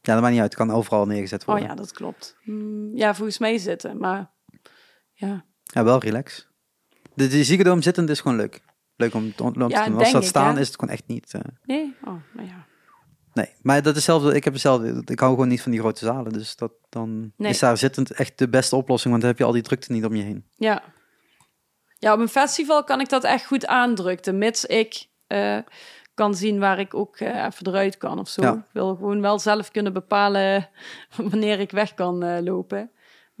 Speaker 1: Ja, dat maakt niet uit. Het kan overal neergezet
Speaker 3: Oh
Speaker 1: worden.
Speaker 3: ja, dat klopt. Hmm, ja, volgens mij zitten, maar ja.
Speaker 1: Ja, wel relax. De, Dome zittend is gewoon leuk. Leuk om, te- te
Speaker 3: Ja,
Speaker 1: doen. Als dat
Speaker 3: ik,
Speaker 1: staan is het gewoon echt niet... eh,
Speaker 3: Nee? Oh, nou ja.
Speaker 1: nee, maar dat is hetzelfde. Ik heb hetzelfde. Ik hou gewoon niet van die grote zalen. Dus dat, dan
Speaker 3: Nee.
Speaker 1: is daar zittend echt de beste oplossing. Want dan heb je al die drukte niet om je heen.
Speaker 3: Ja. Ja, op een festival kan ik dat echt goed aandrukken, mits ik eh, kan zien waar ik ook eh, even eruit kan of zo.
Speaker 1: Ja.
Speaker 3: Ik wil gewoon wel zelf kunnen bepalen [LAUGHS] wanneer ik weg kan lopen.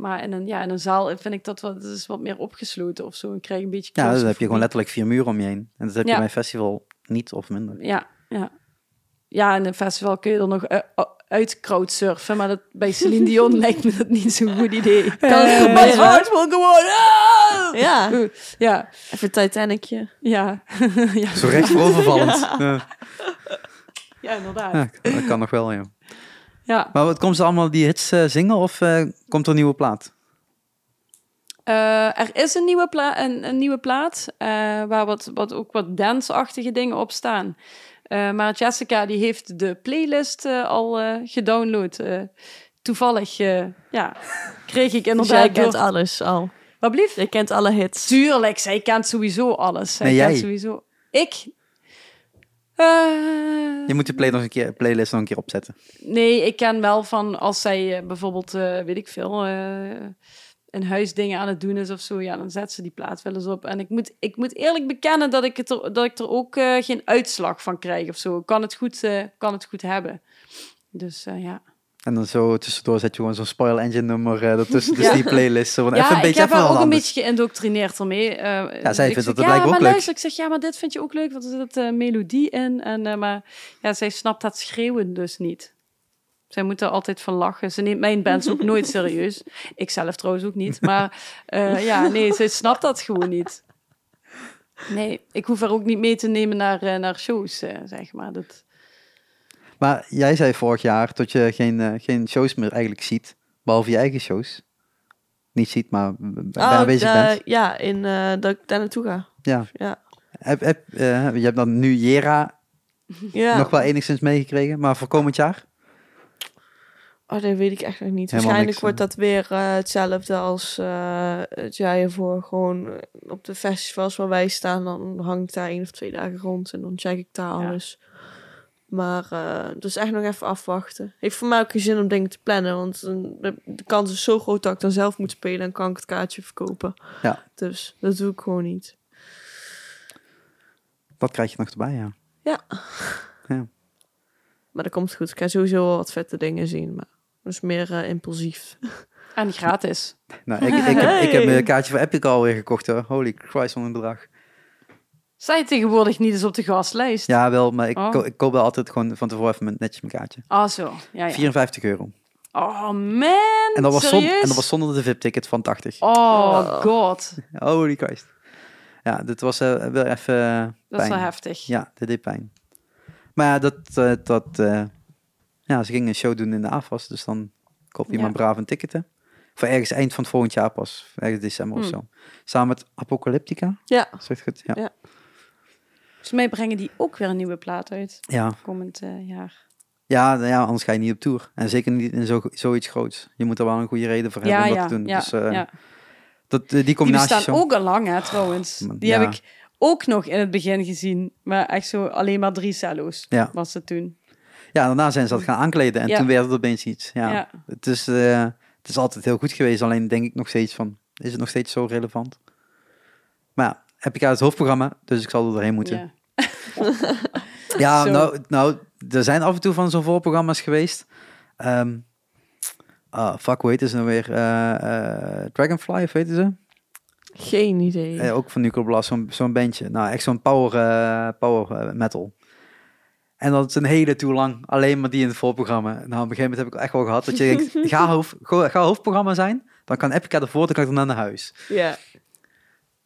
Speaker 3: Maar in een, ja, in een zaal vind ik dat wat, dat is wat meer opgesloten of zo. Ik krijg een beetje
Speaker 1: Ja, dan heb je gewoon letterlijk vier muren om je heen. En dat heb je bij een festival niet of minder.
Speaker 3: Ja, ja. Ja, in een festival kun je er nog uh, uit crowdsurfen, maar dat, bij Celine Dion [LAUGHS] lijkt me dat niet zo'n goed idee.
Speaker 2: Kan het
Speaker 3: Eh,
Speaker 2: proberen.
Speaker 3: my heart will go on. Ah!
Speaker 2: Ja,
Speaker 3: Oeh, [LAUGHS] Ja,
Speaker 2: even Titanicje.
Speaker 3: ja. [LAUGHS] ja.
Speaker 1: Zo recht voorovervallend. Ja.
Speaker 3: ja, inderdaad.
Speaker 1: Ja, dat kan nog wel, ja.
Speaker 3: Ja.
Speaker 1: Maar wat komt ze allemaal die hits eh, zingen of eh, komt er een nieuwe plaat?
Speaker 3: Eh, er is een nieuwe, pla een, een nieuwe plaat eh, waar wat, wat, ook wat dance-achtige dingen op staan. Eh, maar Jessica die heeft de playlist eh, al eh, gedownload. eh, toevallig, ja, kreeg ik inderdaad...
Speaker 2: jij kent
Speaker 3: door-
Speaker 2: alles al.
Speaker 3: Wat blieft?
Speaker 2: Jij kent alle hits.
Speaker 3: Tuurlijk, zij kent sowieso alles. Zij
Speaker 1: Nee,
Speaker 3: kent
Speaker 1: jij.
Speaker 3: sowieso... Ik? Eh,
Speaker 1: Je moet de play nog een keer, playlist nog een keer opzetten.
Speaker 3: Nee, ik ken wel van als zij eh, bijvoorbeeld, eh, weet ik veel, eh in huis dingen aan het doen is of zo, ja, dan zet ze die plaat wel eens op. En ik moet, ik moet eerlijk bekennen dat ik, het er, dat ik er ook geen uitslag van krijg of zo. Ik kan het goed, kan het goed hebben. Dus ja.
Speaker 1: En dan zo tussendoor zet je gewoon zo'n spoil engine nummer eh ertussen. Dus
Speaker 3: Ja.
Speaker 1: die playlist. Zo van even
Speaker 3: ja,
Speaker 1: een
Speaker 3: ik
Speaker 1: beetje
Speaker 3: heb
Speaker 1: even
Speaker 3: haar ook een beetje geïndoctrineerd ermee. Eh,
Speaker 1: Ja, zij
Speaker 3: ik
Speaker 1: vindt
Speaker 3: zeg,
Speaker 1: dat
Speaker 3: ja,
Speaker 1: blijkbaar ook
Speaker 3: maar
Speaker 1: leuk.
Speaker 3: luister, ik zeg, ja, maar dit vind je ook leuk, want er zit eh, melodie in. En, maar ja, zij snapt dat schreeuwen dus niet. Zij moet er altijd van lachen. Ze neemt mijn bands ook nooit serieus. [LAUGHS] Ik zelf trouwens ook niet. Maar ja, nee, zij snapt dat gewoon niet. Nee, ik hoef haar ook niet mee te nemen naar, naar shows, zeg maar. Dat...
Speaker 1: Maar jij zei vorig jaar dat je geen, eh, geen shows meer eigenlijk ziet. Behalve je eigen shows. Niet ziet, maar bijna
Speaker 2: Oh,
Speaker 1: bezig bent.
Speaker 2: Ja, in, eh, dat ik daar naartoe ga.
Speaker 1: Ja.
Speaker 2: Ja.
Speaker 1: Heb, heb, eh, je hebt dan nu Jera
Speaker 2: ja.
Speaker 1: nog wel enigszins meegekregen. Maar voor komend jaar?
Speaker 2: Oh, dat weet ik echt nog niet.
Speaker 1: Helemaal
Speaker 2: Waarschijnlijk
Speaker 1: niks,
Speaker 2: wordt dat weer hetzelfde als eh, het jaar hiervoor. Gewoon op de festivals waar wij staan, dan hang ik daar één of twee dagen rond en dan check ik daar
Speaker 3: Ja.
Speaker 2: alles. Maar eh dus echt nog even afwachten. Heeft voor mij ook geen zin om dingen te plannen, want de, de kans is zo groot dat ik dan zelf moet spelen en kan ik het kaartje verkopen.
Speaker 1: Ja.
Speaker 2: Dus dat doe ik gewoon niet.
Speaker 1: Dat krijg je nog erbij, ja.
Speaker 2: Maar dat komt goed. Ik ga sowieso wel wat vette dingen zien, maar dat is meer eh, impulsief.
Speaker 3: En gratis. [LAUGHS]
Speaker 1: Nou, ik, ik, heb, ik heb een kaartje voor Epic alweer gekocht hoor. Holy Christ, van een bedrag.
Speaker 3: Sta je tegenwoordig niet eens op de gastlijst?
Speaker 1: Ja, wel, maar ik,
Speaker 3: Oh.
Speaker 1: ko- ik koop wel altijd gewoon van tevoren even mijn- netjes mijn kaartje.
Speaker 3: Ah, zo. Ja, ja.
Speaker 1: 54 euro.
Speaker 3: Oh, man.
Speaker 1: En dat, was zon, en dat was zonder de VIP-ticket van 80.
Speaker 3: Oh, god.
Speaker 1: Holy Christ. Ja, dit was eh, wel even eh,
Speaker 3: Dat is wel heftig.
Speaker 1: Ja, dit deed pijn. Maar ja, dat, eh, dat eh, ja, ze gingen een show doen in de AFAS, dus dan koop je
Speaker 3: Ja.
Speaker 1: maar braaf een ticket. hè. Voor ergens eind van het volgend jaar pas, ergens december of
Speaker 3: Hmm.
Speaker 1: zo. Samen met Apocalyptica,
Speaker 2: Ja,
Speaker 1: zegt goed? Ja.
Speaker 2: Ja.
Speaker 3: Volgens mij brengen die ook weer een nieuwe plaat uit.
Speaker 1: Ja.
Speaker 3: Komend eh, jaar.
Speaker 1: Ja, nou ja, anders ga je niet op tour. En zeker niet in zo, zoiets groots. Je moet er wel een goede reden voor
Speaker 3: Ja,
Speaker 1: hebben om
Speaker 3: ja,
Speaker 1: dat te doen. dus eh, dat, eh, die
Speaker 3: Die
Speaker 1: combinatie
Speaker 3: bestaan
Speaker 1: zo-
Speaker 3: ook al lang, hè, trouwens.
Speaker 1: Man,
Speaker 3: Die heb ik ook nog in het begin gezien. Maar echt zo alleen maar drie cello's
Speaker 1: Ja.
Speaker 3: was het toen.
Speaker 1: Ja, daarna zijn ze dat gaan aankleden en toen werd het opeens iets. Ja. Het, is, het is altijd heel goed geweest, alleen denk ik nog steeds van, is het nog steeds zo relevant? Maar ja, Epica is het hoofdprogramma, dus ik zal er doorheen moeten.
Speaker 3: Ja. [LAUGHS]
Speaker 1: Nou, nou, er zijn af en toe van zo'n voorprogramma's geweest. Ehm ah, fuck, hoe heet ze nou weer? Eh, eh, Dragonfly, of weten ze?
Speaker 2: geen idee.
Speaker 1: Eh, ook van Nuclear Blast, zo'n zo'n bandje. Nou, echt zo'n power, power metal. En dat is een hele tour lang alleen maar die in het voorprogramma. Nou, op een gegeven moment heb ik echt wel gehad dat je denkt, [LAUGHS] ga, hoofd, ga hoofdprogramma zijn, dan kan Epica ervoor, dan kan ik dan naar huis.
Speaker 2: Ja.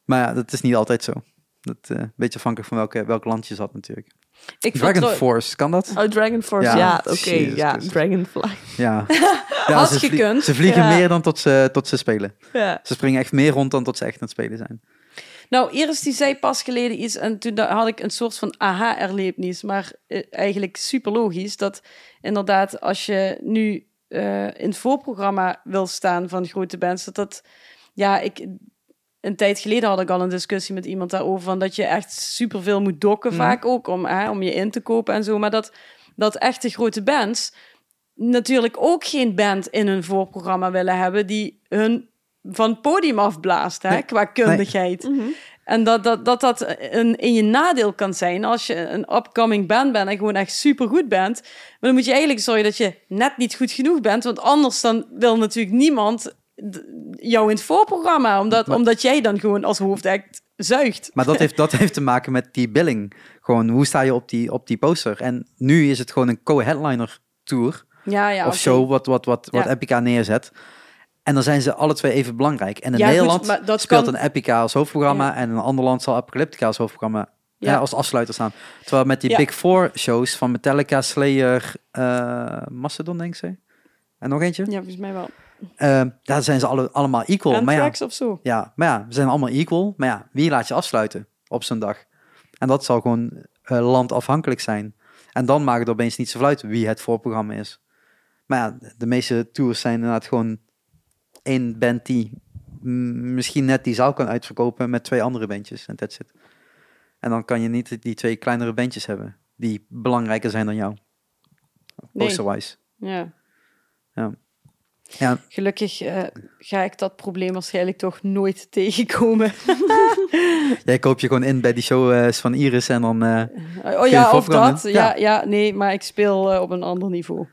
Speaker 1: Maar ja, dat is niet altijd zo. Dat eh, een beetje afhankelijk van welke, welk land je zat natuurlijk.
Speaker 3: Ik
Speaker 1: Dragon Force, kan dat?
Speaker 2: Oh, Dragon Force.
Speaker 1: Ja,
Speaker 2: Ja, oké. Ja. Dragonfly.
Speaker 1: Ja, [LAUGHS] ja
Speaker 3: Had
Speaker 1: ze, vlie-
Speaker 3: gekund.
Speaker 1: ze vliegen
Speaker 2: Ja.
Speaker 1: meer dan tot ze, tot ze spelen.
Speaker 2: Ja.
Speaker 1: Ze springen echt meer rond dan tot ze echt aan het spelen zijn.
Speaker 3: Nou, Iris die zei pas geleden iets en toen had ik een soort van aha-erlevenis. Maar eh, eigenlijk super logisch dat inderdaad als je nu eh, in het voorprogramma wil staan van grote bands, dat dat, ja, ik... Een tijd geleden had ik al een discussie met iemand daarover van dat je echt superveel moet dokken
Speaker 1: Mhm.
Speaker 3: vaak ook om, hè, om je in te kopen en zo. Maar dat, dat echte grote bands natuurlijk ook geen band in hun voorprogramma willen hebben die hun van het podium afblaast hè,
Speaker 1: Nee.
Speaker 3: qua kundigheid.
Speaker 2: Mhm.
Speaker 3: En dat dat, dat, dat een, in je nadeel kan zijn als je een upcoming band bent en gewoon echt supergoed bent. Maar dan moet je eigenlijk zorgen dat je net niet goed genoeg bent. Want anders dan wil natuurlijk niemand jou in het voorprogramma. Omdat,
Speaker 1: Maar-
Speaker 3: omdat jij dan gewoon als hoofdact zuigt.
Speaker 1: Maar dat [LAUGHS] heeft, dat heeft te maken met die billing. Gewoon, hoe sta je op die, op die poster? En nu is het gewoon een co-headliner tour.
Speaker 3: Ja, ja.
Speaker 1: of show wat, wat, wat, wat
Speaker 3: Ja.
Speaker 1: Epica neerzet. En dan zijn ze alle twee even belangrijk. En in
Speaker 3: goed,
Speaker 1: Nederland
Speaker 3: dat
Speaker 1: speelt
Speaker 3: kan-
Speaker 1: een Epica als hoofdprogramma. En in een ander land zal Apocalyptica als hoofdprogramma
Speaker 3: Ja.
Speaker 1: ja. als afsluiter staan. Terwijl met die. Big Four shows van Metallica, Slayer, eh Mastodon denk ik ze. En nog eentje.
Speaker 3: Ja, volgens mij wel.
Speaker 1: Eh, daar zijn ze alle, allemaal equal. Maar ja,
Speaker 3: of zo.
Speaker 1: ja, maar ja, we zijn allemaal equal. Maar ja, wie laat je afsluiten op zo'n dag? En dat zal gewoon eh, landafhankelijk zijn. En dan maakt het opeens niet zoveel uit wie het voorprogramma is. Maar ja, de meeste tours zijn inderdaad gewoon één band die misschien net die zaal kan uitverkopen met twee andere bandjes. En that's it. En dan kan je niet die twee kleinere bandjes hebben die belangrijker zijn dan jou.
Speaker 3: Nee.
Speaker 1: Posterwise.
Speaker 3: Ja.
Speaker 1: Ja. Ja.
Speaker 3: Gelukkig eh, ga ik dat probleem waarschijnlijk toch nooit tegenkomen. [LAUGHS]
Speaker 1: Jij koop je gewoon in bij die shows van Iris en dan... eh,
Speaker 3: Oh ja, of dat. Ja.
Speaker 1: Ja.
Speaker 3: Ja, nee, maar ik speel eh, op een ander niveau.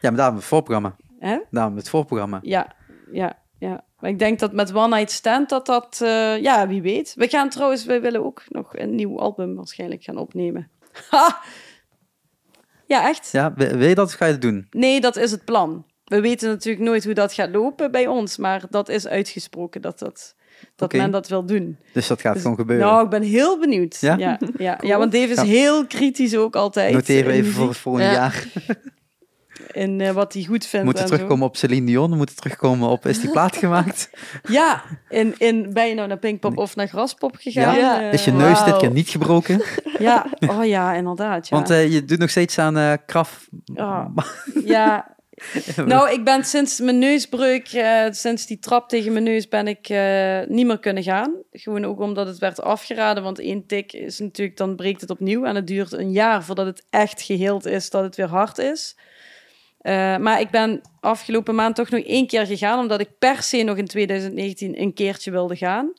Speaker 1: ja, maar daarom het voorprogramma.
Speaker 3: Hè?
Speaker 1: Daarom het voorprogramma.
Speaker 3: Ja, ja, ja. Maar ik denk dat met One Night Stand dat dat... eh, ja, wie weet. We gaan trouwens... We willen ook nog een nieuw album waarschijnlijk gaan opnemen. [LAUGHS] Ha! Ja, echt?
Speaker 1: Ja, wil je dat of ga je het doen?
Speaker 3: Nee, dat is het plan. We weten natuurlijk nooit hoe dat gaat lopen bij ons, maar dat is uitgesproken dat, dat, dat men dat wil doen.
Speaker 1: Dus dat gaat
Speaker 3: Dus-
Speaker 1: gewoon gebeuren.
Speaker 3: Nou, ik ben heel benieuwd.
Speaker 1: Ja?
Speaker 3: Ja, ja, ja. want Dave is
Speaker 1: Ja.
Speaker 3: heel kritisch ook altijd.
Speaker 1: Noteren we
Speaker 3: in
Speaker 1: even voor het volgende
Speaker 2: Ja.
Speaker 1: jaar. [LAUGHS]
Speaker 3: En eh, wat hij goed
Speaker 1: We
Speaker 3: vindt.
Speaker 1: moeten
Speaker 3: en
Speaker 1: terugkomen op Celine Dion. We moeten terugkomen op is die plaat [LAUGHS] gemaakt.
Speaker 3: Ja, in, in, ben je nou naar Pinkpop of naar Graspop gegaan?
Speaker 2: Ja.
Speaker 3: Eh,
Speaker 1: Is je neus dit keer niet gebroken? [LAUGHS]
Speaker 3: Ja, oh ja, inderdaad. Ja.
Speaker 1: Want eh, je doet nog steeds aan eh kraf.
Speaker 3: Ja. ja. [LAUGHS] Nou, ik ben sinds mijn neusbreuk, eh, sinds die trap tegen mijn neus, ben ik eh, niet meer kunnen gaan. Gewoon ook omdat het werd afgeraden, want één tik is natuurlijk, dan breekt het opnieuw. En het duurt een jaar voordat het echt geheeld is, dat het weer hard is. Eh, maar ik ben afgelopen maand toch nog één keer gegaan, omdat ik per se nog in 2019 een keertje wilde gaan.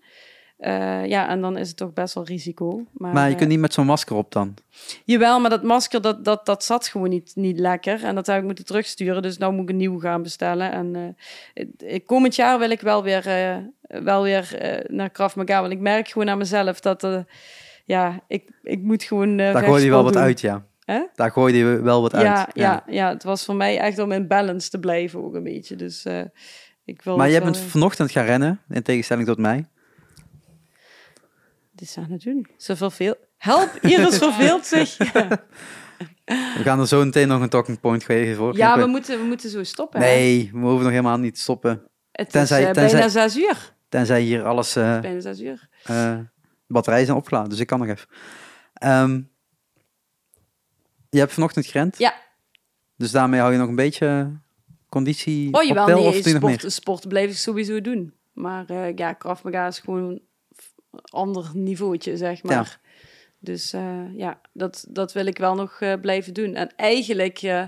Speaker 3: Eh, ja, en dan is het toch best wel risico. Maar,
Speaker 1: Maar je
Speaker 3: eh,
Speaker 1: kunt niet met zo'n masker op dan.
Speaker 3: Jawel, maar dat masker, dat, dat, dat zat gewoon niet, niet lekker. En dat heb ik moeten terugsturen. Dus nou moet ik een nieuw gaan bestellen. En eh, komend jaar wil ik wel weer, eh, wel weer eh, naar Krav Maga. Want ik merk gewoon aan mezelf dat... eh, ja, ik, ik moet gewoon
Speaker 1: Daar gooi je wel wat uit, ja. Daar gooi je wel wat uit.
Speaker 3: Ja, ja, ja, het was voor mij echt om in balance te blijven ook een beetje. Dus eh, ik wil
Speaker 1: Maar jij
Speaker 3: wel,
Speaker 1: bent
Speaker 3: eh,
Speaker 1: vanochtend gaan rennen, in tegenstelling tot mij.
Speaker 3: Is aan het doen. Ze verveelt... Help, Iris verveelt zich. [LAUGHS]
Speaker 1: We gaan er zo meteen nog een talking point geven voor.
Speaker 3: ja, we moeten, we moeten zo stoppen. hè?
Speaker 1: Nee, we hoeven nog helemaal niet te stoppen.
Speaker 3: Het
Speaker 1: Tenzij-
Speaker 3: is eh,
Speaker 1: tenzij-
Speaker 3: bijna zes uur.
Speaker 1: Tenzij hier alles eh
Speaker 3: Bijna zes uur.
Speaker 1: eh, batterijen zijn opgeladen. Dus ik kan nog even. Ehm, je hebt vanochtend gerend.
Speaker 3: Ja.
Speaker 1: Dus daarmee hou je nog een beetje conditie
Speaker 3: Oh,
Speaker 1: op
Speaker 3: jawel,
Speaker 1: peil,
Speaker 3: nee,
Speaker 1: of nog
Speaker 3: sport,
Speaker 1: meer?
Speaker 3: sport blijf ik sowieso doen. Maar eh ja, Krav is gewoon ander niveautje, zeg maar. Dus eh, ja, dat, dat wil ik wel nog eh, blijven doen. En eigenlijk eh,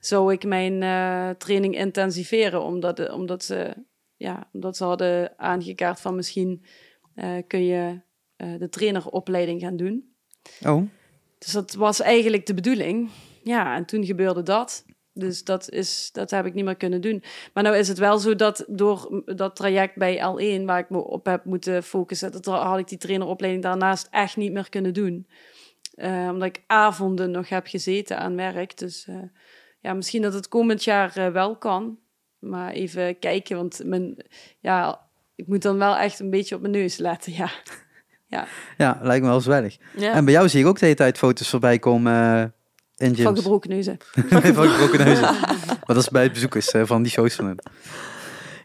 Speaker 3: zou ik mijn training intensiveren, omdat, de- omdat, ze, ja, omdat ze hadden aangekaart van misschien kun je de traineropleiding gaan doen.
Speaker 1: Oh,
Speaker 3: Dus dat was eigenlijk de bedoeling. Ja, en toen gebeurde dat. Dus dat, is, dat heb ik niet meer kunnen doen. Maar nou is het wel zo dat door dat traject bij L1, waar ik me op heb moeten focussen, dat had ik die traineropleiding daarnaast echt niet meer kunnen doen. Eh, omdat ik avonden nog heb gezeten aan werk. Dus eh, ja, misschien dat het komend jaar eh, wel kan. Maar even kijken, want mijn, ja, ik moet dan wel echt een beetje op mijn neus letten. Ja, [LAUGHS]
Speaker 1: ja, lijkt me wel zwellig.
Speaker 2: Ja.
Speaker 1: En bij jou zie ik ook de hele tijd foto's voorbij komen [LAUGHS]
Speaker 3: van gebroken neuzen.
Speaker 1: van gebroken neuzen. maar dat is bij het bezoekers van die shows van hen.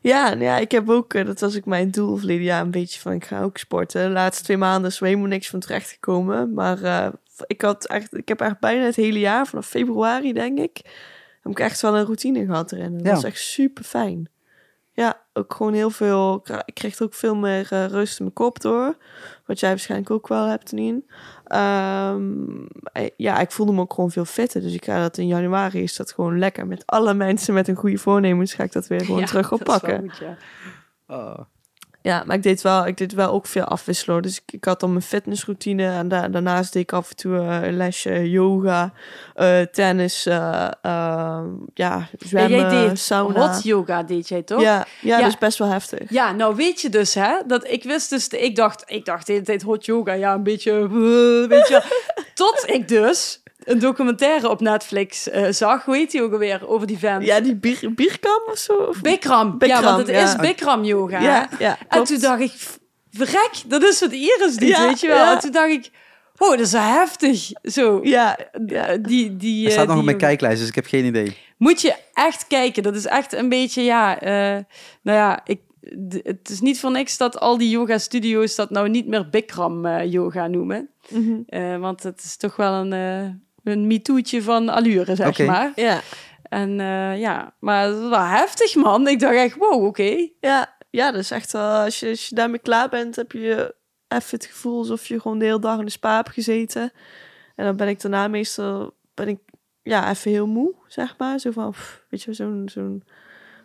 Speaker 2: Ja, nou ja, ik heb ook, eh, dat was ook mijn doel verleden jaar, een beetje van ik ga ook sporten. De laatste twee maanden is er helemaal niks van terecht gekomen. Maar eh, ik, had echt, ik heb echt bijna het hele jaar, vanaf februari denk ik, heb ik echt wel een routine gehad erin. Dat
Speaker 1: Ja.
Speaker 2: was echt super fijn. Ja, ook gewoon heel veel, ik kreeg er ook veel meer eh, rust in mijn kop door. Wat jij waarschijnlijk ook wel hebt, Nien. Ehm, eh, ja, ik voelde me ook gewoon veel fitter. Dus ik ga dat in januari is dat gewoon lekker. Met alle [LAUGHS] mensen met een goede voornemens ga ik dat weer gewoon
Speaker 3: Ja,
Speaker 2: terug
Speaker 3: dat is wel
Speaker 2: oppakken.
Speaker 3: goed, ja.
Speaker 1: Oh.
Speaker 2: Ja, maar ik deed wel, ik deed wel ook veel afwisselen. Dus ik, ik had dan mijn fitnessroutine. En da- daarnaast deed ik af en toe eh, een lesje yoga, eh, tennis, eh, eh, ja, zwemmen,
Speaker 3: En jij deed
Speaker 2: sauna.
Speaker 3: hot yoga, deed jij toch?
Speaker 2: ja, ja,
Speaker 3: Ja.
Speaker 2: dat is best wel heftig.
Speaker 3: Ja, nou weet je dus, hè, dat ik wist dus, ik dacht, ik dacht de hele tijd hot yoga, ja, een beetje, eh, [LAUGHS] weet je, tot ik dus een documentaire op Netflix eh, zag, hoe heet die ook alweer, over die vent?
Speaker 2: Ja, die bier, bierkam of zo? Of-
Speaker 3: Bikram.
Speaker 2: Bikram,
Speaker 3: ja, want het
Speaker 2: ja.
Speaker 3: is Bikram yoga.
Speaker 2: ja, ja,
Speaker 3: En
Speaker 2: klopt.
Speaker 3: toen dacht ik, verrek, dat is wat Iris doet,
Speaker 2: Ja,
Speaker 3: weet je wel.
Speaker 2: ja.
Speaker 3: En toen dacht ik, oh, dat is wel heftig. Zo,
Speaker 2: Ja, ja.
Speaker 3: die, die,
Speaker 1: Er staat
Speaker 3: eh,
Speaker 1: nog op mijn
Speaker 3: yoga.
Speaker 1: kijklijst, dus ik heb geen idee.
Speaker 3: Moet je echt kijken. Dat is echt een beetje, ja... eh, nou ja, ik, het is niet voor niks dat al die yoga-studio's dat nou niet meer Bikram-yoga noemen.
Speaker 2: Mhm.
Speaker 3: Eh, want het is toch wel een, eh een MeToo'tje van allure, zeg maar.
Speaker 2: ja.
Speaker 3: En eh, ja, maar het was wel heftig, man. Ik dacht echt, wow, oké.
Speaker 2: Ja, ja, dat is echt wel... Als je, als je daarmee klaar bent, heb je even het gevoel alsof je gewoon de hele dag in de spa hebt gezeten. En dan ben ik daarna meestal... Ben ik ja, even heel moe, zeg maar. Zo van, pff, weet je, zo'n zo'n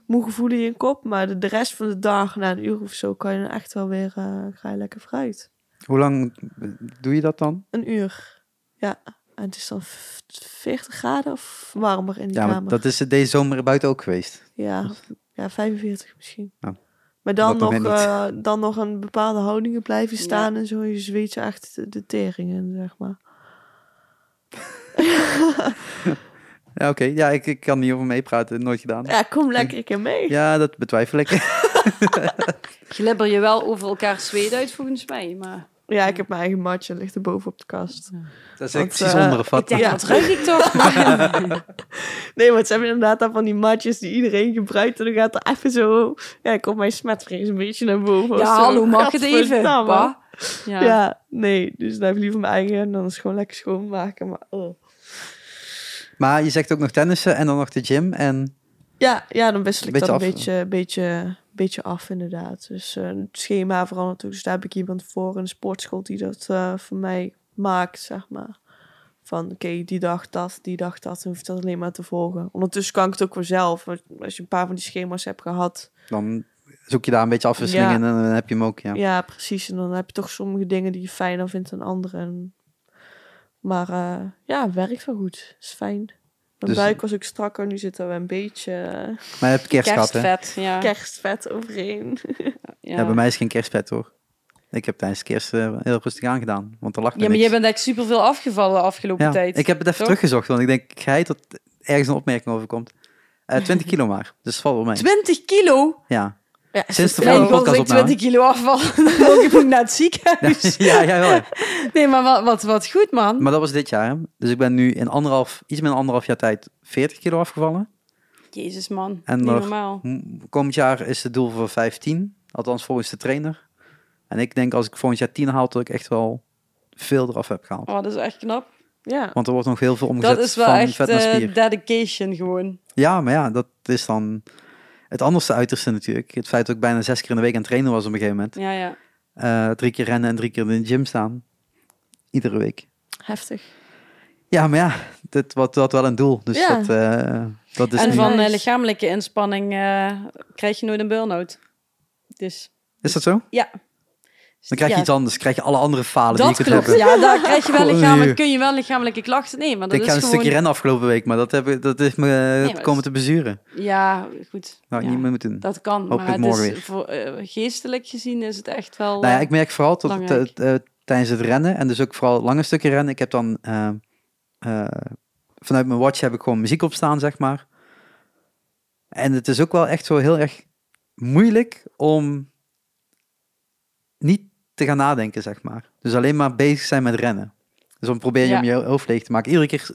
Speaker 2: moe gevoel in je kop. Maar de, de rest van de dag, na een uur of zo, kan je dan echt wel weer... eh ga je lekker vooruit.
Speaker 1: Hoe lang doe je dat dan?
Speaker 2: Een uur, ja. En het is dan v- 40 graden of warmer in die
Speaker 1: Ja, maar
Speaker 2: kamer.
Speaker 1: dat is het deze zomer buiten ook geweest.
Speaker 2: Ja, ja 45 misschien.
Speaker 1: Ja.
Speaker 2: Maar dan
Speaker 1: nog
Speaker 2: eh, dan nog een bepaalde houdingen blijven staan en zo. Je zweet je echt de, de tering in, zeg maar. [LAUGHS]
Speaker 1: Ja, oké. Ja, ik, ik kan niet over meepraten. Nooit gedaan.
Speaker 2: Ja, kom lekker een keer mee.
Speaker 1: Ja, dat betwijfel ik. [LAUGHS] [LAUGHS]
Speaker 3: Glibber je wel over elkaar zweet uit, volgens mij. Maar
Speaker 2: Ja, ik heb mijn eigen matje, ligt er boven op de kast.
Speaker 1: Dat is echt precies
Speaker 2: eh,
Speaker 1: onder
Speaker 3: ik
Speaker 2: Ja.
Speaker 3: wat ruik ik toch? [LAUGHS] [LAUGHS]
Speaker 2: Nee, want ze hebben inderdaad dan van die matjes die iedereen gebruikt. En dan gaat er even zo... Ja, komt mijn smetvrees een beetje naar boven.
Speaker 3: ja, hallo, mag het even? Pa? Ja.
Speaker 2: Ja. nee. Dus dan heb ik liever mijn eigen. En dan is het gewoon lekker schoonmaken. Maar, oh.
Speaker 1: Maar je zegt ook nog tennissen en dan nog de gym. En
Speaker 2: Ja, ja, dan wissel ik
Speaker 1: Beetje
Speaker 2: dat een
Speaker 1: af.
Speaker 2: beetje, beetje, beetje af, inderdaad. Dus eh, het schema verandert ook. Dus daar heb ik iemand voor in de sportschool die dat eh, voor mij maakt, zeg maar. Van, oké, die dag dat, die dag dat. Dan hoef je dat alleen maar te volgen. Ondertussen kan ik het ook wel zelf. Als je een paar van die schema's hebt gehad.
Speaker 1: dan zoek je daar een beetje afwisseling
Speaker 2: Ja.
Speaker 1: in en dan heb je hem ook. Ja.
Speaker 2: Ja. precies. En dan heb je toch sommige dingen die je fijner vindt dan andere. Maar eh, ja, werkt wel goed. is fijn. Mijn
Speaker 1: Dus-
Speaker 2: buik was ook strakker. Nu zit er wel een beetje
Speaker 1: Maar je hebt kerst gehad, hè?
Speaker 3: Kerstvet, ja.
Speaker 2: kerstvet overheen.
Speaker 3: ja.
Speaker 1: Ja, bij mij is geen kerstvet, hoor. Ik heb tijdens kerst eh, heel rustig aangedaan. Want er lag
Speaker 3: Ja, maar
Speaker 1: niks.
Speaker 3: jij bent echt superveel afgevallen de afgelopen
Speaker 1: Ja,
Speaker 3: tijd.
Speaker 1: ik heb het even
Speaker 3: Toch?
Speaker 1: teruggezocht, want ik denk, geheid dat ergens een opmerking over komt. Eh 20 kilo maar, dus het valt wel mee.
Speaker 3: 20 kilo?
Speaker 1: Ja.
Speaker 2: Ja,
Speaker 1: Sinds de vorige podcast
Speaker 3: ik 20 kilo afval, [LAUGHS] dan moet ik naar het ziekenhuis. [LAUGHS]
Speaker 1: ja, ja, wel.
Speaker 3: Nee, maar wat, wat, wat goed, man.
Speaker 1: Maar dat was dit jaar. hè. Dus ik ben nu in anderhalf, iets meer dan anderhalf jaar tijd 40 kilo afgevallen.
Speaker 3: Jezus, man.
Speaker 1: En
Speaker 3: Niet
Speaker 1: nog-
Speaker 3: normaal.
Speaker 1: Komend jaar is het doel voor 15. Althans volgens de trainer. En ik denk als ik volgend jaar 10 haal, dat ik echt wel veel eraf heb gehaald.
Speaker 3: Oh, dat is echt knap.
Speaker 2: Ja,
Speaker 1: Want er wordt nog heel veel omgezet
Speaker 3: Dat is wel
Speaker 1: van
Speaker 3: echt
Speaker 1: vet naar
Speaker 3: eh,
Speaker 1: spier.
Speaker 3: dedication gewoon.
Speaker 1: Ja, maar ja, dat is dan het anderste uiterste natuurlijk. Het feit dat ik bijna zes keer in de week aan het trainen was op een gegeven moment.
Speaker 3: Ja, ja.
Speaker 1: Eh, drie keer rennen en drie keer in de gym staan. Iedere week.
Speaker 2: heftig.
Speaker 1: Ja, maar ja, dit wordt dat wel een doel. Dus
Speaker 2: Ja.
Speaker 1: dat, eh, dat is
Speaker 3: en van eh,
Speaker 2: Nice.
Speaker 3: lichamelijke inspanning eh, krijg je nooit een burn-out. Dus
Speaker 1: Is dat zo?
Speaker 3: ja.
Speaker 1: Dan krijg je
Speaker 3: Ja,
Speaker 1: iets anders. krijg je alle andere falen die
Speaker 3: Dat
Speaker 1: kunt
Speaker 3: klopt.
Speaker 1: hebben.
Speaker 3: Ja, daar krijg je wel lichamelijk,
Speaker 1: nee.
Speaker 3: kun je wel lichamelijke klachten nemen. Maar dat
Speaker 1: ik
Speaker 3: is
Speaker 1: ga een
Speaker 3: gewoon...
Speaker 1: stukje rennen afgelopen week, maar dat, heb, ik- dat heeft me
Speaker 3: maar
Speaker 1: komen
Speaker 3: dat
Speaker 1: te bezuren.
Speaker 3: Ja, goed.
Speaker 1: Nou,
Speaker 3: Ja,
Speaker 1: niet meer moeten doen.
Speaker 3: Dat kan, maar het
Speaker 1: morgen
Speaker 3: is
Speaker 1: weer.
Speaker 3: voor, eh, geestelijk gezien is het echt wel...
Speaker 1: Nou ja, ik merk vooral dat eh, eh, tijdens het rennen, en dus ook vooral lange stukken rennen, ik heb dan vanuit mijn watch heb ik gewoon muziek op staan, zeg maar. En het is ook wel echt zo heel erg moeilijk om niet te gaan nadenken, zeg maar. Dus alleen maar bezig zijn met rennen. Dus dan probeer je
Speaker 3: Ja.
Speaker 1: om je hoofd leeg te maken. Iedere keer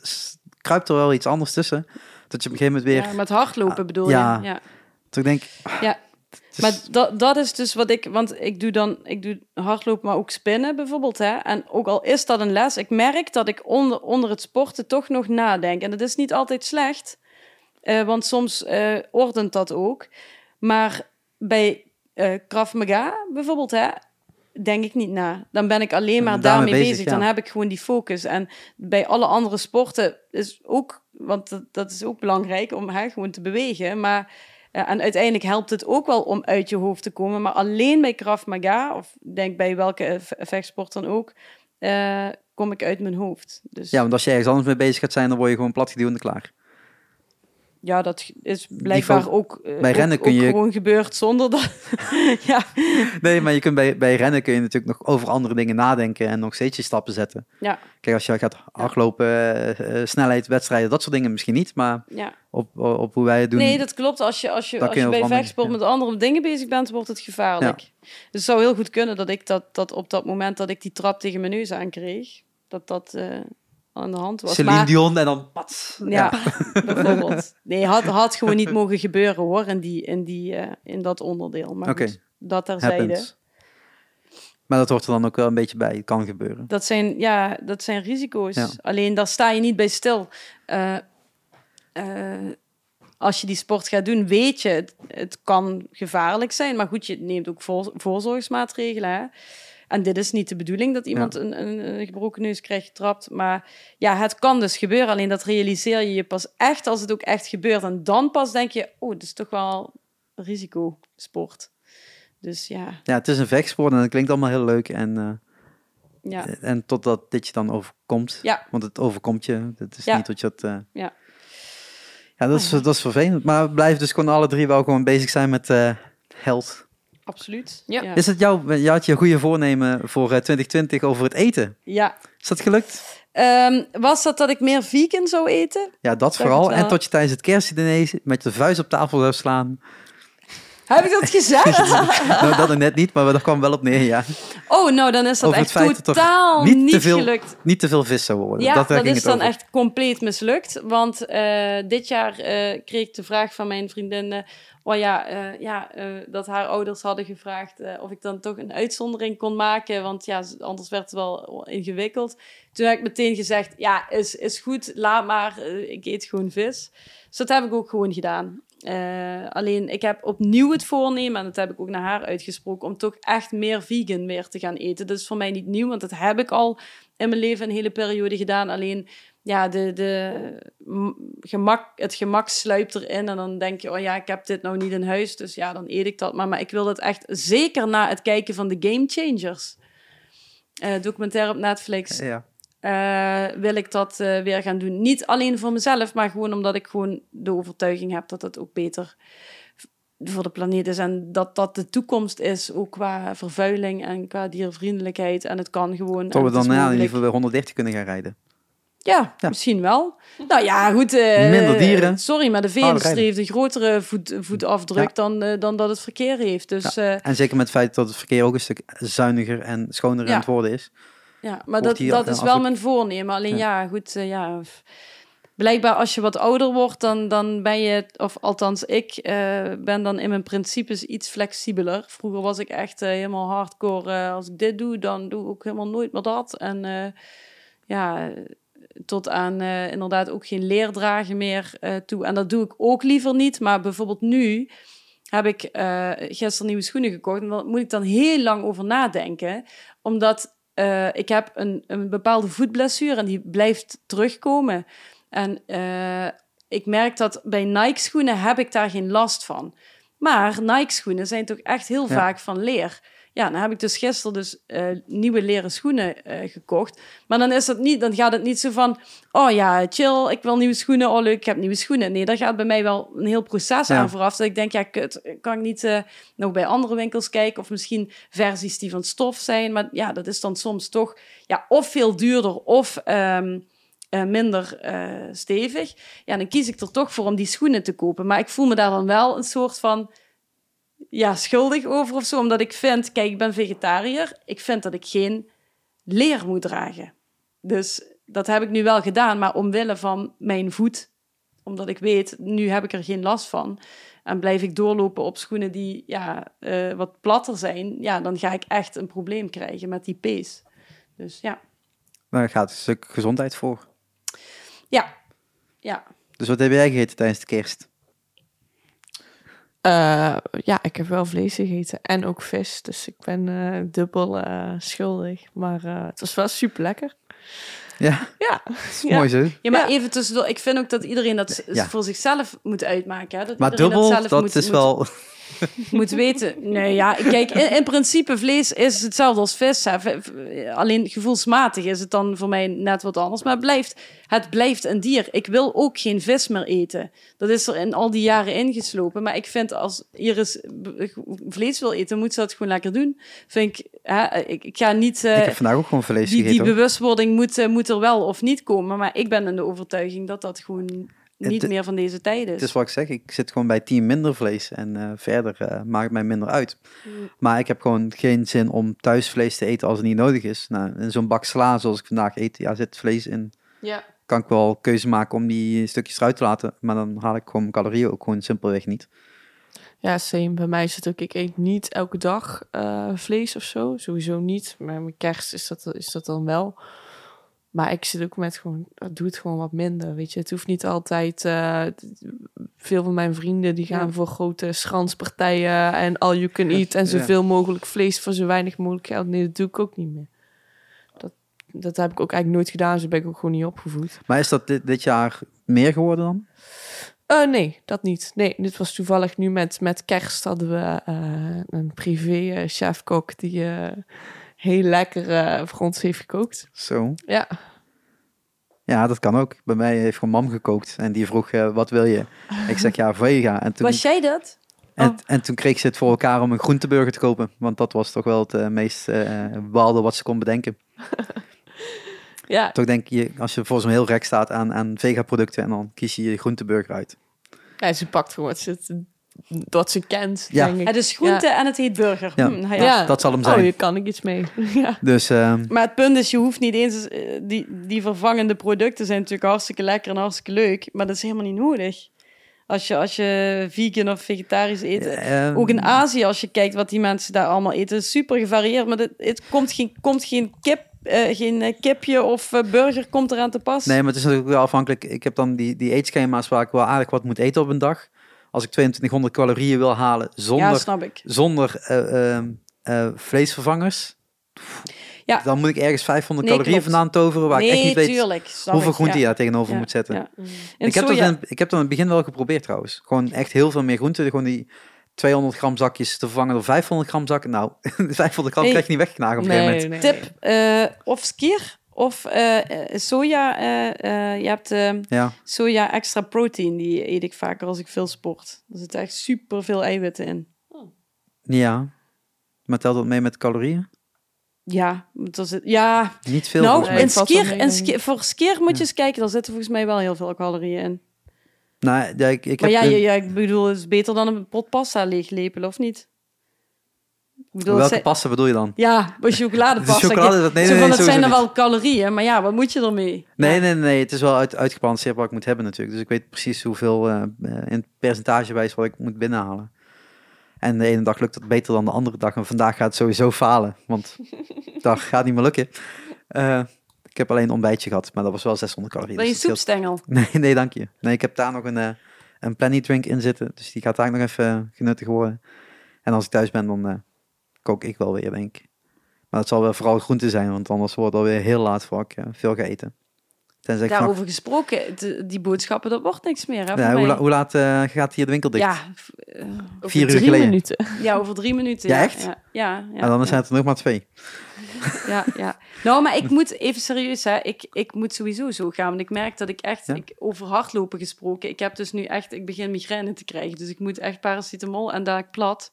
Speaker 1: kruipt er wel iets anders tussen. Dat je op een gegeven moment weer...
Speaker 3: ja, met hardlopen bedoel
Speaker 1: ja.
Speaker 3: je? Ja.
Speaker 1: Ik denk...
Speaker 3: Ja.
Speaker 1: het is-
Speaker 3: Maar dat, dat is dus wat ik, want ik doe dan, ik doe hardlopen, maar ook spinnen bijvoorbeeld. Hè? En ook al is dat een les, ik merk dat ik onder, onder het sporten toch nog nadenk. En dat is niet altijd slecht, eh, want soms eh ordent dat ook. Maar bij eh Krav Maga bijvoorbeeld, hè, denk ik niet na. Dan ben ik alleen maar
Speaker 1: daarmee
Speaker 3: daarmee
Speaker 1: bezig,
Speaker 3: bezig. Dan
Speaker 1: ja.
Speaker 3: heb ik gewoon die focus. En bij alle andere sporten is ook, want dat, dat is ook belangrijk om hè, gewoon te bewegen. Maar ja, en uiteindelijk helpt het ook wel om uit je hoofd te komen. Maar alleen bij Krav Maga, of denk bij welke eh, ve- vechtsport dan ook, eh, kom ik uit mijn hoofd. Dus
Speaker 1: Ja, want als je ergens anders mee bezig gaat zijn, dan word je gewoon platgeduwd en klaar.
Speaker 3: Ja, dat is blijkbaar ook, eh,
Speaker 1: bij
Speaker 3: ook-
Speaker 1: rennen kun
Speaker 3: ook
Speaker 1: je-
Speaker 3: gewoon gebeurd zonder dat... [LAUGHS] ja,
Speaker 1: Nee, maar je kunt bij, bij rennen kun je natuurlijk nog over andere dingen nadenken en nog steeds je stappen zetten.
Speaker 3: ja,
Speaker 1: Kijk, als je gaat hardlopen, eh, eh, snelheid, wedstrijden, dat soort dingen misschien niet, maar
Speaker 3: ja.
Speaker 1: op, op hoe wij het doen.
Speaker 3: Nee, dat klopt. Als je, als je, als je
Speaker 1: je
Speaker 3: bij vechtsport met andere dingen bezig bent, wordt het gevaarlijk. Dus het zou heel goed kunnen dat ik dat, dat op dat moment dat ik die trap tegen mijn neus aankreeg, dat dat aan de hand was.
Speaker 1: Celine
Speaker 3: Maar-
Speaker 1: Dion en dan pats.
Speaker 3: Ja, [LAUGHS] [LAUGHS] bijvoorbeeld. Nee, had, had gewoon niet mogen gebeuren hoor, in, die, in, die, eh, in dat onderdeel. Maar
Speaker 1: Oké.
Speaker 3: goed, dat terzijde.
Speaker 1: Happens. Maar dat hoort er dan ook wel een beetje bij. Het kan gebeuren.
Speaker 3: Dat zijn, ja, dat zijn risico's.
Speaker 1: Ja.
Speaker 3: Alleen daar sta je niet bij stil. Eh, eh, als je die sport gaat doen, weet je, het, het kan gevaarlijk zijn. Maar goed, je neemt ook voor, voorzorgsmaatregelen. Hè? En dit is niet de bedoeling dat iemand een, een, een gebroken neus krijgt getrapt. Maar ja, het kan dus gebeuren. Alleen dat realiseer je je pas echt als het ook echt gebeurt. En dan pas denk je, oh, dit is toch wel risicosport. Dus ja,
Speaker 1: Ja, het is een vechtsport en dat klinkt allemaal heel leuk. En, eh,
Speaker 3: ja.
Speaker 1: en totdat dit je dan overkomt.
Speaker 3: Ja.
Speaker 1: Want het overkomt je. Het is
Speaker 3: Ja.
Speaker 1: niet dat je dat... eh,
Speaker 3: Ja.
Speaker 1: Ja, dat is, dat is vervelend. Maar we blijven dus gewoon alle drie wel gewoon bezig zijn met eh health.
Speaker 3: Absoluut.
Speaker 2: Ja.
Speaker 1: Is het jouw... Je had je goede voornemen voor eh, 2020 over het eten.
Speaker 3: Ja.
Speaker 1: Is dat gelukt?
Speaker 3: Ehm, was dat dat ik meer vegan zou eten?
Speaker 1: Ja, dat vooral. En tot je tijdens het kerstdiner met de vuist op tafel zou slaan.
Speaker 3: Heb ik dat gezegd? [LAUGHS]
Speaker 1: nou, dat net niet, maar dat kwam wel op neer, ja.
Speaker 3: oh, nou, dan is dat
Speaker 1: Over
Speaker 3: echt totaal
Speaker 1: niet
Speaker 3: niet,
Speaker 1: te veel
Speaker 3: gelukt.
Speaker 1: Niet te veel vis zou worden.
Speaker 3: Ja,
Speaker 1: dat, daar
Speaker 3: dat, is dan
Speaker 1: over.
Speaker 3: echt compleet mislukt. Want eh, dit jaar eh, kreeg ik de vraag van mijn vriendinnen... Oh ja, eh, ja eh, dat haar ouders hadden gevraagd eh, of ik dan toch een uitzondering kon maken. Want ja, anders werd het wel ingewikkeld. Toen heb ik meteen gezegd, ja, is, is goed, laat maar. ik eet gewoon vis. Dus dat heb ik ook gewoon gedaan. Alleen, ik heb opnieuw het voornemen, en dat heb ik ook naar haar uitgesproken, om toch echt meer vegan meer te gaan eten. Dat is voor mij niet nieuw, want dat heb ik al in mijn leven een hele periode gedaan. Alleen, ja, de, de, gemak, het gemak sluipt erin. En dan denk je, oh ja, ik heb dit nou niet in huis. Dus ja, dan eet ik dat maar. Maar ik wil dat echt, zeker na het kijken van de Game Changers. eh, documentaire op Netflix.
Speaker 1: Ja.
Speaker 3: eh, wil ik dat eh, weer gaan doen. Niet alleen voor mezelf, maar gewoon omdat ik gewoon de overtuiging heb dat het ook beter voor de planeet is. En dat dat de toekomst is, ook qua vervuiling en qua diervriendelijkheid. En het kan gewoon.
Speaker 1: Tot we dan ja, in ieder geval weer 130 kunnen gaan rijden.
Speaker 3: Ja,
Speaker 1: Ja.
Speaker 3: misschien wel. Nou ja, goed. eh,
Speaker 1: Minder dieren.
Speaker 3: Sorry, maar de vee-industrie
Speaker 1: rijden.
Speaker 3: heeft een grotere voet, voetafdruk
Speaker 1: Ja.
Speaker 3: dan, eh, dan dat het verkeer heeft. Dus ja,
Speaker 1: En zeker met het feit dat het verkeer ook een stuk zuiniger en schoner aan het worden is.
Speaker 3: ja maar dat, dat is wel mijn voornemen. Alleen ja, goed, eh, ja. Blijkbaar als je wat ouder wordt, dan, dan ben je, of althans ik, eh, ben dan in mijn principes iets flexibeler. Vroeger was ik echt eh, helemaal hardcore. eh, als ik dit doe, dan doe ik ook helemaal nooit meer dat. En ja, tot aan inderdaad ook geen leerdragen meer toe. En dat doe ik ook liever niet. Maar bijvoorbeeld nu heb ik gisteren nieuwe schoenen gekocht. En daar moet ik dan heel lang over nadenken. Omdat ik heb een, een bepaalde voetblessure en die blijft terugkomen. En eh, ik merk dat bij Nike-schoenen heb ik daar geen last van. Maar Nike-schoenen zijn toch echt heel
Speaker 1: Ja.
Speaker 3: vaak van leer. Ja, dan heb ik dus gisteren dus eh, nieuwe leren schoenen eh, gekocht. Maar dan, is dat niet, dan gaat het niet zo van... Oh ja, chill, ik wil nieuwe schoenen. Oh leuk, ik heb nieuwe schoenen. Nee, daar gaat bij mij wel een heel proces
Speaker 1: Ja.
Speaker 3: aan vooraf. Dat ik denk, ja, kut, kan ik niet nog bij andere winkels kijken? Of misschien versies die van stof zijn. Maar ja, dat is dan soms toch ja, of veel duurder of... ehm, eh, minder eh, stevig. Ja, dan kies ik er toch voor om die schoenen te kopen. Maar ik voel me daar dan wel een soort van ja, schuldig over of zo. Omdat ik vind, kijk, ik ben vegetariër. Ik vind dat ik geen leer moet dragen. Dus dat heb ik nu wel gedaan, maar omwille van mijn voet. Omdat ik weet, nu heb ik er geen last van. En blijf ik doorlopen op schoenen die ja, eh, wat platter zijn. Ja, dan ga ik echt een probleem krijgen met die pees. Dus ja,
Speaker 1: Daar gaat een stuk gezondheid voor.
Speaker 3: Ja, ja.
Speaker 1: Dus wat heb jij gegeten tijdens de kerst?
Speaker 2: Eh, ja, ik heb wel vlees gegeten en ook vis. Dus ik ben eh, dubbel eh, schuldig. Maar eh, het was wel super lekker.
Speaker 1: Ja,
Speaker 2: Ja,
Speaker 1: mooi zo.
Speaker 3: Ja, maar
Speaker 2: Ja.
Speaker 3: even tussendoor. Ik vind ook dat iedereen dat voor zichzelf moet uitmaken. Hè? Dat
Speaker 1: Maar dubbel,
Speaker 3: zelf
Speaker 1: dat
Speaker 3: moet,
Speaker 1: is
Speaker 3: moet,
Speaker 1: wel...
Speaker 3: moet weten. Nee, ja, kijk, in, in principe vlees is hetzelfde als vis. Hè. Alleen gevoelsmatig is het dan voor mij net wat anders. Maar het blijft, het blijft een dier. Ik wil ook geen vis meer eten. Dat is er in al die jaren ingeslopen. Maar ik vind als Iris vlees wil eten, moet ze dat gewoon lekker doen. Vind ik, hè, ik, ik ga niet... eh,
Speaker 1: ik heb vandaag ook gewoon vlees
Speaker 3: die, die
Speaker 1: gegeten. hoor.
Speaker 3: bewustwording moet, eh, moet er wel of niet komen. Maar ik ben in de overtuiging dat dat gewoon niet meer van deze tijd is.
Speaker 1: Het is wat ik zeg, ik zit gewoon bij team minder vlees en eh, verder eh, maakt mij minder uit.
Speaker 3: Mm.
Speaker 1: Maar ik heb gewoon geen zin om thuis vlees te eten als het niet nodig is. Nou, in zo'n bak sla zoals ik vandaag eet, ja, zit vlees in.
Speaker 3: Ja.
Speaker 1: Kan ik wel keuze maken om die stukjes eruit te laten, maar dan haal ik gewoon mijn calorieën ook gewoon simpelweg niet.
Speaker 2: ja, same. Bij mij is het ook, ik eet niet elke dag eh, vlees of zo. Sowieso niet. Maar met kerst is dat, is dat dan wel. Maar ik zit ook met gewoon, doe het gewoon wat minder. Weet je, het hoeft niet altijd. eh, veel van mijn vrienden die gaan
Speaker 3: Ja.
Speaker 2: voor grote schranspartijen en all you can eat en zoveel mogelijk vlees voor zo weinig mogelijk geld. Nee, dat doe ik ook niet meer. Dat, dat heb ik ook eigenlijk nooit gedaan, zo ben ik ook gewoon niet opgevoed.
Speaker 1: Maar is dat dit, dit jaar meer geworden dan?
Speaker 2: Eh, nee, dat niet. Nee, dit was toevallig nu met, met kerst hadden we eh, een privé chef-kok die heel lekker eh, voor ons heeft gekookt.
Speaker 1: Zo.
Speaker 2: Ja,
Speaker 1: Ja, dat kan ook. Bij mij heeft gewoon mam gekookt en die vroeg, eh, wat wil je? Ik zeg, ja, vega. En toen,
Speaker 3: Was jij dat?
Speaker 1: en,
Speaker 3: Oh.
Speaker 1: en toen kreeg ze het voor elkaar om een groenteburger te kopen. Want dat was toch wel het eh, meest eh bepaalde wat ze kon bedenken. [LAUGHS]
Speaker 2: ja.
Speaker 1: Toch denk je, als je voor zo'n heel rek staat aan, aan vega-producten... en dan kies je je groenteburger uit.
Speaker 2: ja ze pakt gewoon wat ze, wat ze kent,
Speaker 1: Ja.
Speaker 2: denk ik.
Speaker 3: Het is groente en het heet burger.
Speaker 1: Ja.
Speaker 3: Hm, nou ja.
Speaker 1: Dat zal hem
Speaker 2: Oh,
Speaker 1: zijn.
Speaker 2: hier kan ik iets mee. [LAUGHS] ja.
Speaker 1: Dus ehm,
Speaker 3: Maar het punt is, je hoeft niet eens... eh, Die, die vervangende producten zijn natuurlijk hartstikke lekker en hartstikke leuk. Maar dat is helemaal niet nodig. Als je, als je vegan of vegetarisch eet...
Speaker 1: ehm,
Speaker 3: Ook in Azië, als je kijkt wat die mensen daar allemaal eten, is super gevarieerd. Maar het, het komt geen, komt geen kip, eh, geen eh, kipje of eh, burger komt eraan te pas.
Speaker 1: Nee, maar het is natuurlijk wel afhankelijk. Ik heb dan die, die eetschema's waar ik wel aardig wat moet eten op een dag. Als ik 2200 calorieën wil halen zonder, eh, ehm, eh, vleesvervangers,
Speaker 3: Ja.
Speaker 1: dan moet ik ergens 500
Speaker 3: Nee,
Speaker 1: calorieën
Speaker 3: klopt.
Speaker 1: vandaan toveren waar ik echt niet weet
Speaker 3: tuurlijk.
Speaker 1: hoeveel
Speaker 3: ik,
Speaker 1: groente je
Speaker 3: ja.
Speaker 1: daar tegenover moet zetten.
Speaker 2: Mm.
Speaker 1: Ik heb, dat in, ik heb dat in het begin wel geprobeerd trouwens. Gewoon echt heel veel meer groente. Gewoon die 200 gram zakjes te vervangen door 500 gram zakken. Nou, [LAUGHS] 500 gram krijg je niet weggeknaagd op een gegeven moment.
Speaker 2: nee,
Speaker 3: Tip, eh, of skier of eh, eh, soja. eh, eh, je hebt eh,
Speaker 1: Ja,
Speaker 3: soja extra protein, die eet ik vaker als ik veel sport. Er zitten echt super veel eiwitten in.
Speaker 1: ja. Maar telt dat mee met calorieën?
Speaker 3: Ja, dat is het. ja
Speaker 1: Niet veel
Speaker 3: nou,
Speaker 2: wel
Speaker 3: skier,
Speaker 2: ik.
Speaker 3: skier, voor skier moet je eens kijken, daar zitten volgens mij wel heel veel calorieën in.
Speaker 1: Nou, ja, ik, ik
Speaker 3: Maar
Speaker 1: heb
Speaker 3: ja,
Speaker 1: een-
Speaker 3: ja, ja, ik bedoel, het is beter dan een pot pasta leeglepelen, of niet? Bedoel,
Speaker 1: welke pasta bedoel je dan?
Speaker 3: Ja, chocoladepasta. [LAUGHS]
Speaker 1: De chocolade, dat- nee, nee, nee,
Speaker 3: het
Speaker 1: sowieso
Speaker 3: zijn er wel calorieën, maar ja, wat moet je ermee?
Speaker 1: Nee,
Speaker 3: Ja.
Speaker 1: nee, nee. Het is wel uit, uitgebalanceerd wat ik moet hebben natuurlijk. Dus ik weet precies hoeveel eh, in percentagewijs wat ik moet binnenhalen. En de ene dag lukt het beter dan de andere dag. En vandaag gaat het sowieso falen. Want [LAUGHS] dat gaat niet meer lukken. Eh, ik heb alleen een ontbijtje gehad. Maar dat was wel 600 calorieën.
Speaker 3: Ben je
Speaker 1: dus dat
Speaker 3: soepstengel? [LAUGHS]
Speaker 1: Nee, nee, dank je. Nee, ik heb daar nog een, een Planny drink in zitten. Dus die gaat daar nog even genuttigd worden. En als ik thuis ben, dan kook ik wel weer, denk ik. Maar het zal wel vooral groente zijn. Want anders wordt het alweer heel laat voor ik eh, veel ga eten. Tenzij
Speaker 3: Daarover gesproken, de- die boodschappen, dat wordt niks meer. Hè,
Speaker 1: Ja,
Speaker 3: voor
Speaker 1: hoe,
Speaker 3: mij.
Speaker 1: la- hoe laat eh, gaat hier de winkel dicht?
Speaker 3: ja,
Speaker 2: Over
Speaker 1: Vier uur
Speaker 2: drie
Speaker 1: geleden.
Speaker 2: minuten. [LAUGHS]
Speaker 3: ja, over drie minuten.
Speaker 1: Ja,
Speaker 3: Ja,
Speaker 1: echt?
Speaker 3: Ja, ja, ja,
Speaker 1: en dan
Speaker 3: ja.
Speaker 1: zijn het er nog maar twee.
Speaker 3: ja, ja. Nou, maar ik moet even serieus, hè. Ik, ik moet sowieso zo gaan. Want ik merk dat ik echt,
Speaker 1: Ja?
Speaker 3: ik, over hardlopen gesproken, ik heb dus nu echt, ik begin migraine te krijgen. Dus ik moet echt paracetamol en daar ik plat.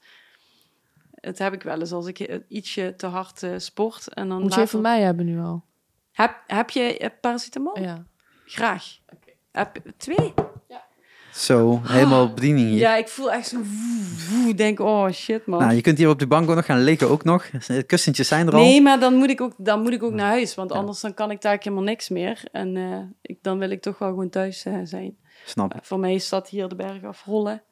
Speaker 3: Het heb ik wel eens als ik eh, ietsje te hard eh, sport. En dan
Speaker 2: Moet je van mij hebben nu al.
Speaker 3: Heb, heb je eh, paracetamol?
Speaker 2: Ja.
Speaker 3: Graag. Heb, twee?
Speaker 1: Zo, helemaal bediening hier.
Speaker 3: Ja, ik voel echt zo... woe, woe, denk, oh shit, man.
Speaker 1: Nou, je kunt hier op de bank ook nog gaan liggen, ook nog. Kussentjes zijn er al.
Speaker 3: Nee, maar dan moet ik ook, dan moet ik ook naar huis. Want anders dan kan ik daar helemaal niks meer. En eh, ik, dan wil ik toch wel gewoon thuis zijn.
Speaker 1: Snap.
Speaker 3: Voor mij is dat hier de berg afrollen.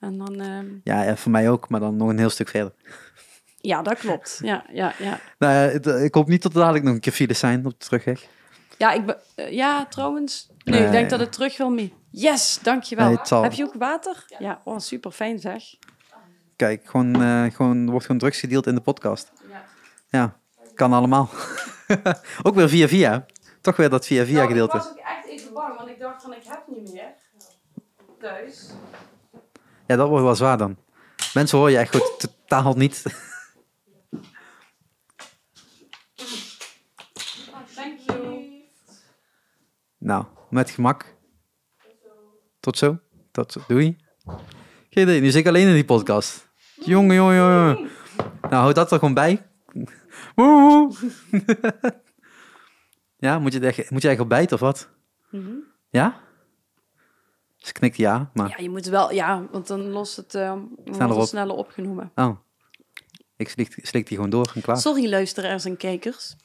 Speaker 3: En dan... ehm,
Speaker 1: Ja, ja, voor mij ook, maar dan nog een heel stuk verder.
Speaker 3: ja, dat klopt. Ja, ja, ja.
Speaker 1: Nou, ja, het- ik hoop niet dat er dadelijk nog een keer files zijn op de terugweg.
Speaker 3: Ja, ik eh, ja, trouwens. Nee, ik denk dat het terug wil mee. Yes, dankjewel.
Speaker 1: Nee,
Speaker 3: Heb je ook water? Ja, oh, super fijn zeg.
Speaker 1: Kijk, gewoon, eh, gewoon, er wordt gewoon drugs gedeeld in de podcast.
Speaker 3: Ja.
Speaker 1: Ja, kan allemaal. [LAUGHS] ook weer via via. Toch weer dat via via
Speaker 3: Nou,
Speaker 1: gedeelte.
Speaker 3: Ik was ook echt even bang, want ik dacht van ik heb niet meer thuis.
Speaker 1: Ja, dat wordt wel zwaar dan. Mensen hoor je echt goed totaal niet.
Speaker 3: Thank you.
Speaker 1: Nou, met gemak. Tot zo. Tot zo. Doei. Geen idee, nu zit ik alleen in die podcast. Jongen, jongen, jongen. Nou, houd dat er gewoon bij. Woe. [LAUGHS] ja, moet je, echt- moet je eigenlijk op bijten of wat?
Speaker 3: Mhm.
Speaker 1: Ja? Ze knikt ja, maar...
Speaker 3: Ja, je moet wel, ja, want dan lost het wordt
Speaker 1: Sneller op.
Speaker 3: sneller opgenomen.
Speaker 1: Oh. Ik slik, slik die gewoon door en klaar.
Speaker 3: Sorry luisteraars en kijkers.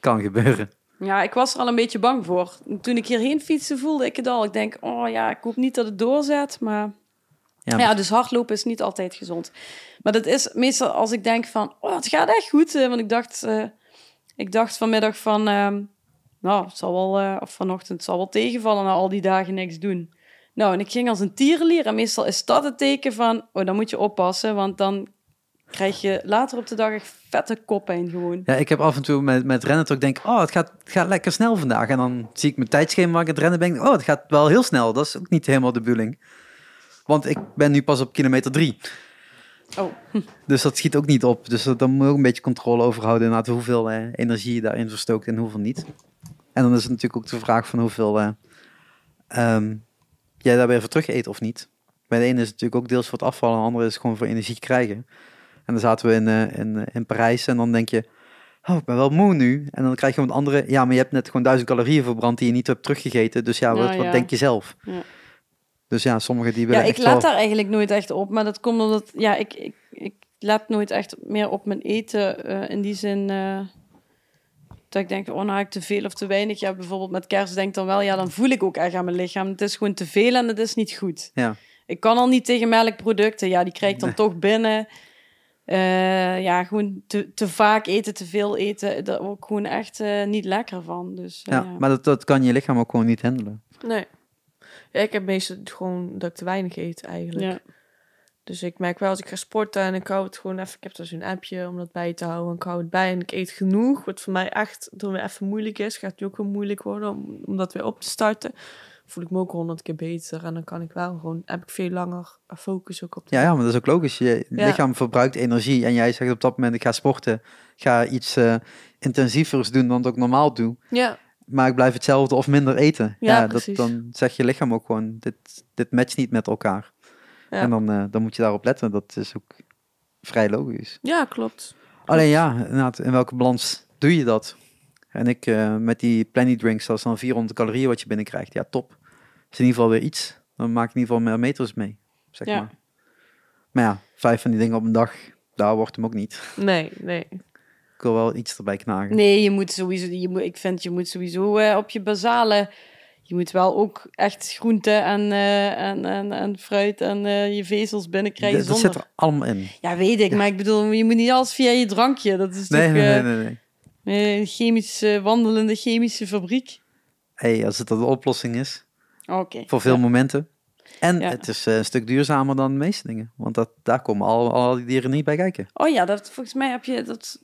Speaker 1: Kan gebeuren.
Speaker 3: Ja, ik was er al een beetje bang voor. Toen ik hierheen fietste voelde ik het al. Ik denk, oh ja, ik hoop niet dat het doorzet, maar...
Speaker 1: Ja,
Speaker 3: Ja, dus hardlopen is niet altijd gezond. Maar dat is meestal als ik denk van, oh, het gaat echt goed. eh, Want ik dacht, eh, ik dacht vanmiddag van, ehm, nou, het zal wel, eh, of vanochtend het zal wel tegenvallen na al die dagen niks doen. Nou, en ik ging als een tierenlier. En meestal is dat het teken van, oh, dan moet je oppassen, want dan krijg je later op de dag echt vette koppijn gewoon.
Speaker 1: Ja, ik heb af en toe met, met rennen ik denk, oh, het gaat, gaat lekker snel vandaag. En dan zie ik mijn tijdschema waar ik het rennen ben. Oh, het gaat wel heel snel. Dat is ook niet helemaal de bedoeling. Want ik ben nu pas op kilometer drie.
Speaker 3: Oh, [LAUGHS]
Speaker 1: Dus dat schiet ook niet op. Dus dan moet je ook een beetje controle over houden. Inderdaad, hoeveel eh, energie je daarin verstookt en hoeveel niet. En dan is het natuurlijk ook de vraag van hoeveel eh, ehm, jij daar weer voor terug eet of niet. Bij de ene is het natuurlijk ook deels voor het afvallen. En de andere is gewoon voor energie krijgen. En dan zaten we in, eh, in, eh, in Parijs en dan denk je... Oh, ik ben wel moe nu. En dan krijg je het andere... Ja, maar je hebt net gewoon duizend calorieën verbrand die je niet hebt teruggegeten. Dus ja, wat,
Speaker 3: Ja,
Speaker 1: wat denk je zelf?
Speaker 3: Ja.
Speaker 1: Dus ja, sommigen die
Speaker 3: ja,
Speaker 1: willen
Speaker 3: ik
Speaker 1: echt
Speaker 3: let
Speaker 1: wel...
Speaker 3: daar eigenlijk nooit echt op. Maar dat komt omdat, ja, ik, ik, ik let nooit echt meer op mijn eten. eh, in die zin eh, dat ik denk, oh, nou ik te veel of te weinig. Ja, bijvoorbeeld met kerst denk ik dan wel, ja, dan voel ik ook echt aan mijn lichaam. Het is gewoon te veel en het is niet goed.
Speaker 1: Ja.
Speaker 3: Ik kan al niet tegen melkproducten. Ja, die krijg ik dan
Speaker 1: Nee.
Speaker 3: toch binnen. Eh, ja, gewoon te, te vaak eten, te veel eten. Daar ik gewoon echt niet lekker van. Dus, eh,
Speaker 1: Ja, maar dat, dat kan je lichaam ook gewoon niet handelen.
Speaker 2: Nee. Ja, ik heb meestal gewoon dat ik te weinig eet eigenlijk.
Speaker 3: ja.
Speaker 2: Dus ik merk wel als ik ga sporten en ik hou het gewoon even. Ik heb er zo'n appje om dat bij te houden. En ik hou het bij en ik eet genoeg. Wat voor mij echt door weer even moeilijk is. Gaat nu ook weer moeilijk worden om, om dat weer op te starten. Voel ik me ook honderd keer beter. En dan kan ik wel gewoon, heb ik veel langer focus ook op. de-
Speaker 1: Ja, ja, maar dat is ook logisch. Je
Speaker 2: Ja.
Speaker 1: lichaam verbruikt energie. En jij zegt op dat moment, ik ga sporten. Ga iets eh, intensievers doen dan dat ik normaal doe.
Speaker 2: ja.
Speaker 1: Maar ik blijf hetzelfde of minder eten.
Speaker 2: Ja,
Speaker 1: dat,
Speaker 2: precies.
Speaker 1: dan zegt je lichaam ook gewoon, dit, dit matcht niet met elkaar.
Speaker 2: Ja.
Speaker 1: En dan, eh, dan moet je daarop letten. Dat is ook vrij logisch.
Speaker 2: ja, klopt.
Speaker 1: Alleen ja, in welke balans doe je dat? En ik eh, met die plenty drinks, dat is dan 400 calorieën wat je binnenkrijgt. Ja, top. is in ieder geval weer iets. Dan maak ik in ieder geval meer meters mee, zeg
Speaker 3: Ja.
Speaker 1: maar. Maar ja, vijf van die dingen op een dag, daar wordt hem ook niet.
Speaker 2: Nee, nee.
Speaker 1: Ik wil wel iets erbij knagen.
Speaker 3: Nee, je moet sowieso, je moet, ik vind je moet sowieso eh, op je basale. Je moet wel ook echt groente en, eh, en, en, en fruit en eh, je vezels binnenkrijgen
Speaker 1: dat, dat
Speaker 3: zonder.
Speaker 1: zit er allemaal in.
Speaker 3: Ja, weet ik, maar ik bedoel, je moet niet alles via je drankje. Dat is
Speaker 1: Nee,
Speaker 3: toch
Speaker 1: nee, nee, nee. nee.
Speaker 3: een chemische, wandelende chemische fabriek.
Speaker 1: Hey, als het dan de oplossing is,
Speaker 3: Oké.
Speaker 1: voor veel
Speaker 3: Ja.
Speaker 1: momenten. En
Speaker 3: Ja.
Speaker 1: het is een stuk duurzamer dan de meeste dingen. Want dat, daar komen al, al die dieren niet bij kijken.
Speaker 3: Oh ja, dat, volgens mij heb je dat.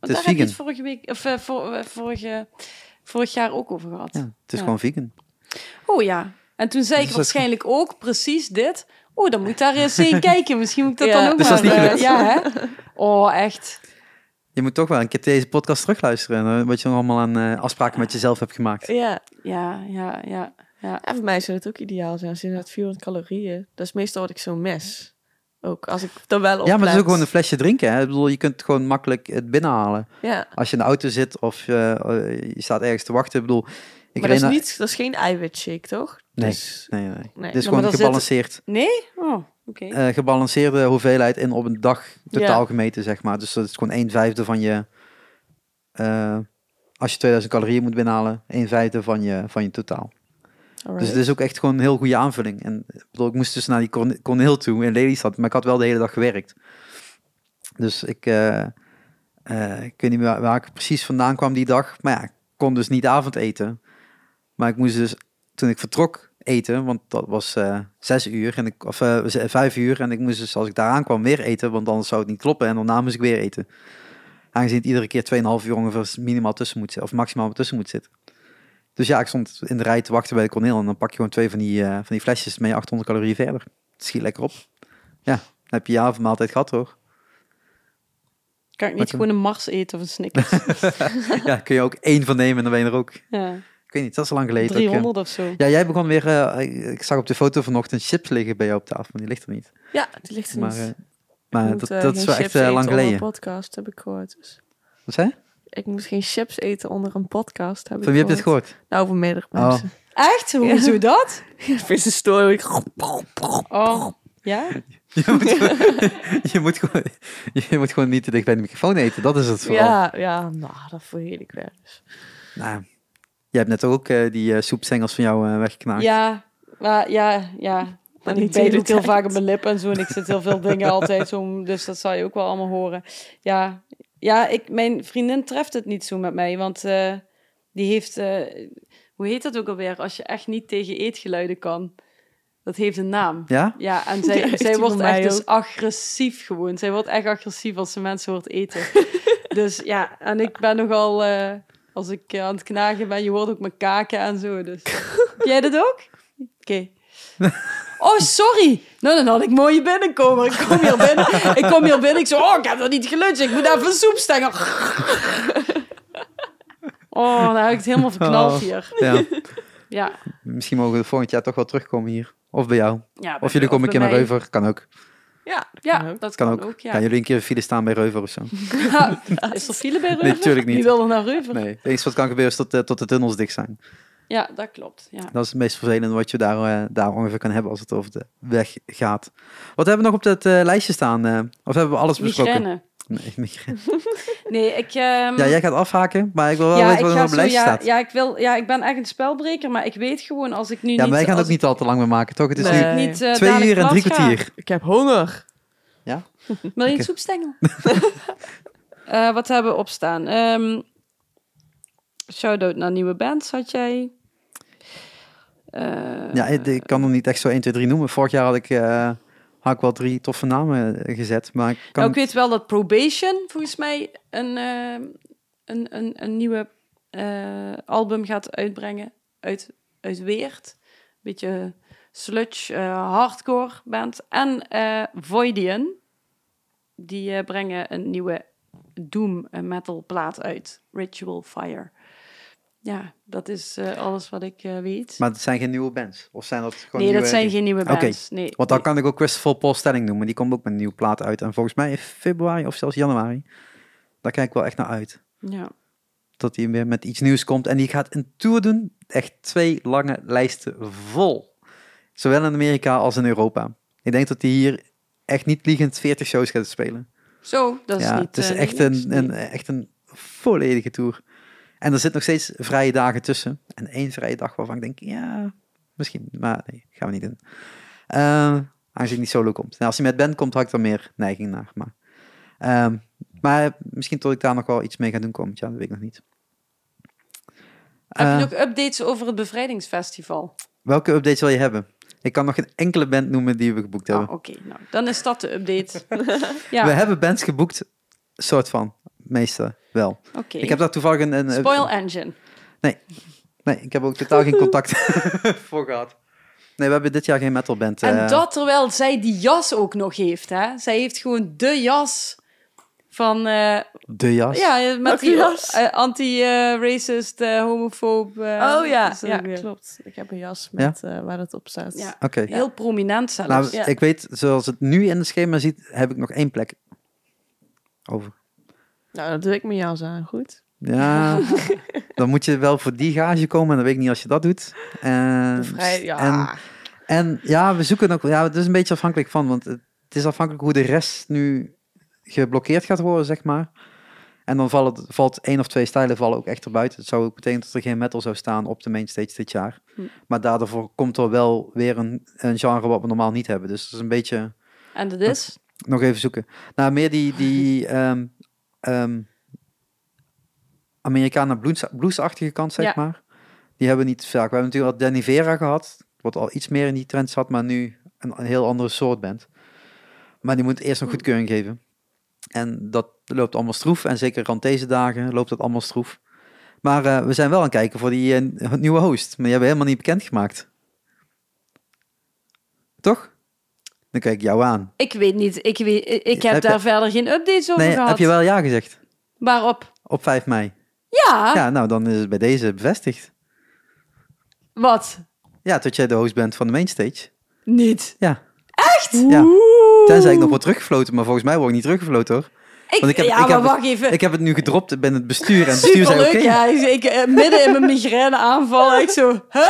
Speaker 1: Is
Speaker 3: daar heb je
Speaker 1: vegan.
Speaker 3: het vorige week, of eh, vor- eh, vorige, vorig jaar ook over gehad.
Speaker 1: Ja, het is
Speaker 3: Ja.
Speaker 1: gewoon vegan.
Speaker 3: Oh ja. En toen zei ik
Speaker 1: Dus dat is-
Speaker 3: waarschijnlijk ook precies dit. Oh, dan moet ik daar eens in [LAUGHS] kijken. Misschien moet ik dat
Speaker 2: Ja.
Speaker 3: dan ook
Speaker 1: Dus dat
Speaker 3: maar...
Speaker 1: is niet
Speaker 3: eh,
Speaker 1: gelukt.
Speaker 3: ja, hè? Oh, echt.
Speaker 1: Je moet toch wel een keer deze podcast terugluisteren. Wat je nog allemaal aan afspraken met jezelf hebt gemaakt.
Speaker 2: Ja.
Speaker 3: Ja, ja, ja. ja.
Speaker 2: En voor mij zou het ook ideaal zijn als je inderdaad 400 calorieën. Dat is meestal wat ik zo mis. Ook als ik er wel op
Speaker 1: Ja, maar het is ook gewoon een flesje drinken. Hè? Ik bedoel, je kunt gewoon makkelijk het binnenhalen.
Speaker 2: Ja,
Speaker 1: Als je in de auto zit of eh, eh, je staat ergens te wachten. Ik bedoel, ik
Speaker 2: maar dat is, niet, dat is geen eiwitshake, toch?
Speaker 1: Nee.
Speaker 2: Dus,
Speaker 1: Nee, nee.
Speaker 2: Nee.
Speaker 1: Het is gewoon
Speaker 3: dan zit-
Speaker 1: gebalanceerd.
Speaker 3: Nee? Oh, oké.
Speaker 1: eh, gebalanceerde hoeveelheid in op een dag totaal
Speaker 2: Ja.
Speaker 1: gemeten, zeg maar. Dus dat is gewoon een vijfde van je... eh, als je 2000 calorieën moet binnenhalen, een vijfde van je, van je totaal. Dus het is ook echt gewoon een heel goede aanvulling. En ik, bedoel, ik moest dus naar die Corne- Corneel toe in Lelystad, maar ik had wel de hele dag gewerkt. Dus ik, eh, eh, ik weet niet meer waar, ik precies vandaan kwam die dag. Maar ja, ik kon dus niet avondeten. Maar ik moest dus, toen ik vertrok, eten. Want dat was eh, zes uur, en ik, of vijf uur. En ik moest dus, als ik daar aankwam, weer eten. Want anders zou het niet kloppen. En daarna moest ik weer eten. Aangezien het iedere keer 2,5 uur ongeveer minimaal tussen moet zitten. Of maximaal tussen moet zitten. Dus ja, ik stond in de rij te wachten bij de Corneel. En dan pak je gewoon twee van die, eh, van die flesjes met je 800 calorieën verder. Het schiet lekker op. Ja, dan heb je je avondmaaltijd gehad hoor.
Speaker 3: Kan ik niet gewoon een Mars eten of een Snickers? [LAUGHS]
Speaker 1: ja, kun je ook één van nemen en dan ben je er ook.
Speaker 3: ja.
Speaker 1: Ik weet niet, dat is al lang geleden. dat ik, eh,
Speaker 3: 300 of zo.
Speaker 1: ja, jij begon weer, eh, ik- zag op de foto vanochtend chips liggen bij jou op tafel, maar die ligt er niet.
Speaker 2: ja, die ligt er
Speaker 1: Maar,
Speaker 2: niet.
Speaker 1: maar
Speaker 2: moet,
Speaker 1: dat, dat is wel echt lang geleden.
Speaker 2: een podcast, heb ik gehoord. Dus.
Speaker 1: Wat zei je?
Speaker 2: Ik moet geen chips eten onder een podcast, heb
Speaker 1: Van
Speaker 2: ik
Speaker 1: wie heb je het gehoord?
Speaker 2: Nou, van meerdere
Speaker 1: Oh.
Speaker 2: mensen.
Speaker 3: Echt? Hoezo dat?
Speaker 2: Vind je story?
Speaker 3: Oh, ja?
Speaker 1: Je moet, gewoon, [LAUGHS] je, moet gewoon, je moet gewoon niet te dicht bij de microfoon eten, dat is het vooral.
Speaker 2: Ja, ja, nou, dat verheer ik wel. Dus.
Speaker 1: Nou, jij hebt net ook eh, die eh, soepstengels van jou eh, weggeknaakt.
Speaker 3: Ja, maar ja, ja.
Speaker 2: Maar
Speaker 3: En ik bijt ook heel vaak op mijn lippen en zo. En ik zit heel veel dingen altijd zo. Dus dat zal je ook wel allemaal horen. Ja, ja ik, mijn vriendin treft het niet zo met mij. Want eh, Die heeft, eh, hoe heet dat ook alweer? Als je echt niet tegen eetgeluiden kan. Dat heeft een naam.
Speaker 1: Ja?
Speaker 3: Ja, en [LAUGHS] zij, zij wordt echt dus agressief gewoon. Zij wordt echt agressief als ze mensen hoort eten. [LAUGHS] dus ja, en ik ben nogal, eh, als ik aan het knagen ben, je hoort ook mijn kaken en zo. Dus. [LAUGHS] Heb jij dat ook? Oké. Oh, sorry. Nou, dan had ik mooie binnenkomen. Ik kom hier binnen. Ik kom hier binnen. Ik zo, oh, ik heb nog niet geluncht. Ik moet even een soepstengel. [LAUGHS] Oh, dan heb ik het helemaal verknald
Speaker 1: Oh.
Speaker 3: hier.
Speaker 1: ja.
Speaker 3: Ja.
Speaker 1: Misschien mogen we volgend jaar toch wel terugkomen hier. Of bij jou.
Speaker 3: ja
Speaker 1: Of jullie komen een keer naar. Reuver. Kan ook.
Speaker 2: Ja,
Speaker 3: Ja, dat
Speaker 1: Kan ook.
Speaker 3: ook. ja.
Speaker 1: Gaan jullie een keer file staan bij Reuver of zo? [LAUGHS]
Speaker 3: Is er file bij Reuver?
Speaker 1: Nee, tuurlijk niet.
Speaker 3: Wie wil er naar Reuver?
Speaker 1: Nee. Het enige wat kan gebeuren is tot, eh, tot de tunnels dicht zijn.
Speaker 3: Ja, dat klopt. Ja.
Speaker 1: Dat is het meest vervelende wat je daar, eh, daar ongeveer kan hebben als het over de weg gaat. Wat hebben we nog op dat eh, lijstje staan? eh? of hebben we alles besproken?
Speaker 3: Migraine.
Speaker 1: Nee, migraine. [LAUGHS]
Speaker 3: Nee, ik... ehm,
Speaker 1: Ja, jij gaat afhaken, maar ik wil wel
Speaker 3: ja,
Speaker 1: weten
Speaker 3: ik
Speaker 1: wat er op het lijstje
Speaker 3: ja,
Speaker 1: staat. Ja,
Speaker 3: ja, ik wil, ja, ik ben echt een spelbreker, maar ik weet gewoon als ik nu niet...
Speaker 1: maar wij gaan
Speaker 3: als
Speaker 1: ook niet al te lang meer maken, toch? Het is
Speaker 2: Nee.
Speaker 1: nu
Speaker 3: ik niet
Speaker 1: twee uur en drie
Speaker 3: ga.
Speaker 1: kwartier.
Speaker 2: ik heb honger. [LAUGHS]
Speaker 3: Wil je een soepstengel? [LAUGHS] Eh, wat hebben we opstaan? Ehm Shout-out naar nieuwe bands had jij. Eh,
Speaker 1: Ja, ik, kan er niet echt zo 1, 2, 3 noemen. Vorig jaar had ik, eh, had ik wel drie toffe namen eh, gezet, maar ik kan...
Speaker 3: Nou, ik weet wel dat Probation volgens mij een, een, een, een nieuwe album gaat uitbrengen uit, uit Weert. Beetje sludge, hardcore band. En Voidian, die brengen een nieuwe doom metal plaat uit. Ritual Fire. Ja, dat is eh, alles wat ik eh, weet.
Speaker 1: Maar het zijn geen nieuwe bands? Of zijn dat gewoon
Speaker 3: nee,
Speaker 1: nieuwe...
Speaker 3: dat zijn geen nieuwe bands. Nee,
Speaker 1: Want dan
Speaker 3: nee.
Speaker 1: kan ik ook Christopher Paul Stelling noemen. Die komt ook met een nieuwe plaat uit. En volgens mij in februari of zelfs januari. Daar kijk ik wel echt naar uit.
Speaker 3: Ja.
Speaker 1: Dat hij weer met iets nieuws komt. En die gaat een tour doen. Echt twee lange lijsten vol. Zowel in Amerika als in Europa. Ik denk dat hij hier echt niet liegend 40 shows gaat spelen.
Speaker 3: Zo, dat is
Speaker 1: ja,
Speaker 3: niet...
Speaker 1: het is
Speaker 3: eh,
Speaker 1: echt, een, een, echt een volledige tour. En er zit nog steeds vrije dagen tussen. En één vrije dag waarvan ik denk, ja, misschien. Maar nee, gaan we niet doen. Uh, aangezien hij niet solo komt. En als hij met band komt, had ik er meer neiging naar. Maar, ehm, maar misschien tot ik daar nog wel iets mee ga doen komend jaar, dat weet ik nog niet.
Speaker 3: Heb
Speaker 1: Eh,
Speaker 3: je nog updates over het bevrijdingsfestival?
Speaker 1: Welke updates wil je hebben? Ik kan nog geen enkele band noemen die we geboekt hebben.
Speaker 3: Ah, Oké, nou, dan is dat de update. [LAUGHS] ja,
Speaker 1: We hebben bands geboekt, soort van. Meeste wel.
Speaker 3: oké.
Speaker 1: Ik heb daar toevallig een... een
Speaker 3: Spoil Engine.
Speaker 1: Nee, ik heb ook totaal geen contact [LAUGHS] voor gehad. Nee, we hebben dit jaar geen metalband.
Speaker 3: En
Speaker 1: eh,
Speaker 3: dat terwijl zij die jas ook nog heeft, hè? Zij heeft gewoon de jas van... eh,
Speaker 1: De jas.
Speaker 3: ja, met
Speaker 2: Welke
Speaker 3: die
Speaker 2: jas?
Speaker 3: eh, anti-racist, eh, homofoob... eh,
Speaker 2: oh ja, ja klopt. Ik heb een jas met eh, waar dat op staat.
Speaker 3: Ja.
Speaker 1: Oké.
Speaker 3: Heel prominent zelfs.
Speaker 1: Nou,
Speaker 2: ja.
Speaker 1: ik weet, zoals het nu in het schema ziet, heb ik nog één plek over.
Speaker 2: Nou, dan doe ik mijn jas aan, goed?
Speaker 1: Ja, [LAUGHS] dan moet je wel voor die gage komen en dan weet ik niet als je dat doet. En,
Speaker 2: Vrij, ja.
Speaker 1: en, en ja, we zoeken ook, ja, het is een beetje afhankelijk van, want het is afhankelijk hoe de rest nu geblokkeerd gaat worden, zeg maar. En dan valt, valt één of twee stijlen vallen ook echt erbuiten. Het zou ook betekenen dat er geen metal zou staan op de mainstage dit jaar.
Speaker 3: Hm.
Speaker 1: Maar daardoor komt er wel weer een, een genre wat we normaal niet hebben. Dus het is een beetje
Speaker 3: En dat is?
Speaker 1: nog even zoeken. Nou, meer die, die ehm ehm Amerikanen blues, bluesachtige kant, zeg
Speaker 3: Ja.
Speaker 1: maar. Die hebben niet vaak. We hebben natuurlijk al Danny Vera gehad, wat al iets meer in die trend zat, maar nu een, een heel andere soort band. Maar die moet eerst nog goedkeuring geven. En dat loopt allemaal stroef. En zeker rond deze dagen loopt dat allemaal stroef. Maar eh, we zijn wel aan het kijken voor die eh, nieuwe host. Maar die hebben we helemaal niet bekendgemaakt. Toch? Dan kijk ik jou aan.
Speaker 3: Ik weet niet. Ik, weet, ik heb
Speaker 1: Heb je-
Speaker 3: daar verder geen updates over
Speaker 1: Nee,
Speaker 3: gehad.
Speaker 1: heb je wel ja gezegd?
Speaker 3: Waarop?
Speaker 1: Op 5 mei.
Speaker 3: Ja,
Speaker 1: Ja, nou dan is het bij deze bevestigd.
Speaker 3: wat?
Speaker 1: Ja, tot jij de host bent van de mainstage.
Speaker 3: Niet.
Speaker 1: Ja.
Speaker 3: Echt?
Speaker 1: Ja. Tenzij ik nog word teruggefloten, maar volgens mij word ik niet teruggefloten hoor.
Speaker 3: Ik,
Speaker 1: Want ik heb-
Speaker 3: ja,
Speaker 1: ik
Speaker 3: maar
Speaker 1: heb-
Speaker 3: wacht even.
Speaker 1: Ik heb het nu gedropt bij het bestuur en het bestuur zei oké.
Speaker 3: ja. Ik, ik, eh, midden in mijn migraine aanval. Ik zo, huh?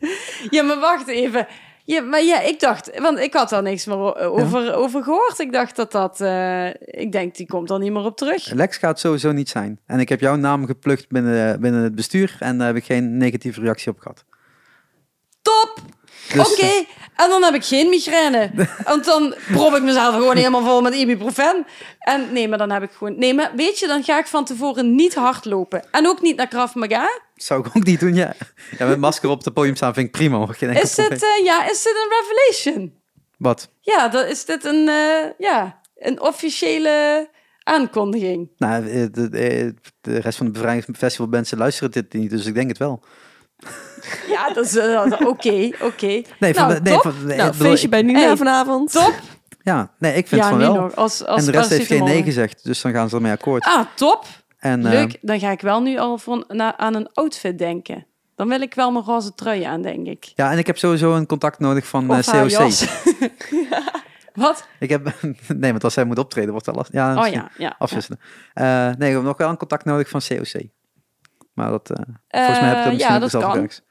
Speaker 3: [LAUGHS] ja, maar wacht even. Ja, maar ja, ik dacht, want ik had daar niks meer o- over, over gehoord. Ik dacht dat dat, eh, ik denk, die komt er niet meer op terug.
Speaker 1: Lex gaat sowieso niet zijn. En ik heb jouw naam geplukt binnen, binnen het bestuur en daar heb ik geen negatieve reactie op gehad.
Speaker 3: top!
Speaker 1: Dus,
Speaker 3: Oké, en dan heb ik geen migraine. [LAUGHS] Want dan prop ik mezelf gewoon helemaal vol met ibuprofen. En nee, maar dan heb ik gewoon... Nee, maar weet je, dan ga ik van tevoren niet hardlopen. En ook niet naar Krav Maga.
Speaker 1: zou ik ook niet doen, ja. ja. Met masker op het podium staan vind ik prima. hoor. Geen enkel
Speaker 3: Is dit, eh, ja, is dit een revelation?
Speaker 1: Wat?
Speaker 3: Ja, dan is dit een, eh, ja, een officiële aankondiging.
Speaker 1: Nou, eh, de, de, de rest van de bevrijdingsfestival mensen luisteren dit niet, dus ik denk het wel.
Speaker 3: Ja, dat is eh, oké, oké.
Speaker 1: Nee, van
Speaker 3: Nou,
Speaker 1: de, nee,
Speaker 3: top.
Speaker 1: van, nee,
Speaker 2: Nou,
Speaker 1: bedoel,
Speaker 2: feestje
Speaker 1: ik-
Speaker 2: bij Nina
Speaker 3: Hey,
Speaker 2: vanavond.
Speaker 3: Top.
Speaker 1: Ja, nee, ik vind
Speaker 3: Ja,
Speaker 1: van
Speaker 3: nee
Speaker 1: wel.
Speaker 3: nog. Als, als
Speaker 1: en de rest heeft geen nee gezegd, dus dan gaan ze ermee akkoord.
Speaker 3: Ah, top.
Speaker 1: En, eh,
Speaker 3: Leuk. Dan ga ik wel nu al van, na, aan een outfit denken. Dan wil ik wel mijn roze trui aan, denk ik.
Speaker 1: ja, en ik heb sowieso een contact nodig van eh, COC.
Speaker 3: jas. [LAUGHS] Wat?
Speaker 1: Ik heb, [LAUGHS] nee, want als zij moet optreden, wordt dat lastig. Ja,
Speaker 3: Oh
Speaker 1: misschien
Speaker 3: ja, ja.
Speaker 1: afwisselen. Eh, nee, ik heb nog wel een contact nodig van COC. Maar dat, eh, volgens mij heb dat
Speaker 3: Eh,
Speaker 1: misschien
Speaker 3: ja,
Speaker 1: ook
Speaker 3: dat kan.
Speaker 1: werks.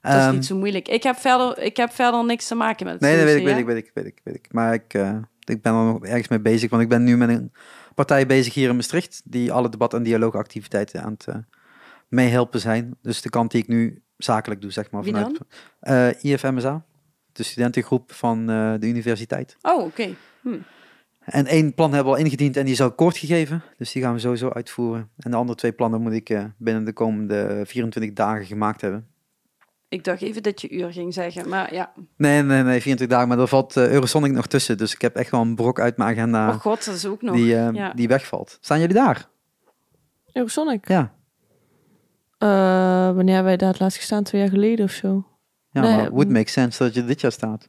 Speaker 3: Dat is
Speaker 1: Ehm,
Speaker 3: niet zo moeilijk. Ik heb verder, ik heb verder niks te maken met het
Speaker 1: Nee, nee, weet ik, weet ik, weet ik, weet ik, weet ik. Maar ik, eh, ik ben er nog ergens mee bezig, want ik ben nu met een partij bezig hier in Maastricht, die alle debat- en dialoogactiviteiten aan het eh, meehelpen zijn. Dus de kant die ik nu zakelijk doe, zeg maar.
Speaker 3: Wie
Speaker 1: vanuit IFMSA, de studentengroep van de universiteit.
Speaker 3: Oh, oké.
Speaker 1: En één plan hebben we al ingediend en die is al kort gegeven. Dus die gaan we sowieso uitvoeren. En de andere twee plannen moet ik eh, binnen de komende 24 dagen gemaakt hebben.
Speaker 3: Ik dacht even dat je uur ging zeggen, maar ja.
Speaker 1: Nee, nee, nee, 24 dagen. Maar er valt eh, Eurosonic nog tussen. Dus ik heb echt wel een brok uit mijn agenda
Speaker 3: oh god, dat is ook nog.
Speaker 1: die, eh,
Speaker 3: ja.
Speaker 1: die wegvalt. Staan jullie daar?
Speaker 2: Eurosonic.
Speaker 1: Ja.
Speaker 2: Eh, wanneer hebben wij daar het laatst gestaan? Twee jaar geleden of zo?
Speaker 1: Ja,
Speaker 2: Nee,
Speaker 1: maar would
Speaker 2: mm.
Speaker 1: make sense dat je dit jaar staat.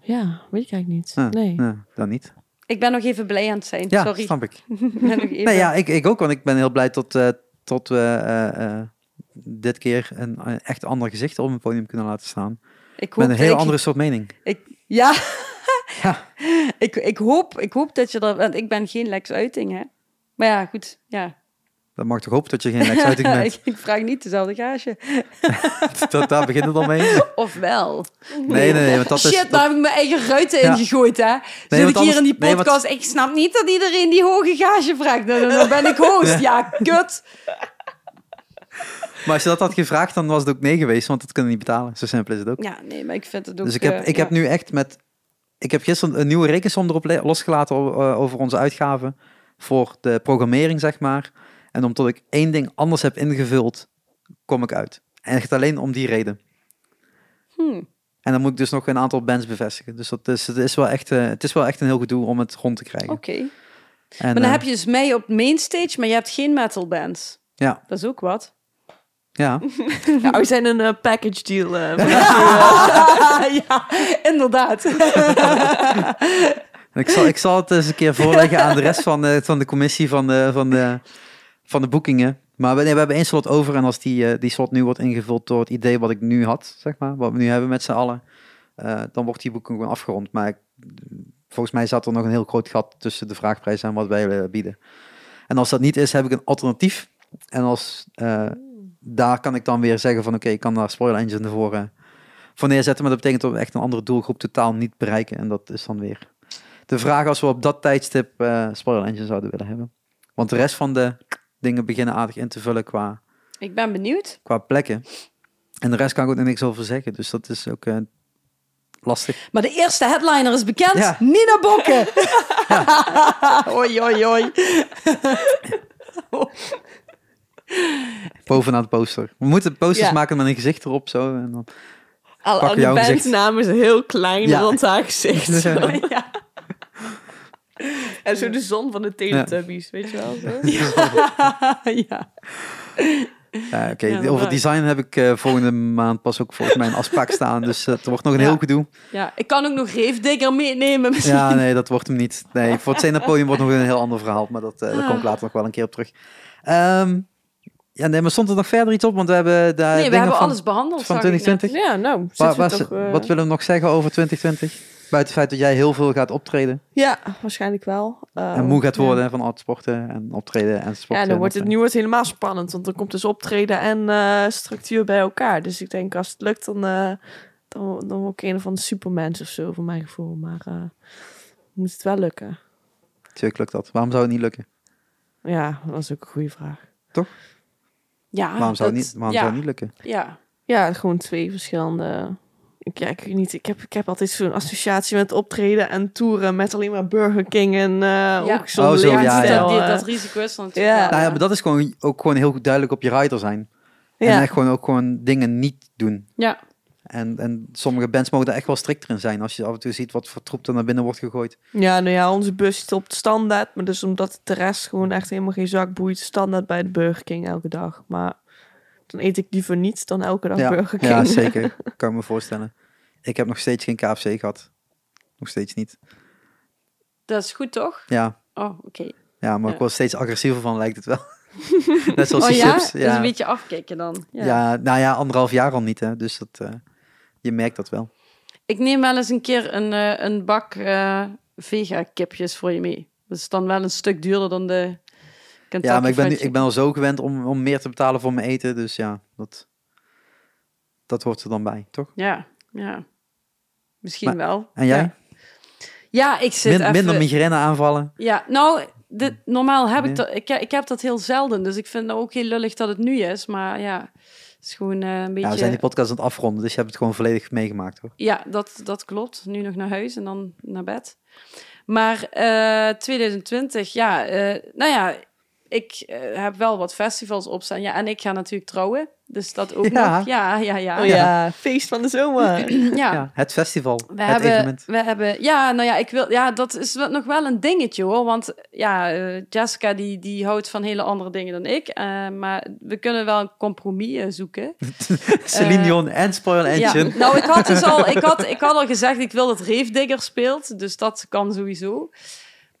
Speaker 2: Ja, weet ik eigenlijk niet.
Speaker 1: Ja,
Speaker 2: nee.
Speaker 1: ja, dan niet.
Speaker 3: Ik ben nog even blij aan het zijn.
Speaker 1: Ja,
Speaker 3: Sorry.
Speaker 1: snap ik. [LAUGHS]
Speaker 3: Ik ben nog even...
Speaker 1: Nee, ja, ik, ik ook, want ik ben heel blij tot, eh, tot we eh, eh, dit keer een, een echt ander gezicht op een podium kunnen laten staan.
Speaker 3: ik hoop
Speaker 1: Met een heel
Speaker 3: ik-
Speaker 1: andere soort mening.
Speaker 3: Ik, ja. [LAUGHS]
Speaker 1: Ja.
Speaker 3: ik, ik, hoop, ik hoop dat je dat... Want ik ben geen Lex Uiting, hè. Maar ja, goed. Ja.
Speaker 1: Dat mag toch hopen dat je geen Lex uiting [LAUGHS] bent.
Speaker 3: ik, vraag niet dezelfde gage. [LAUGHS]
Speaker 1: dat, daar begint het al mee.
Speaker 3: Of wel.
Speaker 1: Nee, nee, nee, want dat
Speaker 3: Shit,
Speaker 1: is...
Speaker 3: daar
Speaker 1: Dat,
Speaker 3: heb ik mijn eigen ruiten
Speaker 1: Ja.
Speaker 3: ingegooid, hè. Zit ik hier
Speaker 1: anders-
Speaker 3: in die
Speaker 1: nee, want-
Speaker 3: podcast. Ik snap niet dat iedereen die hoge gage vraagt. Dan, dan ben ik host. Ja, kut.
Speaker 1: maar als je dat had gevraagd, dan was het ook nee geweest, want dat kunnen niet betalen. Zo simpel is het ook.
Speaker 3: Ja, nee, maar ik vind het ook...
Speaker 1: Dus ik heb,
Speaker 3: eh,
Speaker 1: ik
Speaker 3: ja.
Speaker 1: heb nu echt met... Ik heb gisteren een nieuwe rekensom erop losgelaten eh, over onze uitgaven voor de programmering, zeg maar. En omdat ik één ding anders heb ingevuld, kom ik uit. En echt alleen om die reden.
Speaker 3: Hmm.
Speaker 1: En dan moet ik dus nog een aantal bands bevestigen. Dus dat is, het, is wel echt, eh, het is wel echt een heel gedoe om het rond te krijgen.
Speaker 3: Oké.
Speaker 1: En,
Speaker 3: Maar dan
Speaker 1: eh,
Speaker 3: heb je dus mee op mainstage, maar je hebt geen metal bands.
Speaker 1: Ja,
Speaker 3: Dat is ook wat.
Speaker 1: ja.
Speaker 2: Ja, [LAUGHS] we zijn een eh, package deal. [LAUGHS]
Speaker 3: ja, inderdaad. [LAUGHS]
Speaker 1: Ik zal, ik zal het eens een keer voorleggen aan de rest van de, van de commissie van de, van de, van de boekingen. Maar we, we hebben één slot over en als die, eh, die slot nu wordt ingevuld door het idee wat ik nu had, zeg maar, wat we nu hebben met z'n allen, eh, dan wordt die boeking gewoon afgerond. Maar ik- volgens mij zat er nog een heel groot gat tussen de vraagprijs en wat wij willen bieden. En als dat niet is, heb ik een alternatief. En als, eh, daar kan ik dan weer zeggen van oké, ik kan daar Spoiler Engine ervoor eh, voor neerzetten. Maar dat betekent dat we echt een andere doelgroep totaal niet bereiken. En dat is dan weer de vraag als we op dat tijdstip eh Spoiler Engine zouden willen hebben. Want de rest van de dingen beginnen aardig in te vullen qua,
Speaker 3: Ik ben benieuwd.
Speaker 1: qua plekken. En de rest kan ik ook nog niks over zeggen. Dus dat is ook eh, lastig.
Speaker 3: Maar de eerste headliner is bekend.
Speaker 1: Ja.
Speaker 3: Nina Bokken. [LAUGHS] Oi, oi, oi.
Speaker 1: Bovenaan de poster. We moeten posters
Speaker 3: Ja.
Speaker 1: maken met een gezicht erop zo. En dan...
Speaker 2: Al,
Speaker 1: Pak
Speaker 2: al
Speaker 1: gezicht.
Speaker 2: bandnaam is heel klein
Speaker 1: Ja.
Speaker 2: rond haar gezicht. [LAUGHS]
Speaker 3: ja. [LAUGHS]
Speaker 2: En zo de zon van de Teletubbies, weet je wel? Zo. [LAUGHS]
Speaker 3: ja.
Speaker 1: Ja, Oké,
Speaker 2: Ja,
Speaker 1: over design heb ik eh, volgende maand pas ook volgens mij een afspraak staan. Dus eh, het wordt nog een
Speaker 3: Ja.
Speaker 1: heel gedoe.
Speaker 3: ja. Ik kan ook nog Reefdigger meenemen misschien.
Speaker 1: Ja, nee, dat wordt hem niet. Nee, voor het Zenapodium wordt nog een heel ander verhaal. Maar dat, eh daar kom ik later nog wel een keer op terug. Ehm, ja, nee, maar stond er nog verder iets op? Want we hebben daar
Speaker 3: Nee, we hebben
Speaker 1: van,
Speaker 3: alles behandeld.
Speaker 1: van
Speaker 3: zag ik net.
Speaker 1: 2020.
Speaker 2: Ja, nou,
Speaker 1: Wa-
Speaker 2: zitten we
Speaker 1: was-
Speaker 2: toch... eh,
Speaker 1: Wat willen we nog zeggen over 2020? Buiten het feit dat jij heel veel gaat optreden.
Speaker 2: Ja, waarschijnlijk wel. Eh,
Speaker 1: en moe gaat
Speaker 2: ja.
Speaker 1: worden van al het sporten en optreden en sporten.
Speaker 2: Ja, dan wordt het, nu wordt het helemaal spannend, want dan komt dus optreden en eh, structuur bij elkaar. Dus ik denk, als het lukt, dan, eh dan, dan word ik een van de supermens of zo, voor mijn gevoel. Maar eh, moet het wel lukken?
Speaker 1: Tuurlijk lukt dat. Waarom zou het niet lukken?
Speaker 2: Ja, dat is ook een goede vraag.
Speaker 3: Ja,
Speaker 1: Waarom zou het niet, waarom
Speaker 3: ja,
Speaker 1: zou het niet lukken?
Speaker 3: Ja.
Speaker 2: Ja, gewoon twee verschillende. Ik, ja, ik weet niet. Ik heb, ik heb altijd zo'n associatie met optreden en toeren met alleen maar Burger King en eh
Speaker 3: Ja.
Speaker 2: ook zo'n
Speaker 1: Oh, zo, ja,
Speaker 3: dat, die-
Speaker 2: eh.
Speaker 3: dat risico is natuurlijk
Speaker 2: Ja.
Speaker 3: wel,
Speaker 1: Nou ja, maar dat is gewoon ook gewoon heel goed duidelijk op je rider zijn. En echt gewoon ook gewoon dingen niet doen.
Speaker 3: Ja.
Speaker 1: En, en sommige bands mogen daar echt wel strikter in zijn. Als je af en toe ziet wat voor troep er naar binnen wordt gegooid.
Speaker 2: ja, nou ja, onze bus stopt standaard. Maar dus omdat de rest gewoon echt helemaal geen zak boeit, standaard bij de Burger King elke dag. Maar dan eet ik liever niet dan elke dag
Speaker 1: Ja,
Speaker 2: Burger King.
Speaker 1: ja, zeker. [LAUGHS] kan ik me voorstellen. Ik heb nog steeds geen KFC gehad. Nog steeds niet.
Speaker 3: Dat is goed, toch?
Speaker 1: Ja,
Speaker 3: Oh, oké.
Speaker 1: ja maar
Speaker 3: Ja.
Speaker 1: ik word steeds agressiever van, lijkt het wel. [LAUGHS] Net zoals
Speaker 3: Oh
Speaker 1: die
Speaker 3: ja?
Speaker 1: chips. Ja.
Speaker 3: een beetje afkijken dan. Ja.
Speaker 1: ja, nou ja, anderhalf jaar al niet. Hè. Dus dat, eh, je merkt dat wel.
Speaker 3: Ik neem wel eens een keer een, eh, een bak eh vega-kipjes voor je mee. Dat is dan wel een stuk duurder dan de Kentucky
Speaker 1: Ja, maar ik ben, nu, ik ben al zo gewend om, om meer te betalen voor mijn eten. Dus ja, dat, dat hoort er dan bij, toch?
Speaker 3: Ja, ja. Misschien
Speaker 1: Maar-
Speaker 3: wel.
Speaker 1: En jij?
Speaker 3: Ja, ja ik zit
Speaker 1: Min-
Speaker 3: even...
Speaker 1: Minder migraine aanvallen.
Speaker 3: Ja, nou, dit, normaal heb
Speaker 1: Nee.
Speaker 3: ik dat... Ik, ik heb dat heel zelden, dus ik vind het ook heel lullig dat het nu is. Maar ja, het is gewoon eh, een beetje...
Speaker 1: Ja, we zijn die podcast aan het afronden, dus je hebt het gewoon volledig meegemaakt, hoor.
Speaker 3: Ja, dat, dat klopt. Nu nog naar huis en dan naar bed. Maar eh 2020, ja, eh, nou ja, ik eh, heb wel wat festivals opstaan. Ja, en ik ga natuurlijk trouwen. Dus dat ook
Speaker 1: Ja.
Speaker 3: nog. Ja, ja, ja.
Speaker 2: Oh ja, feest van de zomer. [CLEARS THROAT]
Speaker 3: ja.
Speaker 1: Ja, het festival,
Speaker 3: We
Speaker 1: het
Speaker 3: hebben,
Speaker 1: evenement.
Speaker 3: we hebben, ja, nou ja, ik wil, ja, dat is nog wel een dingetje hoor. Want ja, eh, Jessica die, die houdt van hele andere dingen dan ik. eh, maar we kunnen wel een compromis zoeken. [LAUGHS]
Speaker 1: Celine Dion en Spoil Engine.
Speaker 3: Ja, nou, ik had dus al, ik had, ik had al [LAUGHS] gezegd, ik wil dat Reef Digger speelt. Dus dat kan sowieso.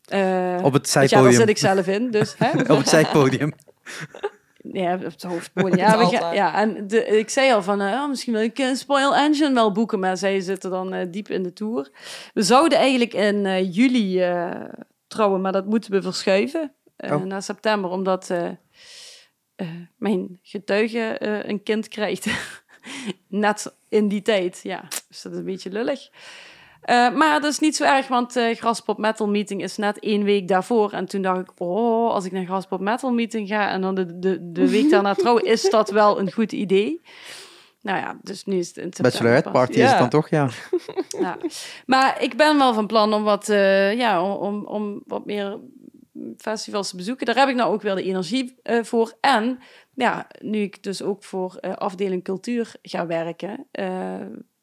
Speaker 3: Eh,
Speaker 1: Op het
Speaker 3: want ja, daar
Speaker 1: zijpodium.
Speaker 3: zit ik zelf in, dus hè? [LAUGHS]
Speaker 1: Op het zijpodium. [LAUGHS]
Speaker 3: Ja, op het hoofdpodium. Ja, we gaan-
Speaker 2: Altijd.
Speaker 3: ja, en de, ik zei al van, eh, ja, misschien wil ik een Spoil Engine wel boeken, maar zij zitten dan eh, diep in de tour. We zouden eigenlijk in juli trouwen, maar dat moeten we verschuiven
Speaker 1: Oh.
Speaker 3: naar september, omdat mijn getuige een kind krijgt. [LAUGHS] Net in die tijd, ja. Dus dat is een beetje lullig. Eh, maar dat is niet zo erg, want eh Graspop Metal Meeting is net één week daarvoor. En toen dacht ik, oh, als ik naar Graspop Metal Meeting ga en dan de, de, de week daarna trouwen, is dat wel een goed idee. Nou ja, dus nu is het september
Speaker 1: Bachelorette party is het dan toch, ja. [LAUGHS]
Speaker 3: Ja. Maar ik ben wel van plan om wat, eh, ja, om, om, wat meer festivals te bezoeken. Daar heb ik nou ook wel de energie voor. En ja, nu ik dus ook voor afdeling cultuur ga werken,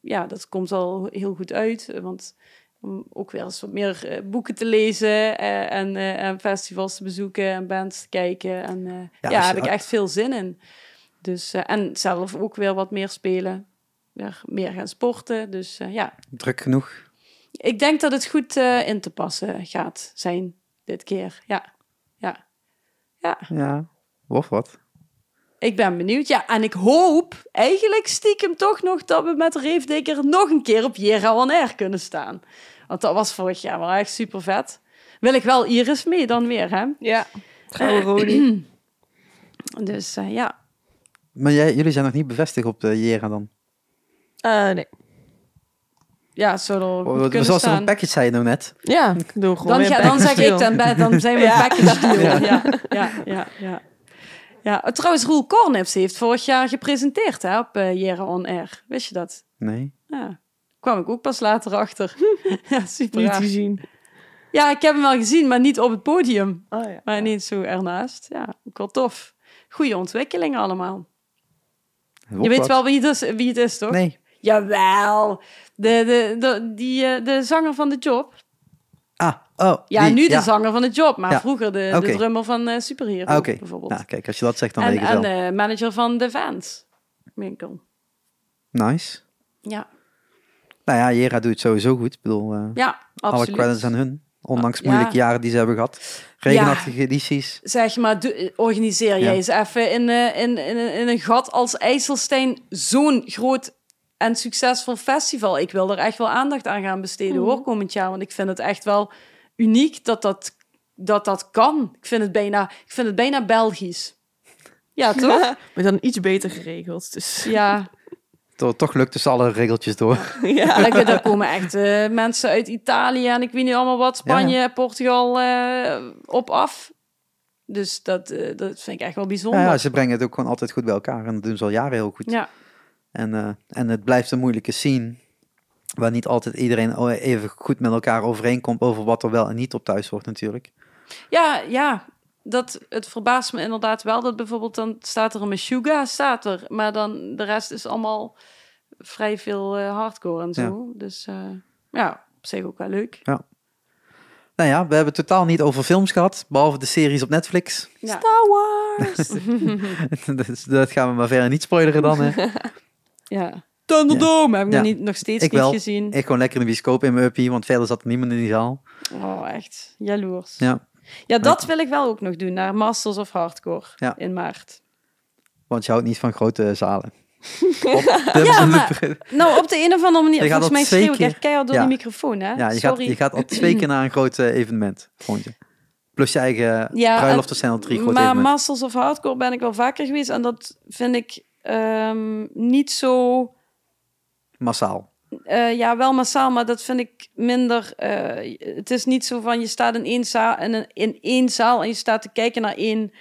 Speaker 3: ja, dat komt al heel goed uit. eh, Want om ook weer eens wat meer eh, boeken te lezen eh, en, en festivals te bezoeken en bands te kijken. En
Speaker 1: Ja,
Speaker 3: ja,
Speaker 1: je-
Speaker 3: heb ik echt veel zin in. Dus, en zelf ook weer wat meer spelen. Weer meer gaan sporten. Dus ja,
Speaker 1: Druk genoeg.
Speaker 3: ik denk dat het goed in te passen gaat zijn dit keer. Ja, ja, ja.
Speaker 1: Ja, of wat.
Speaker 3: Ik ben benieuwd. Ja, en ik hoop eigenlijk stiekem toch nog dat we met Reefdikker nog een keer op Jera On Air kunnen staan. Want dat was vorig jaar wel echt super vet. Wil ik wel Iris mee dan weer, hè?
Speaker 2: Ja, trouwe Rodi. [CLEARS THROAT]
Speaker 3: Dus eh, ja.
Speaker 1: Maar jij, jullie zijn nog niet bevestigd op de Jera dan?
Speaker 2: Eh, nee.
Speaker 3: Ja, er goed
Speaker 1: Oh,
Speaker 3: kunnen
Speaker 1: Zoals er
Speaker 3: staan.
Speaker 1: een package zei je nou net.
Speaker 2: Ja, ik doe gewoon
Speaker 3: Dan, ga, dan zeg ik, dan, dan zijn we een package [LAUGHS] deal.
Speaker 1: Ja.
Speaker 3: Ja, ja, ja, ja. Ja. Trouwens, Roel Kornips heeft vorig jaar gepresenteerd hè, op Jera On Air. Wist je dat?
Speaker 1: Nee.
Speaker 3: Ja. Kwam ik ook pas later achter. [LAUGHS] ja, super
Speaker 2: Niet gezien.
Speaker 3: Ja, ik heb hem wel gezien, maar niet op het podium.
Speaker 2: Oh ja.
Speaker 3: Maar niet zo ernaast. Ja, ook wel tof. Goede ontwikkelingen allemaal. Je weet wel wie het is, wie het is toch?
Speaker 1: Nee.
Speaker 3: Jawel. De, de, de, die, eh, de zanger van de Job.
Speaker 1: Oh.
Speaker 3: Ja,
Speaker 1: die-
Speaker 3: nu de
Speaker 1: ja.
Speaker 3: zanger van de Job, maar
Speaker 1: Ja.
Speaker 3: vroeger de, de drummer van eh Superhero bijvoorbeeld.
Speaker 1: Nou, kijk, als je dat zegt, dan
Speaker 3: en
Speaker 1: weet ik
Speaker 3: en de manager van de Vans winkel.
Speaker 1: Nice.
Speaker 3: Ja,
Speaker 1: Nou ja, Jera doet het sowieso goed. Ik bedoel, eh,
Speaker 3: ja
Speaker 1: alle
Speaker 3: absoluut.
Speaker 1: credits aan hun. Ondanks
Speaker 3: Ja.
Speaker 1: moeilijke jaren die ze hebben gehad. Regenachtige edities.
Speaker 3: Zeg maar, organiseer jij eens even in, eh, in, in, in een gat als IJsselstein zo'n groot en succesvol festival. Ik wil er echt wel aandacht aan gaan besteden
Speaker 2: Mhm.
Speaker 3: hoor, komend jaar. Want ik vind het echt wel uniek dat dat, dat, dat kan. Ik vind, het bijna, ik vind het bijna Belgisch. Ja, [LAUGHS] toch?
Speaker 2: Maar dan iets beter geregeld. Dus
Speaker 3: Ja, [LAUGHS]
Speaker 1: Toch, toch lukt dus alle regeltjes door. [LAUGHS]
Speaker 2: ja.
Speaker 3: daar, daar komen echt eh, mensen uit Italië en ik weet niet allemaal wat, Spanje, Portugal eh, op af. Dus dat, eh, dat vind ik echt wel bijzonder.
Speaker 1: Ja, ja, ze brengen het ook gewoon altijd goed bij elkaar. En dat doen ze al jaren heel goed.
Speaker 3: ja.
Speaker 1: En, eh, en het blijft een moeilijke scene. Waar niet altijd iedereen even goed met elkaar overeenkomt over wat er wel en niet op thuis wordt natuurlijk.
Speaker 3: Ja, ja. Dat, het verbaast me inderdaad wel dat bijvoorbeeld dan staat er een Meshuggah, staat er. Maar dan de rest is allemaal vrij veel eh, hardcore en zo. Dus eh, ja, op zich ook wel leuk.
Speaker 1: Nou ja, we hebben het totaal niet over films gehad, behalve de series op Netflix.
Speaker 3: Ja.
Speaker 2: Star Wars! [LAUGHS]
Speaker 1: dus dat gaan we maar verder niet spoileren dan. Hè. [LAUGHS]
Speaker 3: ja. Thunderdome heb ik nog, niet, nog steeds
Speaker 1: Ik
Speaker 3: niet
Speaker 1: wel.
Speaker 3: gezien.
Speaker 1: Ik gewoon lekker in de bioscoop in mijn uppie, want verder zat niemand in die zaal.
Speaker 3: Oh, echt. Jaloers. Ja,
Speaker 1: Ja,
Speaker 3: dat wil ik wel ook nog doen, naar Masters of Hardcore
Speaker 1: Ja.
Speaker 3: in maart.
Speaker 1: want je houdt niet van grote zalen. [LAUGHS] Dat
Speaker 3: Ja, [LAUGHS] maar- Nou, op de een of andere manier,
Speaker 1: Je gaat
Speaker 3: volgens mij schreeuw ik echt keihard door
Speaker 1: Ja.
Speaker 3: die microfoon, hè?
Speaker 1: Ja, je gaat,
Speaker 3: Sorry.
Speaker 1: je gaat al twee keer naar een groot evenement. Vond je. Plus je eigen
Speaker 3: Ja,
Speaker 1: bruiloften zijn al drie grote
Speaker 3: maar
Speaker 1: evenementen.
Speaker 3: Masters of Hardcore ben ik wel vaker geweest en dat vind ik ehm, niet zo...
Speaker 1: Massaal.
Speaker 3: eh, ja, wel massaal, maar dat vind ik minder... eh, het is niet zo van je staat in één, zaal, in, een, in één zaal en je staat te kijken naar één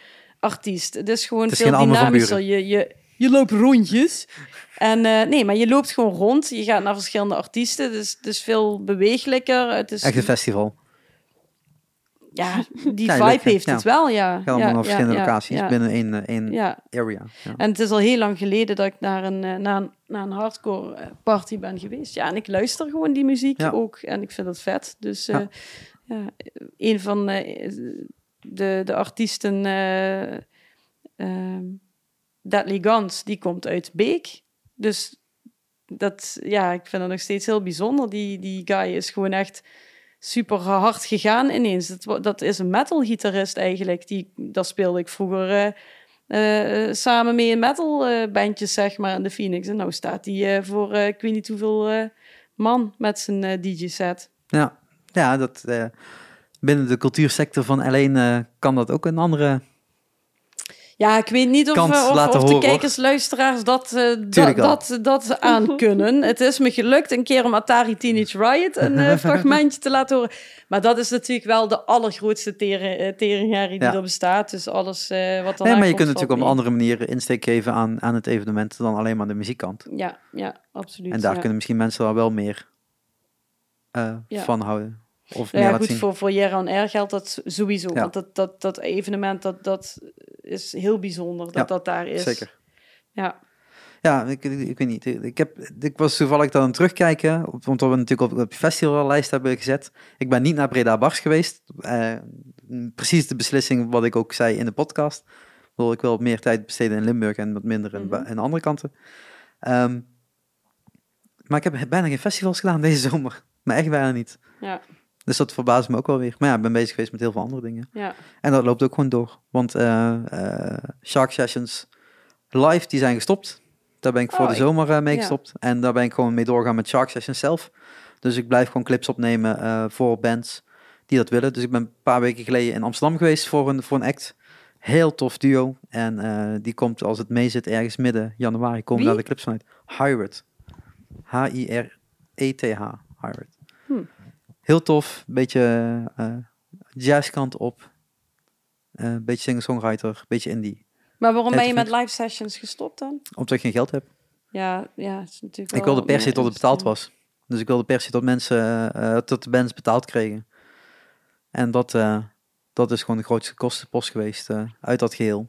Speaker 3: artiest. Het is gewoon
Speaker 1: Het is
Speaker 3: veel dynamischer. Je, je, je loopt rondjes. En eh, nee, maar je loopt gewoon rond. Je gaat naar verschillende artiesten. Dus het is veel bewegelijker. Het is,
Speaker 1: Echt een festival.
Speaker 3: Ja, [LAUGHS] die vibe heeft het wel, ja.
Speaker 1: Ga allemaal
Speaker 3: ja,
Speaker 1: verschillende
Speaker 3: ja,
Speaker 1: locaties
Speaker 3: ja,
Speaker 1: binnen één, eh, één area. Ja.
Speaker 3: en het is al heel lang geleden dat ik naar een, eh, naar een, naar een hardcore eh, party ben geweest. Ja, en ik luister gewoon die muziek ook. En ik vind het vet. Dus
Speaker 1: Ja.
Speaker 3: een van de, de artiesten, eh ehm, Deadly Guns, die komt uit Beek. Dus dat, ja, ik vind het nog steeds heel bijzonder. Die, die guy is gewoon echt super hard gegaan ineens. Dat, dat is een metal-gitarist eigenlijk. Die, daar speelde ik vroeger eh, eh, samen mee in metal-bandjes, zeg maar, in de Phoenix. En nou staat hij eh, voor eh, ik weet niet hoeveel eh, man met zijn eh, DJ-set.
Speaker 1: Ja, ja dat, eh, binnen de cultuursector van alleen eh, kan dat ook een andere...
Speaker 3: Ja, ik weet niet of, eh, of,
Speaker 1: laten
Speaker 3: of de
Speaker 1: horen, hoor.
Speaker 3: kijkers, luisteraars dat, eh, dat, dat, dat aan [LAUGHS] kunnen. Het is me gelukt een keer om Atari Teenage Riot een eh, [LAUGHS] fragmentje te laten horen. Maar dat is natuurlijk wel de allergrootste tering, teringherrie die
Speaker 1: Ja.
Speaker 3: er bestaat. Dus alles eh, wat er
Speaker 1: Nee, maar je kunt natuurlijk op een andere manier insteek geven aan, aan het evenement dan alleen maar de muziekkant.
Speaker 3: Ja, ja, absoluut.
Speaker 1: En daar
Speaker 3: ja.
Speaker 1: kunnen misschien mensen wel wel meer eh,
Speaker 3: Ja.
Speaker 1: van houden. Of meer
Speaker 3: ja, goed,
Speaker 1: zien.
Speaker 3: voor, voor Jera on Air geldt dat sowieso.
Speaker 1: Ja.
Speaker 3: Want dat, dat, dat evenement, dat, dat is heel bijzonder dat
Speaker 1: Ja,
Speaker 3: dat daar is.
Speaker 1: Zeker.
Speaker 3: Ja,
Speaker 1: Ja, ik, ik, ik weet niet. Ik, heb, ik was toevallig dan aan het terugkijken, op- want we natuurlijk op, op de festivallijst hebben gezet. Ik ben niet naar Breda Bars geweest. Eh, precies de beslissing wat ik ook zei in de podcast. Bedoel, ik wil meer tijd besteden in Limburg en wat minder in,
Speaker 3: Mhm.
Speaker 1: in andere kanten. Ehm, maar ik heb bijna geen festivals gedaan deze zomer. [LAUGHS] Maar echt bijna niet.
Speaker 3: ja,
Speaker 1: Dus dat verbaast me ook wel weer. Maar ja, ik ben bezig geweest met heel veel andere dingen.
Speaker 3: ja.
Speaker 1: En dat loopt ook gewoon door. Want eh, eh, Shark Sessions live, die zijn gestopt. Daar ben ik voor
Speaker 3: Oh,
Speaker 1: de
Speaker 3: ik-
Speaker 1: zomer eh, mee
Speaker 3: ja.
Speaker 1: gestopt. En daar ben ik gewoon mee doorgaan met Shark Sessions zelf. Dus ik blijf gewoon clips opnemen voor bands die dat willen. Dus ik ben een paar weken geleden in Amsterdam geweest voor een, voor een act. Heel tof duo. En die komt als het mee zit ergens midden januari komen daar de clips vanuit. Hired. H-I-R-E-T-H. Hired. Heel tof. Beetje eh jazzkant op. Een beetje singer-songwriter, beetje indie.
Speaker 3: Maar waarom ben je met live sessions gestopt dan?
Speaker 1: Omdat ik geen geld heb.
Speaker 3: Ja, ja, is natuurlijk
Speaker 1: Ik wilde per se tot het betaald was. Dus ik wilde per se tot mensen, eh, tot de bands betaald kregen. En dat, dat is gewoon de grootste kostenpost geweest uit dat geheel.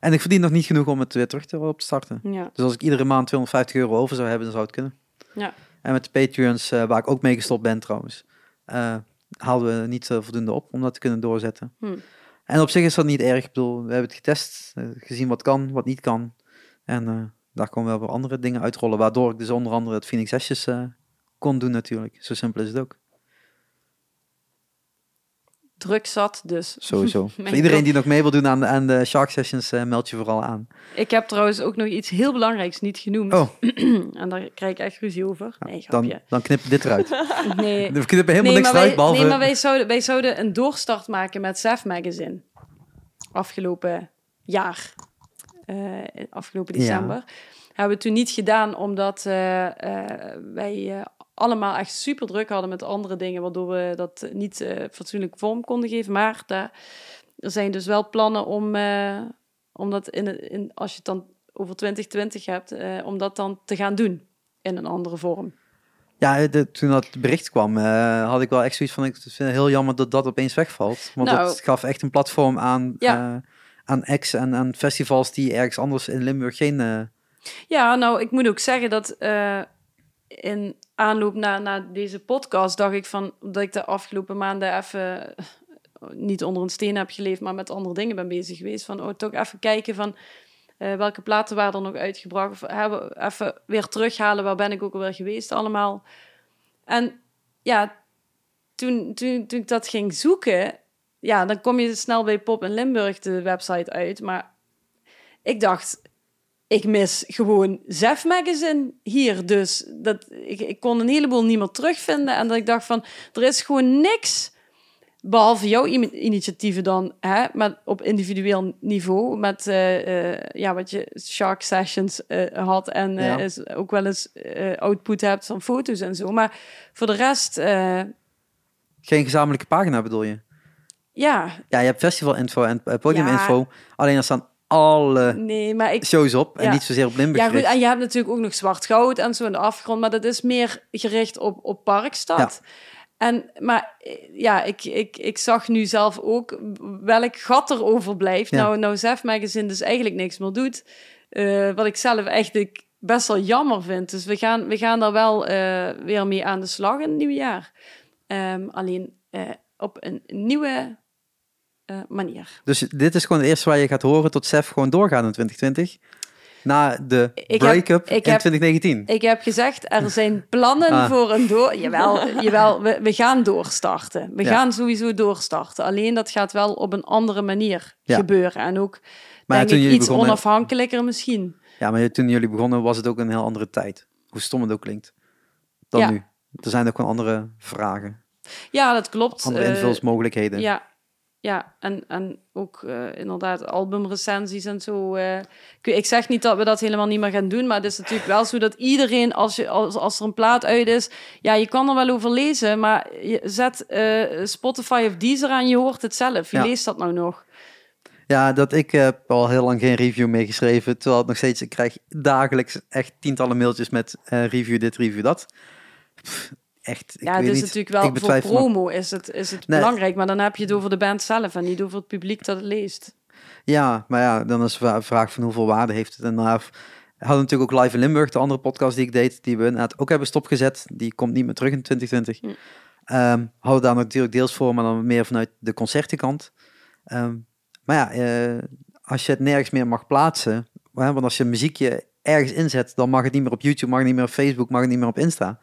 Speaker 1: En ik verdien nog niet genoeg om het weer terug te, op te starten.
Speaker 3: Ja,
Speaker 1: Dus als ik iedere maand 250 euro over zou hebben, dan zou het kunnen.
Speaker 3: ja.
Speaker 1: En met de Patreons, waar ik ook mee gestopt ben trouwens, eh, haalden we niet eh, voldoende op om dat te kunnen doorzetten.
Speaker 3: Hm.
Speaker 1: En op zich is dat niet erg. Ik bedoel, we hebben het getest, eh, gezien wat kan, wat niet kan. En daar komen wel weer andere dingen uitrollen, waardoor ik dus onder andere het Phoenix Ashes kon doen natuurlijk. Zo simpel is het ook.
Speaker 3: Druk zat dus. [LAUGHS]
Speaker 1: Sowieso. Voor iedereen die nog mee wil doen aan de, aan de Shark Sessions, eh, meld je vooral aan.
Speaker 3: Ik heb trouwens ook nog iets heel belangrijks niet genoemd.
Speaker 1: Oh. [CLEARS THROAT]
Speaker 3: en daar krijg ik echt ruzie over. Nee,
Speaker 1: Dan,
Speaker 3: grapje.
Speaker 1: dan knip dit eruit. [LAUGHS]
Speaker 3: Nee. [LAUGHS]
Speaker 1: We knippen helemaal
Speaker 3: nee,
Speaker 1: niks behalve...
Speaker 3: nee, maar wij zouden, wij zouden een doorstart maken met Zef Magazine. Afgelopen jaar. Eh, afgelopen
Speaker 1: Ja.
Speaker 3: december. Hebben we toen niet gedaan, omdat eh, eh, wij allemaal echt super druk hadden met andere dingen, waardoor we dat niet eh, fatsoenlijk vorm konden geven. Maar daar, er zijn dus wel plannen om, eh, om dat in, het- in, als je het dan over 2020 hebt, eh, om dat dan te gaan doen in een andere vorm.
Speaker 1: Ja, de, toen dat bericht kwam, had ik wel echt zoiets van, ik vind het heel jammer dat dat opeens wegvalt. Want
Speaker 3: Nou.
Speaker 1: dat gaf echt een platform aan,
Speaker 3: Ja.
Speaker 1: aan acts en aan festivals die ergens anders in Limburg geen...
Speaker 3: Ja, nou, ik moet ook zeggen dat in aanloop naar, naar deze podcast dacht ik van dat ik de afgelopen maanden even eh, niet onder een steen heb geleefd, maar met andere dingen ben bezig geweest. Van oh, toch even kijken van eh, welke platen waren er nog uitgebracht. Of hebben even weer terughalen waar ben ik ook alweer geweest allemaal. En ja, toen, toen, toen ik dat ging zoeken, ja, dan kom je snel bij Pop in Limburg de website uit. Maar ik dacht, ik mis gewoon Zef Magazine hier. Dus dat, ik, ik kon een heleboel niet meer terugvinden. En dat ik dacht van, er is gewoon niks... Behalve jouw initiatieven dan, hè, maar op individueel niveau. Met eh, eh, ja, wat je Shark Sessions eh, had. En
Speaker 1: Ja.
Speaker 3: is ook wel eens output hebt van foto's en zo. Maar voor de rest,
Speaker 1: geen gezamenlijke pagina bedoel je?
Speaker 3: ja,
Speaker 1: Ja, je hebt festivalinfo en uh, podiuminfo. Alleen er staan alle
Speaker 3: nee, maar ik,
Speaker 1: shows op en
Speaker 3: Ja.
Speaker 1: niet zozeer op Limburg
Speaker 3: Ja, goed, en je hebt natuurlijk ook nog zwart goud en zo in de afgrond, maar dat is meer gericht op, op Parkstad. En, maar ja, ik, ik, ik zag nu zelf ook welk gat er overblijft.
Speaker 1: Ja.
Speaker 3: Nou, nou Zef Magazine dus eigenlijk niks meer doet. Eh, wat ik zelf eigenlijk best wel jammer vind. Dus we gaan, we gaan daar wel eh, weer mee aan de slag in het nieuwe jaar. Ehm, alleen eh, op een nieuwe eh, manier.
Speaker 1: Dus dit is gewoon het eerste waar je gaat horen tot Sef gewoon doorgaan in 2020. Na de break-up in
Speaker 3: heb-
Speaker 1: 2019.
Speaker 3: Ik heb gezegd, er zijn plannen
Speaker 1: Ah.
Speaker 3: voor een door... Jawel, [LAUGHS] jawel we, we gaan doorstarten. We
Speaker 1: Ja.
Speaker 3: gaan sowieso doorstarten. Alleen dat gaat wel op een andere manier
Speaker 1: Ja.
Speaker 3: gebeuren. En ook,
Speaker 1: Maar
Speaker 3: denk ik, iets
Speaker 1: begonnen-
Speaker 3: onafhankelijker misschien.
Speaker 1: Ja, maar toen jullie begonnen was het ook een heel andere tijd. Hoe stom het ook klinkt. Dan nu. Er zijn ook gewoon andere vragen.
Speaker 3: Ja, dat klopt.
Speaker 1: Andere
Speaker 3: Eh,
Speaker 1: invulsmogelijkheden.
Speaker 3: Ja, ja. En, en ook eh, inderdaad albumrecensies en zo. eh. ik, zeg niet dat we dat helemaal niet meer gaan doen, maar het is natuurlijk wel zo dat iedereen, als, je, als, als er een plaat uit is, ja, je kan er wel over lezen, maar je zet eh, Spotify of Deezer aan, je hoort het zelf.
Speaker 1: Ja.
Speaker 3: leest dat nou nog?
Speaker 1: Ja, dat ik heb al heel lang geen review meer geschreven. Terwijl het nog steeds, ik krijg dagelijks echt tientallen mailtjes met review dit, review dat. Pff, echt, ik
Speaker 3: ja,
Speaker 1: weet
Speaker 3: het is
Speaker 1: niet.
Speaker 3: natuurlijk wel voor
Speaker 1: nog-
Speaker 3: promo is het, is het
Speaker 1: Nee.
Speaker 3: belangrijk, maar dan heb je het over de band zelf en niet over het publiek dat het leest.
Speaker 1: Ja, maar ja, dan is de vraag van hoeveel waarde heeft het. En dan hadden natuurlijk ook Live in Limburg, de andere podcast die ik deed, die we inderdaad ook hebben stopgezet. Die komt niet meer terug in 2020.
Speaker 3: Hm.
Speaker 1: Houden daar natuurlijk deels voor, maar dan meer vanuit de concertenkant. Ehm, maar ja, eh, als je het nergens meer mag plaatsen, want als je een muziekje ergens inzet, dan mag het niet meer op YouTube, mag het niet meer op Facebook, mag het niet meer op Insta.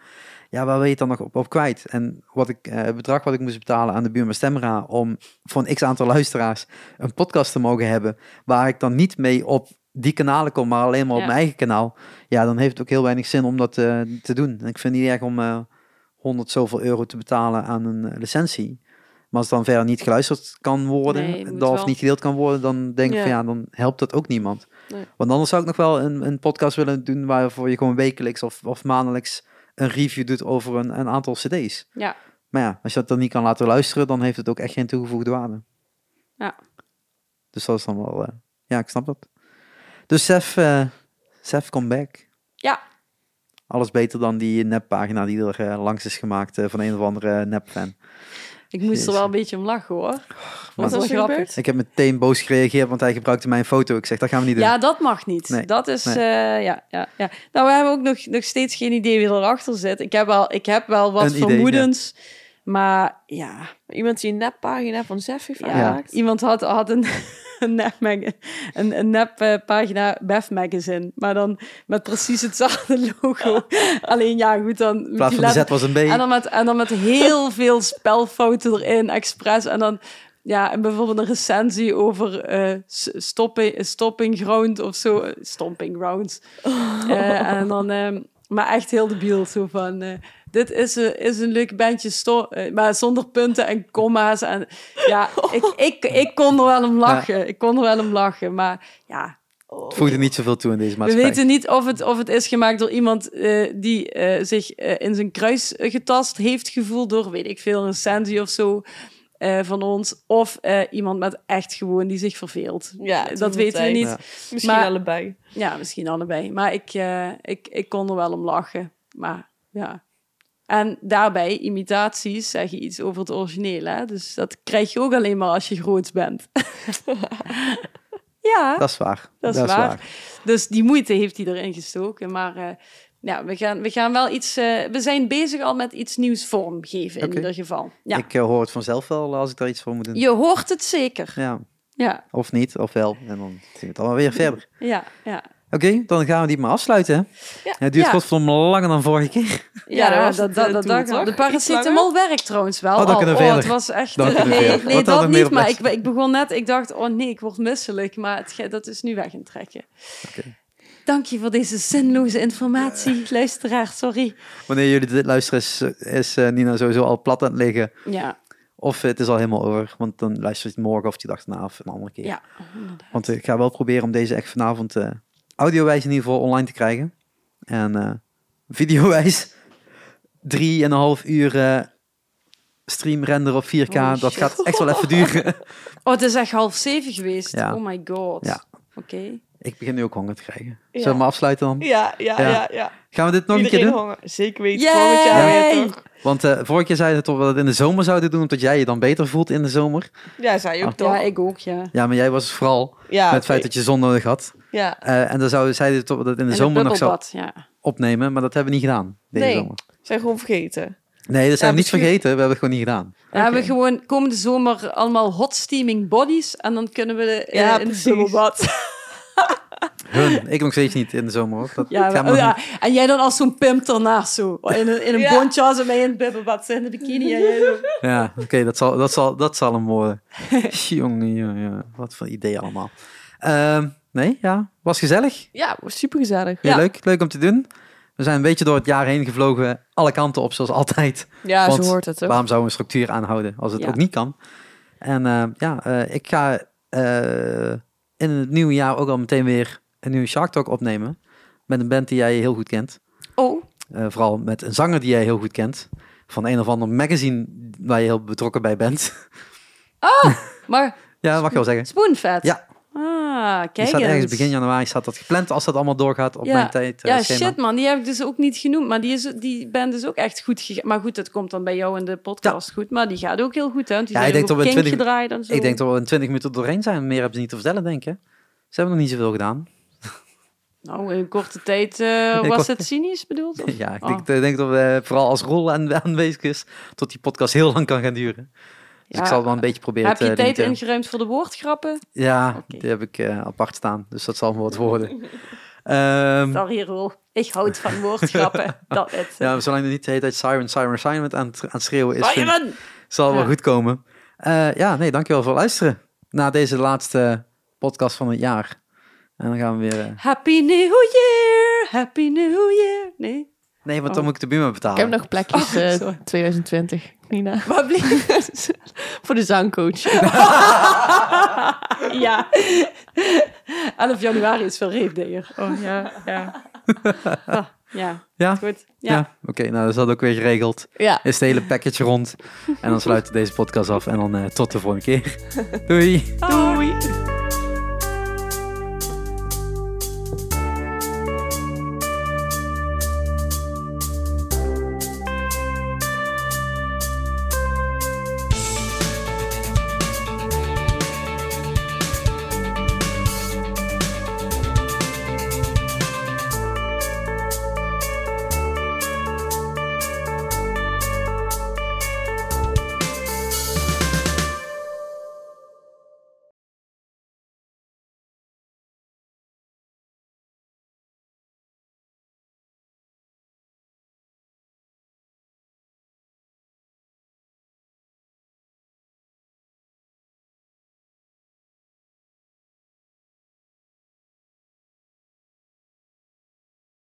Speaker 1: Ja, waar wil je het dan nog op, op kwijt? En wat ik, eh, het bedrag wat ik moest betalen aan de Buurman Stemra om voor een x aantal [LAUGHS] luisteraars een podcast te mogen hebben, waar ik dan niet mee op die kanalen kom, maar alleen maar op
Speaker 3: Ja.
Speaker 1: mijn eigen kanaal, ja, dan heeft het ook heel weinig zin om dat eh, te doen. En ik vind het niet erg om eh 100 zoveel euro te betalen aan een licentie. Maar als het dan verder niet geluisterd kan worden,
Speaker 3: Nee, moet
Speaker 1: of
Speaker 3: wel.
Speaker 1: niet gedeeld kan worden, dan denk ik
Speaker 3: Ja.
Speaker 1: van ja, dan helpt dat ook niemand.
Speaker 3: Nee.
Speaker 1: Want anders zou ik nog wel een, een podcast willen doen waarvoor je gewoon wekelijks of, of maandelijks een review doet over een, een aantal cd's.
Speaker 3: Ja,
Speaker 1: Maar ja, als je dat dan niet kan laten luisteren, dan heeft het ook echt geen toegevoegde waarde.
Speaker 3: Ja.
Speaker 1: Dus dat is dan wel, eh, ja, ik snap dat. Dus Sef, eh Sef, come back.
Speaker 3: ja.
Speaker 1: Alles beter dan die neppagina die er eh, langs is gemaakt van een of andere nepfan.
Speaker 3: Ik moest er wel een beetje om lachen hoor.
Speaker 1: Maar
Speaker 3: Was
Speaker 2: er
Speaker 3: grappig.
Speaker 2: gebeurd?
Speaker 1: Ik heb meteen boos gereageerd, want hij gebruikte mijn foto. Ik zeg, dat gaan we niet doen.
Speaker 3: Ja, dat mag niet.
Speaker 1: Nee,
Speaker 3: Dat is,
Speaker 1: nee.
Speaker 3: eh, ja, ja, ja. Nou, we hebben ook nog, nog steeds geen idee wie erachter zit. Ik heb wel, ik heb wel wat
Speaker 1: Een idee,
Speaker 3: vermoedens, maar ja,
Speaker 2: Iemand die een neppagina van Zef heeft
Speaker 3: ja. iemand had, had een, een nep, een, een nep eh, pagina Bef Magazine, maar dan met precies hetzelfde logo. Alleen ja, goed, dan...
Speaker 1: In plaats van de Z was een B.
Speaker 3: En dan, met, en dan met heel veel spelfouten erin, expres. En dan ja, en bijvoorbeeld een recensie over s- stopping, stopping ground of zo. Stomping grounds. [LAUGHS] Eh, en dan, ehm, maar echt heel debiel. Zo van, dit is een, is een leuk bandje, sto eh, maar zonder punten en komma's. En ja, [LAUGHS] ik, ik, ik kon er wel om lachen. Ik kon er wel om lachen. Maar ja,
Speaker 1: Het voegde niet zoveel toe in deze
Speaker 3: we
Speaker 1: maatschappij.
Speaker 3: weten niet of het, of het is gemaakt door iemand eh, die eh, zich in zijn kruis getast heeft gevoeld door, weet ik veel, een recensie of zo. eh, van ons. Of eh, iemand met echt gewoon die zich verveelt.
Speaker 2: Ja,
Speaker 3: dat weten we niet.
Speaker 1: Ja.
Speaker 2: Misschien
Speaker 3: Maar-
Speaker 2: allebei.
Speaker 3: Ja, misschien allebei. Maar ik, eh, ik, ik kon er wel om lachen. Maar ja. En daarbij, imitaties zeggen iets over het origineel. Hè? Dus dat krijg je ook alleen maar als je groot bent. [LAUGHS] ja,
Speaker 1: Dat is waar.
Speaker 3: Dat is waar. dus die moeite heeft hij erin gestoken. Maar eh, ja, we gaan, we gaan wel iets... eh, we zijn bezig al met iets nieuws vormgeven in ieder geval. Ja.
Speaker 1: Ik eh, hoor het vanzelf wel als ik daar iets voor moet doen.
Speaker 3: Je hoort het zeker.
Speaker 1: Ja.
Speaker 3: Ja,
Speaker 1: Of niet, of wel. En dan zien we het allemaal weer verder.
Speaker 3: ja, ja.
Speaker 1: Oké, dan gaan we die maar afsluiten. Hè?
Speaker 2: Ja.
Speaker 1: Het duurt
Speaker 3: Ja.
Speaker 1: godverdomme langer dan vorige keer.
Speaker 3: Ja,
Speaker 2: dat was
Speaker 3: dat, dat,
Speaker 2: eh,
Speaker 3: dat, dat- de
Speaker 2: Iets
Speaker 3: paracetamol werkt trouwens wel.
Speaker 1: Oh, kunnen we
Speaker 3: oh,
Speaker 1: verder.
Speaker 3: het was echt... Eh, nee, nee dat niet, maar ik, ik begon net... Ik dacht, oh nee, ik word misselijk. Maar het, dat is nu weg in trekken.
Speaker 1: Oké.
Speaker 3: Dank je voor deze zinloze informatie, luisteraar. Sorry.
Speaker 1: Wanneer jullie dit luisteren is, is eh, Nina sowieso al plat aan het liggen.
Speaker 3: Ja,
Speaker 1: Of het is al helemaal over. Want dan luister je het morgen of die dag daarna of een andere keer.
Speaker 3: ja. inderdaad.
Speaker 1: Want ik ga wel proberen om deze echt vanavond eh audiowijs in ieder geval online te krijgen. En eh videowijs drieënhalf uur eh stream render op 4K.
Speaker 3: Holy
Speaker 1: dat
Speaker 3: shit.
Speaker 1: gaat echt wel even duren. [LAUGHS]
Speaker 3: Oh, het is echt half zeven geweest.
Speaker 1: Ja.
Speaker 3: Oh my god.
Speaker 1: Ja.
Speaker 3: Oké.
Speaker 1: ik begin nu ook honger te krijgen.
Speaker 2: Ja.
Speaker 1: Zullen we maar afsluiten dan?
Speaker 2: Ja, ja,
Speaker 1: Ja.
Speaker 2: ja. ja,
Speaker 1: Gaan we dit nog een keer doen?
Speaker 2: honger. Zeker weten.
Speaker 3: Yay!
Speaker 2: Volgend jaar weer toch?
Speaker 1: Want eh vorige keer zeiden we toch dat we het in de zomer zouden doen, omdat jij je dan beter voelt in de zomer.
Speaker 2: Ja, zei je ook
Speaker 1: Ah.
Speaker 2: toch?
Speaker 3: Ja, ik ook, ja.
Speaker 1: Ja, maar jij was vooral
Speaker 2: Ja,
Speaker 1: met het feit dat je zon nodig had.
Speaker 2: Ja,
Speaker 1: Eh, en dan zouden toch dat in de
Speaker 3: En
Speaker 1: zomer nog
Speaker 3: ja.
Speaker 1: opnemen, maar dat hebben we niet gedaan deze
Speaker 2: Nee.
Speaker 1: zomer.
Speaker 2: zijn gewoon vergeten.
Speaker 1: Nee, dat zijn we niet vergeten. We hebben het gewoon niet gedaan.
Speaker 3: Dan hebben we
Speaker 2: Oké.
Speaker 3: gewoon komende zomer allemaal hot steaming bodies. En dan kunnen we eh,
Speaker 2: Ja,
Speaker 3: in het
Speaker 2: precies.
Speaker 3: bubbelbad. [LAUGHS]
Speaker 1: Hun, ik nog steeds niet in de zomer hoor. Dat
Speaker 3: Ja, oh ja. En jij dan als zo'n pimp ernaast zo. In een, in een
Speaker 2: Ja.
Speaker 3: bontjas en mij in het bubbelbad in de bikini. En jij zo.
Speaker 1: Ja, oké, dat, zal, dat, zal, dat zal hem worden. [LAUGHS] Jongen, jongen, jongen, wat voor idee allemaal. Ehm, nee, ja, was gezellig.
Speaker 2: Ja, super gezellig.
Speaker 1: Heel
Speaker 3: Ja.
Speaker 1: leuk, leuk om te doen. We zijn een beetje door het jaar heen gevlogen, alle kanten op zoals altijd.
Speaker 2: Ja,
Speaker 1: Want
Speaker 2: zo hoort het toch?
Speaker 1: Waarom we een structuur aanhouden als het
Speaker 3: Ja.
Speaker 1: ook niet kan? En eh, ja, eh, ik ga eh, in het nieuwe jaar ook al meteen weer een nieuwe Shark Talk opnemen. Met een band die jij heel goed kent.
Speaker 3: Oh,
Speaker 1: vooral met een zanger die jij heel goed kent. Van een of ander magazine waar je heel betrokken bij bent. [LAUGHS]
Speaker 3: maar
Speaker 1: ja, mag je wel zeggen.
Speaker 3: spoonvet.
Speaker 1: Ja.
Speaker 3: Ah, kijk
Speaker 1: staat ergens
Speaker 3: eens.
Speaker 1: begin januari staat dat gepland als dat allemaal doorgaat op
Speaker 3: Ja.
Speaker 1: mijn tijd. eh,
Speaker 3: Ja,
Speaker 1: schema.
Speaker 3: shit man, die heb ik dus ook niet genoemd. Maar die, is, die band is ook echt goed gegaan. Maar goed, dat komt dan bij jou in de podcast goed. Maar die gaat ook heel goed, hè? Die
Speaker 1: Ja,
Speaker 3: zijn
Speaker 1: ik denk dat we
Speaker 3: Kink
Speaker 1: 20
Speaker 3: gedraaid en zo.
Speaker 1: Ik denk dat we in 20 minuten doorheen zijn. Meer hebben ze niet te vertellen, denk ik. Ze hebben nog niet zoveel gedaan. [LAUGHS]
Speaker 3: Nou, in een korte tijd eh, was het cynisch bedoeld? Of?
Speaker 1: Ja, ik
Speaker 3: Oh.
Speaker 1: denk, denk dat we vooral als rol aan, aanwezig is, tot die podcast heel lang kan gaan duren. Dus
Speaker 3: Ja.
Speaker 1: ik zal wel een beetje proberen
Speaker 3: Heb je
Speaker 1: te
Speaker 3: tijd
Speaker 1: limiteren.
Speaker 3: ingeruimd voor de woordgrappen?
Speaker 1: Ja, die heb ik eh, apart staan. Dus dat zal me wat worden. [LAUGHS] Ehm,
Speaker 3: Sorry, Roel. Ik houd van woordgrappen. [LAUGHS] dat het.
Speaker 1: ja, zolang er niet de hele tijd Siren, Siren, Siren aan, het- aan het schreeuwen is, vind,
Speaker 3: Siren!
Speaker 1: zal het wel
Speaker 3: Ja.
Speaker 1: goed komen. Eh, ja, nee, dankjewel voor het luisteren. Na deze laatste podcast van het jaar. En dan gaan we weer... eh,
Speaker 3: Happy New Year! Happy New Year! Nee?
Speaker 1: Nee, want
Speaker 3: Oh.
Speaker 1: dan moet ik de buurman
Speaker 2: Ik
Speaker 1: betalen.
Speaker 2: heb nog plekjes
Speaker 3: Oh,
Speaker 2: eh,
Speaker 3: sorry.
Speaker 2: 2020, Nina. [LAUGHS]
Speaker 3: Wat? [LAUGHS]
Speaker 2: Voor de zangcoach. [LAUGHS]
Speaker 3: ja. 11 januari is veel reefdeer.
Speaker 2: Oh ja, ja.
Speaker 3: Ah, ja,
Speaker 1: Ja?
Speaker 3: goed.
Speaker 1: Ja,
Speaker 3: Ja.
Speaker 1: oké. nou, dat is dat ook weer geregeld.
Speaker 2: Ja,
Speaker 1: Is het hele package rond. En dan sluiten we deze podcast af. En dan eh, tot de volgende keer. Doei!
Speaker 3: Doei!